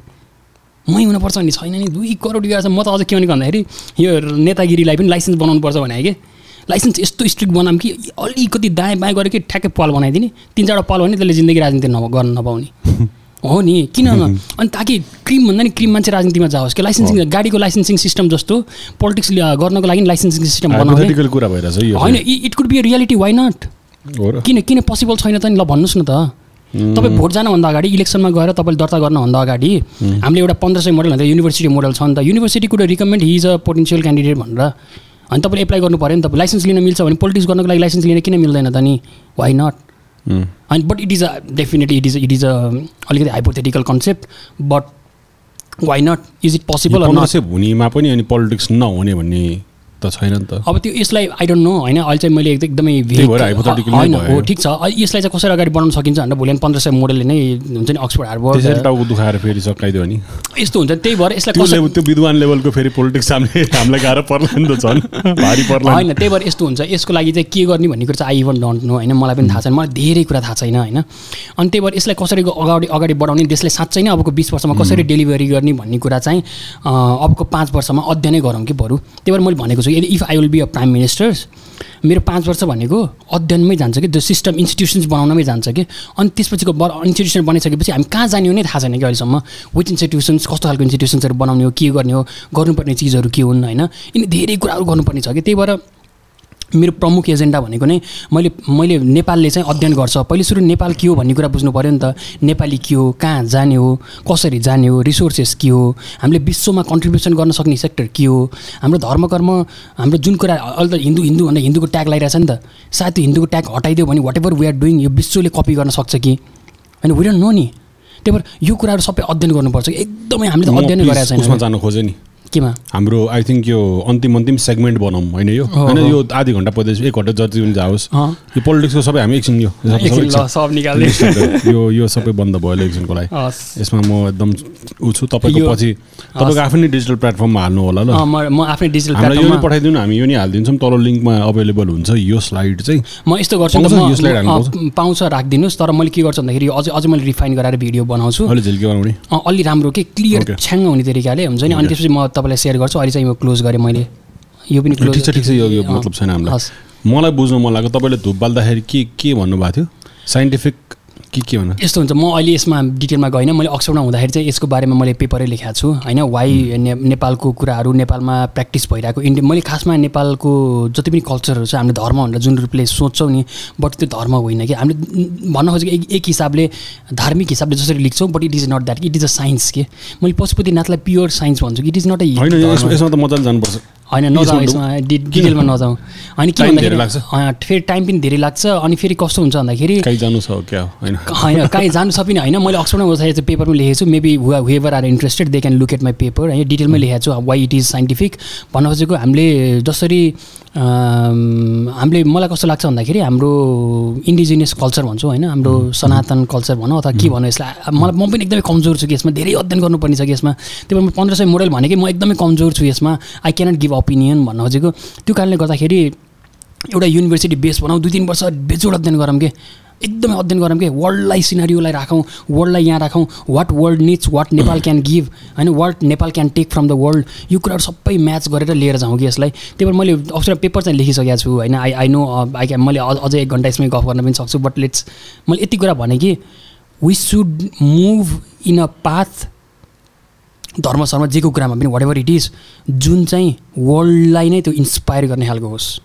Speaker 1: मै हुनुपर्छ भन्ने छैन नि। दुई करोड छ म त अझ के भनेको भन्दाखेरि यो नेतागिरीलाई पनि लाइसेन्स बनाउनुपर्छ भने कि। लाइसेन्स यस्तो स्ट्रिक्ट बनाऊँ कि अलिकति दायाँ बायाँ गरेर कि ठ्याक्कै पाल बनाइदिने। तिन चारवटा पाल भने त्यसले जिन्दगी राजनीति नभ गर्न नपाउने। हो नि किन अनि ताकि क्रिम भन्दा नि क्रिम मान्छे राजनीतिमा जाओस्। कि लाइसेन्सिङ गाडीको लाइसेन्सिङ सिस्टम जस्तो पोलिटिक्स गर्नको लागि लाइसेन्सिङ सिस्टम बनाउने।
Speaker 2: कुरा भइरहेछ है
Speaker 1: होइन it could be a reality why not
Speaker 2: हो
Speaker 1: किन किन पोसिबल छैन त नि? ल भन्नुहोस् न त। तपाईँ भोट जानुभन्दा अगाडि इलेक्सनमा गएर तपाईँले दर्ता गर्नुभन्दा अगाडि हामीले एउटा पन्ध्र सय मोडल भन्दा युनिभर्सिटी मोडल छ नि त। University could recommend his a potential candidate भनेर। अनि तपाईँले एप्लाई गर्नु पऱ्यो नि त। लाइसेन्स लिन मिल्छ भने पोलिटिक्स गर्नको लागि लाइसेन्स लिन किन मिल्दैन त नि? Why
Speaker 2: not.
Speaker 1: अनि but it is a definitely it is it is a अलिकति hypothetical concept but why not is
Speaker 2: it possible भुनीमा पनि अनि पोलिटिक्स नहुने भन्ने त छैन नि त।
Speaker 1: अब त्यो यसलाई आई डोन्ट नो होइन अहिले चाहिँ मैले एकदम- होइन। हो ठिक छ। यसलाई चाहिँ कसरी अगाडि बढाउन सकिन्छ भनेर भोलि पन्ध्र सय मोडलले नै हुन्छ नि अक्सफोर्ड हार्वर्ड
Speaker 2: टाउको दुखाएर फेरि सकाइदियो नि।
Speaker 1: यस्तो हुन्छ। त्यही भएर यसलाई
Speaker 2: त्यो विद्वान लेभलको फेरि पोलिटिक्स हामीले हामीलाई गाह्रो पर्ला नि त झन्। भारी पर्ला।
Speaker 1: होइन त्यही भएर यस्तो हुन्छ। यसको लागि चाहिँ के गर्ने भन्ने कुरा चाहिँ आई इभन डोन्ट नो होइन मलाई पनि थाहा छैन। मलाई धेरै कुरा थाहा छैन होइन। अनि त्यही भएर यसलाई कसरी अगाडि अगाडि बढाउने देशले साँच्चै नै अबको बिस वर्षमा कसरी डेलिभरी गर्ने भन्ने कुरा चाहिँ अबको पाँच वर्षमा अध्ययनै गरौँ कि बरु। त्यही भएर मैले भनेको छु यदि if I will be a prime ministers मेरो पाँच वर्ष भनेको अध्ययनमै जान्छ कि त्यो सिस्टम इन्स्टिट्युसन्स बनाउनमै जान्छ कि। अनि त्यसपछिको ब इन्स्टिट्युसन बनिसकेपछि हामी कहाँ जाने हो नै थाहा छैन कि अहिलेसम्म। विच इन्स्टिट्युसन्स कस्तो खालको इन्स्टिट्युसन्सहरू बनाउने हो के गर्ने हो गर्नुपर्ने चिजहरू के हुन् होइन। यिनी धेरै कुराहरू गर्नुपर्ने छ कि। त्यही भएर मेरो प्रमुख एजेन्डा भनेको नै मैले मैले नेपालले चाहिँ अध्ययन गर्छ। पहिले सुरु नेपाल के हो भन्ने कुरा बुझ्नु पऱ्यो नि त। नेपाली के हो कहाँ जाने हो कसरी जाने हो रिसोर्सेस के हो हामीले विश्वमा कन्ट्रिब्युसन गर्न सक्ने सेक्टर के हो हाम्रो धर्म कर्म हाम्रो जुन कुरा अहिले त हिन्दू हिन्दू भन्दा हिन्दूको ट्याग लगाइरहेछ नि त। सायद हिन्दूको ट्याग हटाइदियो भने whatever we are doing यो विश्वले कपी गर्न सक्छ कि? होइन वी डोन्ट नो नि। त्यही भएर यो कुराहरू सबै अध्ययन गर्नुपर्छ। एकदमै हामीले अध्ययन
Speaker 2: उसमा
Speaker 1: छैन।
Speaker 2: जानु खोजेँ नि।
Speaker 1: केमा
Speaker 2: हाम्रो आई थिङ्क यो अन्तिम अन्तिम सेगमेन्ट बनाऊँ होइन यो? होइन। यो आधी घन्टा पछि एक घन्टा जति पनि जाओस्। यो पोलिटिक्सको सबै हामी एकछिन यो यो यो सबै बन्द भयो इलेक्सनको लागि। यसमा म एकदम ऊ छु तपाईँको पछि। तपाईँको आफ्नै डिजिटल प्लेटफर्ममा हाल्नु होला ल।
Speaker 1: म आफ्नै डिजिटल
Speaker 2: यो नि पठाइदिनु हामी यो नि हालिदिन्छौँ तल लिङ्कमा अभाइलेबल हुन्छ यो स्लाइड चाहिँ।
Speaker 1: म यस्तो गर्छु
Speaker 2: यो हाल्नु
Speaker 1: अँ, पाउँछ राखिदिनुहोस् तर मैले के गर्छु भन्दाखेरि अझै अझै मैले रिफाइन गराएर भिडियो बनाउँछु।
Speaker 2: अहिले झिल्के बनाउने।
Speaker 1: अलि राम्रो के क्लियर. छ्याङ्ग हुने तरिकाले हुन्छ नि? अनि. त्यसपछि म तपाईँलाई सेयर गर्छु। अहिले चाहिँ म क्लोज गरेँ मैले। यो पनि क्लोज
Speaker 2: ठिक छ ठिक छ यो यो मतलब छैन हामीलाई। मलाई बुझ्नु मन लाग्यो तपाईँले धुप बाल्दाखेरि के के भन्नुभएको थियो? साइन्टिफिक के के भन्नु?
Speaker 1: यस्तो हुन्छ म अहिले यसमा डिटेलमा गइनँ। मैले अक्सफोर्डमा हुँदाखेरि चाहिँ यसको बारेमा मैले पेपरै लेखाएको छु। होइन वाइ ने नेपालको कुराहरू नेपालमा प्र्याक्टिस भइरहेको। इन्डिया मैले खासमा नेपालको जति पनि कल्चरहरू छ हामीले धर्म भनेर जुन रूपले सोच्छौँ नि बट त्यो धर्म होइन कि। हामीले भन्न खोजेको एक एक हिसाबले धार्मिक हिसाबले जसरी लेख्छौँ but it is not that it is a science के। मैले पशुपतिनाथलाई प्योर साइन्स भन्छु इट इज नट
Speaker 2: यसमा यसमा त मजाले जानुपर्छ।
Speaker 1: होइन नजाउँ यसमा डिटेलमा नजाउँ अनि के भन्दाखेरि फेरि टाइम पनि धेरै लाग्छ अनि फेरि कस्तो हुन्छ भन्दाखेरि
Speaker 2: कहीँ जानु छ क्या होइन?
Speaker 1: होइन कहीँ जानु सकिने होइन। मैले अक्सफोर्डमा बस्दाखेरि चाहिँ पेपरमा लेखेको छु। Maybe whoever are interested they can look at my paper होइन। डिटेलमै लेखेको छु वाइ इट इज साइन्टिफिक भन्न खोजेको हामीले जसरी हामीले मलाई कस्तो लाग्छ भन्दाखेरि हाम्रो इन्डिजिनियस कल्चर भन्छौँ होइन। हाम्रो सनातन कल्चर भनौँ अथवा के भनौँ यसलाई। मलाई म पनि एकदमै कमजोर छु कि यसमा। धेरै अध्ययन गर्नुपर्ने छ कि यसमा। त्यही भएर म पन्ध्र सय मोडल भने कि म एकदमै कमजोर छु यसमा। आई क्यानट गिभ ओपिनियन भन्न खोजेको। त्यो कारणले गर्दाखेरि एउटा युनिभर्सिटी बेस बनाऊ दुई तिन वर्ष बेजोड अध्ययन गरौँ के? एकदमै अध्ययन गरौँ कि? वर्ल्डलाई सिनारीलाई राखौँ वर्ल्डलाई यहाँ राखौँ। What world needs what Nepal can give होइन? What Nepal can take from the world यो कुराहरू सबै म्याच गरेर लिएर जाउँ कि यसलाई। त्यही भएर मैले अक्सर पेपर चाहिँ लेखिसकेको छु होइन? I I know I can मैले अझै एक घन्टा यसमै गफ गर्न पनि सक्छु बट लेट्स मैले यति कुरा भने कि we should move in a path धर्म सर्म जेको कुरामा पनि वाट एभर इट इज जुन चाहिँ वर्ल्डलाई नै त्यो इन्सपायर गर्ने खालको होस्।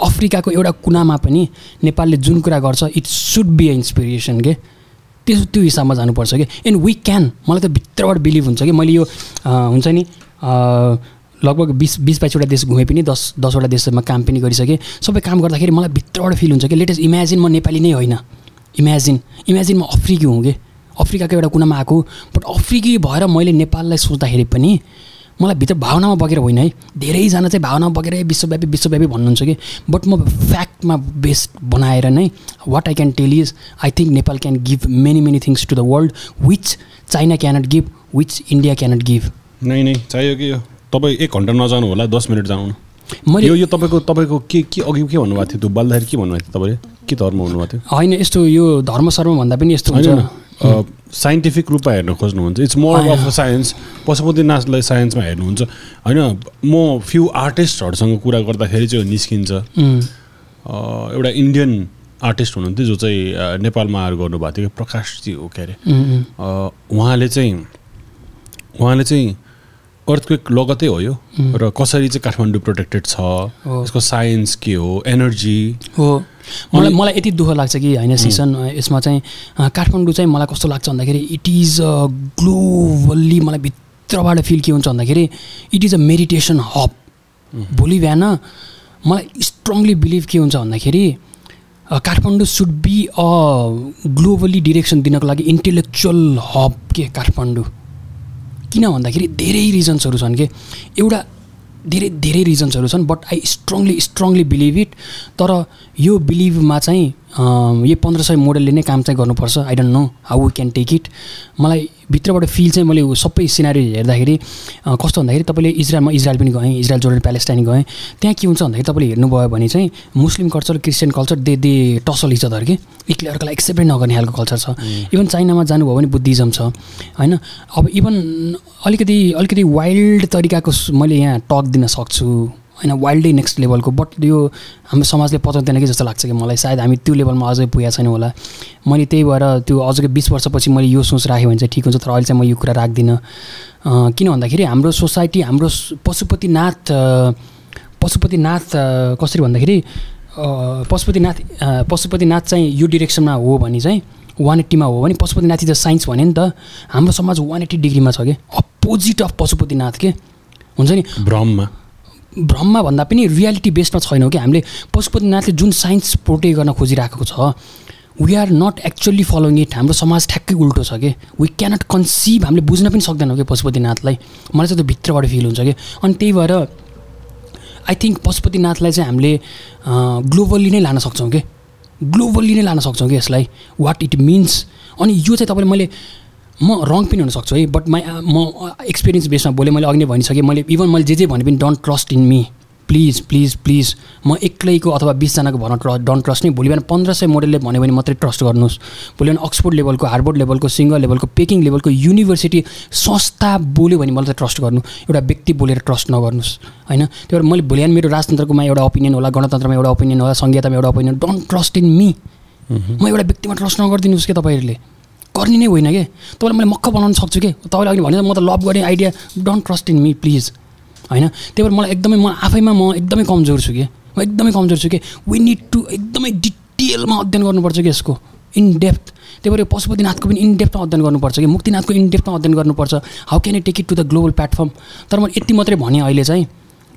Speaker 1: अफ्रिकाको एउटा कुनामा पनि नेपालले जुन कुरा गर्छ it should be a inspiration के? त्यो त्यो हिसाबमा जानुपर्छ कि? एन्ड वी क्यान मलाई त भित्रबाट बिलिभ हुन्छ कि? मैले यो हुन्छ नि लगभग बिस बिस बाइसवटा देश घुमेँ पनि दस दसवटा देशमा काम पनि गरिसकेँ। सबै काम गर्दाखेरि मलाई भित्रबाट फिल हुन्छ कि? लेटेस्ट इमेजिन म नेपाली नै होइन। इमेजिन इमेजिन म अफ्रिकी हुँ कि? अफ्रिकाको एउटा कुनामा आएको बट अफ्रिकी भएर मैले नेपाललाई सोच्दाखेरि पनि मलाई भित्र भावनामा बगेर होइन है। धेरैजना चाहिँ भावनामा बगेर "ए, विश्वव्यापी विश्वव्यापी भन्नुहुन्छ कि। बट म फ्याक्टमा बेस्ड बनाएर नै what I can tell is I think Nepal can give many many things to the world which China cannot give which India cannot give
Speaker 2: नै नै चाहियो कि यो? तपाईँ एक घन्टा नजानु होला दस मिनट जानु
Speaker 1: मैले
Speaker 2: यो तपाईँको तपाईँको के के अघि के भन्नुभएको थियो? त्यो बाल्दाखेरि के भन्नुभएको थियो तपाईँले? के धर्म भन्नुभएको थियो?
Speaker 1: होइन यस्तो यो धर्म सर्म भन्दा पनि यस्तो हुन्छ।
Speaker 2: साइन्टिफिक रूपमा हेर्न खोज्नुहुन्छ। इट्स मोर अफ साइन्स पशुपतिनाथलाई साइन्समा हेर्नुहुन्छ। होइन म फ्यु आर्टिस्टहरूसँग कुरा गर्दाखेरि चाहिँ निस्किन्छ। एउटा इन्डियन आर्टिस्ट हुनुहुन्थ्यो जो चाहिँ नेपालमा आएर गर्नुभएको थियो कि प्रकाशजी हो के अरे। उहाँले चाहिँ उहाँले चाहिँ अर्थक्वेक लगतै हो यो। र कसरी चाहिँ काठमाडौँ प्रोटेक्टेड छ?
Speaker 1: हो।
Speaker 2: यसको साइन्स के हो? एनर्जी
Speaker 1: हो। मलाई मलाई यति दुःख लाग्छ कि होइन सिसन यसमा चाहिँ काठमाडौँ चाहिँ मलाई कस्तो लाग्छ भन्दाखेरि इट इज अ ग्लोबल्ली मलाई भित्रबाट फिल के हुन्छ भन्दाखेरि it is a meditation hub भोलि बिहान मलाई स्ट्रङली बिलिभ के हुन्छ भन्दाखेरि Kathmandu should be a globally direction दिनको लागि इन्टेलेक्चुअल हब के काठमाडौँ। किन भन्दाखेरि धेरै रिजन्सहरू छन् कि? एउटा धेरै धेरै रिजन्सहरू छन् but I strongly strongly believe it तर यो बिलिभमा चाहिँ यो पन्ध्र सय मोडलले नै काम चाहिँ गर्नुपर्छ। I don't know how we can take it मलाई भित्रबाट फिल चाहिँ मैले सबै सिनारी हेर्दाखेरि कस्तो भन्दाखेरि तपाईँले इजरायलमा इजरायल पनि गएँ इजरायल जोर्डन प्यालेस्टाइन गएँ। त्यहाँ के हुन्छ भन्दाखेरि तपाईँले हेर्नुभयो भने चाहिँ Muslim culture Christian culture they they tussle each other कि एकले अर्कालाई एक्सेप्टै नगर्ने खालको कल्चर छ। इभन चाइनामा जानुभयो भने बुद्धिज्म छ होइन? अब इभन अलिकति अलिकति वाइल्ड तरिकाको मैले यहाँ टक दिन सक्छु। होइन वाइल्डै नेक्स्ट लेभलको बट यो हाम्रो समाजले पचाउँदैन कि जस्तो लाग्छ कि मलाई। सायद हामी त्यो लेभलमा अझै पुगेको छैन होला। मैले त्यही भएर त्यो अझै बिस वर्षपछि मैले यो सोच राखेँ भने चाहिँ ठिक हुन्छ तर अहिले चाहिँ म यो कुरा राख्दिनँ। किन भन्दाखेरि हाम्रो सोसाइटी हाम्रो पशुपतिनाथ पशुपतिनाथ कसरी भन्दाखेरि पशुपतिनाथ पशुपतिनाथ चाहिँ यो डिरेक्सनमा हो भने चाहिँ वान एट्टीमा हो भने पशुपतिनाथ इज साइन्स भन्यो नि त हाम्रो समाज वान एट्टी डिग्रीमा छ कि। अपोजिट अफ पशुपतिनाथ के? हुन्छ नि?
Speaker 2: भ्रममा
Speaker 1: भ्रममा भन्दा पनि रियालिटी बेसमा छैनौँ कि? हामीले पशुपतिनाथले जुन साइन्स प्रोटेक्ट गर्न खोजिरहेको छ we are not actually following it हाम्रो समाज ठ्याक्कै उल्टो छ कि? वी क्यानट कन्सिभ हामीले बुझ्न पनि सक्दैनौँ कि पशुपतिनाथलाई। मलाई चाहिँ त्यो भित्रबाट फिल हुन्छ कि? अनि त्यही भएर आई थिङ्क पशुपतिनाथलाई चाहिँ हामीले ग्लोबल्ली नै लान सक्छौँ कि? ग्लोबल्ली नै लान सक्छौँ कि यसलाई? वाट इट मिन्स अनि यो चाहिँ तपाईँले मैले म रङ पनि हुनसक्छु है बट माई म एक्सपिरियन्स बेसमा बोलेँ मैले अघि नै भनिसकेँ मैले इभन मैले जे जे भने पनि don't trust in me please please please म एक्लैको अथवा बिसजनाको भन ट्र डोन्ट ट्रस्ट नै भोलि बिहान पन्ध्र सय मोडलले भन्यो भने मात्रै ट्रस्ट गर्नुहोस्। भोलि बिहान अक्सफोर्ड लेभलको हार्वर्ड लेभलको सिङ्गल लेभलको पेकिङ लेभलको युनिभर्सिटी संस्था बोल्यो भने मलाई चाहिँ ट्रस्ट गर्नु एउटा व्यक्ति बोलेर ट्रस्ट नगर्नुहोस् होइन? त्यो भएर मैले भोलि बिहान मेरो राजतन्त्रकोमा एउटा ओपिनियन होला गणतन्त्रमा एउटा ओपिनियन होला सङ्घीयतामा एउटा opinion don't trust in me म एउटा व्यक्तिमा ट्रस्ट नगरिदिनुहोस् कि तपाईँहरूले? गर्ने नै होइन कि? तपाईँलाई मैले मक्क बनाउन सक्छु कि? तपाईँले अघि भने म त लभ गर्ने idea don't trust in me please होइन? त्यही भएर मलाई एकदमै म आफैमा म एकदमै कमजोर छु कि? म एकदमै कमजोर छु कि? वी निड टु एकदमै डिटेलमा अध्ययन गर्नुपर्छ कि यसको? इन डेप्थ त्यही भएर पशुपतिनाथको पनि इन डेप्थमा अध्ययन गर्नुपर्छ कि? मुक्तिनाथको इन डेप्थमा अध्ययन गर्नुपर्छ। How can you take it to the global platform तर म यति मात्रै भने अहिले चाहिँ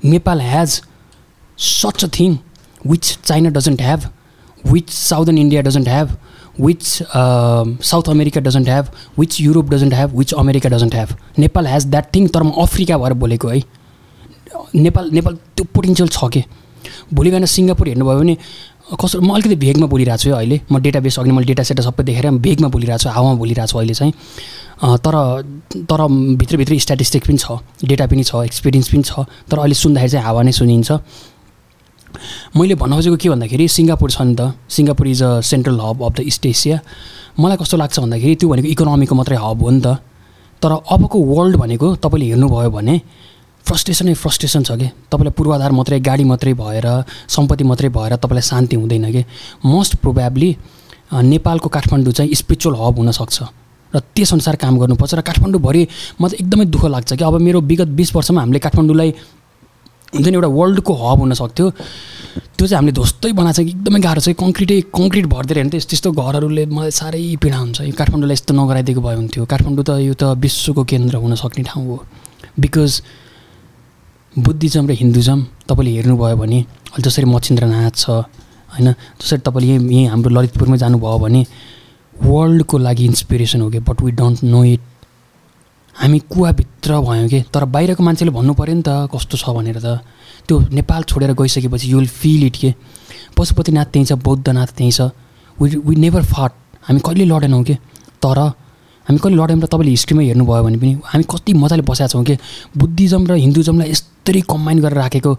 Speaker 1: Nepal has such a thing which China doesn't have which southern India doesn't have which South America doesn't have which Europe doesn't have which America doesn't have Nepal has that thing तर म Africa भएर बोलेको है। नेपाल नेपाल त्यो potential छ कि? भोलि बिहान सिङ्गापुर हेर्नुभयो भने कसो म अलिकति भेगमा बोलिरहेको छु अहिले। म डेटा बेस अघि मैले डेटा सेटा सबै देखेर भेगमा बोलिरहेको छु हावामा बोलिरहेको छु अहिले चाहिँ। तर तर भित्रभित्र स्ट्याटिस्टिक पनि छ डेटा पनि छ एक्सपिरियन्स पनि छ। तर अहिले सुन्दाखेरि चाहिँ हावा नै सुनिन्छ। मैले भन्न खोजेको के भन्दाखेरि सिङ्गापुर छ नि त। Singapore is a central hub of the East Asia मलाई कस्तो लाग्छ भन्दाखेरि त्यो भनेको इकोनोमीको मात्रै हब हो नि त। तर अबको वर्ल्ड भनेको तपाईँले हेर्नुभयो भने फ्रस्ट्रेसनै फ्रस्ट्रेसन छ कि? तपाईँलाई पूर्वाधार मात्रै गाडी मात्रै भएर सम्पत्ति मात्रै भएर तपाईँलाई शान्ति हुँदैन कि? मोस्ट प्रोभाब्ली नेपालको काठमाडौँ चाहिँ स्पिरिचुअल हब हुनसक्छ र त्यसअनुसार काम गर्नुपर्छ। र काठमाडौँभरि म चाहिँ एकदमै दुःख लाग्छ कि? अब मेरो विगत बिस वर्षमा हामीले काठमाडौँलाई हुन्छ नि एउटा वर्ल्डको हब हुनसक्थ्यो। त्यो चाहिँ हामीले ध्वस्तै बनाएको छ एकदमै गाह्रो छ। कङ्क्रिटै कङ्क्रिट भरिदिएर हेर्नु त्यस्तो घरहरूले मलाई साह्रै पीडा हुन्छ। यो काठमाडौँलाई यस्तो नगराइदिएको भए हुन्थ्यो। काठमाडौँ त यो त विश्वको केन्द्र हुनसक्ने ठाउँ हो। बिकज बुद्धिज्म र हिन्दुज्म तपाईँले हेर्नुभयो भने अहिले जसरी मच्छिन्द्रनाथ छ होइन जसरी तपाईँले यहीँ यहीँ हाम्रो ललितपुरमै जानुभयो भने वर्ल्डको लागि इन्सपिरेसन हो कि but we don't know it हामी कुवाभित्र भयौँ कि? तर बाहिरको मान्छेले भन्नु पऱ्यो नि त कस्तो छ भनेर त। त्यो नेपाल छोडेर गइसकेपछि यु विल फिल इट के? पशुपतिनाथ त्यहीँ छ बौद्धनाथ त्यहीँ छ। वी वी नेभर फाट हामी कहिले लडेनौँ कि? तर हामी कहिले लड्यौँ र तपाईँले हिस्ट्रीमा हेर्नुभयो भने पनि हामी कति मजाले बसेका छौँ कि? बुद्धिज्म र हिन्दुज्मलाई यस्तरी कम्बाइन गरेर राखेको।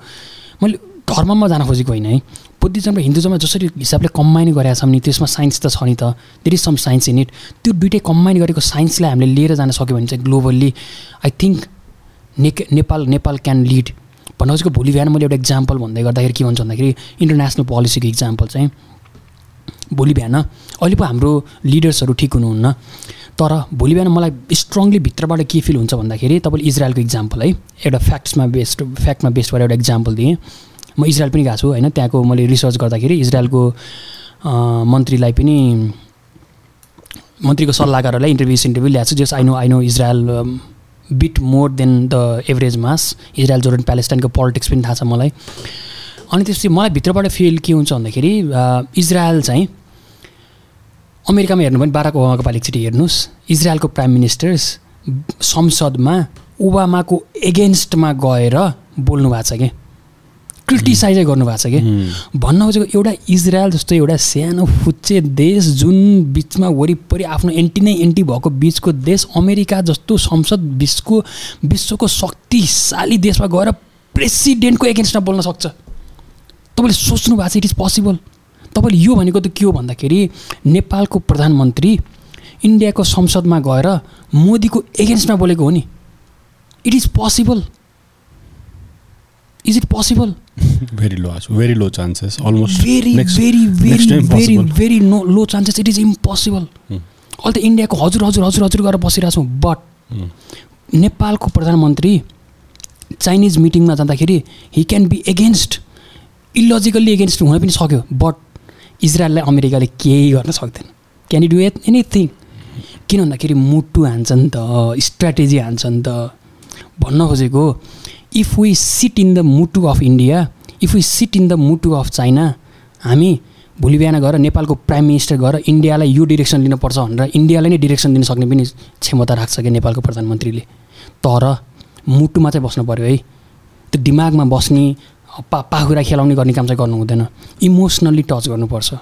Speaker 1: मैले धर्ममा जान खोजेको होइन है। बुद्धिज्म र हिन्दुज्ममा जसरी हिसाबले कम्बाइन गरेका छौँ नि त्यसमा साइन्स त छ नि त। There is some science in it त्यो दुइटै कम्बाइन गरेको साइन्सलाई हामीले लिएर जान सक्यो भने चाहिँ ग्लोबल्ली आई थिङ्क ने नेपाल नेपाल क्यान लिड भन्नु खोजेको भोलि बिहान मैले एउटा इक्जाम्पल भन्दै गर्दाखेरि के भन्छ भन्दाखेरि इन्टरनेसनल पोलिसीको इक्जाम्पल चाहिँ भोलि बिहान अहिले पो हाम्रो लिडर्सहरू ठिक हुनुहुन्न। तर भोलि बिहान मलाई स्ट्रङली भित्रबाट के फिल हुन्छ भन्दाखेरि तपाईँले इजरायलको इक्जाम्पल है एउटा फ्याक्ट्समा बेस्ड फ्याक्टमा बेस्ड गरेर एउटा इक्जाम्पल दिएँ। म इजरायल पनि गएको छु होइन? त्यहाँको मैले रिसर्च गर्दाखेरि इजरायलको मन्त्रीलाई पनि मन्त्रीको सल्लाहकारहरूलाई इन्टरभ्यू इन्टरभ्यू ल्याएको छु just I know I know Israel bit more than the average mass Israel Jordan प्यालेस्टाइनको politics पनि थाहा छ मलाई। अनि त्यसपछि मलाई भित्रबाट फिल के हुन्छ भन्दाखेरि इजरायल चाहिँ अमेरिकामा हेर्नु भने बाराक ओबामाको पालिकचोटि हेर्नुहोस्। इजरायलको प्राइम मिनिस्टर्स संसदमा ओबामाको एगेन्स्टमा गएर बोल्नु भएको छ कि? क्रिटिसाइजै गर्नुभएको छ कि? भन्न खोजेको एउटा इजरायल जस्तो एउटा सानो फुच्चे देश जुन बिचमा वरिपरि आफ्नो एन्टी नै एन्टी भएको बिचको देश अमेरिका जस्तो संसद विश्वको विश्वको शक्तिशाली देशमा गएर प्रेसिडेन्टको एगेन्स्टमा बोल्न सक्छ। तपाईँले सोच्नु भएको छ इट इज पोसिबल तपाईँले यो भनेको त के हो भन्दाखेरि नेपालको प्रधानमन्त्री इन्डियाको संसदमा गएर मोदीको एगेन्स्टमा बोलेको हो नि। It is possible is it possible
Speaker 2: very low very low chances almost
Speaker 1: very very very very very no low chances it is impossible अहिले त इन्डियाको हजुर हजुर हजुर हजुर गरेर बसिरहेको छौँ. But hmm. नेपालको प्रधानमन्त्री चाइनिज मिटिङमा जाँदाखेरि he can be against illogically against हुन पनि सक्यो. बट इजरायललाई अमेरिकाले केही गर्न सक्दैन. Can you do at anything किन भन्दाखेरि मुटु हान्छ नि त स्ट्राटेजी हान्छ नि त। भन्न खोजेको if we sit in the मुटु of India if we sit in the मुटु अफ चाइना हामी भोलि बिहान गएर नेपालको प्राइम मिनिस्टर गएर इन्डियालाई यो डिरेक्सन लिनुपर्छ भनेर इन्डियालाई नै डिरेक्सन दिन सक्ने पनि क्षमता राख्छ क्या नेपालको प्रधानमन्त्रीले। तर मुटुमा चाहिँ बस्नु पऱ्यो है। त्यो दिमागमा बस्ने पा पाखुरा खेलाउने गर्ने काम चाहिँ गर्नु हुँदैन। इमोसनल्ली टच गर्नुपर्छ।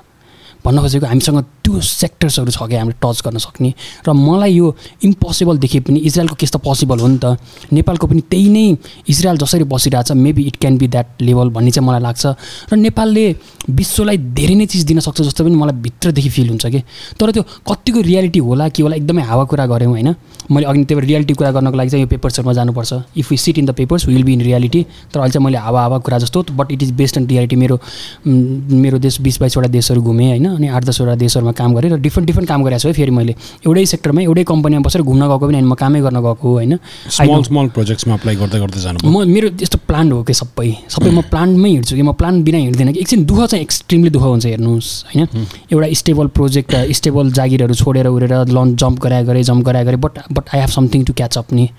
Speaker 1: भन्न खोजेको हामीसँग त्यो सेक्टर्सहरू छ क्या हामीले टच गर्न सक्ने। र मलाई यो इम्पोसिबल देखे पनि इजरायलको केस त पोसिबल हो नि त। नेपालको पनि त्यही नै इजरायल जसरी बसिरहेछ maybe it can be that level भन्ने चाहिँ मलाई लाग्छ। र नेपालले विश्वलाई धेरै नै चिज दिन सक्छ जस्तो पनि मलाई भित्रदेखि फिल हुन्छ कि। तर त्यो कतिको रियालिटी होला कि होला एकदमै हावा कुरा गऱ्यौँ होइन। मैले अघि त्यही भएर रियालिटी कुरा गर्नको लागि चाहिँ यो पेपर्सहरूमा जानुपर्छ। If you sit in the papers will be in reality तर अहिले चाहिँ मैले हावा हावा कुरा जस्तो but it is based on reality मेरो मेरो देश बिस बाइसवटा देशहरू घुमेँ होइन। अनि आठ दसवटा देशहरूमा काम गरेँ र डिफ्रेन्ट डिफ्रेन्ट काम गरेको छु है फेरि मैले। एउटै सेक्टरमा एउटै कम्पनीमा बसेर घुम्न गएको पनि होइन म कामै गर्न गएको होइन।
Speaker 2: स्मल स्मल प्रोजेक्ट्समा अप्लाई गर्दै गर्दै जानु
Speaker 1: म मेरो यस्तो प्लान हो कि सबै। सबै म प्लानमै हिँड्छु कि म प्लान बिना हिँड्दिनँ कि एकछिन दुःख चाहिँ एक्सट्रिमली दुःख हुन्छ हेर्नुहोस् होइन। एउटा स्टेबल प्रोजेक्ट स्टेबल जागिरहरू छोडेर उडेर लन्च जम्प गराए गरेँ जम्प गराए गरेँ but but I have something to catch up नि।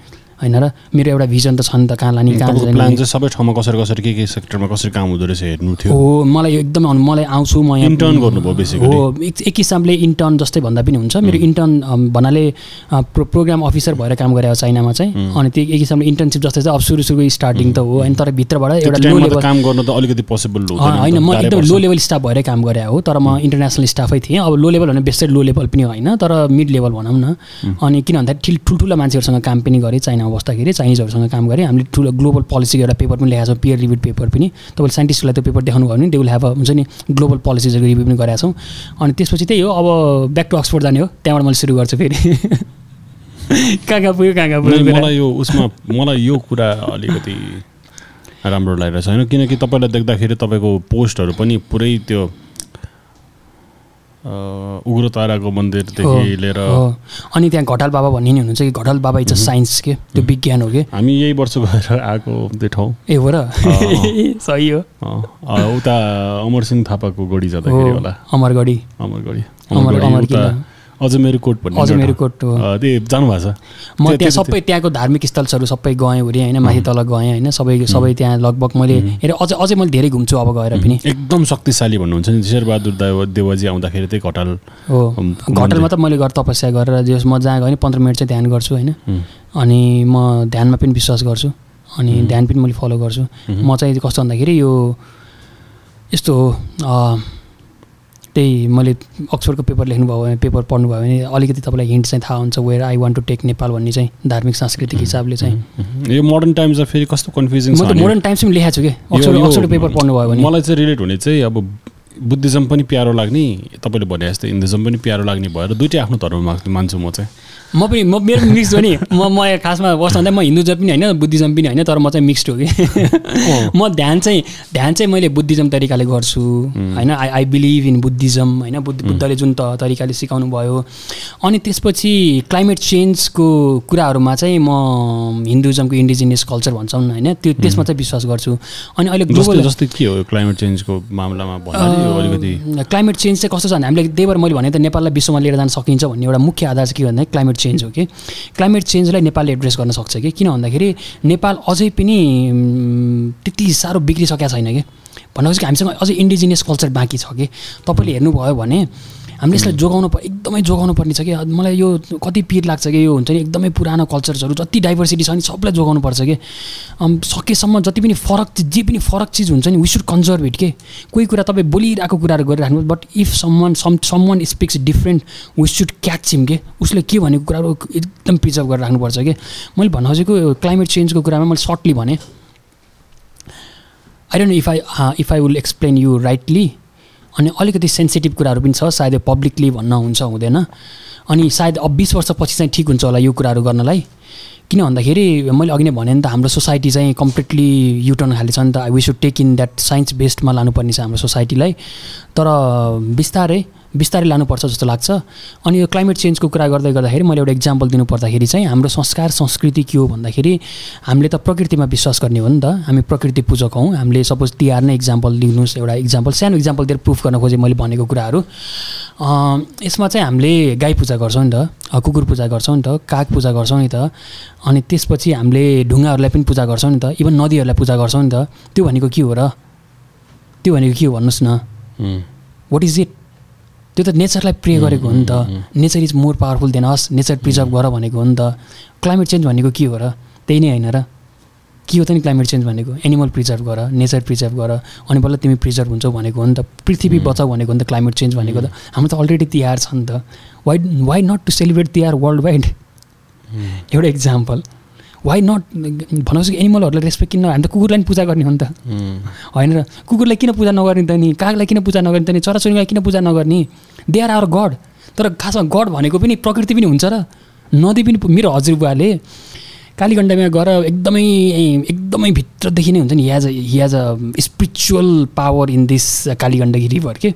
Speaker 1: होइन र मेरो एउटा भिजन त छ नि त कहाँ लाने कहाँ
Speaker 2: प्लान चाहिँ सबै ठाउँमा कसरी कसरी के के सेक्टरमा कसरी काम हुँदो रहेछ हेर्नु थियो?
Speaker 1: हो मलाई यो एकदमै मलाई आउँछु म
Speaker 2: यहाँ। इन्टर्न गर्नुभयो बेसिकली
Speaker 1: हो एक हिसाबले इन्टर्न जस्तै भन्दा पनि हुन्छ। मेरो इन्टर्न भन्नाले प्रो प्रोग्राम अफिसर भएर काम गरेको चाइनामा चाहिँ। अनि त्यो एक हिसाबले इन्टर्नसिप जस्तै चाहिँ अब सुरु सुरु स्टार्टिङ त हो। अनि तर भित्रबाट एउटा लो लेभल
Speaker 2: काम गर्नु त अलिकति पोसिबल
Speaker 1: होइन म एकदम लो लेभल स्टाफ भएरै काम गरे हो। तर म इन्टरनेसनल स्टाफै थिएँ। अब लो लेभल भने बेस्ट लो लेभल पनि होइन तर मिड लेभल भनौँ न। अनि किन भन्दाखेरि ठुल्ठुलो मान्छेहरूसँग काम पनि गरेँ चाइनामा बस्दाखेरि चाइनिज साइन्टिस्टहरूसँग काम गरेँ। हामीले ठुलो ग्लोबल पोलिसीको एउटा पेपर पनि ल्याएको छौँ पियर रिभ्यू पेपर पनि। तपाईँले साइन्टिस्टलाई त्यो पेपर देखाउनु भयो भने दे विल हेभ हुन्छ नि ग्लोबल पोलिसिजहरूको रिभ्यू पनि गरेका छौँ। अनि त्यसपछि त्यही हो अब ब्याक टु अक्सफोर्ड जाने हो त्यहाँबाट मैले सुरु गर्छु फेरि। कहाँ कहाँ पुग्यो कहाँ कहाँ पुग्यो
Speaker 2: मलाई यो उसमा मलाई यो कुरा अलिकति राम्रो लागिरहेछ होइन किनकि तपाईँलाई देख्दाखेरि तपाईँको पोस्टहरू पनि पुरै त्यो उग्रताराको मन्दिरदेखि लिएर
Speaker 1: अनि त्यहाँ घटाल बाबा भन्ने नि हुनुहुन्छ कि? घटाल बाबा इज अ साइन्स के? त्यो विज्ञान हो कि?
Speaker 2: हामी यही वर्ष गएर आएको त्यो ठाउँ।
Speaker 1: ए हो र? सही हो।
Speaker 2: उता अमरसिंह थापाको गढी जाँदाखेरि होला।
Speaker 1: अमरगढी।
Speaker 2: अमरगढी।
Speaker 1: अमर अमर
Speaker 2: अजमेरकोट भन्ने
Speaker 1: अजमेरकोट हो।
Speaker 2: त्यो जानुभएको छ।
Speaker 1: म त्यहाँ सबै त्यहाँको धार्मिक स्थलहरू सबै गएँ उरी होइन? माथि तल गएँ होइन? सबै सबै त्यहाँ लगभग मैले हेरेँ अझ अझै मैले धेरै घुम्छु अब गएर पनि।
Speaker 2: एकदम शक्तिशाली भन्नुहुन्छ नि। शेरबहादुर देव देवजी आउँदाखेरि त्यही घटाल
Speaker 1: हो। घटालमा त मैले घर तपस्या गरेर जस म जहाँ गएँ पन्ध्र मिनट चाहिँ ध्यान गर्छु होइन? अनि म ध्यानमा पनि विश्वास गर्छु। अनि ध्यान पनि मैले फलो गर्छु। म चाहिँ कस्तो भन्दाखेरि यो यस्तो हो। त्यही मैले अक्सफोर्डको पेपर लेख्नुभयो भने पेपर पढ्नुभयो भने अलिकति तपाईँलाई हिन्ट चाहिँ थाहा हुन्छ where I want to take Nepal भन्ने चाहिँ धार्मिक सांस्कृतिक हिसाबले चाहिँ।
Speaker 2: यो मोडर्न टाइम्स फेरि कस्तो कन्फ्युजिङ
Speaker 1: म त मोडर्न टाइम्स पनि लेखाएको छु कि? अक्सफोर्ड अक्सफोर्ड पेपर पढ्नुभयो भने।
Speaker 2: मलाई चाहिँ रिलेट हुने चाहिँ अब बुद्धिज्म पनि प्यारो लाग्ने तपाईँले भने जस्तै हिन्दुज्म पनि प्यारो लाग्ने भएर दुइटै आफ्नो धर्म मान्छु म चाहिँ।
Speaker 1: म पनि म मेरो मिक्स हो नि। म म खासमा बस्दा म हिन्दुज्म पनि होइन बुद्धिज्म पनि होइन तर म चाहिँ मिक्स्ड हो कि। म ध्यान चाहिँ ध्यान चाहिँ मैले बुद्धिज्म तरिकाले गर्छु। होइन I I believe in Buddhism होइन बुद्ध बुद्धले जुन त तरिकाले सिकाउनु भयो। अनि त्यसपछि क्लाइमेट चेन्जको कुराहरूमा चाहिँ म हिन्दुज्मको इन्डिजिनियस कल्चर भन्छौँ होइन त्यो त्यसमा चाहिँ विश्वास गर्छु। अनि अहिले
Speaker 2: ग्लोबल जस्तै के हो क्लाइमेट चेन्जको मामलामा अलिकति?
Speaker 1: क्लाइमेट चेन्ज चाहिँ कस्तो छ भने हामीले त्यही भएर मैले भने त नेपाललाई विश्वमा लिएर जान सकिन्छ भन्ने एउटा मुख्य आधार चाहिँ के भन्दा क्लाइमेट चेन्ज हो कि? क्लाइमेट चेन्जलाई नेपालले एड्रेस गर्न सक्छ कि? किन भन्दाखेरि नेपाल अझै पनि त्यति साह्रो बिग्रिसकेको छैन कि? भनेपछि हामीसँग अझै इन्डिजिनियस कल्चर बाँकी छ कि? तपाईँले हेर्नुभयो भने हामीले यसलाई जोगाउनु एकदमै जोगाउनु पर्ने छ कि मलाई यो कति पिर लाग्छ कि यो हुन्छ नि एकदमै पुरानो कल्चर्सहरू जति डाइभर्सिटी छ नि सबलाई जोगाउनु पर्छ कि सकेसम्म जति पनि फरक जे पनि फरक चिज हुन्छ नि वी सुड कन्जर्भ इट के? कोही कुरा तपाईँ बोलिरहेको कुराहरू गरिराख्नु but if someone some some one speaks different we should catch him के? उसले के भनेको कुराहरू एकदम प्रिजर्भ गरेर राख्नुपर्छ कि? मैले भन्न खोजेको क्लाइमेट चेन्जको कुरामा मैले सर्टली भने I don't if I if I will explain you rightly अनि अलिकति सेन्सिटिभ कुराहरू पनि छ सायद पब्लिकली भन्न हुन्छ हुँदैन। अनि सायद अब बिस वर्षपछि चाहिँ ठिक हुन्छ होला यो कुराहरू गर्नलाई। किन भन्दाखेरि मैले अघि नै भने नि त हाम्रो सोसाइटी चाहिँ कम्प्लिटली युटर्न खाले छ नि त। We should take in that science बेस्डमा लानुपर्ने छ हाम्रो सोसाइटीलाई। तर बिस्तारै बिस्तारै लानुपर्छ जस्तो लाग्छ। अनि यो क्लाइमेट चेन्जको कुरा गर्दै गर्दाखेरि मैले एउटा इक्जाम्पल दिनु पर्दाखेरि चाहिँ हाम्रो संस्कार संस्कृति के हो भन्दाखेरि हामीले त प्रकृतिमा विश्वास गर्ने हो नि त। हामी प्रकृति पूजक हौँ। हामीले सपोज तिहार नै इक्जाम्पल दिनुहोस् एउटा इक्जाम्पल सानो इक्जाम्पल दिएर प्रुफ गर्न खोजेँ मैले भनेको कुराहरू। यसमा चाहिँ हामीले गाई पूजा गर्छौँ नि त कुकुर पूजा गर्छौँ नि त काग पूजा गर्छौँ नि त अनि त्यसपछि हामीले ढुङ्गाहरूलाई पनि पूजा गर्छौँ नि त इभन नदीहरूलाई पूजा गर्छौँ नि त। त्यो भनेको के हो र? त्यो भनेको के हो भन्नुहोस् न। वाट इज इट त्यो त नेचरलाई प्रे गरेको हो नि त। Nature is more powerful than us nature preserve गर भनेको हो नि त। क्लाइमेट चेन्ज भनेको के हो र? त्यही नै होइन र। के हो त नि क्लाइमेट चेन्ज भनेको? एनिमल प्रिजर्भ गर नेचर प्रिजर्भ गर। अनि बल्ल तिमी प्रिजर्भ हुन्छौ भनेको हो नि त। पृथ्वी बचाउ भनेको हो नि त क्लाइमेट चेन्ज भनेको त। हाम्रो त अलरेडी तिहार छ नि त। Why why not to celebrate Tihar worldwide एउटा इक्जाम्पल वाइ नट भनौँ एनिमलहरूलाई रेस्पेक्ट किन हामी त कुकुरलाई पनि पूजा गर्ने हो नि त। होइन र कुकुरलाई किन पूजा नगर्ने त नि? कागलाई किन पूजा नगर्ने त नि? चराचुरुङ्गीलाई किन पूजा नगर्ने? दे आर आवर गड तर खासमा गड भनेको पनि प्रकृति पनि हुन्छ र। नदी पनि मेरो हजुरबुवाले कालीगण्डमा गएर एकदमै एकदमै भित्रदेखि नै हुन्छ नि his his a spiritual power in this Kaligandaki river के?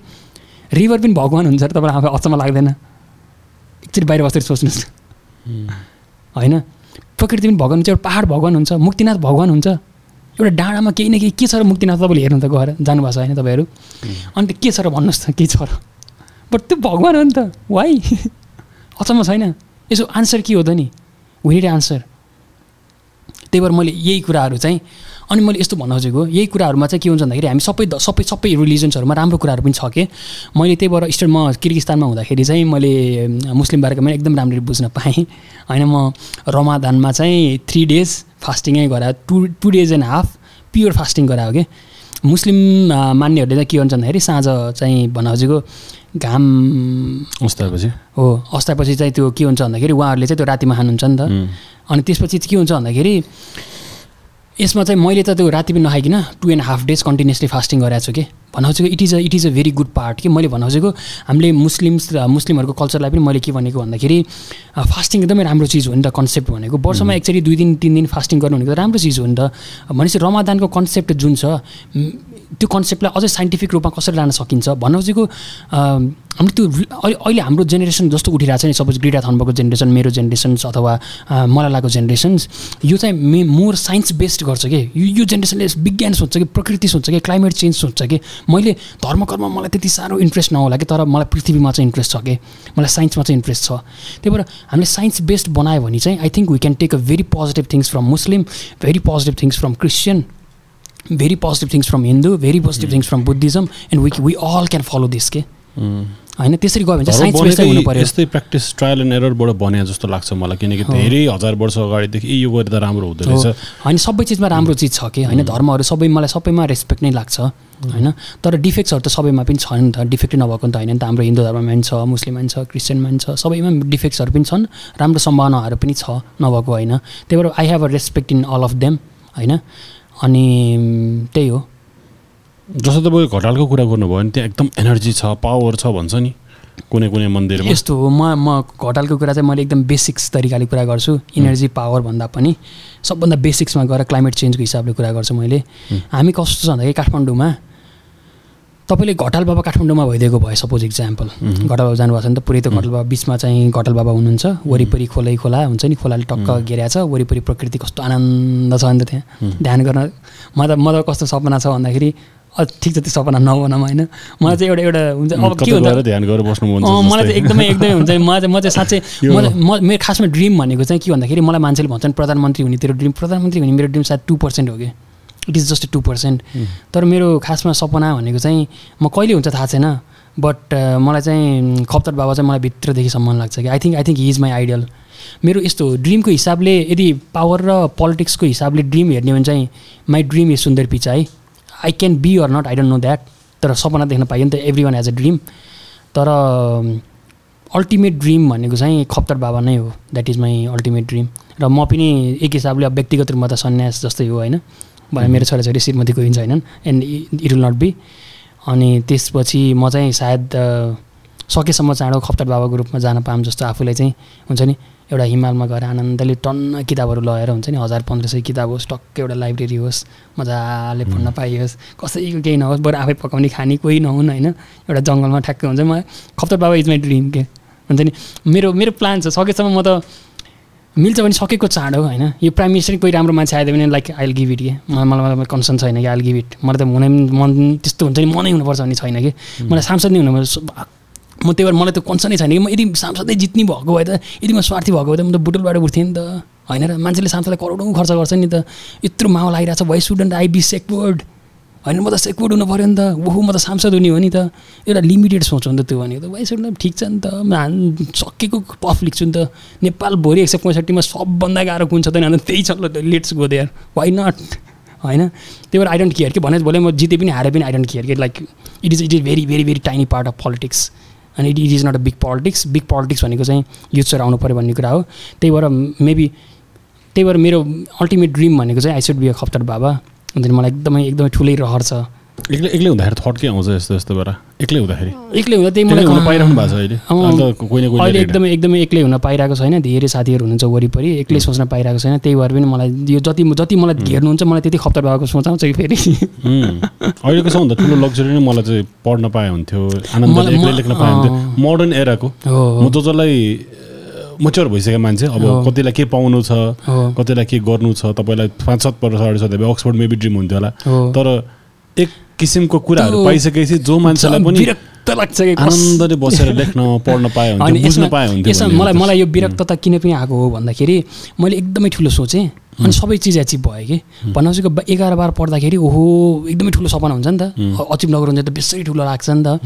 Speaker 1: रिभर पनि भगवान् हुन्छ र तपाईँलाई आफै अचम्म लाग्दैन। एकचोटि बाहिर बसेर सोच्नुहोस्। होइन? प्रकृति पनि भगवान् हुन्छ एउटा पाहाड भगवान् हुन्छ मुक्तिनाथ भगवान् हुन्छ। एउटा डाँडामा केही न केही के छ र मुक्तिनाथ तपाईँले हेर्नु त गएर जानुभएको छ होइन तपाईँहरू? अन्त के छ र भन्नुहोस् त के छ र? बट त्यो भगवान् हो नि त वाइ? अचम्म छैन। यसो आन्सर के हो त नि? विनिड आन्सर त्यही भएर मैले यही कुराहरू चाहिँ अनि मैले यस्तो भन्न खोजेको यही कुराहरूमा चाहिँ के हुन्छ भन्दाखेरि हामी सबै सबै सबै रिलिजन्सहरूमा राम्रो कुराहरू पनि छ कि? मैले त्यही भएर स्टेट म किर्गिस्तानमा हुँदाखेरि चाहिँ मैले मुस्लिम बारेमा एकदम राम्ररी बुझ्न पाएँ। होइन म रमादानमा चाहिँ थ्री डेज फास्टिङै गरायो two two days and half pure fasting गरायो कि? मुस्लिम मान्नेहरूले चाहिँ के भन्छ भन्दाखेरि साँझ चाहिँ भन्न खोजेको घाम
Speaker 2: अस्ताएपछि?
Speaker 1: हो अस्ताएपछि चाहिँ त्यो के हुन्छ भन्दाखेरि उहाँहरूले चाहिँ त्यो रातिमा खानुहुन्छ नि त। अनि त्यसपछि के हुन्छ भन्दाखेरि यसमा चाहिँ मैले त त्यो राति पनि नखाइकन two and half days continuously fasting गराएको छु कि। भन्नु it is a it is a very good part कि। मैले भन्नु खोजेको हामीले मुस्लिम्स मुस्लिमहरूको कल्चरलाई पनि मैले के भनेको भन्दाखेरि फास्टिङ एकदमै राम्रो चिज हो नि त कन्सेप्ट भनेको। वर्षमा एकचोटि दुई दिन तिन दिन फास्टिङ गर्नु भनेको राम्रो चिज हो नि त। भनेपछि रमादानको कन्सेप्ट जुन छ त्यो कन्सेप्टलाई अझै साइन्टिफिक रूपमा कसरी लान सकिन्छ भन्नु खोजेको हामीले त्यो अहिले हाम्रो जेनेरेसन जस्तो उठिरहेको छ नि सपोज ग्रिडा थन्बको जेनेरेसन मेरो जेनेरेसन्स अथवा मलालाको जेनेरेसन्स यो चाहिँ मे मोर साइन्स बेस्ड गर्छ कि? यो जेनेरेसनले विज्ञान सोध्छ कि? प्रकृति सोध्छ कि? क्लाइमेट चेन्ज सोध्छ कि? मैले धर्मकर्म मलाई त्यति साह्रो इन्ट्रेस्ट नहोला कि? तर मलाई पृथ्वीमा चाहिँ इन्ट्रेस्ट छ कि? मलाई साइन्समा चाहिँ इन्ट्रेस्ट छ। त्यही भएर हामीले साइन्स बेस्ड बनायो भने चाहिँ I think we can take a very positive things from Muslim very positive things from Christian very positive things from Hindu very positive things from Buddhism and we we all can follow this के होइन त्यसरी गयो भने चाहिँ science हुनु पऱ्यो
Speaker 2: यस्तै practice trial and एररबाट बने जस्तो लाग्छ मलाई किनकि धेरै हजार वर्ष अगाडिदेखि यो गरेर राम्रो हुँदो रहेछ।
Speaker 1: होइन सबै चिजमा राम्रो चिज छ कि होइन धर्महरू सबै मलाई सबैमा रेस्पेक्ट नै लाग्छ होइन? तर डिफेक्ट्सहरू त सबैमा पनि छ नि त डिफेक्टै नभएको नि त होइन नि त हाम्रो हिन्दू धर्ममा पनि छ मुस्लिममा पनि छ क्रिस्चियनमा पनि छ सबैमा डिफेक्ट्सहरू पनि छन् राम्रो सम्भावनाहरू पनि छ नभएको होइन। त्यही भएर I have a respect in all of them होइन? अनि त्यही हो।
Speaker 2: जस्तो तपाईँ घटालको कुरा गर्नुभयो भने त्यहाँ एकदम एनर्जी छ पावर छ भन्छ नि कुनै कुनै मन्दिरमा।
Speaker 1: यस्तो हो म म घटालको कुरा चाहिँ मैले एकदम बेसिक्स तरिकाले कुरा गर्छु। इनर्जी पावर भन्दा पनि सबभन्दा बेसिक्समा गएर क्लाइमेट चेन्जको हिसाबले कुरा गर्छु मैले। हामी कस्तो छ भन्दाखेरि काठमाडौँमा? तपाईँले घटाल बाबा काठमाडौँमा भइदिएको भयो सपोज इक्जाम्पल घटाल बाबा जानुभएको छ नि त पुरै त घटाल बाबा बिचमा चाहिँ घटाल बाबा हुनुहुन्छ। वरिपरि खोलै खोला हुन्छ नि खोलाले टक्क घेरा छ वरिपरि प्रकृति कस्तो आनन्द छ नि त त्यहाँ। ध्यान गर्न म त म त कस्तो सपना छ भन्दाखेरि ठिक छ त्यो सपना नबनाऊँ होइन। मलाई चाहिँ एउटा एउटा हुन्छ। अब के हुन्छ?
Speaker 2: ध्यान गरेर बस्नु
Speaker 1: मलाई चाहिँ एकदमै एकदमै हुन्छ। म चाहिँ म चाहिँ साँच्चै म मेरो खासमा ड्रिम भनेको चाहिँ के भन्दाखेरि मलाई मान्छेले भन्छन् प्रधानमन्त्री हुने तेरो ड्रिम प्रधानमन्त्री हुने मेरो ड्रिम सायद टू पर्सेन्ट हो कि। It is just two percent तर मेरो खासमा सपना भनेको चाहिँ म कहिले हुन्छ थाहा छैन बट मलाई चाहिँ खप्तर बाबा चाहिँ मलाई भित्रदेखि सम्मान लाग्छ कि I think I think he is my idol मेरो यस्तो ड्रिमको हिसाबले यदि पावर र पोलिटिक्सको हिसाबले ड्रिम हेर्ने भने चाहिँ my dream is Sundar Pichai है। I can be or not I don't know that तर सपना देख्न पाइयो नि त every one as a dream तर अल्टिमेट ड्रिम भनेको चाहिँ खप्तर बाबा नै हो। That is my ultimate dream र म पनि एक हिसाबले अब व्यक्तिगत रूपमा त सन्यास जस्तै हो होइन? भने मेरो छोराछोरी श्रीमती गइन्छ होइनन् and it will not be अनि त्यसपछि म चाहिँ सायद सकेसम्म चाँडो खप्तर बाबाको रूपमा जान पाऊँ जस्तो आफूलाई चाहिँ हुन्छ नि एउटा हिमालमा गएर आनन्दले टन्न किताबहरू लगाएर हुन्छ नि हजार पन्ध्र सय किताब होस् टक्क एउटा लाइब्रेरी होस् मजाले पढ्न पाइयोस् कसैको केही नहोस् बरु आफै पकाउने खाने कोही नहुन् होइन एउटा जङ्गलमा ठ्याक्कै हुन्छ। म खप्तर बाबा इज माई ड्रिम के? हुन्छ नि? मेरो मेरो प्लान छ सकेसम्म म त मिल्छ भने सकेको चाँडो होइन? यो प्राइम मिनिस्टर कोही राम्रो मान्छे आयो भने लाइक आइल गिभ इट कि मलाई मलाई कन्सर्न छैन कि आइल गिभ इट मलाई त हुनै मन त्यस्तो हुन्छ नि मनै हुनुपर्छ भन्ने छैन कि। मलाई सांसद नै हुनु म त्यही भएर मलाई त कन्सर्नै छैन कि म यदि सांसदै जित्ने भएको भए त यदि म स्वार्थी भएको भए त म त बुटलबाट उठ्थेँ नि त। होइन र मान्छेले सांसदलाई करोडौँ खर्च गर्छ नि त। यत्रो माहौल आइरहेको छ भाइ स्टुडेन्ट आई बी सेक्वर्ड होइन म त सेक्युर्ड हुनु पऱ्यो नि त। ओहो म त सांसद हुने हो नि त। एउटा लिमिटेड सोच हो नि त त्यो भनेको त सोध्नु ठिक छ नि त। म हान सकेको टफ लेख्छु नि त। नेपालभरि एक सय पैँसठीमा सबभन्दा गाह्रो कुन छ त अन्त त्यही छ let's go there why not होइन? त्यही भएर आई डोन्ट केयर कि भने भोलि म जिते पनि हारे पनि आई डोन्ट केयर कि। Like it is it is very very very tiny part of politics अनि it it is not a big politics big politics भनेको चाहिँ युथ आउनु पऱ्यो भन्ने कुरा हो। त्यही भएर मेबी त्यही भएर मेरो अल्टिमेट ड्रिम भनेको चाहिँ I should be a Khaptar Baba अन्त मलाई एकदमै एकदमै ठुलै रहर छ।
Speaker 2: एक्लै एक्लै हुँदाखेरि थट के आउँछ यस्तो यस्तो बेला एक्लै हुँदाखेरि?
Speaker 1: एक्लै हुँदा त्यही मलाई
Speaker 2: हुन पाइरहनु भएको छ अहिले?
Speaker 1: अहिले एकदमै एकदमै एक्लै हुन पाइरहेको छैन धेरै साथीहरू हुनुहुन्छ वरिपरि एक्लै सोच्न पाइरहेको छैन त्यही भएर पनि मलाई यो जति जति मलाई घेर्नुहुन्छ मलाई त्यति खप्तर भएको सोच आउँछ कि फेरि।
Speaker 2: अहिलेको सबभन्दा ठुलो लग्जरी नै मलाई चाहिँ पढ्न पाए हुन्थ्यो आनन्द एक्लै लेख्न पाए हुन्थ्यो। मोडर्न एराको म जो जसलाई मच्योर भइसकेको मान्छे। अब कतिलाई के पाउनु छ कतिलाई के गर्नु छ तपाईँलाई पाँच सात वर्ष अगाडि छ अक्सफोर्ड मेबी ड्रिम हुन्थ्यो होला। तर एक किसिमको कुराहरू पाइसकेपछि जो मान्छेलाई पनि
Speaker 1: लाग्छ कि
Speaker 2: आनन्दले बसेर लेख्न पढ्न पायो
Speaker 1: अनि बुझ्न पायो हुन्थ्यो मलाई मलाई यो विरक्तता किन पनि आएको हो भन्दाखेरि मैले एकदमै ठुलो सोचेँ। अनि सबै चिज एचिभ भयो कि? भन्नुहोस् एघार बार पढ्दाखेरि ओहो एकदमै ठुलो सपना हुन्छ नि त। अचिभ नगरौँ त बेसरी ठुलो लाग्छ नि त।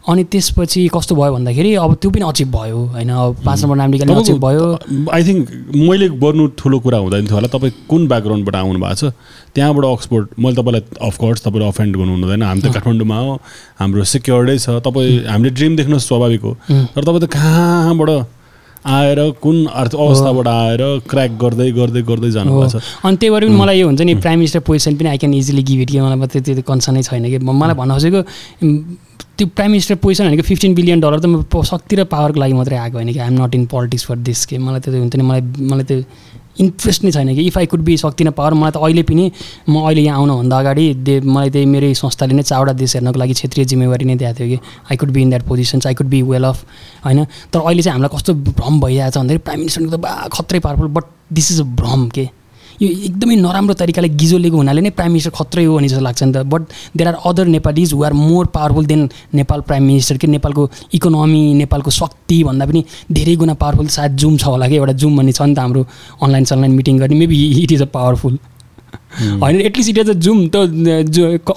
Speaker 1: अनि त्यसपछि कस्तो भयो भन्दाखेरि अब त्यो पनि अचिभ भयो होइन? अब पाँच नम्बर नाम निकाल्ने अचिभ भयो।
Speaker 2: आई थिङ्क मैले गर्नु ठुलो कुरा हुँदैन थियो होला। तपाईँ कुन ब्याकग्राउन्डबाट आउनु भएको छ? त्यहाँबाट अक्सफोर्ड मैले तपाईँलाई अफकोर्स तपाईँले अफेन्ड गर्नु हुँदैन। हामी त काठमाडौँमा हो हाम्रो सिक्योर्डै छ। तपाईँ हामीले ड्रिम देख्नु स्वाभाविक हो। तर तपाईँ त कहाँबाट आएर कुन अर्थ अवस्थाबाट आएर क्र्याक गर्दै गर्दै गर्दै जानुभएको छ।
Speaker 1: अनि त्यही भएर पनि मलाई यो हुन्छ नि प्राइम मिनिस्टर पोजिसन पनि I can easily give it कि मलाई त्यति त्यो कन्सर्नै छैन कि। मलाई भन्न खोजेको त्यो प्राइम मिनिस्टर पोजिसन भनेको फिफ्टिन बिलियन डलर त म शक्ति र पावरको लागि मात्रै आएको होइन कि। I'm not in politics for this के। मलाई त्यो हुन्छ नि मलाई मलाई त्यो इन्ट्रेस्ट नै छैन कि. इफ आई कुड बी शक्ति न पावर मलाई त अहिले पनि म अहिले यहाँ आउनुभन्दा अगाडि दे मलाई त्यही मेरै संस्थाले नै चारवटा देश हेर्नको लागि क्षेत्रीय जिम्मेवारी नै दिएको थियो कि. I could be in that positions I could be well off होइन. तर अहिले चाहिँ हामीलाई कस्तो भ्रम भइरहेको छ भन्दाखेरि प्राइम मिनिस्टरको त बा खत्रै powerful but this is a भ्रम के? यो एकदमै नराम्रो तरिकाले गिजो हुनाले नै प्राइम मिनिस्टर खत्रै हो भने जस्तो लाग्छ नि त। But there are other Nepalis who are more powerful than Nepal prime minister कि नेपालको इकोनोमी नेपालको शक्ति भन्दा पनि धेरै गुणा पावरफुल सायद जुम छ होला कि एउटा जुम भन्ने छ नि त हाम्रो अनलाइन सनलाइन मिटिङ गर्ने। Maybe it is a powerful होइन at least it is a Zoom त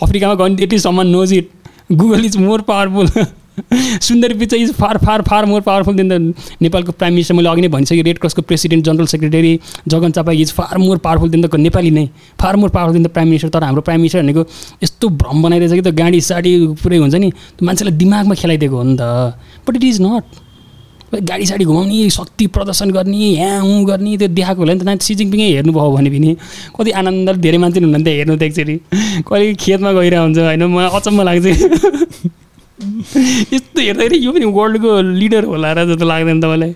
Speaker 1: अफ्रिकामा गयो भने at least someone knows it Google is more powerful Sundar Pichai is far far far more powerful than the नेपालको prime minister मैले अघि नै भनिसकेँ red क्रसको president general secretary Jagan Chapa is far more powerful than the Nepali नै। Far more powerful than the prime minister तर हाम्रो prime minister भनेको यस्तो भ्रम बनाइरहेछ कि त गाडी साडी पुरै हुन्छ नि मान्छेलाई दिमागमा खेलाइदिएको हो नि त। बट इट इज नट गाडी साडी घुमाउने शक्ति प्रदर्शन गर्ने यहाँ उ गर्ने त्यो देखाएको होला नि त। नाति सिजिङपिङै हेर्नुभयो भने पनि। कति आनन्द धेरै मान्छे त हेर्नु त एकचोटि। कहिले खेतमा गइरहेको हुन्छ होइन? मलाई अचम्म लाग्छ। यस्तो हेर्दाखेरि यो पनि वर्ल्डको लिडर होला र जस्तो लाग्दैन तपाईँलाई।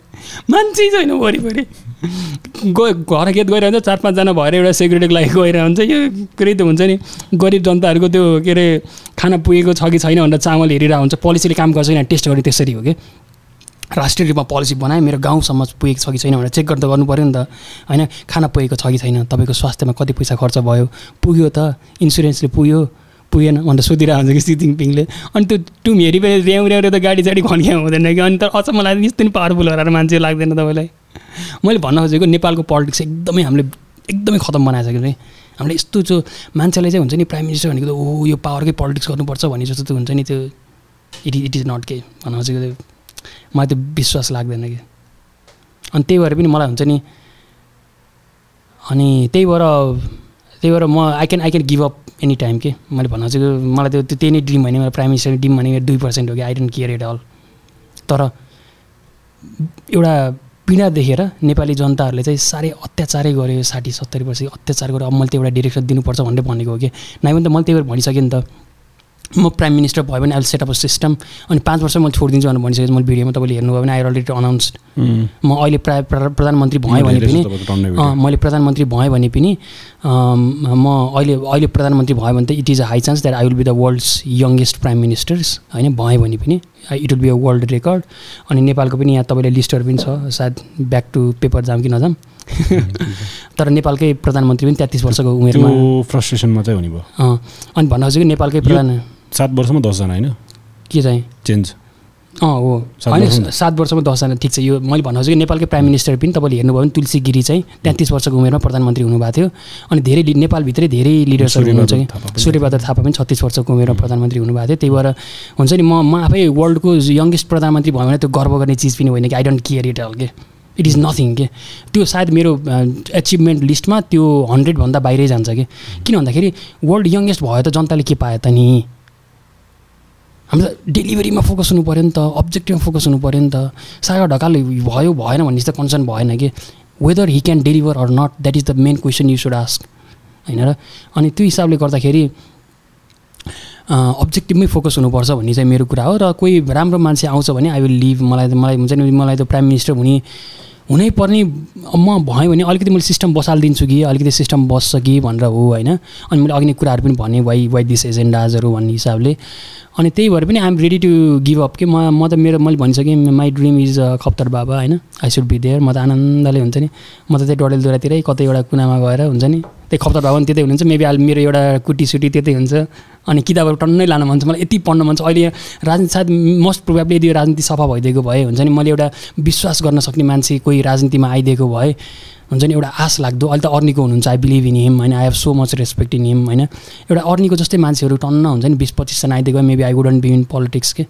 Speaker 1: मान्छे छैन वरिपरि। गयो घर खेत गइरहन्छ चार पाँचजना भएर एउटा सेक्युरिटीको लागि गइरहेको हुन्छ यो के त हुन्छ नि। गरिब जनताहरूको त्यो के अरे खाना पुगेको छ कि छैन भनेर चामल हेरिरहेको हुन्छ। पोलिसीले काम गर्छ किन टेस्ट गर्ने त्यसरी हो कि। राष्ट्रिय रूपमा पोलिसी बनाएँ मेरो गाउँसम्म पुगेको छ कि छैन भनेर चेक गर्दा गर्नु पऱ्यो नि त। होइन खाना पुगेको छ कि छैन तपाईँको स्वास्थ्यमा कति पैसा खर्च भयो? पुग्यो त इन्सुरेन्सले पुग्यो। पुगेन। भनेर सोधिरहेको हुन्छ कि सिजिङ पिङले अनि त्यो टुम हेरि पनि ऱ्याउ ऱ्याउ त गाडी साडी खन्क्या हुँदैन कि? अनि त अचम्म लाग्दैन यस्तो नि पावरफुल गरेर मान्छे लाग्दैन तपाईँलाई। मैले भन्न खोजेको नेपालको पोलिटिक्स एकदमै हामीले एकदमै खतम बनाएको छ कि हामीले यस्तो जो मान्छेलाई चाहिँ हुन्छ नि प्राइम मिनिस्टर भनेको त ओ यो पावरकै पोलिटिक्स गर्नुपर्छ भने जस्तो त्यो हुन्छ नि त्यो। इट इट इज नट के भन्न खोजेको त्यो। मलाई त्यो विश्वास लाग्दैन कि। अनि त्यही भएर पनि मलाई हुन्छ नि अनि त्यही भएर त्यही भएर म I can I can give up any time के मैले भन्न खोजेको मलाई त्यो त्यही नै ड्रिम भने मलाई प्राइम मिनिस्टर ड्रिम भने दुई पर्सेन्ट हो कि I don't care at all तर एउटा पीडा देखेर नेपाली जनताहरूले चाहिँ साह्रै अत्याचारै गर्यो साठी सत्तरी वर्ष अत्याचार गरेर अब मैले त्यो एउटा डिरेक्सन दिनुपर्छ भनेर भनेको हो कि? नै भने त मैले त्यही भएर भनिसकेँ नि त। म प्राइम मिनिस्टर भयो भने अहिले सेटअप अ सिस्टम अनि पाँच वर्ष मैले छोडिदिन्छु भनेर भनिसकेको मैले भिडियोमा तपाईँले हेर्नुभयो भने आई अलरेडी अनाउन्स्ड म अहिले प्राय प्रधानमन्त्री भएँ भने पनि मैले प्रधानमन्त्री भएँ भने पनि म अहिले अहिले प्रधानमन्त्री भयो भने त it is a high chance that I will be the world's youngest prime ministers होइन भएँ भने पनि। It will be a world record अनि नेपालको पनि यहाँ तपाईँले लिस्टहरू पनि छ सायद ब्याक टु पेपर जाम कि नजाम तर नेपालकै प्रधानमन्त्री पनि तेत्तिस वर्षको उमेरमा
Speaker 2: फ्रस्ट्रेसनमा चाहिँ हुने भयो।
Speaker 1: अनि भन्न खोजेको नेपालकै प्रधान
Speaker 2: सात वर्षमा दसजना होइन?
Speaker 1: के चाहिँ?
Speaker 2: चेन्ज
Speaker 1: अँ हो। होइन
Speaker 2: वर्षमा?
Speaker 1: सात वर्षमा दसजना ठिक छ। यो मैले भन्नु खोजेको नेपालकै प्राइम मिनिस्टर पनि तपाईँले हेर्नुभयो भने तुलसी गिरी चाहिँ तेत्तिस वर्षको उमेरमा प्रधानमन्त्री हुनुभएको थियो। अनि धेरै नेपालभित्रै धेरै लिडर्सहरू हुनुहुन्छ कि। सूर्यबहादुर थापा पनि छत्तिस वर्षको उमेरमा प्रधानमन्त्री हुनुभएको थियो। त्यही भएर हुन्छ नि म म आफै वर्ल्डको यङ्गेस्ट प्रधानमन्त्री भयो भने त्यो गर्व गर्ने चिज पनि होइन कि? I don't care it all के? इट इज नथिङ के? त्यो सायद मेरो एचिभमेन्ट लिस्टमा त्यो हन्ड्रेडभन्दा बाहिरै जान्छ कि? किन भन्दाखेरि वर्ल्ड यङ्गेस्ट भयो त जनताले के पायो त नि? हाम्रो त डेलिभरीमा फोकस हुनु पऱ्यो नि त अब्जेक्टिभमा फोकस हुनु पऱ्यो नि त। सागर ढकाल भयो भएन भन्ने चाहिँ कन्सर्न भएन कि। Whether he can deliver or not that is the main question you should ask होइन र? अनि त्यो हिसाबले गर्दाखेरि अब्जेक्टिभमै फोकस हुनुपर्छ भन्ने चाहिँ मेरो कुरा हो र कोही राम्रो मान्छे आउँछ भने आई विल लिभ मलाई मलाई हुन्छ नि मलाई त प्राइम मिनिस्टर हुने हुनै पर्ने म भएँ भने अलिकति मैले सिस्टम बसालिदिन्छु कि अलिकति सिस्टम बस्छ कि भनेर हो होइन। अनि मैले अघि नै कुराहरू पनि भने वाइ वाइ दिस एजेन्डाजहरू भन्ने हिसाबले। अनि त्यही भएर पनि I'm ready to give up कि म म त मेरो मैले भनिसकेँ माई ड्रिम इज खप्तर बाबा होइन। आई सुड बी देयर म त आनन्दले हुन्छ नि। म त त्यही डडेलधुरातिरै कतै एउटा कुनामा गएर हुन्छ नि त्यही खप्तर बाबा पनि त्यतै हुनुहुन्छ। मेबी अहिले मेरो एउटा कुटी सुटी त्यतै हुन्छ। अनि किताबहरू टन्नै लान मन छ। मलाई यति पढ्न मन छ। अहिले राजनीति सायद मोस्ट प्रोभाब्ली यदि राजनीति सफा भइदिएको भए हुन्छ नि मैले एउटा विश्वास गर्न सक्ने मान्छे कोही राजनीतिमा आइदिएको भए हुन्छ नि एउटा आश लाग्दो। अहिले त अर्नीको हुनुहुन्छ आई बिलिभ इन हिम होइन I have so much respect in him होइन। एउटा अर्नीको जस्तै मान्छेहरू टन्न हुन्छ नि बिस पच्चिसजना आइदिएको maybe I wouldn't be in politics के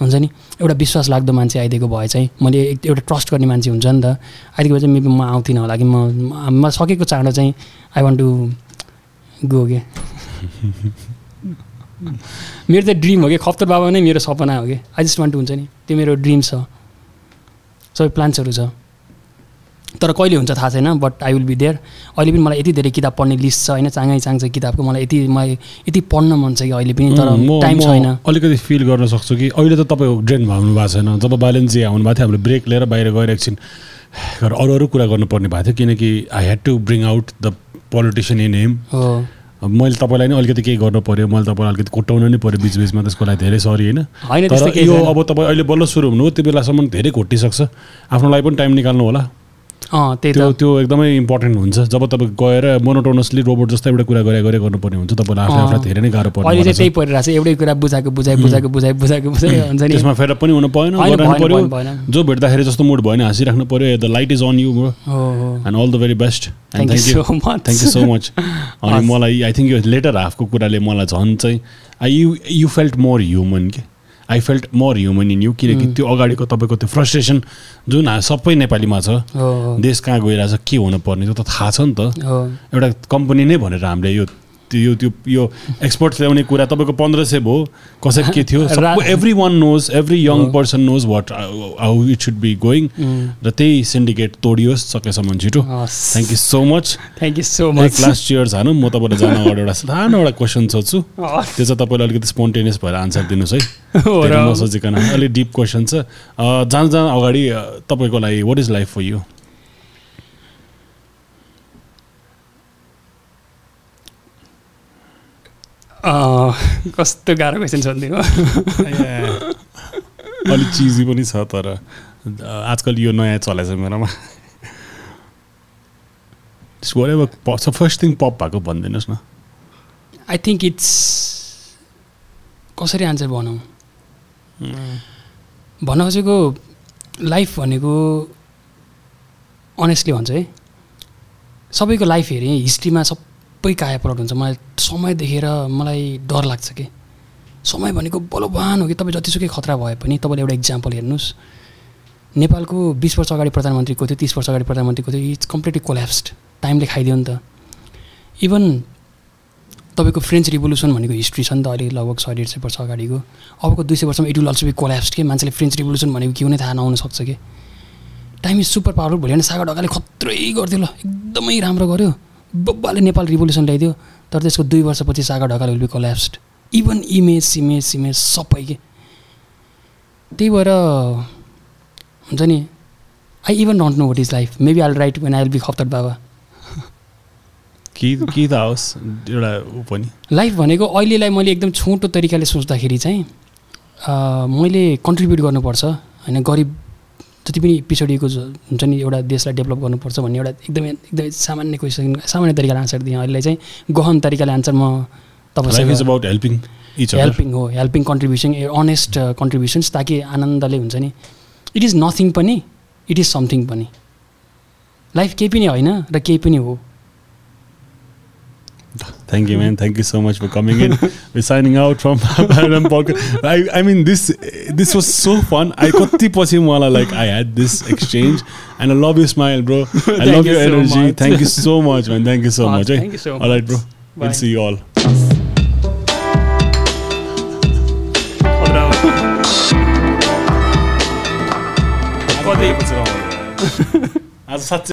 Speaker 1: हुन्छ नि। एउटा विश्वास लाग्दो मान्छे आइदिएको भए चाहिँ मैले एउटा ट्रस्ट गर्ने मान्छे हुन्छ नि त। आइदिएको भए चाहिँ मेबी म आउँथिनँ होला कि म सकेको चाँडो चाहिँ आई वान्ट टु गो के। मेरो त ड्रिम हो कि खप्तर बाबा नै मेरो सपना हो कि। आई जस्ट वान्ट टु हुन्छ नि। त्यो मेरो ड्रिम छ। सबै प्लान्सहरू छ। तर कहिले हुन्छ थाहा छैन but I will be there अहिले पनि मलाई यति धेरै किताब पढ्ने लिस्ट छ होइन? चाँगै चाङ छ किताबको। मलाई यति मलाई यति पढ्न मन छ कि अहिले पनि तर टाइम छैन।
Speaker 2: अलिकति फिल गर्न सक्छु कि अहिले त तपाईँको ड्रेन भाग्नु भएको छैन। जब बालेन्जी आउनुभएको थियो हामीले ब्रेक लिएर बाहिर गएर एकछिन अरू अरू कुरा गर्नुपर्ने भएको थियो किनकि I had to bring out the politician
Speaker 1: in
Speaker 2: him मैले तपाईँलाई नै अलिकति केही गर्नु पऱ्यो मैले तपाईँलाई अलिकति कोटाउनु नै पऱ्यो बिच बिचमा त्यसको लागि धेरै सरी होइन? तर यो। अब तपाईँ अहिले बल्ल सुरु हुनु त्यो बेलासम्म धेरै घोटिसक्छ। आफ्नो लागि पनि टाइम निकाल्नु होला। त्यो त्यो एकदमै इम्पोर्टेन्ट हुन्छ। जब तपाईँ गएर मोनोटोनसली रोबोट जस्तै एउटा कुरा गरे गरे गर्नुपर्ने हुन्छ। तपाईँलाई आफूलाई आफूलाई धेरै नै गाह्रो पर्ने
Speaker 1: अहिले चाहिँ। त्यही परिरहेको छ। एउटै कुरा बुझाएको बुझाइ बुझाएको बुझाइ बुझाएको बुझाइ हुन्छ नि।
Speaker 2: त्यसमा फेर पनि हुनु भएन
Speaker 1: भएन।
Speaker 2: जो भेट्दाखेरि जस्तो मुड भएन हाँसिराख्नु पर्यो। The light is on
Speaker 1: you bro
Speaker 2: and all the very best and
Speaker 1: thank you.
Speaker 2: Thank you
Speaker 1: so much
Speaker 2: अनि। मलाई आई थिङ्क यो लेटर हाफको कुराले मलाई झन् चाहिँ I you you felt more human के? I felt more human in you किनकि त्यो अगाडिको तपाईँको त्यो फ्रस्ट्रेसन जुन सबै नेपालीमा छ देश कहाँ गइरहेछ के हुनुपर्ने त्यो त थाहा छ नि त। एउटा कम्पनी नै भनेर हामीले यो यो त्यो यो एक्सपर्ट्स ल्याउने कुरा तपाईँको पन्ध्र सय भयो कसै के थियो? Every one knows every young person knows what how it should be going र त्यही सिन्डिकेट तोडियोस् सकेसम्म छिटो। Thank you so
Speaker 1: much thank you
Speaker 2: so
Speaker 1: much
Speaker 2: last cheers हानु म तपाईँलाई जान अगाडि एउटा सानो एउटा क्वेसन सोध्छु। त्यो चाहिँ तपाईँले अलिकति स्पोन्टेनियस भएर आन्सर दिनुहोस् है। नसोचिकन अलिक डिप क्वेसन छ। जान जान अगाडि तपाईँको लागि what is life for
Speaker 1: you कस्तो गाह्रो क्वेसन सोधिदिनु
Speaker 2: अलिक चिजी पनि छ तर आजकल यो नयाँ चलेछ मेरोमा। फर्स्ट थिङ पप भएको भनिदिनुहोस् न।
Speaker 1: आई थिङ्क इट्स कसरी आन्सर भनौँ? भन्न खोजेको लाइफ भनेको अनेस्टली भन्छ है। सबैको लाइफ हेरेँ हिस्ट्रीमा सबै कायापलट हुन्छ। मलाई समय देखेर मलाई डर लाग्छ कि। समय भनेको बलवान हो कि तपाईँ जतिसुकै खतरा भए पनि तपाईँले एउटा इक्जाम्पल हेर्नुहोस्। नेपालको बिस वर्ष अगाडि प्रधानमन्त्रीको थियो तिस वर्ष अगाडि प्रधानमन्त्रीको थियो इट्स कम्प्लिटली कोल्याप्स्ड टाइमले खाइदियो नि त। इभन तपाईँको फ्रेन्च रिभोल्युसन भनेको हिस्ट्री छ नि त अहिले लगभग सय डेढ सय वर्ष अगाडिको। अबको दुई सय वर्षमा it will also be collapse के? मान्छेले फ्रेन्च रिभोल्युसन भनेको के हुने थाहा नहुन सक्छ कि? टाइम इज सुपर पावरफुल भोलि होइन सागर ढकाले खत्रै गर्थ्यो ल। एकदमै राम्रो गर्यो। बब्बाले नेपाल रिभोल्युसन ल्याइदियो तर त्यसको दुई वर्षपछि Sagar Dhakal will be collapsed even image सिमेज सिमेज सबै के। त्यही भएर हुन्छ नि I even don't know what is life maybe all right when I will be Khaptar Baba
Speaker 2: कि कि त एउटा पनि।
Speaker 1: लाइफ भनेको अहिलेलाई मैले एकदम छोटो तरिकाले सोच्दाखेरि चाहिँ मैले कन्ट्रिब्युट गर्नुपर्छ होइन गरिब जति पनि पिछडिएको हुन्छ नि एउटा देशलाई डेभलप गर्नुपर्छ भन्ने एउटा एकदमै एकदमै सामान्य क्वेसन सामान्य तरिकाले आन्सर दिएँ। अहिले चाहिँ गहन तरिकाले आन्सर म तपाईँसँग
Speaker 2: अबाउट
Speaker 1: हेल्पिङ हो हेल्पिङ कन्ट्रिब्युसन अनेस्ट कन्ट्रिब्युसन्स ताकि आनन्दले हुन्छ नि इट इज नथिङ पनि इट इज समथिङ पनि। लाइफ केही पनि होइन र केही पनि हो।
Speaker 2: Thank you, man. Thank you so much for coming in. We're signing out from Paradigm Podcast. I, I mean, this this was so fun. I kati पछि मलाई like I had this exchange, and I love your smile, bro. I
Speaker 1: Thank
Speaker 2: love
Speaker 1: you
Speaker 2: your
Speaker 1: so
Speaker 2: energy.
Speaker 1: much.
Speaker 2: Thank you so much, man. Thank you so
Speaker 1: Ah,
Speaker 2: much. eh?
Speaker 1: thank you so
Speaker 2: All right, bro.
Speaker 1: Bye.
Speaker 2: We'll see you all. आज साँच्चै